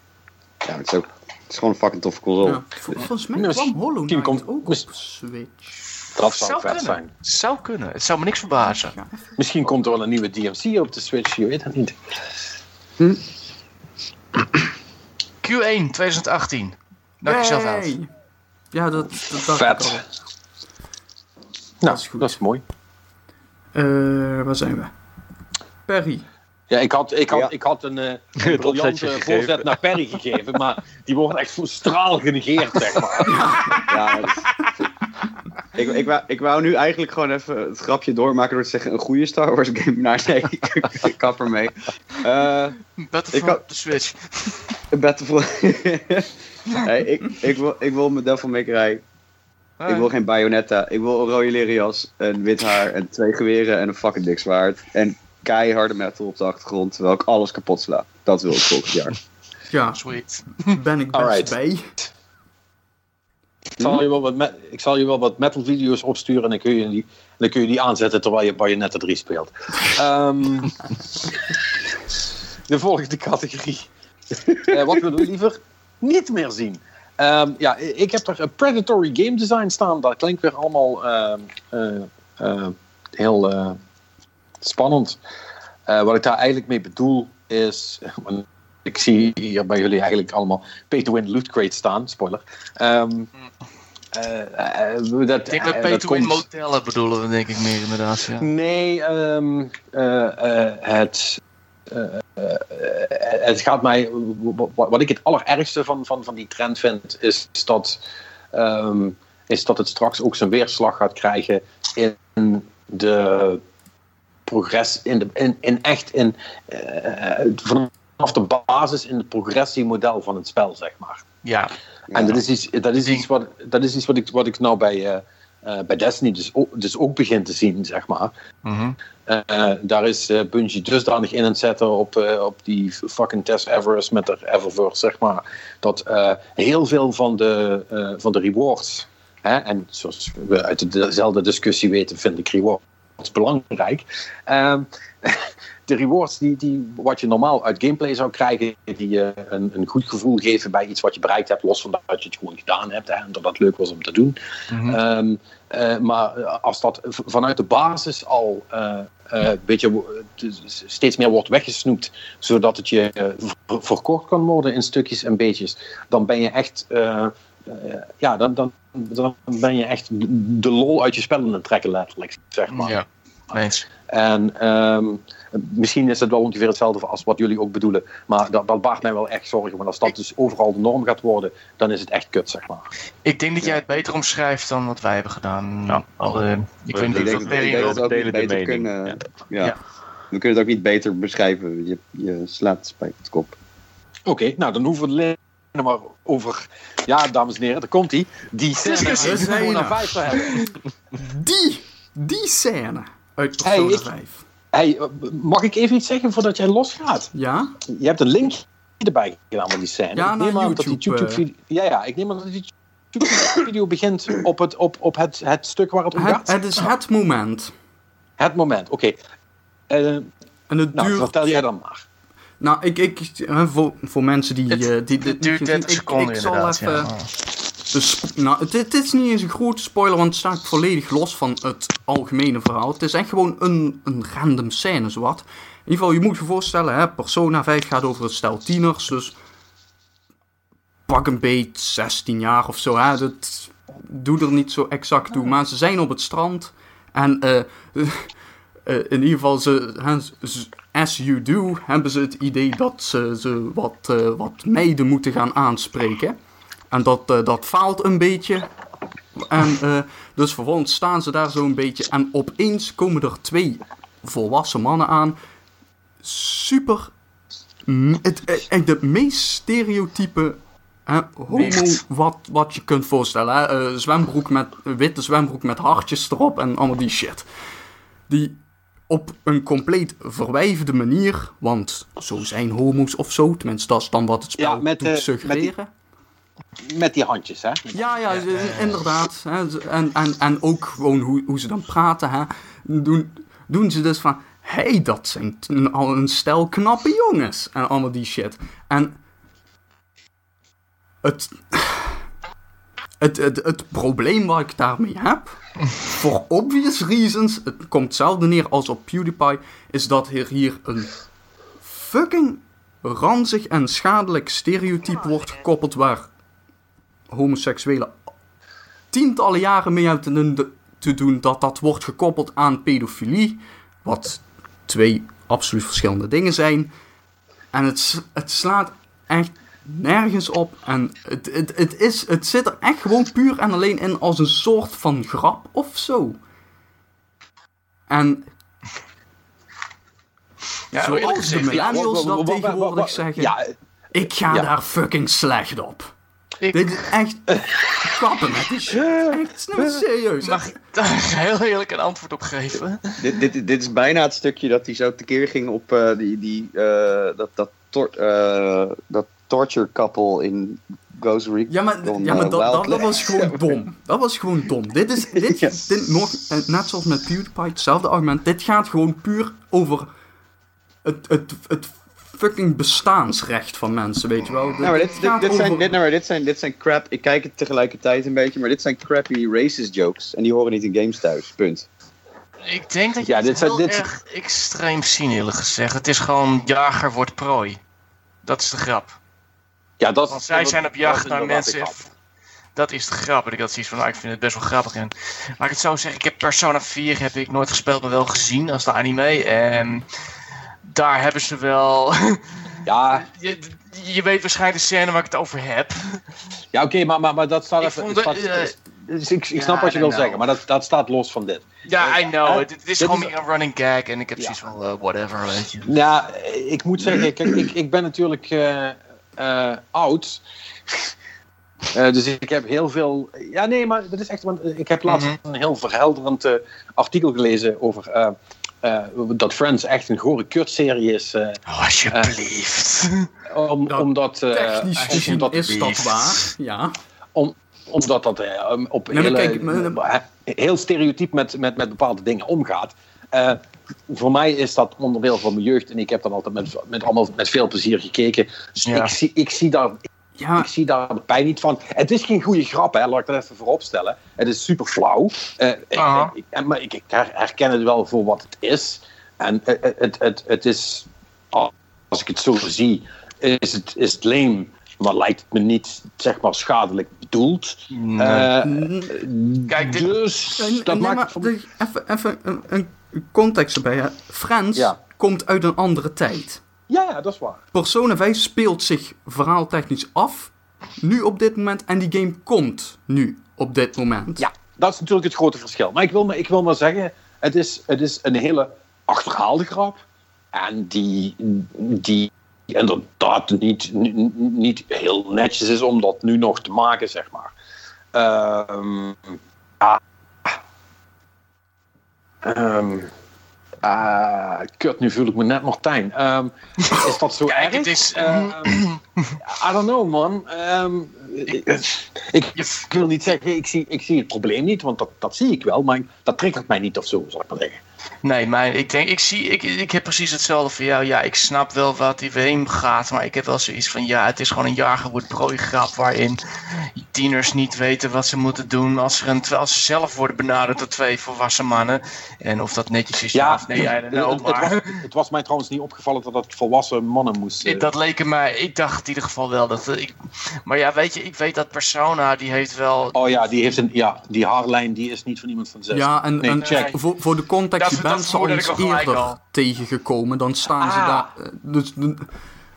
Ja, het is ook... Het is gewoon een fucking toffe console. Ja, vol- volgens mij kwam Hollow misschien Knight komt- ook op mis- Switch. Dat zou, Zou vet kunnen. zijn. Zou kunnen. Het zou me niks verbazen. Ja, Misschien komt er wel een nieuwe DMC op de Switch, je weet het niet. Q1 2018. Dank jezelf uit. Ja, dat, dat dacht Vet. ik al. Nou, is goed. dat is mooi. Eh, waar zijn we? Perry. Ja, ik had, ik had, Ja. ik had een, eh, een briljante voorzet naar Perry gegeven, maar die wordt echt voor straal genegeerd, zeg maar. Ja, dat is- ik, ik, wou, ik wou nu eigenlijk gewoon even het grapje doormaken door te zeggen een goede Star Wars game. Nou, nee, ik, ik kap ermee. Eh Battlefront Ik de Switch. Battlefield. nee, ik, ik, wil, ik wil mijn Devil May Cry. Ik wil geen Bayonetta. Ik wil een rode leren jas, een wit haar en twee geweren en een fucking dik zwaard. En keiharde metal op de achtergrond, terwijl ik alles kapot sla. Dat wil ik volgend jaar. Ja, Sweet. ben ik best Alright. bij. Zal je wel wat, ik zal je wel wat metal video's opsturen en dan kun je die, dan kun je die aanzetten terwijl je Bayonetta 3 speelt. Ehm, de volgende categorie. Eh, wat willen we liever niet meer zien? Ehm, ja, ik heb er een predatory game design staan. Dat klinkt weer allemaal ehm, eh, eh, heel eh, spannend. Eh, wat ik daar eigenlijk mee bedoel is... ik zie hier bij jullie eigenlijk allemaal pay to win loot crate staan. Spoiler. Eh, eh, dat, Ik denk dat eh, pay dat to win komt- motellen bedoelen we denk ik meer inderdaad. Ja. Nee, ehm, eh, eh, het, het gaat mij. Wat, ik het allerergste van, van, van die trend vind, is dat, ehm, is dat het straks ook zijn weerslag gaat krijgen in de progress, in, de, in, in echt in, vanaf de basis in het progressiemodel van het spel, zeg maar. ja. En dat is iets, dat is iets, wat, dat is iets wat, ik, wat ik nou bij, eh, eh, bij Destiny dus ook, dus ook begin te zien, zeg maar. Mhm. Eh, daar is eh, Bungie dusdanig in aan het zetten op, eh, op die fucking Tess Everest met de Eververse, zeg maar. Dat eh, heel veel van de, eh, van de rewards, hè, en zoals we uit dezelfde discussie weten, vind ik rewards belangrijk. De rewards die, die wat je normaal uit gameplay zou krijgen, die je een, een goed gevoel geven bij iets wat je bereikt hebt, los van dat je het gewoon gedaan hebt hè, en dat dat leuk was om te doen. Mhm. Ehm, eh, maar als dat v- vanuit de basis al een beetje dus steeds meer wordt weggesnoept, zodat het je ver- verkocht kan worden in stukjes en beetjes, dan ben je echt, ja, dan, dan, dan ben je echt de lol uit je spel aan het trekken, letterlijk, zeg maar. ja. Eens. En ehm, misschien is het wel ongeveer hetzelfde als wat jullie ook bedoelen. Maar dat, dat baart mij wel echt zorgen. Want als dat dus overal de norm gaat worden, dan is het echt kut, zeg maar. Ik denk dat jij het beter omschrijft dan wat wij hebben gedaan. Ja. Al, eh, ik dat dat we het delen de beter mening, kunnen. Ja. Ja. We kunnen het ook niet beter beschrijven. Je, je slaat het spijt op de kop. Oké, nou dan hoeven we maar over. Ja, dames en heren, daar komt hij. Die scène Discussie. uit Persona Scène. 5 te hebben. Die, die scène uit Hey, Persona ik- 5. Hey, mag ik even iets zeggen voordat jij losgaat? Ja? Je hebt een link erbij gedaan van die scène. Ja, ik neem aan dat die YouTube, eh. YouTube-video. Ja, ja, ik neem aan dat die YouTube-video begint op, het, op, op het, het stuk waar het om gaat. het is het moment. Het moment, oké. Eh, En het nou, duurt... vertel jij dan maar. Nou, ik, ik, hè, voor, voor mensen die, Het- eh, die dit Het duurt niet 30 gezien- seconden ik, ik zal inderdaad. even... ja. Dus, nou, het, is niet eens een grote spoiler, want het staat volledig los van het algemene verhaal. Het is echt gewoon een, een random scène, zowat. In ieder geval, je moet je voorstellen, hè, Persona 5 gaat over een stel tieners, dus pak een beet 16 jaar of zo. Hè, dat doe er niet zo exact toe, maar ze zijn op het strand en eh, eh, in ieder geval, ze, as you do, hebben ze het idee dat ze, ze wat, eh, wat meiden moeten gaan aanspreken. En dat, eh, dat faalt een beetje. En eh, dus vervolgens staan ze daar zo een beetje. En opeens komen er twee volwassen mannen aan. Super. m- Het, eh, echt het meest stereotype hè, homo wat, wat je kunt voorstellen. Hè? Zwembroek met, witte zwembroek met hartjes erop en allemaal die shit. Die op een compleet verwijfde manier, want zo zijn homo's of zo, tenminste dat is dan wat het spel Ja, met, doet suggereren. Met die handjes, hè? Ja, ja, ze- inderdaad. Hè, ze- en, en, en ook gewoon hoe, hoe ze dan praten. Hè, doen, doen ze dus van... Hé, hey, dat zijn al een stel knappe jongens. En allemaal die shit. En... Het... Het, het, het probleem wat ik daarmee heb... For obvious reasons... Het komt hetzelfde neer als op PewDiePie... Is dat er hier een fucking ranzig en schadelijk stereotype wordt gekoppeld... Waar homoseksuelen tientallen jaren mee uit te te doen dat dat wordt gekoppeld aan pedofilie. Wat twee absoluut verschillende dingen zijn. En het, het slaat echt nergens op. En het, het, het, is, het zit er echt gewoon puur en alleen in als een soort van grap of zo. En Ja, zoals de millennials dat tegenwoordig zeggen, Ja, ik ga ja. daar fucking slecht op. Ik- Dit is echt kappen met die shit. Echt, nou, serieus. Mag ik daar heel eerlijk een antwoord op geven? Dit, dit, dit is bijna het stukje dat hij zo tekeer ging op eh, die, die, eh, dat, dat, tor- eh, dat torture couple in Ghost Recon Ja, maar, ja, maar dat, dat, dat was gewoon dom. Dat was gewoon dom. Dit is, dit, dit nog, net zoals met PewDiePie, hetzelfde argument. Dit gaat gewoon puur over het, het, het fucking bestaansrecht van mensen, weet je wel. Nou, maar dit, dit, gaat dit, zijn, dit, nou, maar dit, zijn, dit zijn crap. Ik kijk het tegelijkertijd een beetje, maar dit zijn crappy racist jokes. En die horen niet in games thuis. Punt. Ik denk dat je Ja, dit zijn- heel dit- erg extreem eerlijk gezegd. Het is gewoon jager wordt prooi. Dat is de grap. Ja, dat, Want zij dat- zijn op jacht naar mensen. Dat is de grap. En ik had zoiets van, nou, ik vind het best wel grappig. En laat ik het zo zeggen, ik heb Persona 4 heb ik nooit gespeeld, maar wel gezien als de anime. En daar hebben ze wel... Ja, je, je weet waarschijnlijk de scène waar ik het over heb. ja oké, maar, maar, maar dat staat Ik even... vond staat- eh, dus ik, ik ja, snap wat je wil zeggen, maar dat, dat staat los van dit. Ja, I know. Eh, Het, het is gewoon meer een running gag. En ik heb Ja. zoiets van, uh, whatever, weet je. Ja, ik moet zeggen, kijk, ik, ik ben natuurlijk eh, eh, oud. Eh, dus ik heb heel veel. Ja, nee, maar dat is echt. Want ik heb laatst Mhm. een heel verhelderend eh, artikel gelezen over. Eh, eh, dat Friends echt een gore kutserie is. eh, Oh, alsjeblieft. om, Ja, omdat. eh, Technisch eh, gezien omdat, is dat waar, ja. om, omdat dat eh, op Nee, hele, kijk, maar- eh, heel stereotyp met, met, met bepaalde dingen omgaat. Eh, voor mij is dat onderdeel van mijn jeugd en ik heb dat altijd met, met, allemaal, met veel plezier gekeken. Dus Ja. ik, zie, ik, zie daar, Ja, ik zie daar de pijn niet van. Het is geen goede grap, hè, laat ik dat even voorop stellen. Het is super flauw. Eh, ik, ik- maar ik, ik her- herken het wel voor wat het is. En eh, het, het, het, het is, als ik het zo zie, is het, is het lame. Maar lijkt het me niet zeg maar, schadelijk bedoeld. Nee. Eh, Kijk, dit- dus Nee, dat nee, maakt maar even, even een, een context erbij. Hè. Friends Ja. komt uit een andere tijd. Ja, ja, dat is waar. Persona 5 speelt zich verhaaltechnisch af. Nu op dit moment. En die game komt nu op dit moment. Ja, dat is natuurlijk het grote verschil. Maar ik wil maar, ik wil maar zeggen, het is, het is een hele achterhaalde grap. En die, die inderdaad niet, niet, niet heel netjes is om dat nu nog te maken, zeg maar. Ehm ja. Ehm ah, kut, nu voel ik me net Martijn. Ehm is dat zo Kijk, erg? het is- Ehm, I don't know, man. Ehm, ik, ik wil niet zeggen, ik zie, ik zie het probleem niet, want dat, dat zie ik wel, maar dat triggert mij niet of zo, zal ik maar zeggen. Nee, maar ik denk, ik zie, ik, ik heb precies hetzelfde voor jou. Ja, ik snap wel wat die heen gaat, maar ik heb wel zoiets van, ja, het is gewoon een jager wordt prooi grap waarin tieners niet weten wat ze moeten doen als, er een, terwijl ze zelf worden benaderd door twee volwassen mannen. En of dat netjes is, ja, of nee, don't know, het, was, het was mij trouwens niet opgevallen dat het volwassen mannen moesten. Ik- Dat leek mij, ik dacht in ieder geval wel dat ik. Maar ja, weet je, ik weet dat Persona die heeft wel. Oh ja, die heeft een, ja, die haarlijn die is niet van iemand van zes. Ja, en, Nee, en check. voor, voor de context, Dat- je bent ze al eens eerder al. tegengekomen, dan staan ze Ah. daar. eh, Dus de-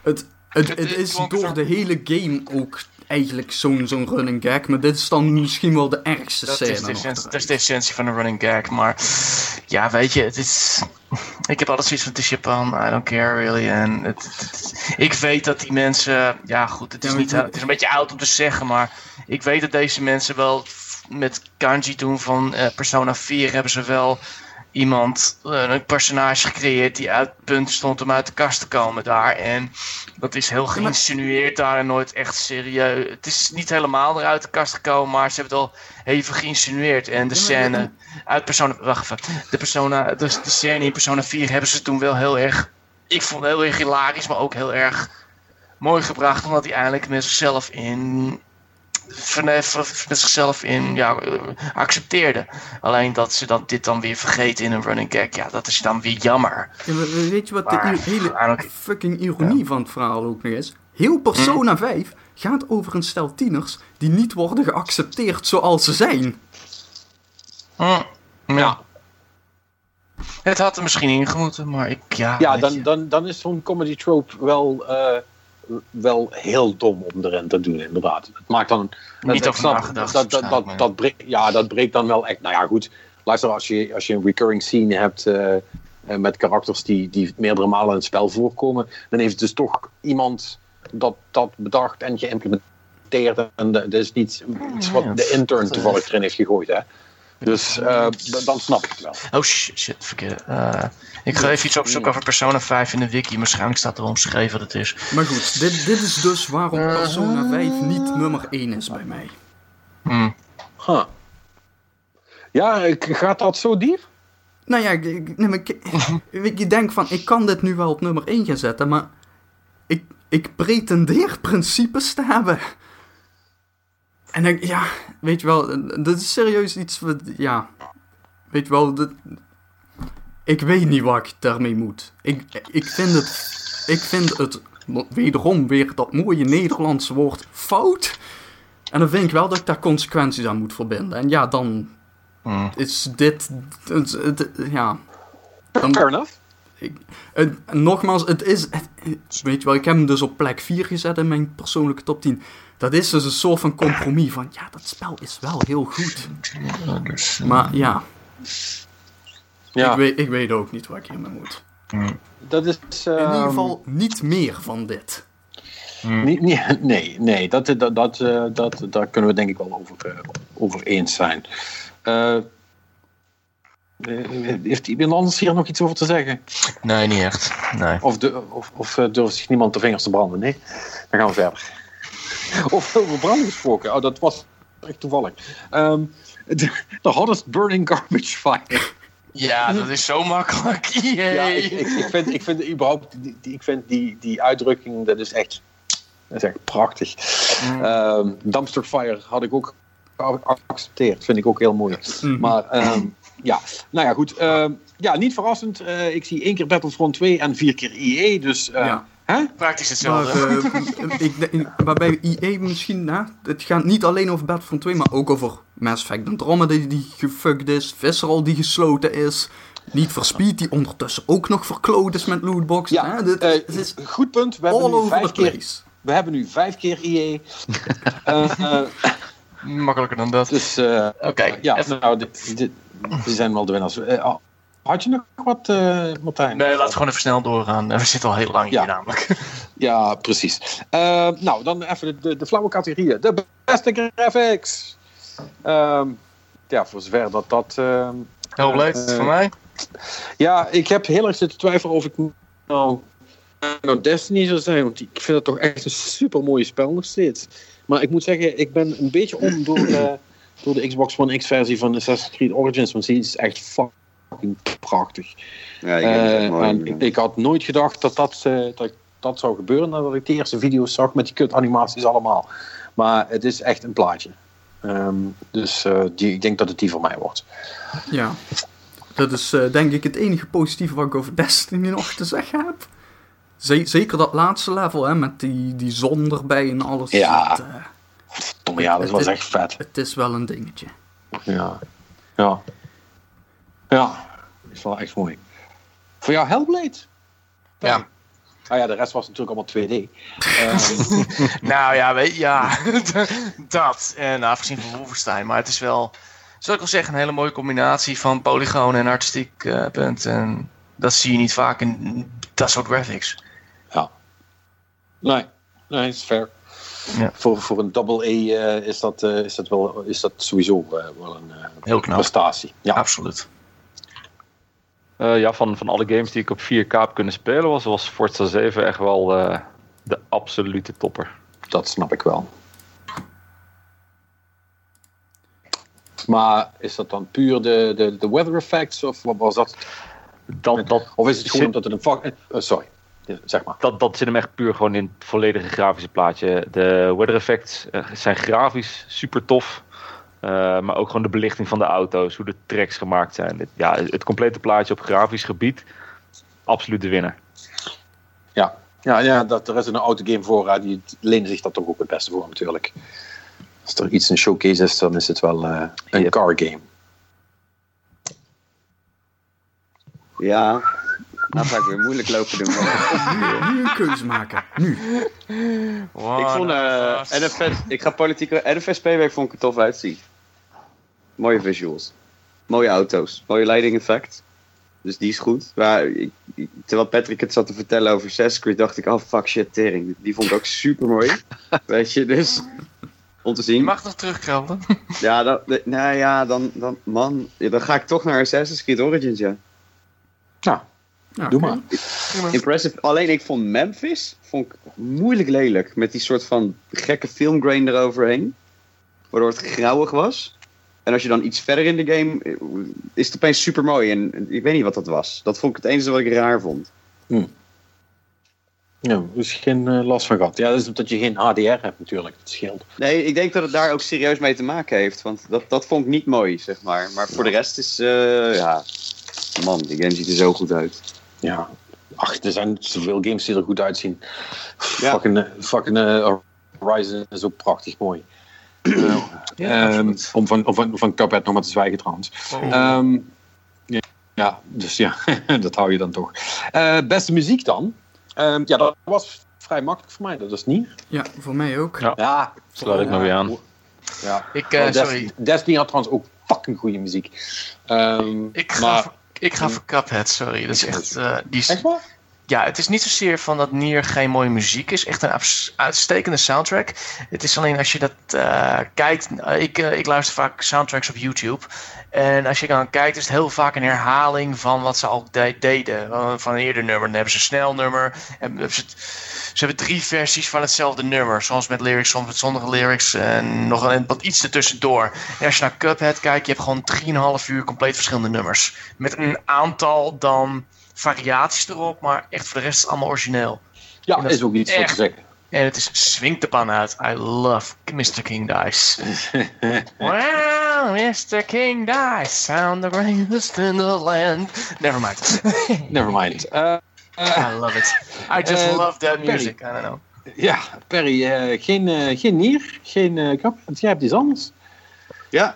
het, het, het het is door de hele game ook eigenlijk zo'n zo'n running gag, maar dit is dan misschien wel de ergste Dat scène. is, de essentie, dat is de essentie van een running gag. Maar ja, weet je, het is. Ik heb altijd zoiets van: het is Japan, I don't care really. En het, ik weet dat die mensen. Ja, goed, het is, niet, het- is een beetje oud om te zeggen. Maar ik weet dat deze mensen wel. Met Kanji toen van eh, Persona 4 hebben ze wel iemand, eh, een personage gecreëerd die uit het punt stond om uit de kast te komen daar. En dat is heel geïnsinueerd daar en nooit echt serieus. Het is niet helemaal eruit de kast gekomen, maar ze hebben het al even geïnsinueerd. En de Ja, scène uit Persona... Wacht even. De, persona, dus de scène in Persona 4 hebben ze toen wel heel erg... Ik vond het heel erg hilarisch, maar ook heel erg mooi gebracht. Omdat hij eindelijk met zichzelf in... van- van- Met zichzelf in ja, eh, accepteerde. Alleen dat ze dat dit dan weer vergeten in een running gag. Ja, dat is dan weer jammer. Ja, maar weet je wat Maar, de hele fucking ironie van het verhaal ook nog is? Heel Persona Hm? 5 gaat over een stel tieners die niet worden geaccepteerd zoals ze zijn. Hm, Ja. Het had er misschien ingemoeten, maar ik... Ja, Ja, dan, je. dan, dan is zo'n comedy trope wel, eh, wel heel dom om erin te doen, inderdaad. Het maakt dan... Niet Dat, dat, dat, dat, breekt, ja, dat breekt dan wel echt... Nou ja, goed. Luister, als je, als je een recurring scene hebt eh, eh, met karakters die, die meerdere malen in het spel voorkomen, dan heeft dus toch iemand dat, dat bedacht en geïmplementeerd. En dat is niet iets wat de intern toevallig erin heeft gegooid, hè. Dus eh, dan snap ik het wel. Oh shit, shit verkeerd. Eh, ik ga even iets opzoeken over Persona 5 in de wiki. Waarschijnlijk staat er omschreven wat het is. Maar goed, dit, dit is dus waarom Persona 5 niet nummer 1 is bij mij. Hm. Huh. Ja, ik- gaat dat zo diep? Nou ja, ik, ik, ik denk van, ik kan dit nu wel op nummer 1 gaan zetten, maar ik, ik pretendeer principes te hebben. En ik, ja, weet je wel, dat is serieus iets wat, ja, weet je wel, dat, ik weet niet wat ik daarmee moet. Ik, ik vind het, ik vind het, wederom weer dat mooie Nederlandse woord, fout. En dan vind ik wel dat ik daar consequenties aan moet verbinden. En ja, dan Hm. is dit, het, het- ja... Dan, Fair enough. ik, nogmaals, het is. weet je wel, ik heb hem dus op plek 4 gezet in mijn persoonlijke top 10. Dat is dus een soort van compromis van. Ja, dat spel is wel heel goed. Maar ja, Ja, ik, weet, ik weet ook niet wat ik hiermee moet. dat is... In ieder ehm, geval niet meer van dit. Niet- nee, nee dat, dat, dat, eh, dat, daar kunnen we denk ik wel over, eh, over eens zijn. Eh, heeft iemand anders hier nog iets over te zeggen? Nee, niet echt. Nee. Of, de, of, of durft zich niemand de vingers te branden? Nee? Dan gaan we verder. Of over branden gesproken. Oh, dat was echt toevallig. Ehm, de, de hottest burning garbage fire. Ja, dat is zo makkelijk. Yay. Ja, ik, ik, ik vind, ik vind überhaupt die, ik vind die, die uitdrukking, dat is echt, dat is echt prachtig. Ehm, dumpster fire had ik ook geaccepteerd. Vind ik ook heel mooi. Mhm. Maar ehm, ja, nou ja, goed. Ehm, ja, niet verrassend. Eh, ik zie één keer Battlefront 2 en vier keer EA. Dus Ja. Hè? Praktisch Maar, hetzelfde. eh, ik, denk- maar bij EA misschien, hè, het gaat niet alleen over Battlefront 2, maar ook over Mass Effect Andromeda die, die gefucked is, Visceral die gesloten is, Need for Speed die ondertussen ook nog verkloot is met lootboxes. Ja, hè, dit, eh, het is goed punt. We hebben, all nu over vijf keer, we hebben nu vijf keer. Eh, eh, Makkelijker dan dat. dus eh, Oké, ja, even- nou, dit, dit, die zijn wel de winnaars. Eh, had je nog wat, eh, Martijn? Nee, laten we gewoon even snel doorgaan. We zitten al heel lang hier Ja. namelijk. Ja, precies. Eh, nou, dan even de, de, de flauwe categorieën. De beste graphics. Ehm, ja, voor zover dat dat... ehm, Hellblade, Eh, van mij. ja, ik heb heel erg zitten twijfelen of ik nou, nou Destiny zou zijn. Want ik vind het toch echt een super mooie spel nog steeds. Maar ik moet zeggen, ik ben een beetje om door, eh, door de Xbox One X versie van Assassin's Creed Origins. Want die is echt fucking prachtig. Ja, ik Eh, mooi. en ik, ik had nooit gedacht dat dat, eh, dat dat zou gebeuren nadat ik de eerste video's zag met die kut animaties allemaal. Maar het is echt een plaatje. Ehm, dus eh, die, ik denk dat het die voor mij wordt. Ja, dat is eh, denk ik het enige positieve wat ik over Destiny nog te zeggen heb. Ze- zeker dat laatste level, hè, met die, die zon erbij en alles. Ja. Eh, Tom, ja, dat was echt vet. het is wel een dingetje. Ja. Ja. Ja. Is wel echt mooi. Voor jou Hellblade? Ja. Ah ja, de rest was natuurlijk allemaal 2D. Ehm, Nou ja, weet ja, dat. En afgezien van Wolfenstein. Maar het is wel, zou ik wel zeggen, een hele mooie combinatie van polygoon en artistiek eh, punt. En dat zie je niet vaak in dat soort graphics. nee, nee, is fair. Ja. Voor, voor een double A eh, is, dat, eh, is, dat wel, is dat sowieso eh, wel een eh, Heel knap. prestatie. Ja. Absoluut. Eh, ja, van, van alle games die ik op 4K heb kunnen spelen, was, was Forza 7 echt wel de absolute topper. Dat snap ik wel. Maar is dat dan puur de, de, de weather effects? Of wat was dat? Dat, dat, Of is het gewoon zit, omdat het een eh, sorry, zeg maar. dat, dat zit hem echt puur gewoon in het volledige grafische plaatje. De weather effects zijn grafisch super tof. Eh, maar ook gewoon de belichting van de auto's, hoe de tracks gemaakt zijn. Dit- ja, het complete plaatje op grafisch gebied, absoluut de winnaar. Ja, ja, ja dat, er is een autogame voor. hè, die lenen zich dat toch ook het beste voor natuurlijk. Als er iets een showcase is, dan is het wel eh, een Yep. car game. Ja, nou ga ik weer moeilijk lopen doen. Nu een keuze maken. Nu. ik vond eh NFS, ik ga politiek, NFS-P-week vond ik er tof uitzien. Mooie visuals. Mooie auto's. Mooie lighting effect. Dus die is goed. Maar ik, terwijl Patrick het zat te vertellen over Assassin's Creed, dacht ik, oh fuck shit, tering. Die vond ik ook super mooi. Weet je, dus... om te Je zien. mag nog terugkrabben. Ja, dan, de- nou ja, dan, dan, man, ja, dan ga ik toch naar Assassin's Creed Origins, ja. Ja, Doe maar. Impressive. Alleen ik vond Memphis vond ik moeilijk lelijk. Met die soort van gekke filmgrain eroverheen. Waardoor het grauwig was. En als je dan iets verder in de game... is het opeens super mooi. En ik weet niet wat dat was. Dat vond ik het enige wat ik raar vond. Ja, dus geen eh, last van gehad. Ja, dat is omdat je geen HDR hebt natuurlijk. Dat scheelt. Nee, ik denk dat het daar ook serieus mee te maken heeft. Want dat, dat vond ik niet mooi, zeg maar. Maar voor de rest is... eh, ja... Man, die game ziet er zo goed uit. Ja. Ach, er zijn zoveel games die er goed uitzien. Ja. Fucking, eh, fucking eh, Horizon is ook prachtig mooi. Ehm, om, van, om van, van Cuphead nog maar te zwijgen trouwens. Ehm, ja, ja, dus ja, dat hou je dan toch. Eh, beste muziek dan? Ehm, ja, dat was vrij makkelijk voor mij. Dat is niet. Ja, voor mij ook. Ja. Ja, Sluit ik me weer aan. Ja. Ik, eh, Oh, Des- sorry. Destiny had trouwens ook fucking goede muziek. Ehm, Ik ga, maar, voor, ik ga voor Cuphead, sorry. Dat is echt... eh, die is, Echt waar? Ja, het is niet zozeer van dat Nier geen mooie muziek is. Echt een uitstekende soundtrack. Het is alleen als je dat eh, kijkt... eh, ik, eh, ik luister vaak soundtracks op YouTube. En als je dan kijkt, is het heel vaak een herhaling van wat ze al de- deden. Van een eerder nummer. Dan hebben ze een snel nummer. En ze, ze hebben drie versies van hetzelfde nummer. Soms met lyrics, soms met zonder lyrics. En nog een, wat iets ertussendoor. En als je naar Cuphead kijkt, je hebt gewoon 3,5 uur compleet verschillende nummers. Met een aantal dan variaties erop, maar echt voor de rest is het allemaal origineel. Ja, En dat is ook iets voor te zeggen. En het is swingt de pan uit. I love Mr. King Dice. wow, Mr. King Dice, sound the greatest in the land. Never mind. Never mind. Eh, I love it. I just Eh, love that Perry. music. I don't know. ja, Perry, eh, geen, eh, geen Nier, geen eh Cuphead. Jij hebt iets anders. Ja.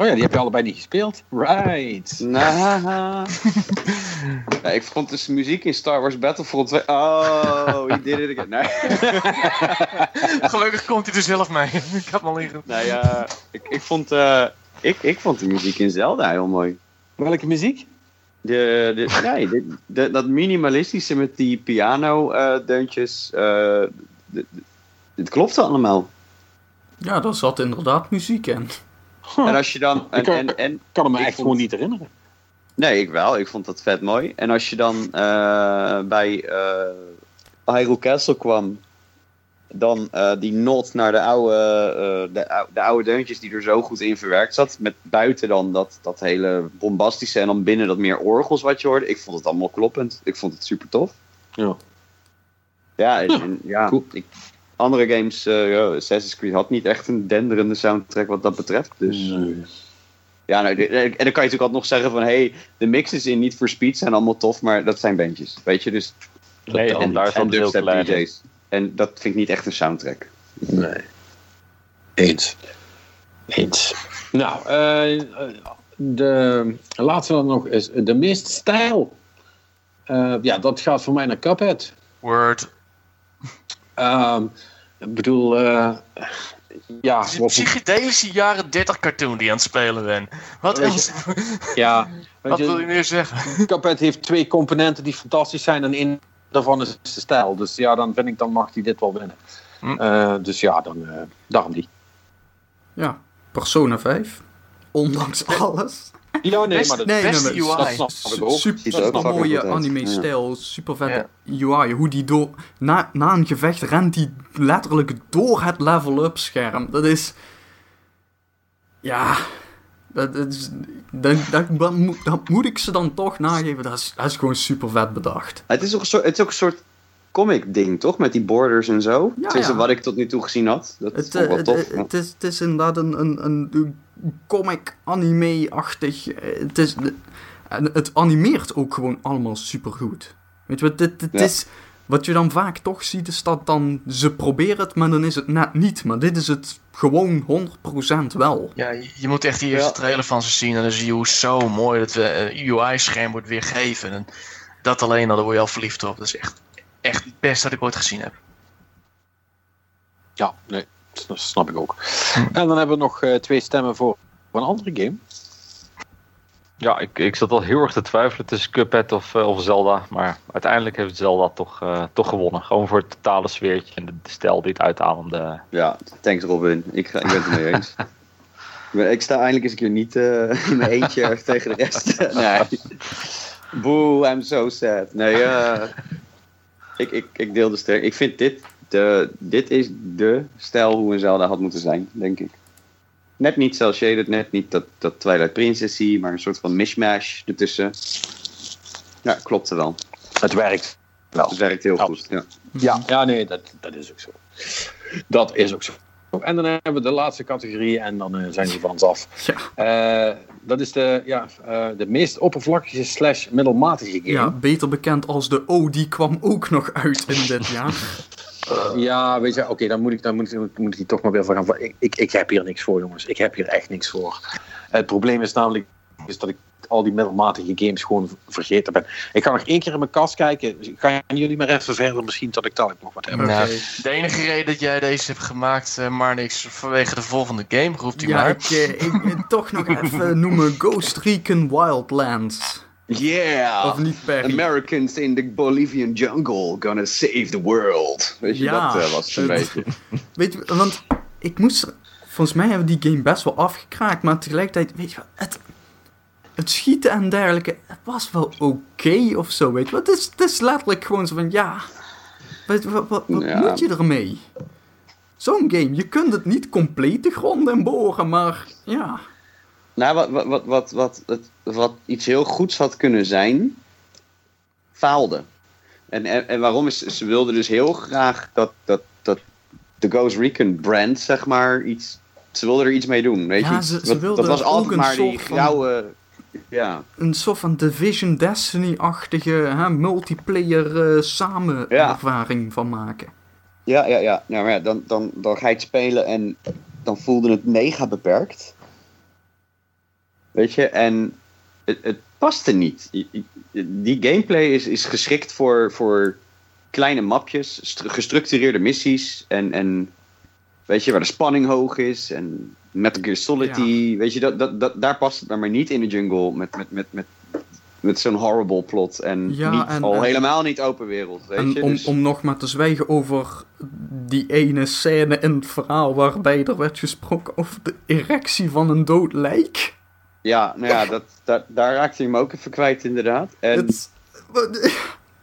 Oh ja, die heb je allebei niet gespeeld. Right. Nou. ja, ik vond dus de muziek in Star Wars Battlefront 2. Oh, he did it again. Nee, Gelukkig komt hij er zelf mee. ik had hem al liggen. nee ja, ik, ik, vond, eh, ik, ik vond de muziek in Zelda heel mooi. Welke muziek? De, de, nee, de, de- dat minimalistische met die piano-deuntjes. het klopte allemaal. Ja, daar zat inderdaad muziek in. En als je dan. En, Ik kan- en, en, kan me echt vond- gewoon niet herinneren. Nee, ik wel. Ik vond dat vet mooi. En als je dan eh, bij eh Hyrule Castle kwam, dan eh, die nod naar de oude, de, de oude deuntjes die er zo goed in verwerkt zat. Met buiten dan dat, dat hele bombastische en dan binnen dat meer orgels wat je hoorde. Ik vond het allemaal kloppend. Ik vond het super tof. Ja. Ja, en, ja, cool. ik, andere games, eh, ja, Assassin's Creed had niet echt een denderende soundtrack wat dat betreft. Dus Nee. ja, nou, en dan kan je natuurlijk altijd nog zeggen van... hey, de mixes in Need for Speed zijn allemaal tof, maar dat zijn bandjes. Weet je, dus... Nee, en, daar en stond heel dubstep klein. DJ's. En dat vind ik niet echt een soundtrack. Nee. Eens. Eens. Nou, eh, de laatste dan nog is de meest stijl. Eh, ja, dat gaat voor mij naar Cuphead. Word. Ehm, ik bedoel, eh, ja, Het is een psychedelische jaren 30 cartoon die aan het spelen bent. Wat Weet else? ja, Wat je, wil je meer zeggen? Cuphead heeft twee componenten die fantastisch zijn en één daarvan is de stijl. Dus ja, dan vind ik, dan mag hij dit wel winnen. Hm. Eh, dus ja, dan, eh, daarom die. Ja, Persona 5. Ondanks alles. Ja, nee, Best- maar dat, Nee, beste nee, UI. dat snap ik ook. Super, er mooie anime-stijl, super vette UI. Hoe die door, na, na een gevecht rent die letterlijk door het level-up scherm. Dat is. Ja. Dat, dat, is, dat, dat, dat moet- dat moet ik ze dan toch nageven. Dat is, dat is gewoon super vet bedacht. Het is ook een soort, het is ook een soort comic ding, toch? Met die borders en zo. Ja, ja. wat ik tot nu toe gezien had. Dat Het, vond ik eh, wel het, tof. eh, het, is, het is inderdaad een, een, een comic anime-achtig. eh, Het, is, en het animeert ook gewoon allemaal supergoed. Weet je wat, dit, dit Ja. is. Wat je dan vaak toch ziet, is dat dan ze proberen het, maar dan is het net niet. Maar dit is het gewoon 100% wel. Ja, je moet echt die eerste Ja. trailer van ze zien en dan zie je hoe zo mooi dat we UI-scherm wordt weergegeven. En dat alleen al, daar word je al verliefd op. Dat is echt, echt het beste wat ik ooit gezien heb. Ja, nee, dat snap ik ook. En dan hebben we nog eh, twee stemmen voor, voor een andere game. Ja, ik, ik zat al heel erg te twijfelen tussen Cuphead of, eh, of Zelda. Maar uiteindelijk heeft Zelda toch, eh, toch gewonnen. Gewoon voor het totale sfeertje en de, de stijl die het uitademde. Ja, thanks Robin. Ik, ga, ik ben het er mee eens. Ik sta eindelijk eens een keer niet eh, in mijn eentje tegen de rest. nee. Boe, I'm so sad. Nee, ik, ik, ik deel de sterk. Ik vind dit, de, dit is de stijl hoe een Zelda had moeten zijn, denk ik. Net niet cel shaded, net niet dat, dat Twilight Princessy, maar een soort van mishmash ertussen. Ja, klopt er wel. Het werkt wel. Het werkt heel Ja. goed. Ja. Ja, ja nee, dat, dat is ook zo. Dat is ook zo. En dan hebben we de laatste categorie en dan eh, zijn we van ons af. Ja. Eh, dat is de, ja, eh, de meest oppervlakkige slash middelmatige game. Ja, beter bekend als de O, die kwam ook nog uit in dit jaar. Ja, weet je, oké, dan moet ik, dan moet, ik- moet ik hier toch maar weer van gaan. Ik, ik, ik heb hier niks voor, jongens. Ik heb hier echt niks voor. Het probleem is namelijk is dat ik al die middelmatige games gewoon vergeten ben. Ik ga nog één keer in mijn kast kijken. Gaan jullie maar even verder, misschien dat ik dan nog wat heb. Nou, de enige reden dat jij deze hebt gemaakt, eh, maar niks vanwege de volgende game, roept u Ja, maar. ik, eh, ik eh, toch nog even noemen Ghost Recon Wildlands. Yeah! Of niet Americans in the Bolivian jungle gonna save the world. Weet je, Ja, dat eh, was het een beetje. Weet je, want ik moest... Volgens mij hebben we die game best wel afgekraakt, maar tegelijkertijd, weet je wel, het, het schieten en dergelijke, het was wel oké of zo, weet je wel. Het is, het is letterlijk gewoon zo van, ja, wat, wat, wat Ja. moet je ermee? Zo'n game, je kunt het niet compleet de grond en boren, maar ja. Nou, wat, wat, wat, wat, wat, iets heel goeds had kunnen zijn, faalde. En, en, en waarom is ze wilden dus heel graag dat, dat, dat de Ghost Recon brand, zeg maar, iets. Ze wilden er iets mee doen. Weet Ja, je? ze- ze dat, was altijd maar die grauwe. Ja, Een soort van Division Destiny-achtige multiplayer eh samenervaring van maken. ja, ja. ja. Nou, maar ja dan, dan, dan ga je het spelen en dan voelde het mega beperkt. Weet je, en het, het paste niet. Die gameplay is, is geschikt voor, voor kleine mapjes, stru- gestructureerde missies en, en weet je, waar de spanning hoog is en Metal Gear Solid, weet je, dat, dat, dat, daar past het dan maar niet in de jungle met, met, met, met, met zo'n horrible plot en, Ja, niet, en- al en- helemaal niet open wereld, weet En je. om, dus, om nog maar te zwijgen over die ene scène in het verhaal waarbij er werd gesproken over de erectie van een dood lijk. Ja, nou ja, dat, dat, daar raakte hij me ook even kwijt inderdaad. En, Het,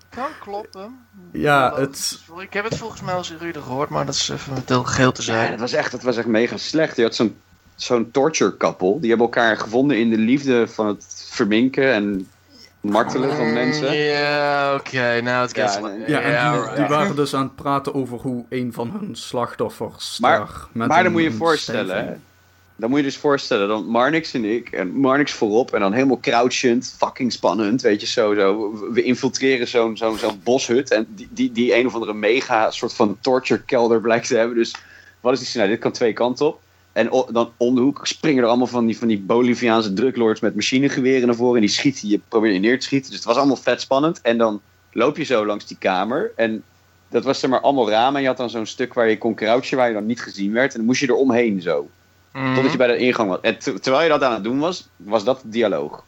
Kan kloppen. ja, het, Ik heb het volgens mij al eens eerder gehoord, maar dat is even het heel geheel te Ja, zijn. dat was echt, dat was echt mega slecht. Je had zo'n zo'n torture couple. Die hebben elkaar gevonden in de liefde van het verminken en martelen van mensen. Ja, oké, nou het Ja, en- ja, en die, waren dus aan het praten over hoe een van hun slachtoffers Maar- daar met Maar dan een- moet je je voorstellen. Dan moet je dus voorstellen, dan Marnix en ik, en Marnix voorop, en dan helemaal crouchend, fucking spannend, weet je, zo. zo. We- infiltreren zo'n zo'n zo'n boshut, en die, die, die een of andere mega soort van torture kelder blijkt te hebben. Dus wat is die scenario? Dit kan twee kanten op. En dan om de hoek springen er allemaal van die, van die Boliviaanse druglords met machinegeweren naar voren, en die schieten je, proberen je neer te schieten. Dus het was allemaal vet spannend. En dan loop je zo langs die kamer, en dat was zeg maar allemaal ramen, en je had dan zo'n stuk waar je kon crouchen, waar je dan niet gezien werd, en dan moest je er omheen zo. Mhm. Totdat je bij de ingang was. En ter- terwijl je dat aan het doen was, was dat dialoog.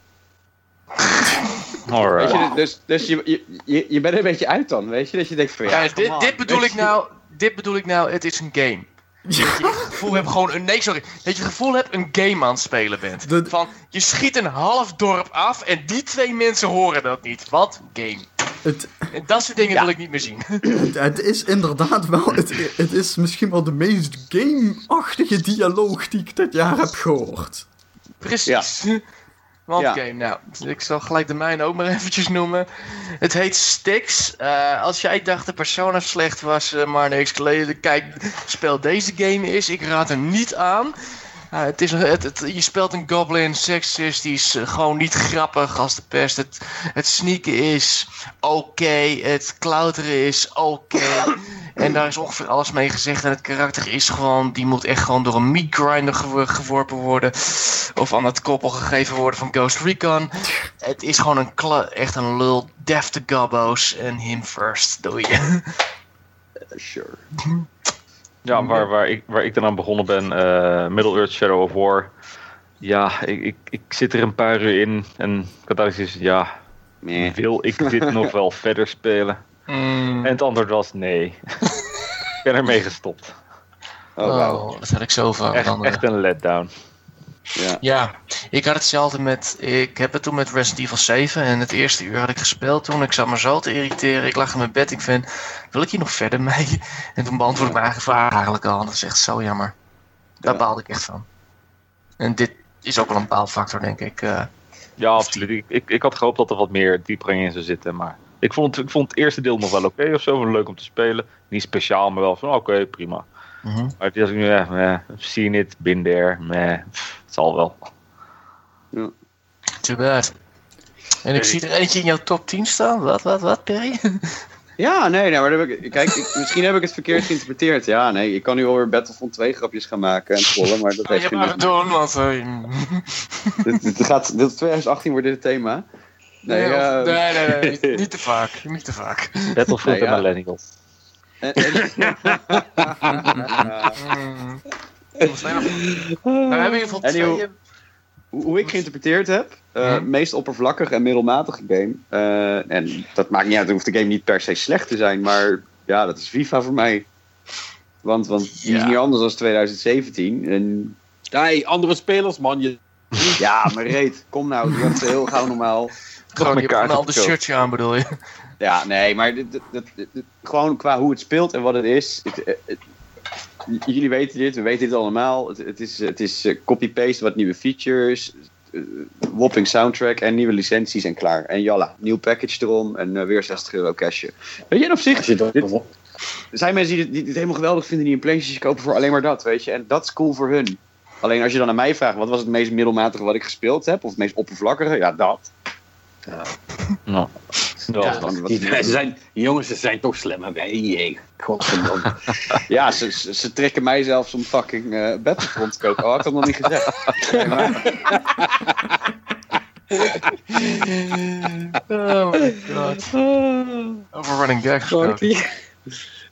Alright. Weet je, dus dus je, je, je, je bent er een beetje uit dan, weet je? Dat je denkt van ja, Ja, dit, dit bedoel ik je. nou, dit bedoel ik nou, het is een game. Dat je het gevoel hebt gewoon een, nee sorry, dat je het gevoel hebt een game aan het spelen bent. De- Van, je schiet een half dorp af en die twee mensen horen dat niet. Wat? Game. Het, dat soort dingen wil ik niet meer zien. het, het is inderdaad wel, het, het is misschien wel de meest game-achtige dialoog die ik dit jaar heb gehoord. Precies. Want Ja. game, nou, ik zal gelijk de mijne ook maar eventjes noemen. Het heet Styx. Eh, als jij dacht de Persona slecht was, eh, maar niks geleden, kijk, speel deze game is. Ik raad hem niet aan. Eh, het is, het, het- je speelt een goblin, seksistisch, eh, gewoon niet grappig als de pest. Het, het sneaken is oké, het klauteren is oké. en daar is ongeveer alles mee gezegd. En het karakter is gewoon, die moet echt gewoon door een meat grinder gewo- geworpen worden. Of aan het koppel gegeven worden van Ghost Recon. Het is gewoon een echt een lul, defte gobbo's en him first, doe je. Sure. Ja, waar, waar, ik, waar ik dan aan begonnen ben, eh Middle Earth Shadow of War. Ja, ik, ik, ik zit er een paar uur in en ik had eigenlijk zoiets, ja, Nee. wil ik dit nog wel verder spelen? Mm. En het antwoord was nee. ik ben ermee gestopt. Oh. Oh, dat had ik zo vaak. Echt, echt een letdown. Ja. Ja, ik had hetzelfde met. Ik heb het toen met Resident Evil 7 en het eerste uur had ik gespeeld toen. Ik zat me zo te irriteren. Ik lag in mijn bed. Ik vind, wil ik hier nog verder mee? En toen beantwoordde ik mijn eigen vraag eigenlijk al. Dat is echt zo jammer. Daar Ja. baalde ik echt van. En dit is ook wel een baalfactor, denk ik. eh. Ja, absoluut. Ik, ik, ik had gehoopt dat er wat meer diepgang in zou zitten. Maar ik vond, het- ik vond het eerste deel nog wel oké of zo. Leuk om te spelen. Niet speciaal, maar wel van oké, prima. mhm. Maar het is nu, eh, meh, seen it, been there, meh, zal wel. Too bad. En ik zie er eentje in jouw top 10 staan. Wat, wat, wat, Perry? Ja, nee, nee, maar dat heb ik, kijk, ik- misschien heb ik het verkeerd geïnterpreteerd. Ja, nee, ik kan nu alweer Battlefront 2 grapjes gaan maken en trollen, maar dat je heeft geen het doen, want... eh, dit, dit gaat, dit 2018 wordt dit het thema. Nee, nee, eh, nee, nee, nee, niet, niet te vaak. Niet te vaak. Battlefield Nee, ja. en Millennials. Nog- we hebben in ieder geval twee... hoe ik geïnterpreteerd heb, eh, meest oppervlakkig en middelmatige game. Eh, en dat maakt niet uit, dan hoeft de game niet per se slecht te zijn, maar ja, dat is FIFA voor mij. Want, want die is niet anders dan 2017. En Hey, andere spelers, man. Je, ja, maar reet, kom nou, doe even heel gauw normaal. Gewoon, je hebt een ander shirtje aan, bedoel je? Ja, nee, maar dit, dit, dit- dit- dit- gewoon qua hoe het speelt en wat het is. Het, het- jullie weten dit, we weten dit allemaal. Het, het is, het is eh, copy-paste, wat nieuwe features, eh, whopping soundtrack en nieuwe licenties en klaar. En jalla, nieuw package erom en eh, weer 60 euro cashje. Weet je, en op zich, je dit- er zijn mensen die dit, die dit helemaal geweldig vinden, die een PlayStation kopen voor alleen maar dat, weet je. En dat is cool voor hun. Alleen als je dan aan mij vraagt, wat was het meest middelmatige wat ik gespeeld heb? Of het meest oppervlakkige? Ja, dat. Nou, Ja, die, ze zijn, jongens ze zijn toch slimmer. Wij, jee, godverdomme. Ja, ze, ze, ze trekken mij zelfs om fucking eh Battlefront te kopen. Oh, ik had nog niet gezegd. Nee, maar- Oh my god. Over running gag gesproken.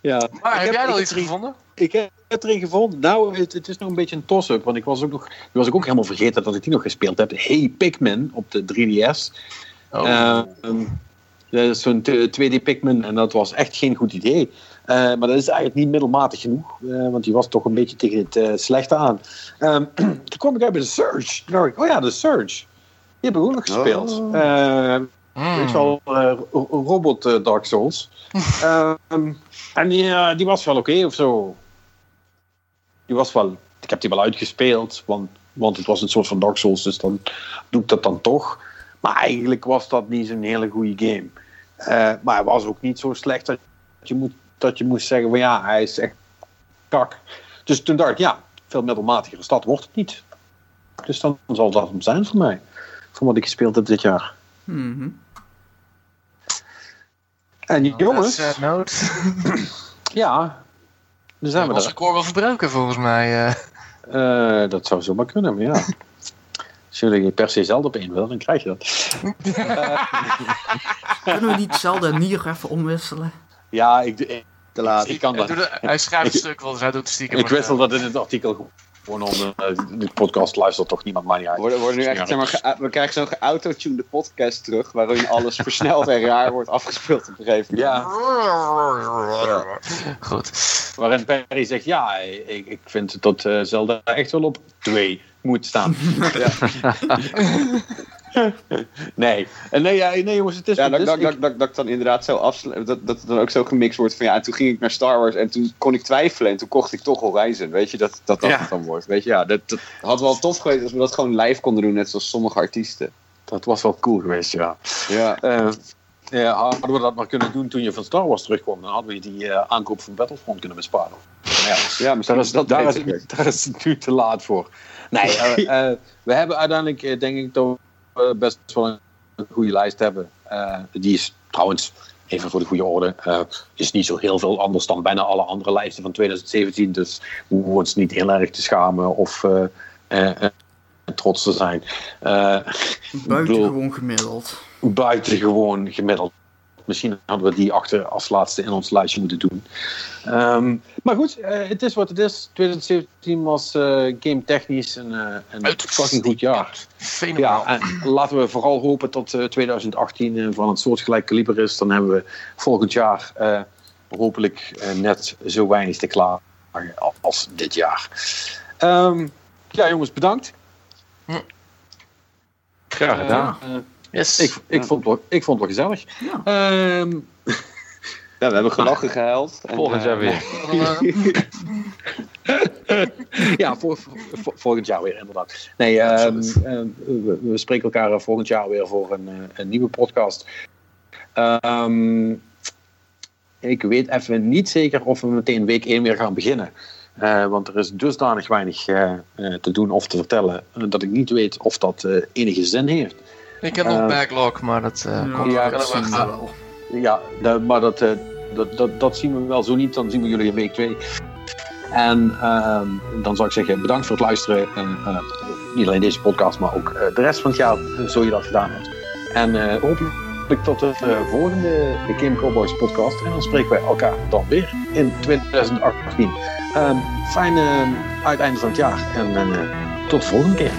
ja. Maar heb heb- jij al iets gevonden? Ik heb het erin gevonden. Nou, het, het is nog een beetje een toss-up. Want ik was ook nog, was ik ook helemaal vergeten dat ik die nog gespeeld heb. Hey Pikmin op de 3DS. Oh. Ehm, dat is zo'n t- 2D Pikmin en dat was echt geen goed idee. Eh, maar dat is eigenlijk niet middelmatig genoeg, eh, want die was toch een beetje tegen het eh, slechte aan. Ehm, toen kwam ik uit bij de Surge. Toen dacht ik, oh ja, de Surge. Die heb ik ook nog gespeeld. Oh. Eh, Mm. Weet je wel, eh, ro- robot eh, Dark Souls. Ehm, en die, die was wel oké of zo. Die was wel, ik heb die wel uitgespeeld, want, want het was een soort van Dark Souls, dus dan doe ik dat dan toch. Maar eigenlijk was dat niet zo'n hele goede game. Eh, maar hij was ook niet zo slecht dat je, moet, dat je moest zeggen van ja, hij is echt kak. Dus toen dacht ik, ja, veel middelmatiger als dat wordt het niet. Dus dan zal dat hem zijn voor mij. Van wat ik gespeeld heb dit jaar. Mhm. En jongens, Sad note. ja, daar zijn we Ons er. record wel verbroken volgens mij. eh. Eh, dat zou zomaar kunnen, maar ja. Als jullie per se zelden op één willen, dan krijg je dat. Kunnen we niet Zelda en Nier even omwisselen? Ja, ik, ik, Te laat. ik kan Hij dat. Hij schrijft Ik- een stuk wel, dus hij doet het stiekem. Ik maar, wissel eh, dat in het artikel gewoon onder de podcast luistert toch niemand maar niet uit. We worden, worden nu echt, zeg maar, ge- we krijgen zo'n geautotunede podcast terug, waarin alles versneld en raar wordt afgespeeld op een gegeven moment. Ja, Goed. waarin Perry zegt, ja, ik, ik vind dat eh, Zelda echt wel op twee moet staan. nee. En nee, ja, nee jongens, het is Ja, dat, dat, Ik- dat, dat, dat ik dan inderdaad zo afsluit, dat, dat het dan ook zo gemixt wordt van ja, en toen ging ik naar Star Wars en toen kon ik twijfelen en toen kocht ik toch Horizon, weet je, dat dat, dat Ja. het dan wordt, weet je, ja, dat, dat had wel tof geweest als we dat gewoon live konden doen, net zoals sommige artiesten. dat was wel cool geweest, ja. Ja, Eh, ja, hadden we dat maar kunnen doen toen je van Star Wars terugkwam, dan hadden we die eh, aankoop van Battlefront kunnen besparen. Maar ja, ja misschien daar is, dat daar, is, daar is het nu te laat voor. Nee, eh, eh, we hebben uiteindelijk, eh, denk ik, we best wel een, goede lijst hebben. Die is trouwens, even voor de goede orde, eh, is niet zo heel veel anders dan bijna alle andere lijsten van 2017. Dus we hoeven ons niet heel erg te schamen of trots te zijn. Buitengewoon gemiddeld. buitengewoon gemiddeld. Misschien hadden we die achter als laatste in ons lijstje moeten doen. Ehm, maar goed, eh, het is wat het is. 2017 was eh, game technisch een, eh, een fucking goed jaar. Fenomenaal. Ja, en laten we vooral hopen dat eh, 2018 eh, van het soortgelijk kaliber is. Dan hebben we volgend jaar hopelijk net zo weinig te klagen als dit jaar. Ehm, ja, jongens, bedankt. Graag gedaan. Eh, Yes. ik, ik, vond het wel, ik vond het wel gezellig. Ja. Ehm, Ja, we hebben gelachen, gehuild. En, Volgend eh, jaar weer. ja, voor, voor- volgend jaar weer, inderdaad. Nee, ehm, ehm, we, we spreken elkaar eh, volgend jaar weer voor een, eh, een nieuwe podcast. Ehm, ik weet even niet zeker of we meteen week 1 weer gaan beginnen. Eh, want er is dusdanig weinig eh, eh, te doen of te vertellen, eh, dat ik niet weet of dat eh, enige zin heeft. Ik heb nog Eh, backlog, maar dat eh, Ja, komt ja, wel dat zien wachten. we wel. Ja, maar dat, eh, dat, dat, dat zien we wel zo niet. Dan zien we jullie in week 2. En ehm, dan zou ik zeggen, bedankt voor het luisteren. En, eh, niet alleen deze podcast, maar ook eh, de rest van het jaar, zo je dat gedaan hebt. En eh, hopelijk tot de volgende The Game Cowboys podcast. En dan spreken wij elkaar dan weer in 2018. Ehm fijne uiteinde van het jaar. En eh, tot de volgende keer.